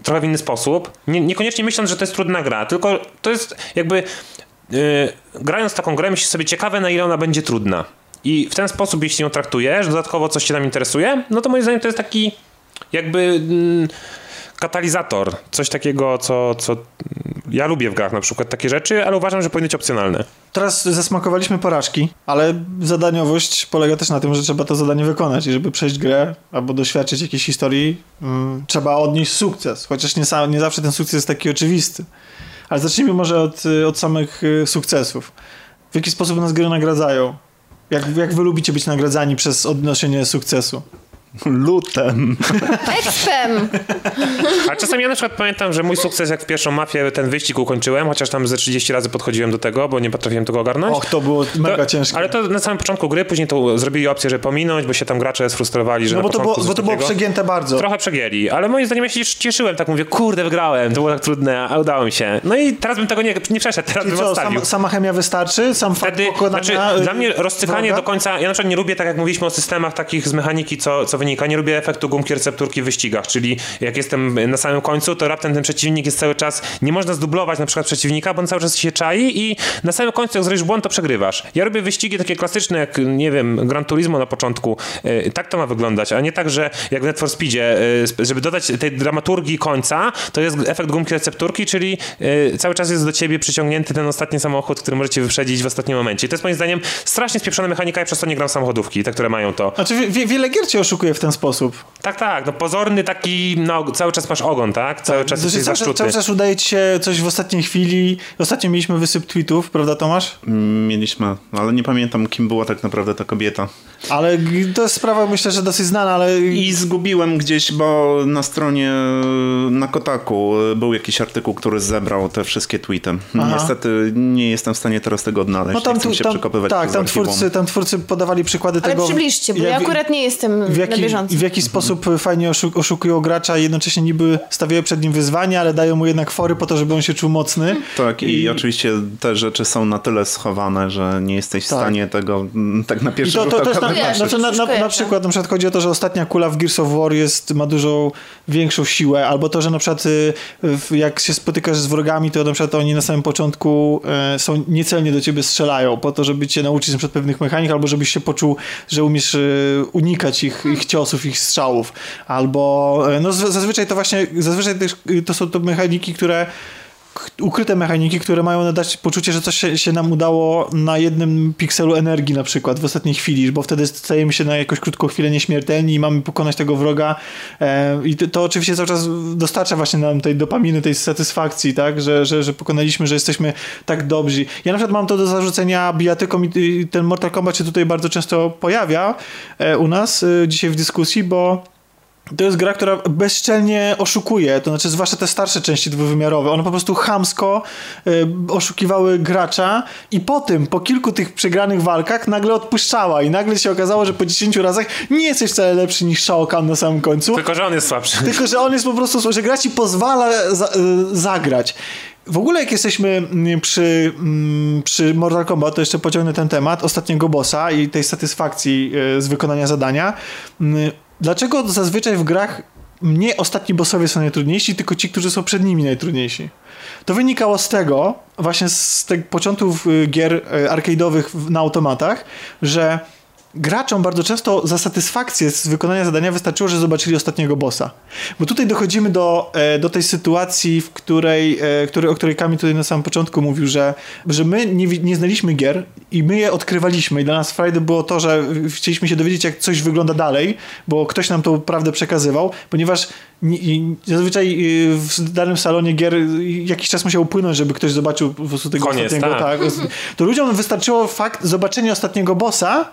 trochę w inny sposób, nie, niekoniecznie myśląc, że to jest trudna gra, tylko to jest jakby yy, grając taką grę myślisz sobie ciekawe na ile ona będzie trudna. I w ten sposób, jeśli ją traktujesz, dodatkowo coś cię tam interesuje, no to moim zdaniem to jest taki jakby mm, katalizator, coś takiego, co, co ja lubię w grach na przykład takie rzeczy, ale uważam, że powinny być opcjonalne. Teraz zasmakowaliśmy porażki, ale zadaniowość polega też na tym, że trzeba to zadanie wykonać i żeby przejść grę albo doświadczyć jakiejś historii, mm, trzeba odnieść sukces, chociaż nie, nie zawsze ten sukces jest taki oczywisty. Ale zacznijmy może od, y, od samych y, sukcesów. W jaki sposób nas gry nagradzają? Jak, jak wy lubicie być nagradzani przez odnoszenie sukcesu? Lutem. Expem! A czasami ja na przykład pamiętam, że mój sukces, jak w pierwszą mafię ten wyścig ukończyłem, chociaż tam ze 30 razy podchodziłem do tego, bo nie potrafiłem tego ogarnąć. Och, to było mega to, ciężkie. Ale to na samym początku gry, później to zrobili opcję, że pominąć, bo się tam gracze sfrustrowali, że No na bo to, było, bo to było przegięte bardzo. Trochę przegięli, ale moim zdaniem ja się cieszyłem, tak mówię, kurde, wygrałem, to było tak trudne, a udało mi się. No i teraz bym tego nie, nie przeszedł, teraz I bym co, odstawił. sama, sama chemia wystarczy? Sam fakt Wtedy, pokonania znaczy, y, dla mnie rozcykanie do końca, ja na przykład nie lubię, tak jak mówiliśmy o systemach takich z mechaniki, co, co wynika, nie lubię efektu gumki recepturki w wyścigach, czyli jak jestem na samym końcu, to raptem ten przeciwnik jest cały czas, nie można zdublować na przykład przeciwnika, bo on cały czas się czai i na samym końcu jak zrobisz błąd, to przegrywasz. Ja robię wyścigi takie klasyczne, jak nie wiem, Gran Turismo na początku, Yy, tak to ma wyglądać, a nie tak, że jak w Need for Speedzie, yy, żeby dodać tej dramaturgii końca, to jest efekt gumki recepturki, czyli yy, cały czas jest do ciebie przyciągnięty ten ostatni samochód, który możecie wyprzedzić w ostatnim momencie. I to jest moim zdaniem strasznie spieprzona mechanika i przez to nie gram samochodówki, te, które mają to. Znaczy, wie, wiele gier cię oszukuje w ten sposób. Tak, tak, no pozorny taki, no cały czas masz ogon, tak? Cały czas Znaczy, jesteś cały, zaszczuty. cały czas udaje ci się coś w ostatniej chwili. Ostatnio mieliśmy wysyp tweetów, prawda Tomasz? Mieliśmy, ale nie pamiętam, kim była tak naprawdę ta kobieta. Ale to jest sprawa myślę, że dosyć znana, ale... I zgubiłem gdzieś, bo na stronie na Kotaku był jakiś artykuł, który zebrał te wszystkie tweety. Aha. Niestety nie jestem w stanie teraz tego odnaleźć. No tam, tu, tam, przekopywać tak, tam twórcy, tam twórcy podawali przykłady Ale tego... przybliżcie, bo ja jak- akurat nie jestem w na jaki, bieżąco. w jaki sposób fajnie oszu- oszukują gracza i jednocześnie niby stawiają przed nim wyzwania, ale dają mu jednak fory po to, żeby on się czuł mocny. Tak, i, I- oczywiście te rzeczy są na tyle schowane, że nie jesteś w Tak. stanie tego mm, tak na pierwszy rzut oka Kojarzę, znaczy na, na, na przykład na przykład chodzi o to, że ostatnia kula w Gears of War jest, ma dużo większą siłę, albo to, że na przykład y, jak się spotykasz z wrogami, to na przykład oni na samym początku e, są niecelnie do ciebie strzelają, po to, żeby cię nauczyć na przykład pewnych mechanik, albo żebyś się poczuł, że umiesz e, unikać ich, ich ciosów, ich strzałów, albo e, no zazwyczaj to właśnie, zazwyczaj też y, to są to mechaniki, które ukryte mechaniki, które mają nadać poczucie, że coś się, się nam udało na jednym pikselu energii na przykład w ostatniej chwili, bo wtedy stajemy się na jakąś krótką chwilę nieśmiertelni i mamy pokonać tego wroga e, i to, to oczywiście cały czas dostarcza właśnie nam tej dopaminy, tej satysfakcji, tak, że, że, że pokonaliśmy, że jesteśmy tak dobrzy. Ja na przykład mam to do zarzucenia bijatykom i i ten Mortal Kombat się tutaj bardzo często pojawia e, u nas e, dzisiaj w dyskusji, bo to jest gra, która bezczelnie oszukuje, to znaczy zwłaszcza te starsze części dwuwymiarowe. One po prostu chamsko y, oszukiwały gracza i po tym, po kilku tych przegranych walkach nagle odpuszczała i nagle się okazało, że po 10 razach nie jesteś wcale lepszy niż Shao Kahn na samym końcu. Tylko, że on jest słabszy. Tylko, że on jest po prostu, że gra ci pozwala za, y, zagrać. W ogóle jak jesteśmy mm, przy, mm, przy Mortal Kombat, to jeszcze pociągnę ten temat ostatniego bossa i tej satysfakcji y, z wykonania zadania. Dlaczego zazwyczaj w grach nie ostatni bossowie są najtrudniejsi, tylko ci, którzy są przed nimi najtrudniejsi? To wynikało z tego, właśnie z tych początków y, gier y, arcade'owych na automatach, że graczom bardzo często za satysfakcję z wykonania zadania wystarczyło, że zobaczyli ostatniego bossa. Bo tutaj dochodzimy do, e, do tej sytuacji, w której, e, który, o której Kamil tutaj na samym początku mówił, że, że my nie, nie znaliśmy gier i my je odkrywaliśmy i dla nas frajdy było to, że chcieliśmy się dowiedzieć, jak coś wygląda dalej, bo ktoś nam tą prawdę przekazywał, ponieważ zazwyczaj y, w danym salonie gier jakiś czas musiał upłynąć, żeby ktoś zobaczył po prostu tego Koniec, ostatniego. tak. Tak, to ludziom wystarczyło fakt zobaczenia ostatniego bossa,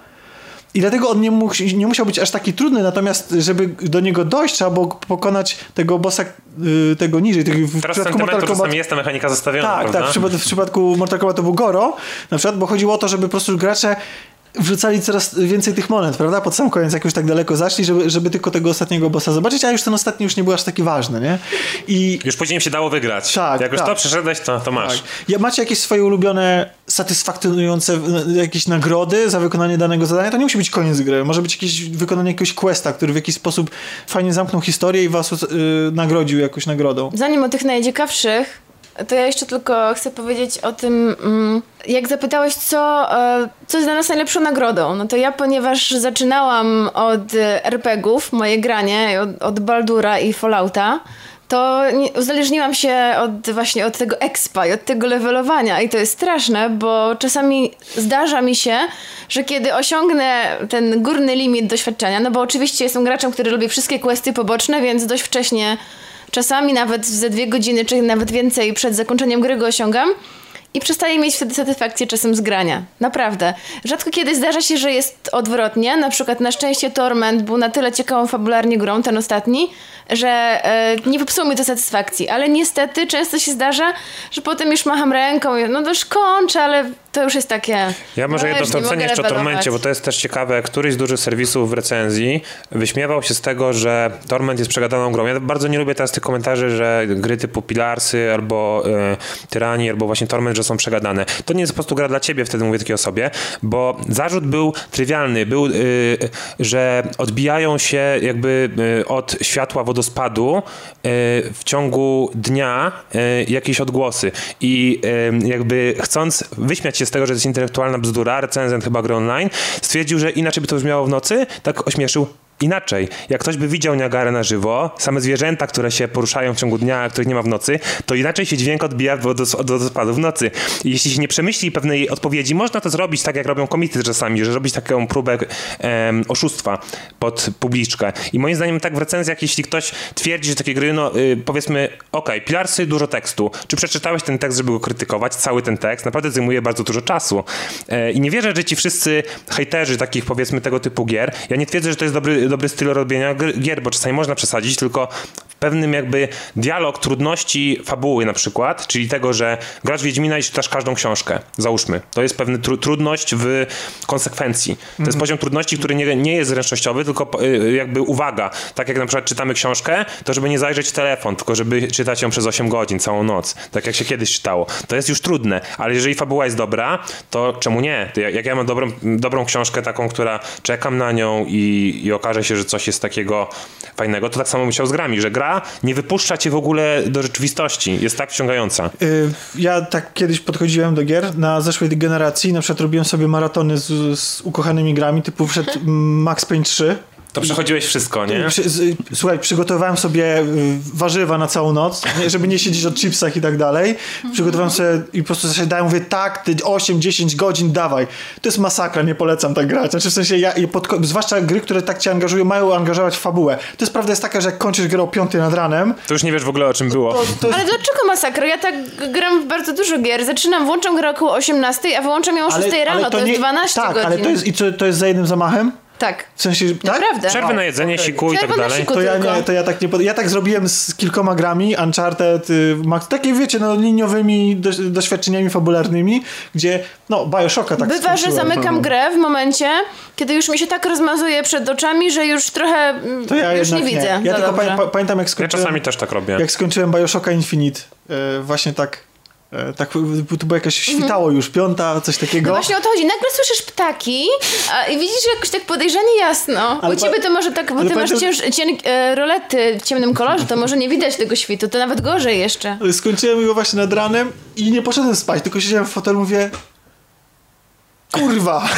i dlatego on nie, mógł, nie musiał być aż taki trudny, natomiast żeby do niego dojść, trzeba było pokonać tego bossa y, tego niżej. Tych, w Teraz przypadku sentymentu czasami jest ta mechanika zostawiona, tak, prawda? tak. W przypadku, w przypadku Mortal Kombat to był Goro, na przykład, bo chodziło o to, żeby po prostu gracze wrzucali coraz więcej tych monet, prawda? Pod sam koniec, jak już tak daleko zaszli, żeby, żeby tylko tego ostatniego bossa zobaczyć, a już ten ostatni już nie był aż taki ważny, nie? I Już później im się dało wygrać. Tak, Jak już tak. to przeszedłeś, to, to masz. tak. Ja, macie jakieś swoje ulubione, satysfakcjonujące jakieś nagrody za wykonanie danego zadania? To nie musi być koniec gry. Może być jakieś wykonanie jakiegoś questa, który w jakiś sposób fajnie zamknął historię i was y, nagrodził jakąś nagrodą. Zanim o tych najciekawszych, to ja jeszcze tylko chcę powiedzieć o tym, mm, jak zapytałeś, co, e, co jest dla nas najlepszą nagrodą. No to ja, ponieważ zaczynałam od RPGów, moje granie, od, od Baldura i Fallouta, to uzależniłam się od właśnie od tego expa i od tego levelowania i to jest straszne, bo czasami zdarza mi się, że kiedy osiągnę ten górny limit doświadczenia, no bo oczywiście jestem graczem, który lubi wszystkie questy poboczne, więc dość wcześnie Czasami nawet ze dwie godziny, czy nawet więcej przed zakończeniem gry go osiągam. i przestaję mieć wtedy satysfakcję czasem z grania. Naprawdę. Rzadko kiedy zdarza się, że jest odwrotnie. Na przykład na szczęście Torment był na tyle ciekawą fabularnie grą, ten ostatni, że e, nie popsuł mi to satysfakcji. Ale niestety często się zdarza, że potem już macham ręką i no to już kończę, ale to już jest takie... Ja może no, jedno wtrącenie jeszcze o. Tormencie, bo to jest też ciekawe. Któryś z dużych serwisów w recenzji wyśmiewał się z tego, że Torment jest przegadaną grą. Ja bardzo nie lubię teraz tych komentarzy, że gry typu Pilarsy albo e, Tyrani, albo właśnie Torment, że są przegadane. To nie jest po prostu gra dla ciebie, wtedy mówię takiej osobie, bo zarzut był trywialny. Był, y, że odbijają się jakby y, od światła wodospadu y, w ciągu dnia y, jakieś odgłosy. I y, jakby chcąc wyśmiać się z tego, że to jest intelektualna bzdura, recenzent chyba gry online, stwierdził, że inaczej by to brzmiało w nocy, tak ośmieszył Inaczej, jak ktoś by widział Niagarę na żywo, same zwierzęta, które się poruszają w ciągu dnia, a których nie ma w nocy, to inaczej się dźwięk odbija od wodos- od wodospadu w nocy. I jeśli się nie przemyśli pewnej odpowiedzi, można to zrobić tak, jak robią komity czasami, że robić taką próbę em, oszustwa pod publiczkę. I moim zdaniem tak w recenzjach, jeśli ktoś twierdzi, że takie gry, no y, powiedzmy, okej, Pilarsy, dużo tekstu. Czy przeczytałeś ten tekst, żeby go krytykować? Cały ten tekst naprawdę zajmuje bardzo dużo czasu. E, I nie wierzę, że ci wszyscy hejterzy takich powiedzmy tego typu gier, ja nie twierdzę, że to jest dobry, dobry styl robienia gier, bo czasami można przesadzić, tylko w pewnym jakby dialog trudności fabuły na przykład, czyli tego, że grasz Wiedźmina i czytasz każdą książkę, załóżmy. To jest pewna tru- trudność w konsekwencji. To jest poziom trudności, który nie, nie jest zręcznościowy, tylko y, jakby uwaga. Tak jak na przykład czytamy książkę, to żeby nie zajrzeć w telefon, tylko żeby czytać ją przez 8 godzin, całą noc. Tak jak się kiedyś czytało. To jest już trudne, ale jeżeli fabuła jest dobra, to czemu nie? Jak ja mam dobrą, dobrą książkę taką, która czekam na nią i, i okaże się, że coś jest takiego fajnego, to tak samo myślał z grami, że gra nie wypuszcza cię w ogóle do rzeczywistości. Jest tak wciągająca. Y, Ja tak kiedyś podchodziłem do gier na zeszłej generacji, na przykład robiłem sobie maratony z, z ukochanymi grami, typu wszedł Max Payne 3. To przechodziłeś wszystko, nie? Słuchaj, przygotowałem sobie y, warzywa na całą noc, nie, żeby nie siedzieć o chipsach i tak dalej. Przygotowałem sobie i po prostu zasiadałem, mówię, tak, ty 8-10 godzin, dawaj. To jest masakra, nie polecam tak grać. Znaczy w sensie, ja, pod, zwłaszcza gry, które tak cię angażują, mają angażować w fabułę. To jest prawda jest taka, że jak kończysz grę o 5 nad ranem, To już nie wiesz w ogóle o czym było. to, to jest Ale dlaczego masakra? Ja tak gram w bardzo dużo gier. Zaczynam, włączam grę około 18, a wyłączam ją o 6 rano. To, jest 12 tak, godzin. ale to jest, i co, to jest za jednym zamachem? Tak. W sensie, tak? Naprawdę. Przerwy na jedzenie, okej. siku i tak dalej. To ja, nie, to ja tak nie pod... Ja tak zrobiłem z kilkoma grami, Uncharted, y, Max, takie wiecie, no liniowymi doś, doświadczeniami fabularnymi, gdzie, no, Bioshocka tak Bywa, że zamykam no. grę w momencie, kiedy już mi się tak rozmazuje przed oczami, że już trochę mm, To ja już nie jednak widzę. Ja za tylko pamię, pa- pamiętam, jak Ja skończyłem, czasami też tak robię. jak skończyłem Bioshocka Infinite, y, właśnie tak, tak, y, to było jakoś świtało już, piąta, coś takiego. No właśnie o to chodzi. Nagle słyszysz ptaki a, i widzisz jakoś tak podejrzanie jasno. Ale U ciebie to może tak, bo ale ty masz cięż, cien, e, rolety w ciemnym kolorze, to może nie widać tego świtu, to nawet gorzej jeszcze. Skończyłem go właśnie nad ranem i nie poszedłem spać, tylko siedziałem w fotelu mówię kurwa,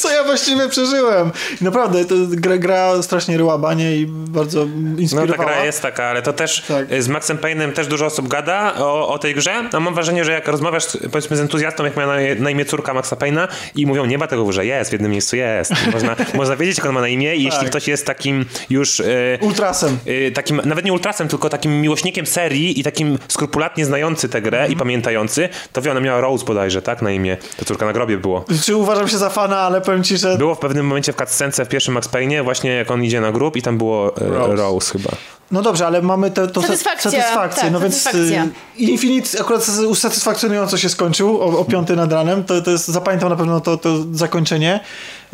co ja właściwie przeżyłem? I naprawdę, to gra, gra strasznie ryła banie i bardzo No ta inspirowała. gra jest taka, ale to też Tak. y, z Maxem Payne'em też dużo osób gada o, o tej grze. No mam wrażenie, że jak rozmawiasz powiedzmy z entuzjastą, jak ma na, imię córka Maxa Payne'a i mówią, nie ma tego, że jest, w jednym miejscu jest. Można, można wiedzieć, jak on ma na imię i jeśli Tak. ktoś jest takim już... y, Ultrasem. y, takim, nawet nie ultrasem, tylko takim miłośnikiem serii i takim skrupulatnie znający tę grę Mhm. i pamiętający, to wie, ona miała Rose bodajże, tak, na imię. Ta córka na grobie było. Czy uważam się za fana, ale powiem ci, że Było w pewnym momencie w cutscence w pierwszym Max Payne'ie, właśnie jak on idzie na grób i tam było e, Rose, Rose. chyba. No dobrze, ale mamy te, to Satysfakcja, satysfakcję. tak, no więc satysfakcja. y, Infinite akurat usatysfakcjonująco się skończył o, o piąty nad ranem. To, to jest, zapamiętam na pewno to, to zakończenie.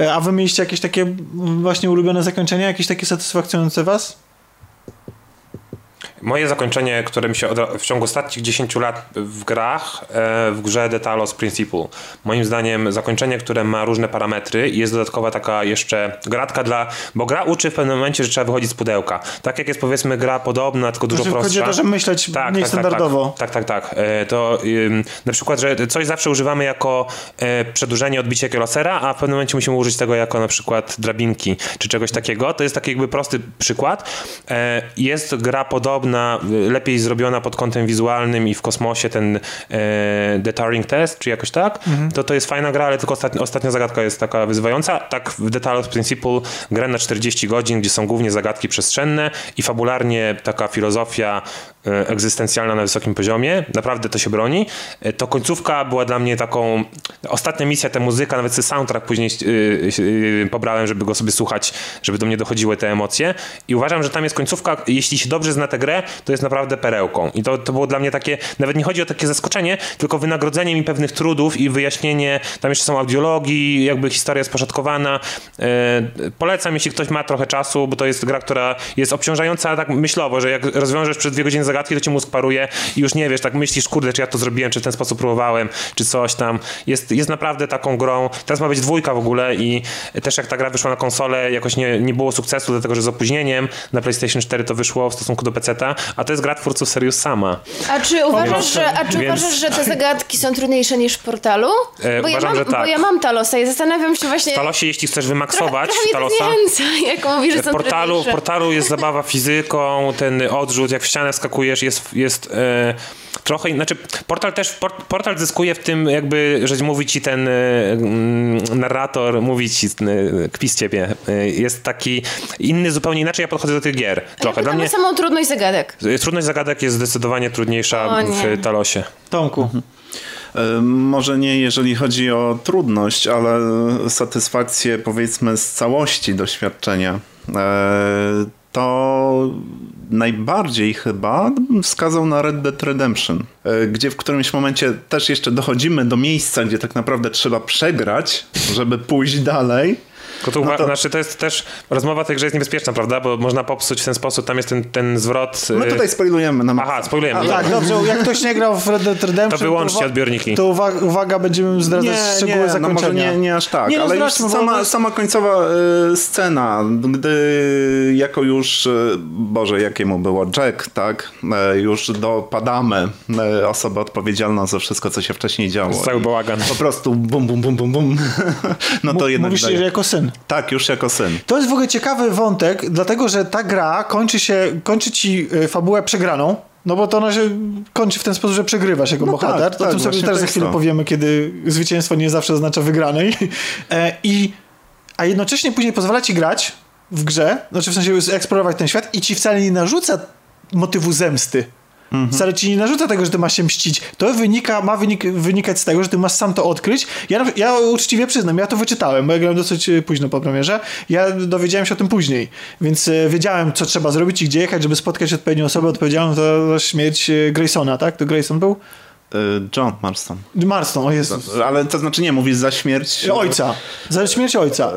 E, A wy mieliście jakieś takie właśnie ulubione zakończenie? Jakieś takie satysfakcjonujące was? Moje zakończenie, które mi się w ciągu ostatnich 10 lat w grach, e, w grze The Talos Principle. Moim zdaniem zakończenie, które ma różne parametry i jest dodatkowa taka jeszcze gratka dla... Bo gra uczy w pewnym momencie, że trzeba wychodzić z pudełka. Tak jak jest powiedzmy gra podobna, tylko dużo Znaczy, prostsza. chodzi o to, że myśleć mniej standardowo. Tak, tak, tak. tak. E, To na przykład, że coś zawsze używamy jako e, przedłużenie odbicia kilosera, a w pewnym momencie musimy użyć tego jako na przykład drabinki, czy czegoś takiego. To jest taki jakby prosty przykład. Jest gra podobna, y, lepiej zrobiona pod kątem wizualnym i w kosmosie ten e, The Turing Test, czy jakoś tak. To to jest fajna gra, ale tylko ostatnia, ostatnia zagadka jest taka wyzywająca. Tak w The Talos Principle grę na 40 godzin, gdzie są głównie zagadki przestrzenne i fabularnie taka filozofia egzystencjalna na wysokim poziomie, naprawdę to się broni, e, to końcówka była dla mnie taką, ostatnia misja, ta muzyka, nawet soundtrack później yy, pobrałem, żeby go sobie słuchać, żeby do mnie dochodziły te emocje. I uważam, że tam jest końcówka, jeśli się dobrze zna tę grę, to jest naprawdę perełką. I to, to było dla mnie takie, nawet nie chodzi o takie zaskoczenie, tylko wynagrodzenie mi pewnych trudów i wyjaśnienie, tam jeszcze są audiologii, jakby historia sposzatkowana. Yy, polecam, jeśli ktoś ma trochę czasu, bo to jest gra, która jest obciążająca tak myślowo, że jak rozwiążesz przez dwie godziny zagadki, to ci mózg paruje i już nie wiesz, tak myślisz, kurde, czy ja to zrobiłem, czy w ten sposób próbowałem, czy coś tam. Jest, jest naprawdę taką grą. Teraz ma być dwójka w ogóle i też jak ta gra wyszła na konsolę, jakoś nie, nie było sukcesu, dlatego że z opóźnieniem na PlayStation 4 to wyszło w stosunku do PC-ta, a to jest gra twórców Serious Sama. A czy uważasz, że, a czy Więc... uważasz, że te zagadki są trudniejsze niż w portalu? E, bo, uważam, ja mam, że tak. bo ja mam Talosa i zastanawiam się właśnie... W Talosie, jeśli chcesz wymaksować trochę, trochę Talosa... Zniechęca, jak mówisz, że w portalu, w portalu jest zabawa fizyką, ten odrzut, jak w ścianę skakujesz, jest, jest e, trochę, znaczy portal też, port, portal zyskuje w tym jakby, że mówi ci ten e, mm, narrator, mówi ci, e, kpi z ciebie, e, jest taki inny, zupełnie inaczej ja podchodzę do tych gier. Trochę. Ja Dla mnie samą trudność zagadek. Trudność zagadek jest zdecydowanie trudniejsza w Talosie. Tomku. Mhm. Może nie jeżeli chodzi o trudność, ale satysfakcję powiedzmy z całości doświadczenia to najbardziej chyba wskazał na Red Dead Redemption, e, gdzie w którymś momencie też jeszcze dochodzimy do miejsca, gdzie tak naprawdę trzeba przegrać, żeby pójść dalej. Tylko to, no to... Znaczy, to jest też rozmowa tej grze jest niebezpieczna, prawda? Bo można popsuć w ten sposób, tam jest ten, ten zwrot. My y, tutaj spoilujemy na Aha, spoilujemy. A, tak, dobrze, jak ktoś nie grał w Red Dead Redemption, to wyłączcie to odbiorniki. To uwaga, uwaga będziemy zdradzać nie, szczegóły nie, zakończenia. No nie, nie aż tak, nie, no ale już sama, sama końcowa y, scena, gdy jako już, y, Boże, jakiemu było Jack, tak? Y, już dopadamy y, osobę odpowiedzialną za wszystko, co się wcześniej działo. Cały bałagan. Po prostu bum, bum, bum, bum, bum. no to jednak Mówisz, daje. że jako syn. Tak, już jako syn. To jest w ogóle ciekawy wątek, dlatego że ta gra kończy się, kończy ci e, fabułę przegraną. No bo to ona się kończy w ten sposób, że przegrywasz jako no bohater. Tak, o tak, tym sobie też za chwilę to. powiemy, kiedy zwycięstwo nie zawsze oznacza wygranej. E, I, a jednocześnie później pozwala ci grać w grze, znaczy w sensie eksplorować ten świat i ci wcale nie narzuca motywu zemsty. Mhm. Wcale ci nie narzuca tego, że ty masz się mścić. To wynika, ma wynik, wynikać z tego, że ty masz sam to odkryć. Ja, ja uczciwie przyznam, ja to wyczytałem, bo ja grałem dosyć e, późno po premierze. Ja dowiedziałem się o tym później, więc e, wiedziałem, co trzeba zrobić i gdzie jechać, żeby spotkać odpowiednią osobę odpowiedzialną za śmierć e, Graysona, tak? To Grayson był? Y, John Marston. Marston, o Jezus. Ale to znaczy nie, mówisz za śmierć... Ojca. Za śmierć ojca.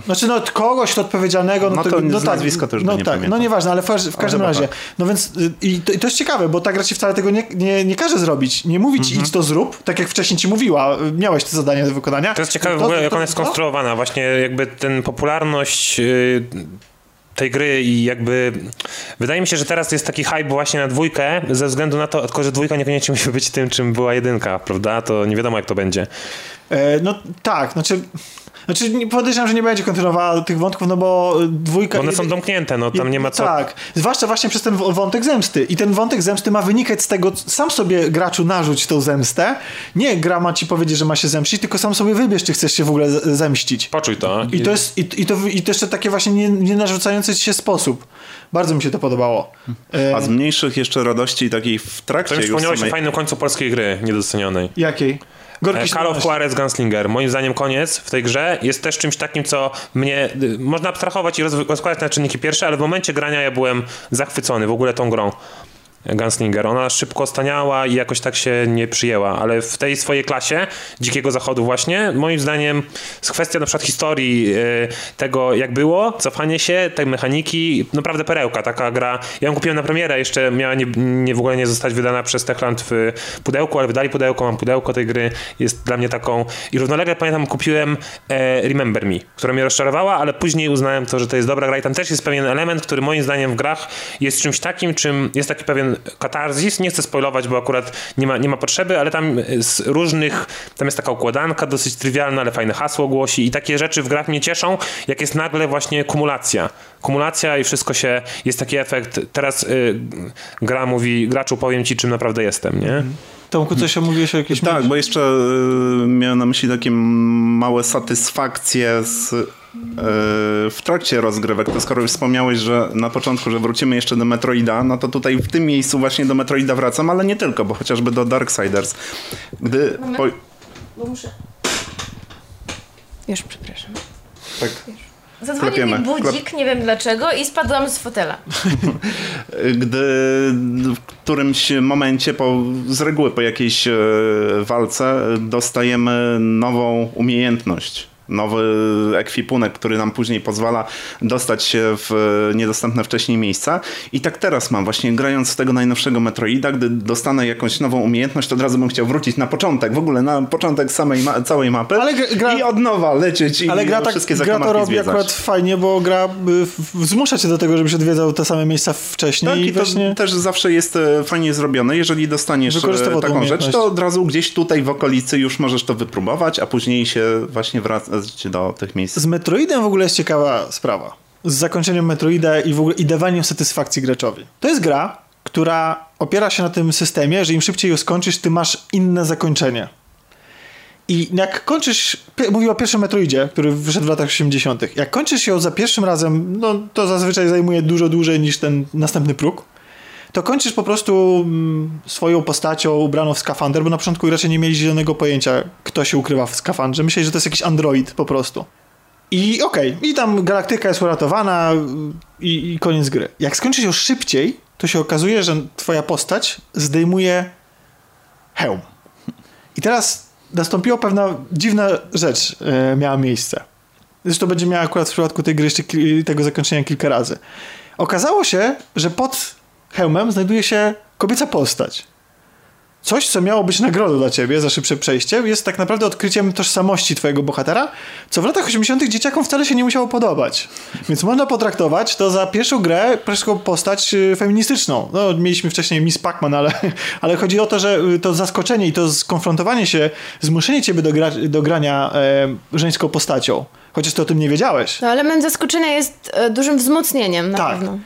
Y, znaczy no kogoś to odpowiedzialnego... No, no to, to no, tak, nazwisko to już no, nie tak, pamiętam. No nieważne, ale w, każdym razie. Tak. No więc y, i to, i to, jest ciekawe, bo ta gra ci wcale tego nie, nie, nie każe zrobić. Nie mówi ci mhm. idź to zrób, tak jak wcześniej ci mówiła. Miałeś te zadanie do wykonania. To jest ciekawe to, w ogóle, jak ona jest skonstruowana. Właśnie jakby ten popularność... Yy tej gry i jakby wydaje mi się, że teraz jest taki hype właśnie na dwójkę ze względu na to, tylko że dwójka niekoniecznie musi być tym, czym była jedynka, prawda? To nie wiadomo jak to będzie. E, no tak, znaczy znaczy podejrzewam, że nie będzie kontynuowała tych wątków, no bo dwójka... One są domknięte, no tam nie ma co... Tak, zwłaszcza właśnie przez ten wątek zemsty. I ten wątek zemsty ma wynikać z tego, sam sobie graczu narzuć tą zemstę. Nie gra ma ci powiedzieć, że ma się zemścić, tylko sam sobie wybierz, czy chcesz się w ogóle zemścić. Poczuj to. I to jest, i, i to, i to jeszcze takie właśnie nie, nie narzucające ci się sposób. Bardzo mi się to podobało. A z mniejszych jeszcze radości takiej w trakcie... To już wspomniałeś samej... o fajnym końcu polskiej gry, niedocenionej. Jakiej? Gorki Call of Juarez Gunslinger. Moim zdaniem koniec w tej grze jest też czymś takim, co mnie... Y, można abstrahować i rozkładać na czynniki pierwsze, ale w momencie grania ja byłem zachwycony w ogóle tą grą. Gunslinger. Ona szybko staniała i jakoś tak się nie przyjęła, ale w tej swojej klasie Dzikiego Zachodu właśnie, moim zdaniem z kwestia na przykład historii yy, tego jak było, cofanie się, tej mechaniki, naprawdę perełka, taka gra. Ja ją kupiłem na premierę, jeszcze miała nie, nie w ogóle nie zostać wydana przez Techland w pudełku, ale wydali pudełko, mam pudełko tej gry, jest dla mnie taką i równolegle pamiętam kupiłem e, Remember Me, która mnie rozczarowała, ale później uznałem to, że to jest dobra gra i tam też jest pewien element, który moim zdaniem w grach jest czymś takim, czym jest taki pewien katarzis. Nie chcę spoilować, bo akurat nie ma, nie ma potrzeby, ale tam z różnych, tam jest taka układanka dosyć trywialna, ale fajne hasło głosi i takie rzeczy w grach mnie cieszą, jak jest nagle właśnie kumulacja. Kumulacja i wszystko się, jest taki efekt, teraz y, gra mówi, graczu powiem ci, czym naprawdę jestem, nie? Tomku, coś mówiłeś o jakiejś Tak, bo jeszcze y, miałem na myśli takie małe satysfakcje z, y, w trakcie rozgrywek. To skoro już wspomniałeś, że na początku, że wrócimy jeszcze do Metroida, no to tutaj w tym miejscu właśnie do Metroida wracam, ale nie tylko, bo chociażby do Darksiders. Gdy... Po... Bo muszę... Już, przepraszam. Tak. Zadzwonił mi Klepiemy. budzik, nie wiem dlaczego, i spadłam z fotela. gdy w którymś momencie, po, z reguły po jakiejś e, walce, dostajemy nową umiejętność. Nowy ekwipunek, który nam później pozwala dostać się w niedostępne wcześniej miejsca. I tak teraz mam, właśnie grając w tego najnowszego Metroida, gdy dostanę jakąś nową umiejętność, to od razu bym chciał wrócić na początek, w ogóle na początek samej ma- całej mapy gra- i od nowa lecieć i Ale gra, tak, wszystkie gra to robi zwiedzać. akurat fajnie, bo gra y, zmusza cię do tego, żebyś odwiedzał te same miejsca wcześniej Tak, i i to właśnie... też zawsze jest e, fajnie zrobione. Jeżeli dostaniesz e, taką rzecz, to od razu gdzieś tutaj w okolicy już możesz to wypróbować, a później się właśnie wracać do tych miejsc. Z Metroidem w ogóle jest ciekawa sprawa. Z zakończeniem Metroida i w ogóle i dawaniem satysfakcji graczowi. To jest gra, która opiera się na tym systemie, że im szybciej ją skończysz, ty masz inne zakończenie. I jak kończysz, mówię o pierwszym Metroidzie, który wyszedł w latach 80., jak kończysz ją za pierwszym razem, no to zazwyczaj zajmuje dużo dłużej niż ten następny próg, to kończysz po prostu mm, swoją postacią ubraną w skafander, bo na początku gracze nie mieli zielonego pojęcia, kto się ukrywa w skafandrze. Myśleli, że to jest jakiś android po prostu. I okej, i tam galaktyka jest uratowana i, i koniec gry. Jak skończysz ją szybciej, to się okazuje, że twoja postać zdejmuje hełm. I teraz nastąpiła pewna dziwna rzecz, e, miała miejsce. Zresztą będzie miała akurat w przypadku tej gry jeszcze tego zakończenia kilka razy. Okazało się, że pod hełmem znajduje się kobieca postać. Coś, co miało być nagrodą dla ciebie za szybsze przejście, jest tak naprawdę odkryciem tożsamości twojego bohatera, co w latach 80. dzieciakom wcale się nie musiało podobać. Więc można potraktować to za pierwszą grę pierwszą postać y, feministyczną. No, mieliśmy wcześniej Miss Pac-Man, ale, ale chodzi o to, że y, to zaskoczenie i to skonfrontowanie się, zmuszenie ciebie do, gra, do grania e, żeńską postacią, chociaż ty o tym nie wiedziałeś. No element zaskoczenia jest e, dużym wzmocnieniem na Tak. pewno.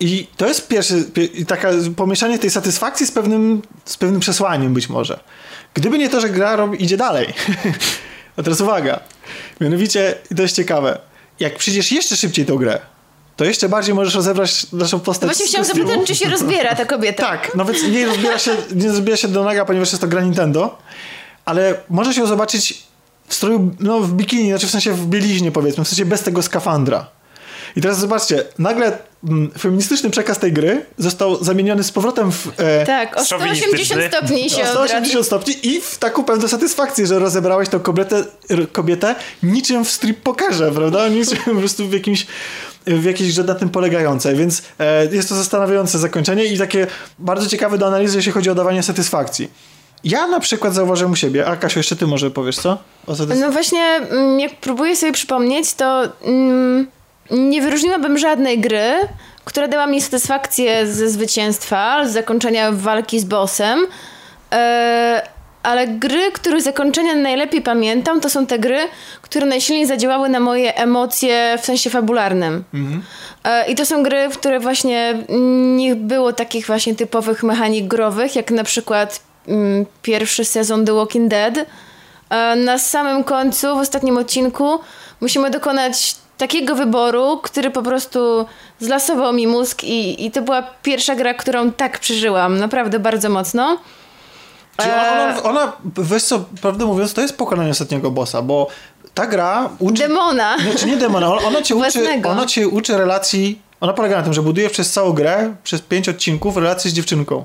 I to jest pierwszy, pie- i taka pomieszanie tej satysfakcji z pewnym, z pewnym przesłaniem być może. Gdyby nie to, że gra robi, idzie dalej. A teraz uwaga. Mianowicie, to jest ciekawe, jak przyjdziesz jeszcze szybciej tą grę, to jeszcze bardziej możesz rozebrać naszą postać Właśnie z chciałam zapytać, czy się rozbiera ta kobieta. Tak, nawet nie rozbiera się, nie rozbiera się do naga, ponieważ jest to gra Nintendo, ale możesz ją zobaczyć w stroju, no w bikini, znaczy w sensie w bieliźnie powiedzmy, w sensie bez tego skafandra. I teraz zobaczcie, nagle mm, feministyczny przekaz tej gry został zamieniony z powrotem w... E, Tak, o 180 Szowinistyczny. stopni się o odwraca. 180 stopni i w taką pewną satysfakcję, że rozebrałeś tą kobietę, r- kobietę niczym w strip pokerze, prawda? Niczym po prostu w jakimś w jakiejś grze na tym polegającej, więc e, jest to zastanawiające zakończenie i takie bardzo ciekawe do analizy, jeśli chodzi o dawanie satysfakcji. Ja na przykład zauważyłem u siebie, a Kasiu, jeszcze ty może powiesz, co? No właśnie, mm, jak próbuję sobie przypomnieć, to mm, nie wyróżniłabym żadnej gry, która dała mi satysfakcję ze zwycięstwa, z zakończenia walki z bossem. E, ale gry, których zakończenia najlepiej pamiętam, to są te gry, które najsilniej zadziałały na moje emocje w sensie fabularnym. E, I to są gry, w które właśnie nie było takich właśnie typowych mechanik growych, jak na przykład mm, pierwszy sezon The Walking Dead. E, Na samym końcu, w ostatnim odcinku, musimy dokonać takiego wyboru, który po prostu zlasował mi mózg i, i to była pierwsza gra, którą tak przeżyłam. Naprawdę bardzo mocno. Czyli ona, ona, ona, wiesz co, prawdę mówiąc, to jest pokonanie ostatniego bossa, bo ta gra uczy... Demona. Znaczy nie demona, ona, cię uczy, ona cię uczy relacji, ona polega na tym, że buduje przez całą grę, przez pięć odcinków relacje z dziewczynką.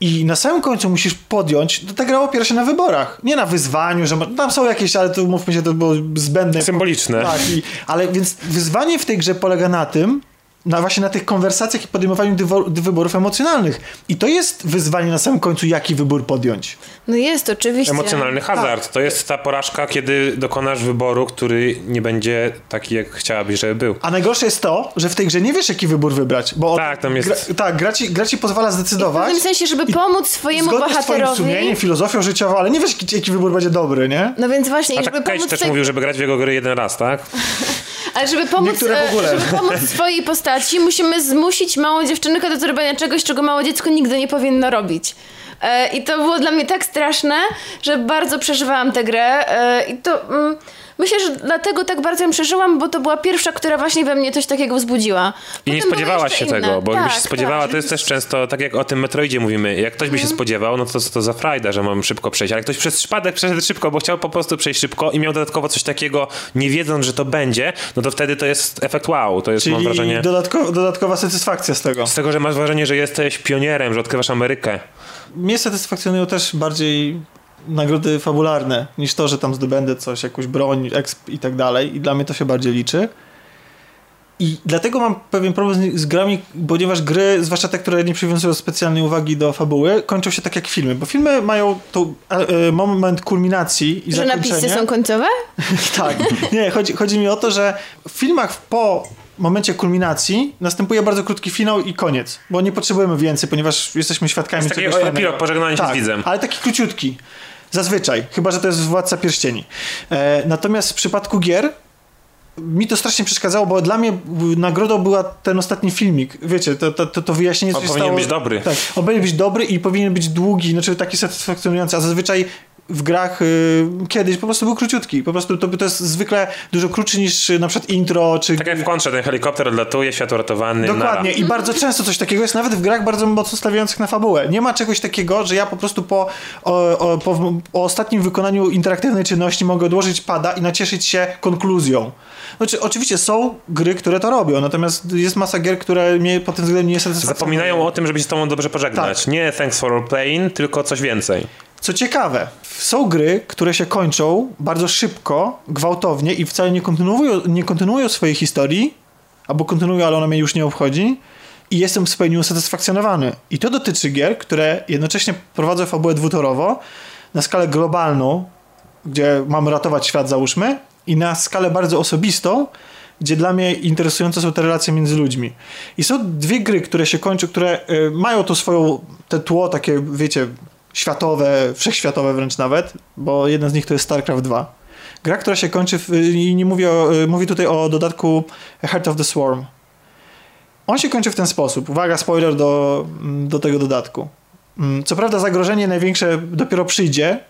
I na samym końcu musisz podjąć, to ta gra opiera się na wyborach, nie na wyzwaniu, że tam są jakieś, ale tu mówmy się, to było zbędne. Symboliczne. Tak, i, ale więc wyzwanie w tej grze polega na tym, na właśnie na tych konwersacjach i podejmowaniu dywo- wyborów emocjonalnych. I to jest wyzwanie na samym końcu, jaki wybór podjąć. No jest, oczywiście. Emocjonalny hazard. To jest ta porażka, kiedy dokonasz wyboru, który nie będzie taki, jak chciałabyś, żeby był. A najgorsze jest to, że w tej grze nie wiesz, jaki wybór wybrać. Bo Tak, tam jest- Gra, tak, gra ci, gra ci pozwala W zdecydować. pewnym sensie, żeby pomóc swojemu zgodnie z twoim bohaterowi. sumieniem, filozofią życiową, ale nie wiesz, jaki, jaki wybór będzie dobry, nie? No więc właśnie, A i żeby tak pomóc też tej- mówił, żeby grać w jego gry jeden raz, tak? Ale żeby pomóc, w e, żeby pomóc swojej postaci, musimy zmusić małą dziewczynkę do zrobienia czegoś, czego małe dziecko nigdy nie powinno robić. E, I to było dla mnie tak straszne, że bardzo przeżywałam tę grę. E, I to... Myślę, że dlatego tak bardzo ją przeżyłam, bo to była pierwsza, która właśnie we mnie coś takiego wzbudziła. I nie Potem spodziewałaś się inne. tego, bo tak, jakbyś się spodziewała, tak. to jest też często, tak jak o tym Metroidzie mówimy, jak ktoś by się spodziewał, no to co to za frajda, że mam szybko przejść, ale ktoś przez przypadek przeszedł szybko, bo chciał po prostu przejść szybko i miał dodatkowo coś takiego, nie wiedząc, że to będzie, no to wtedy to jest efekt wow, to jest, mam Czyli wrażenie, dodatko, dodatkowa satysfakcja z tego. z tego, że masz wrażenie, że jesteś pionierem, że odkrywasz Amerykę. Mnie satysfakcjonują też bardziej nagrody fabularne niż to, że tam zdobędę coś, jakąś broń, exp i tak dalej. I dla mnie to się bardziej liczy. I dlatego mam pewien problem z, z grami, ponieważ gry, zwłaszcza te, które nie przywiązują specjalnej uwagi do fabuły, kończą się tak jak filmy, bo filmy mają tu e, moment kulminacji i Że zakończenia. napisy są końcowe? tak. Nie, chodzi, chodzi mi o to, że w filmach po momencie kulminacji następuje bardzo krótki finał i koniec, bo nie potrzebujemy więcej, ponieważ jesteśmy świadkami Jest taki czegoś epilog, fajnego. pożegnanie się tak, z widzem. ale taki króciutki. Zazwyczaj, chyba że to jest Władca Pierścieni. E, natomiast w przypadku gier mi to strasznie przeszkadzało, bo dla mnie nagrodą była ten ostatni filmik. Wiecie, to, to, to, to wyjaśnienie, co On się powinien stało. być dobry. Tak, on powinien być dobry i powinien być długi, znaczy taki satysfakcjonujący, a zazwyczaj w grach y, kiedyś po prostu był króciutki. Po prostu to, to jest zwykle dużo krótszy niż y, na przykład intro, czy... Tak jak w kontrze, ten helikopter odlatuje, światło ratowany, Dokładnie nara. i bardzo często coś takiego jest, nawet w grach bardzo mocno stawiających na fabułę. Nie ma czegoś takiego, że ja po prostu po, o, o, po, o ostatnim wykonaniu interaktywnej czynności mogę odłożyć pada i nacieszyć się konkluzją. Znaczy, oczywiście są gry, które to robią, natomiast jest masa gier, które mnie pod tym względem nie satysfakcjonują. Zapominają o tym, żeby się z tobą dobrze pożegnać. Tak. Nie thanks for playing, tylko coś więcej. Co ciekawe, są gry, które się kończą bardzo szybko, gwałtownie i wcale nie kontynuują, nie kontynuują swojej historii, albo kontynuują, ale ona mnie już nie obchodzi i jestem w pełni usatysfakcjonowany. I to dotyczy gier, które jednocześnie prowadzą fabułę dwutorowo na skalę globalną, gdzie mamy ratować świat, załóżmy, i na skalę bardzo osobistą, gdzie dla mnie interesujące są te relacje między ludźmi. I są dwie gry, które się kończą, które y, mają to swoją, te tło takie, wiecie, światowe, wszechświatowe wręcz nawet, bo jeden z nich to jest StarCraft 2. Gra, która się kończy w, i nie mówię, o, y, mówię tutaj o dodatku Heart of the Swarm. On się kończy w ten sposób. Uwaga, spoiler do, do tego dodatku. Mm, Co prawda zagrożenie największe dopiero przyjdzie,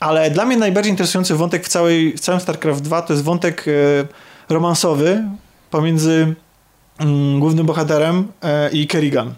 ale dla mnie najbardziej interesujący wątek w, całej, w całym StarCraft 2 to jest wątek e, romansowy pomiędzy mm, głównym bohaterem e, i Kerrigan.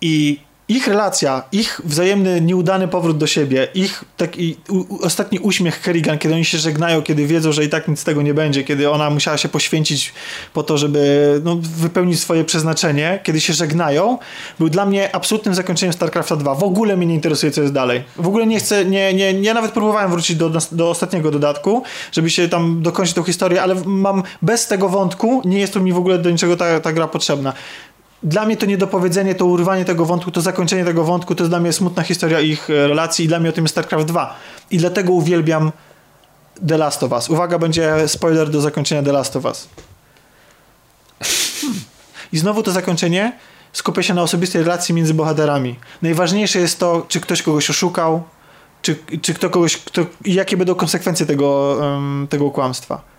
I ich relacja, ich wzajemny nieudany powrót do siebie, ich taki ostatni uśmiech Kerrigan, kiedy oni się żegnają, kiedy wiedzą, że i tak nic z tego nie będzie, kiedy ona musiała się poświęcić po to, żeby no, wypełnić swoje przeznaczenie, kiedy się żegnają, był dla mnie absolutnym zakończeniem StarCrafta 2. W ogóle mnie nie interesuje, co jest dalej. W ogóle nie chcę, nie, nie, ja nawet próbowałem wrócić do, do ostatniego dodatku, żeby się tam dokończyć tą historię, ale mam bez tego wątku, nie jest to mi w ogóle do niczego ta, ta gra potrzebna dla mnie to niedopowiedzenie, to urwanie tego wątku, to zakończenie tego wątku, to jest dla mnie smutna historia ich e, relacji i dla mnie o tym jest StarCraft 2. I dlatego uwielbiam The Last of Us. Uwaga, będzie spoiler do zakończenia The Last of Us. I znowu to zakończenie skupia się na osobistej relacji między bohaterami. Najważniejsze jest to, czy ktoś kogoś oszukał, czy, czy kto kogoś, kto, jakie będą konsekwencje tego, um, tego kłamstwa.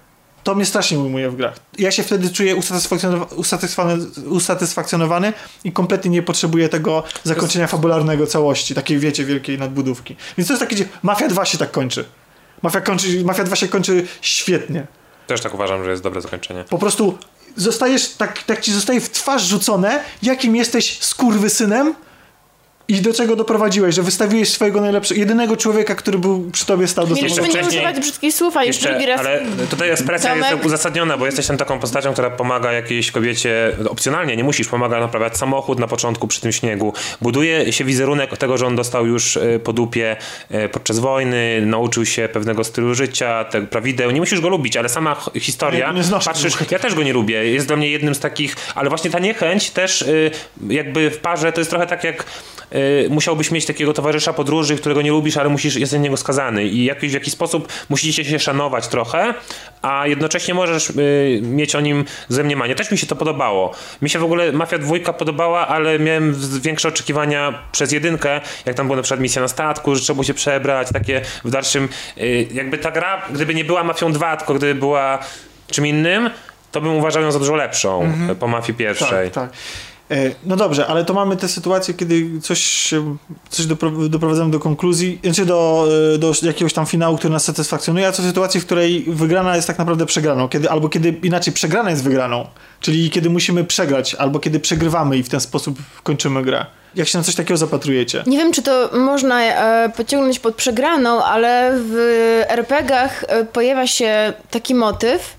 To mnie strasznie ujmuje w grach. Ja się wtedy czuję usatysfakcjonowany, usatysfakcjonowany, usatysfakcjonowany i kompletnie nie potrzebuję tego zakończenia fabularnego całości, takiej wiecie, wielkiej nadbudówki. Więc to jest takie, gdzie Mafia 2 się tak kończy. Mafia, kończy, Mafia 2 się kończy świetnie. Też tak uważam, że jest dobre zakończenie. Po prostu zostajesz, tak, tak ci zostaje w twarz rzucone, jakim jesteś skurwysynem i do czego doprowadziłeś, że wystawiłeś swojego najlepszego, jedynego człowieka, który był przy tobie stał do nie wcześniej- używać brzydkich słów, a już Jeszcze, drugi raz... ale tutaj ekspresja Tomek? jest uzasadniona, bo jesteś tam taką postacią, która pomaga jakiejś kobiecie, opcjonalnie, nie musisz, pomaga naprawiać samochód na początku przy tym śniegu. Buduje się wizerunek tego, że on dostał już e, po dupie e, podczas wojny, nauczył się pewnego stylu życia, te prawideł. Nie musisz go lubić, ale sama historia, Ja nie znoszę patrzysz, ja też go nie lubię, jest dla mnie jednym z takich, ale właśnie ta niechęć też y, jakby w parze to jest trochę tak jak musiałbyś mieć takiego towarzysza podróży, którego nie lubisz, ale musisz, jest na niego skazany i jakiś, w jakiś sposób musicie się szanować trochę, a jednocześnie możesz y, mieć o nim zemniemanie. Też mi się to podobało. Mi się w ogóle Mafia dwójka podobała, ale miałem większe oczekiwania przez jedynkę, jak tam była na przykład misja na statku, że trzeba było się przebrać, takie w dalszym, y, jakby ta gra, gdyby nie była Mafią 2, tylko gdyby była czym innym, to bym uważał ją za dużo lepszą po Mafii pierwszej. Tak, tak. E, no dobrze, ale to mamy tę sytuację, kiedy coś, coś doprowadzamy do konkluzji, znaczy do, e, do jakiegoś tam finału, który nas satysfakcjonuje, a co sytuacji, w której wygrana jest tak naprawdę przegraną, kiedy, albo kiedy inaczej przegrana jest wygraną, czyli kiedy musimy przegrać, albo kiedy przegrywamy i w ten sposób kończymy grę. Jak się na coś takiego zapatrujecie? Nie wiem, czy to można e, pociągnąć pod przegraną, ale w RPGach e, pojawia się taki motyw,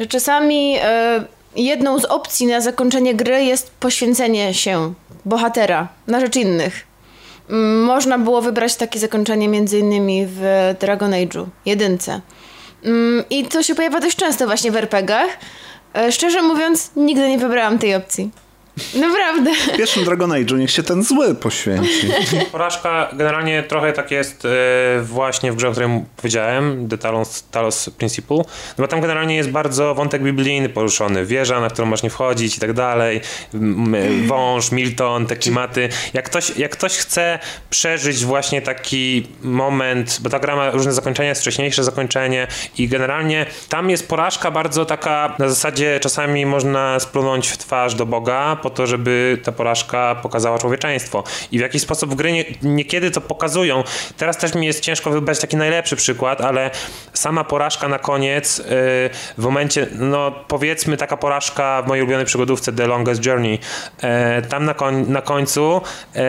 że czasami e, jedną z opcji na zakończenie gry jest poświęcenie się bohatera na rzecz innych. Mm, można było wybrać takie zakończenie między innymi w Dragon Age'u, jedynce. Mm, I to się pojawia dość często właśnie w RPGach. E, szczerze mówiąc, nigdy nie wybrałam tej opcji. Naprawdę. W pierwszym Dragon Age'u niech się ten zły poświęci. Porażka generalnie trochę tak jest e, właśnie w grze, o której powiedziałem, The Talos, Talos Principle, no bo tam generalnie jest bardzo wątek biblijny poruszony, wieża, na którą masz nie wchodzić i tak dalej, wąż, Milton, te klimaty. Jak ktoś, jak ktoś chce przeżyć właśnie taki moment, bo ta gra ma różne zakończenia, jest wcześniejsze zakończenie i generalnie tam jest porażka bardzo taka, na zasadzie czasami można splunąć w twarz do Boga, po to, żeby ta porażka pokazała człowieczeństwo. I w jakiś sposób gry nie, niekiedy to pokazują. Teraz też mi jest ciężko wybrać taki najlepszy przykład, ale sama porażka na koniec, yy, w momencie, no powiedzmy taka porażka w mojej ulubionej przygodówce The Longest Journey, yy, tam na, koń, na końcu yy,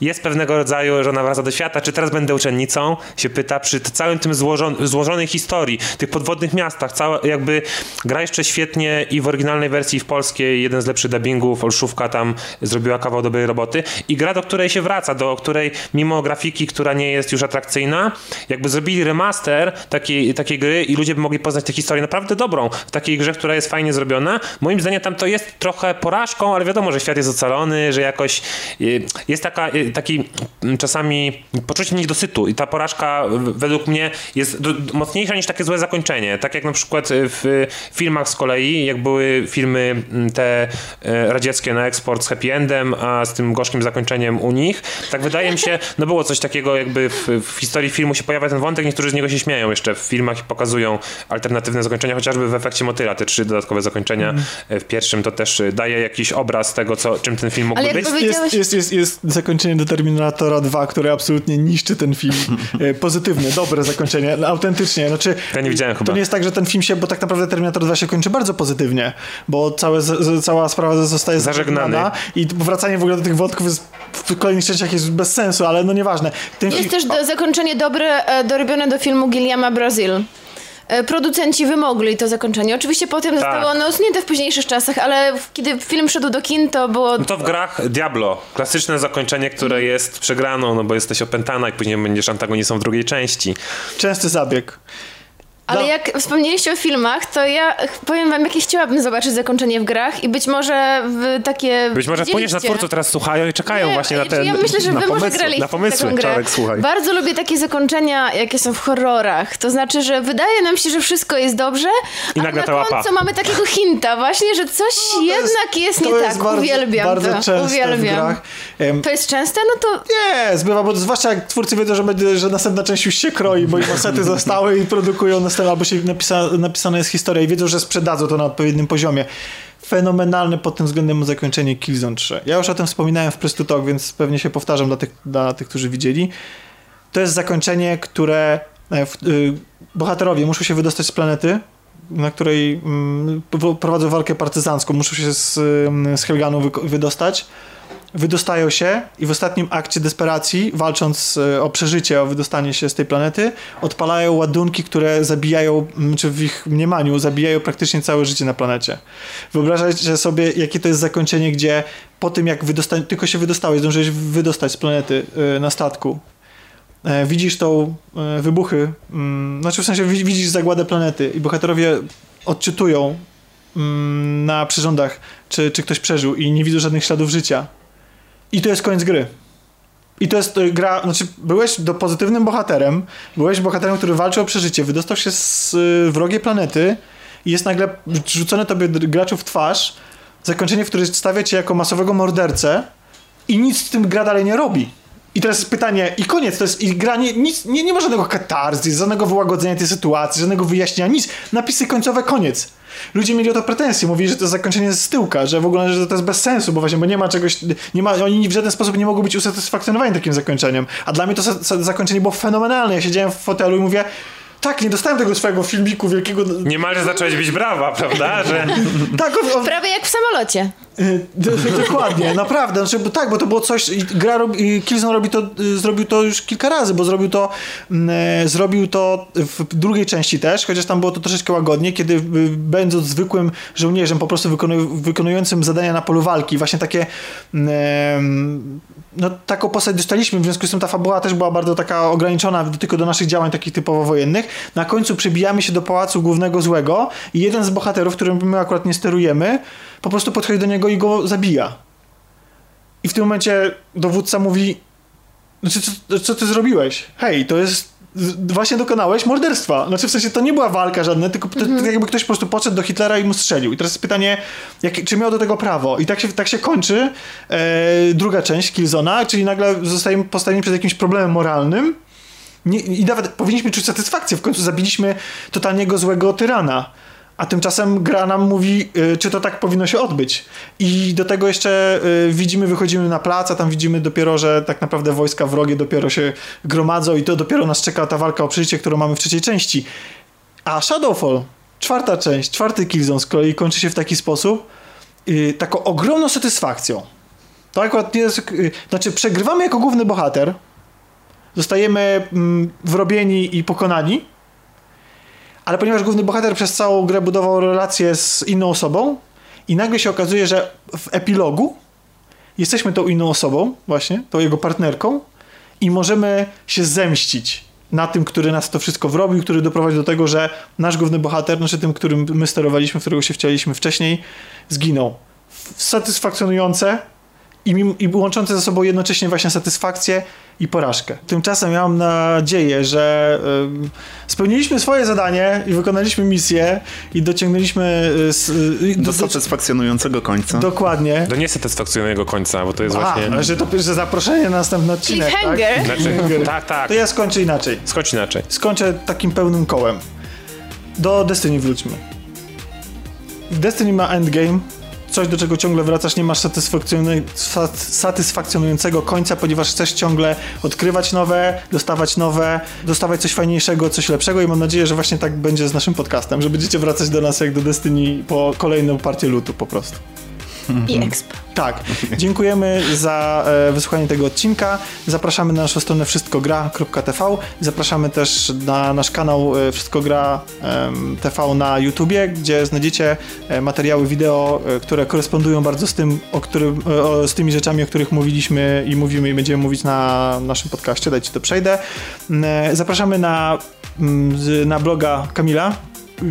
jest pewnego rodzaju, że ona wraca do świata, czy teraz będę uczennicą, się pyta, przy całym tym złożon, złożonej historii, tych podwodnych miastach, cała, jakby gra jeszcze świetnie i w oryginalnej wersji w polskiej, jeden z lepszych dubbingów marketingu, Olszówka tam zrobiła kawał dobrej roboty i gra, do której się wraca, do której mimo grafiki, która nie jest już atrakcyjna, jakby zrobili remaster takiej, takiej gry i ludzie by mogli poznać tę historię naprawdę dobrą, w takiej grze, która jest fajnie zrobiona. Moim zdaniem tam to jest trochę porażką, ale wiadomo, że świat jest ocalony, że jakoś y, jest taka, y, taki mm, czasami poczucie niedosytu i ta porażka według mnie jest mocniejsza niż takie złe zakończenie. Tak jak na przykład w filmach z kolei, jak były filmy mm, te y, radzieckie na eksport z happy endem, a z tym gorzkim zakończeniem u nich. Tak wydaje mi się, no było coś takiego jakby w, w historii filmu się pojawia ten wątek, niektórzy z niego się śmieją jeszcze w filmach i pokazują alternatywne zakończenia, chociażby w efekcie motyla, te trzy dodatkowe zakończenia mm. w pierwszym to też daje jakiś obraz tego, co, czym ten film mógłby być. Jest, jest, jest, jest zakończenie do Terminatora 2, które absolutnie niszczy ten film. E, pozytywne, dobre zakończenie, autentycznie. Znaczy, ja nie widziałem chyba. To nie jest tak, że ten film się, bo tak naprawdę Terminator 2 się kończy bardzo pozytywnie, bo całe, cała sprawa zostaje zażegnany. I wracanie w ogóle do tych wątków jest w kolejnych częściach jest bez sensu, ale no nieważne. Ten jest też do, zakończenie dobre, e, dorobione do filmu Guillaume'a Brazil e, producenci wymogli to zakończenie. Oczywiście potem tak. zostało ono usunięte w późniejszych czasach, ale kiedy film szedł do kin, to było... No to w grach Diablo. Klasyczne zakończenie, które jest przegraną, no bo jesteś opętana i później będziesz antagonistą w drugiej części. Częsty zabieg. Ale no. jak wspomnieliście o filmach, to ja powiem wam, jakie chciałabym zobaczyć zakończenie w grach i być może w takie... Być może wpłyniesz na twórców teraz słuchają i czekają Nie, właśnie na ten... Ja myślę, że wy pomysły, może graliście na pomysły. grę. Czarek, słuchaj. Bardzo lubię takie zakończenia, jakie są w horrorach. To znaczy, że wydaje nam się, że wszystko jest dobrze, I nagle a na końcu mamy takiego hinta właśnie, że coś no, jednak jest, nie tak. Bardzo, Uwielbiam bardzo to. Częste Uwielbiam. Grach. to jest częste? No to... Nie, zbywa, bo zwłaszcza jak twórcy wiedzą, że, będzie, że następna część już się kroi, bo ich masety zostały i produkują następne, albo się napisa napisana jest historia i wiedzą, że sprzedadzą to na odpowiednim poziomie. Fenomenalne pod tym względem zakończenie Killzone 3. Ja już o tym wspominałem w Press Talk, więc pewnie się powtarzam dla tych, dla tych którzy widzieli. To jest zakończenie, które e, y, bohaterowie muszą się wydostać z planety, na której y, prowadzą walkę partyzancką, muszą się z, y, z Helganu wy, wydostać wydostają się i w ostatnim akcie desperacji, walcząc e, o przeżycie, o wydostanie się z tej planety, odpalają ładunki, które zabijają, czy w ich mniemaniu zabijają praktycznie całe życie na planecie. Wyobrażajcie sobie, jakie to jest zakończenie, gdzie po tym, jak wydosta- tylko się wydostałeś, zdążyłeś wydostać z planety e, na statku, e, widzisz tą wybuchy, mm, znaczy w sensie widzisz zagładę planety i bohaterowie odczytują mm, na przyrządach, czy, czy ktoś przeżył i nie widzą żadnych śladów życia. I to jest koniec gry. I to jest gra, znaczy byłeś do pozytywnym bohaterem, byłeś bohaterem, który walczył o przeżycie, wydostał się z y, wrogiej planety i jest nagle rzucone tobie graczu w twarz zakończenie, w którym stawia cię jako masowego mordercę i nic z tym gra dalej nie robi. I teraz pytanie, i koniec, to jest, i gra nie, nic, nie, nie ma żadnego katarzys, żadnego wyłagodzenia tej sytuacji, żadnego wyjaśnienia, nic. Napisy końcowe, koniec. Ludzie mieli o to pretensje, mówili, że to zakończenie z tyłka, że w ogóle że to jest bez sensu, bo właśnie, bo nie ma czegoś, nie ma, oni w żaden sposób nie mogą być usatysfakcjonowani takim zakończeniem. A dla mnie to za, zakończenie było fenomenalne. Ja siedziałem w fotelu i mówię, tak, nie dostałem tego swojego filmiku wielkiego. Niemalże zacząłeś bić brawa, prawda? Że... tak, o, o, Prawie jak w samolocie. Y, Dokładnie, naprawdę. Znaczy, bo tak, bo to było coś. Gra robi, robi to, y, zrobił to już kilka razy, bo zrobił to, mm, e, zrobił to w drugiej części też, chociaż tam było to troszeczkę łagodnie, kiedy y, będąc zwykłym żołnierzem, po prostu wykonuj, wykonującym zadania na polu walki, właśnie takie. mm, em, No, taką postać dostaliśmy, w związku z tym ta fabuła też była bardzo taka ograniczona tylko do naszych działań takich typowo wojennych. Na końcu przebijamy się do pałacu głównego złego i jeden z bohaterów, którym my akurat nie sterujemy, po prostu podchodzi do niego i go zabija. I w tym momencie dowódca mówi: Znaczy, co, co ty zrobiłeś? Hej, to jest. Właśnie dokonałeś morderstwa. Znaczy, w sensie to nie była walka żadna, tylko to jakby ktoś po prostu podszedł do Hitlera i mu strzelił. I teraz jest pytanie, jak, czy miał do tego prawo? I tak się, tak się kończy e, druga część Killzona, czyli nagle zostajemy postawieni przed jakimś problemem moralnym. Nie, I nawet powinniśmy czuć satysfakcję. W końcu zabiliśmy totalniego złego tyrana. A tymczasem gra nam mówi, y, czy to tak powinno się odbyć. I do tego jeszcze y, widzimy, wychodzimy na plac, a tam widzimy dopiero, że tak naprawdę wojska wrogie dopiero się gromadzą i to dopiero nas czeka ta walka o przeżycie, którą mamy w trzeciej części. A Shadowfall, czwarta część, czwarty Killzone z kolei kończy się w taki sposób, y, taką ogromną satysfakcją. To akurat nie jest, znaczy przegrywamy jako główny bohater, zostajemy mm, wrobieni i pokonani, ale ponieważ główny bohater przez całą grę budował relację z inną osobą i nagle się okazuje, że w epilogu jesteśmy tą inną osobą, właśnie, tą jego partnerką i możemy się zemścić na tym, który nas to wszystko wrobił, który doprowadził do tego, że nasz główny bohater, znaczy tym, którym my sterowaliśmy, w którego się wcieliliśmy wcześniej, zginął. Satysfakcjonujące i, i łączące ze sobą jednocześnie właśnie satysfakcję i porażkę. Tymczasem ja mam nadzieję, że ym, spełniliśmy swoje zadanie i wykonaliśmy misję i dociągnęliśmy y, y, Do satysfakcjonującego końca. dokładnie. Do niesatysfakcjonującego końca, bo to jest A, właśnie... że to że zaproszenie na następny odcinek, tak? Cliffhanger. Znaczy, tak, tak. To ja skończę inaczej. Skończ inaczej. Skończę takim pełnym kołem. Do Destiny wróćmy. Destiny ma endgame, coś do czego ciągle wracasz, nie masz satysfakcjonuj- sat- satysfakcjonującego końca, ponieważ chcesz ciągle odkrywać nowe, dostawać nowe, dostawać coś fajniejszego, coś lepszego i mam nadzieję, że właśnie tak będzie z naszym podcastem, że będziecie wracać do nas jak do Destiny po kolejną partię lutu po prostu. I exp. Tak. Dziękujemy za e, wysłuchanie tego odcinka. Zapraszamy na naszą stronę wszystkogra.tv. Zapraszamy też na nasz kanał e, Wszystko Gra em, TV na YouTubie, gdzie znajdziecie e, materiały wideo, e, które korespondują bardzo z tym, o którym, e, o, z tymi rzeczami, o których mówiliśmy i mówimy i będziemy mówić na naszym podcaście. Dajcie to przejdę. M, e, Zapraszamy na, mm, na bloga Kamila.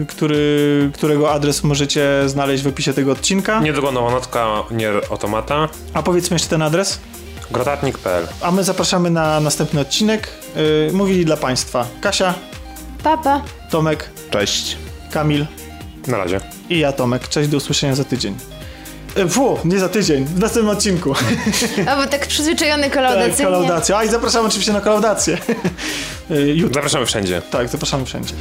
Który, którego adres możecie znaleźć w opisie tego odcinka. Niedogłonna notka Nier Automata. A powiedzmy jeszcze ten adres. Grotatnik.pl A my zapraszamy na następny odcinek. Yy, mówili dla Państwa Kasia, Papa. Tomek, Cześć. Kamil Na razie. i ja Tomek. Cześć, do usłyszenia za tydzień. Yy, Fu, nie za tydzień, w następnym odcinku. A bo tak przyzwyczajony tak, kolaudacyjnie. kolaudacja. A i zapraszamy oczywiście na kolaudację. Yy, jutro. Zapraszamy wszędzie. Tak, zapraszamy wszędzie.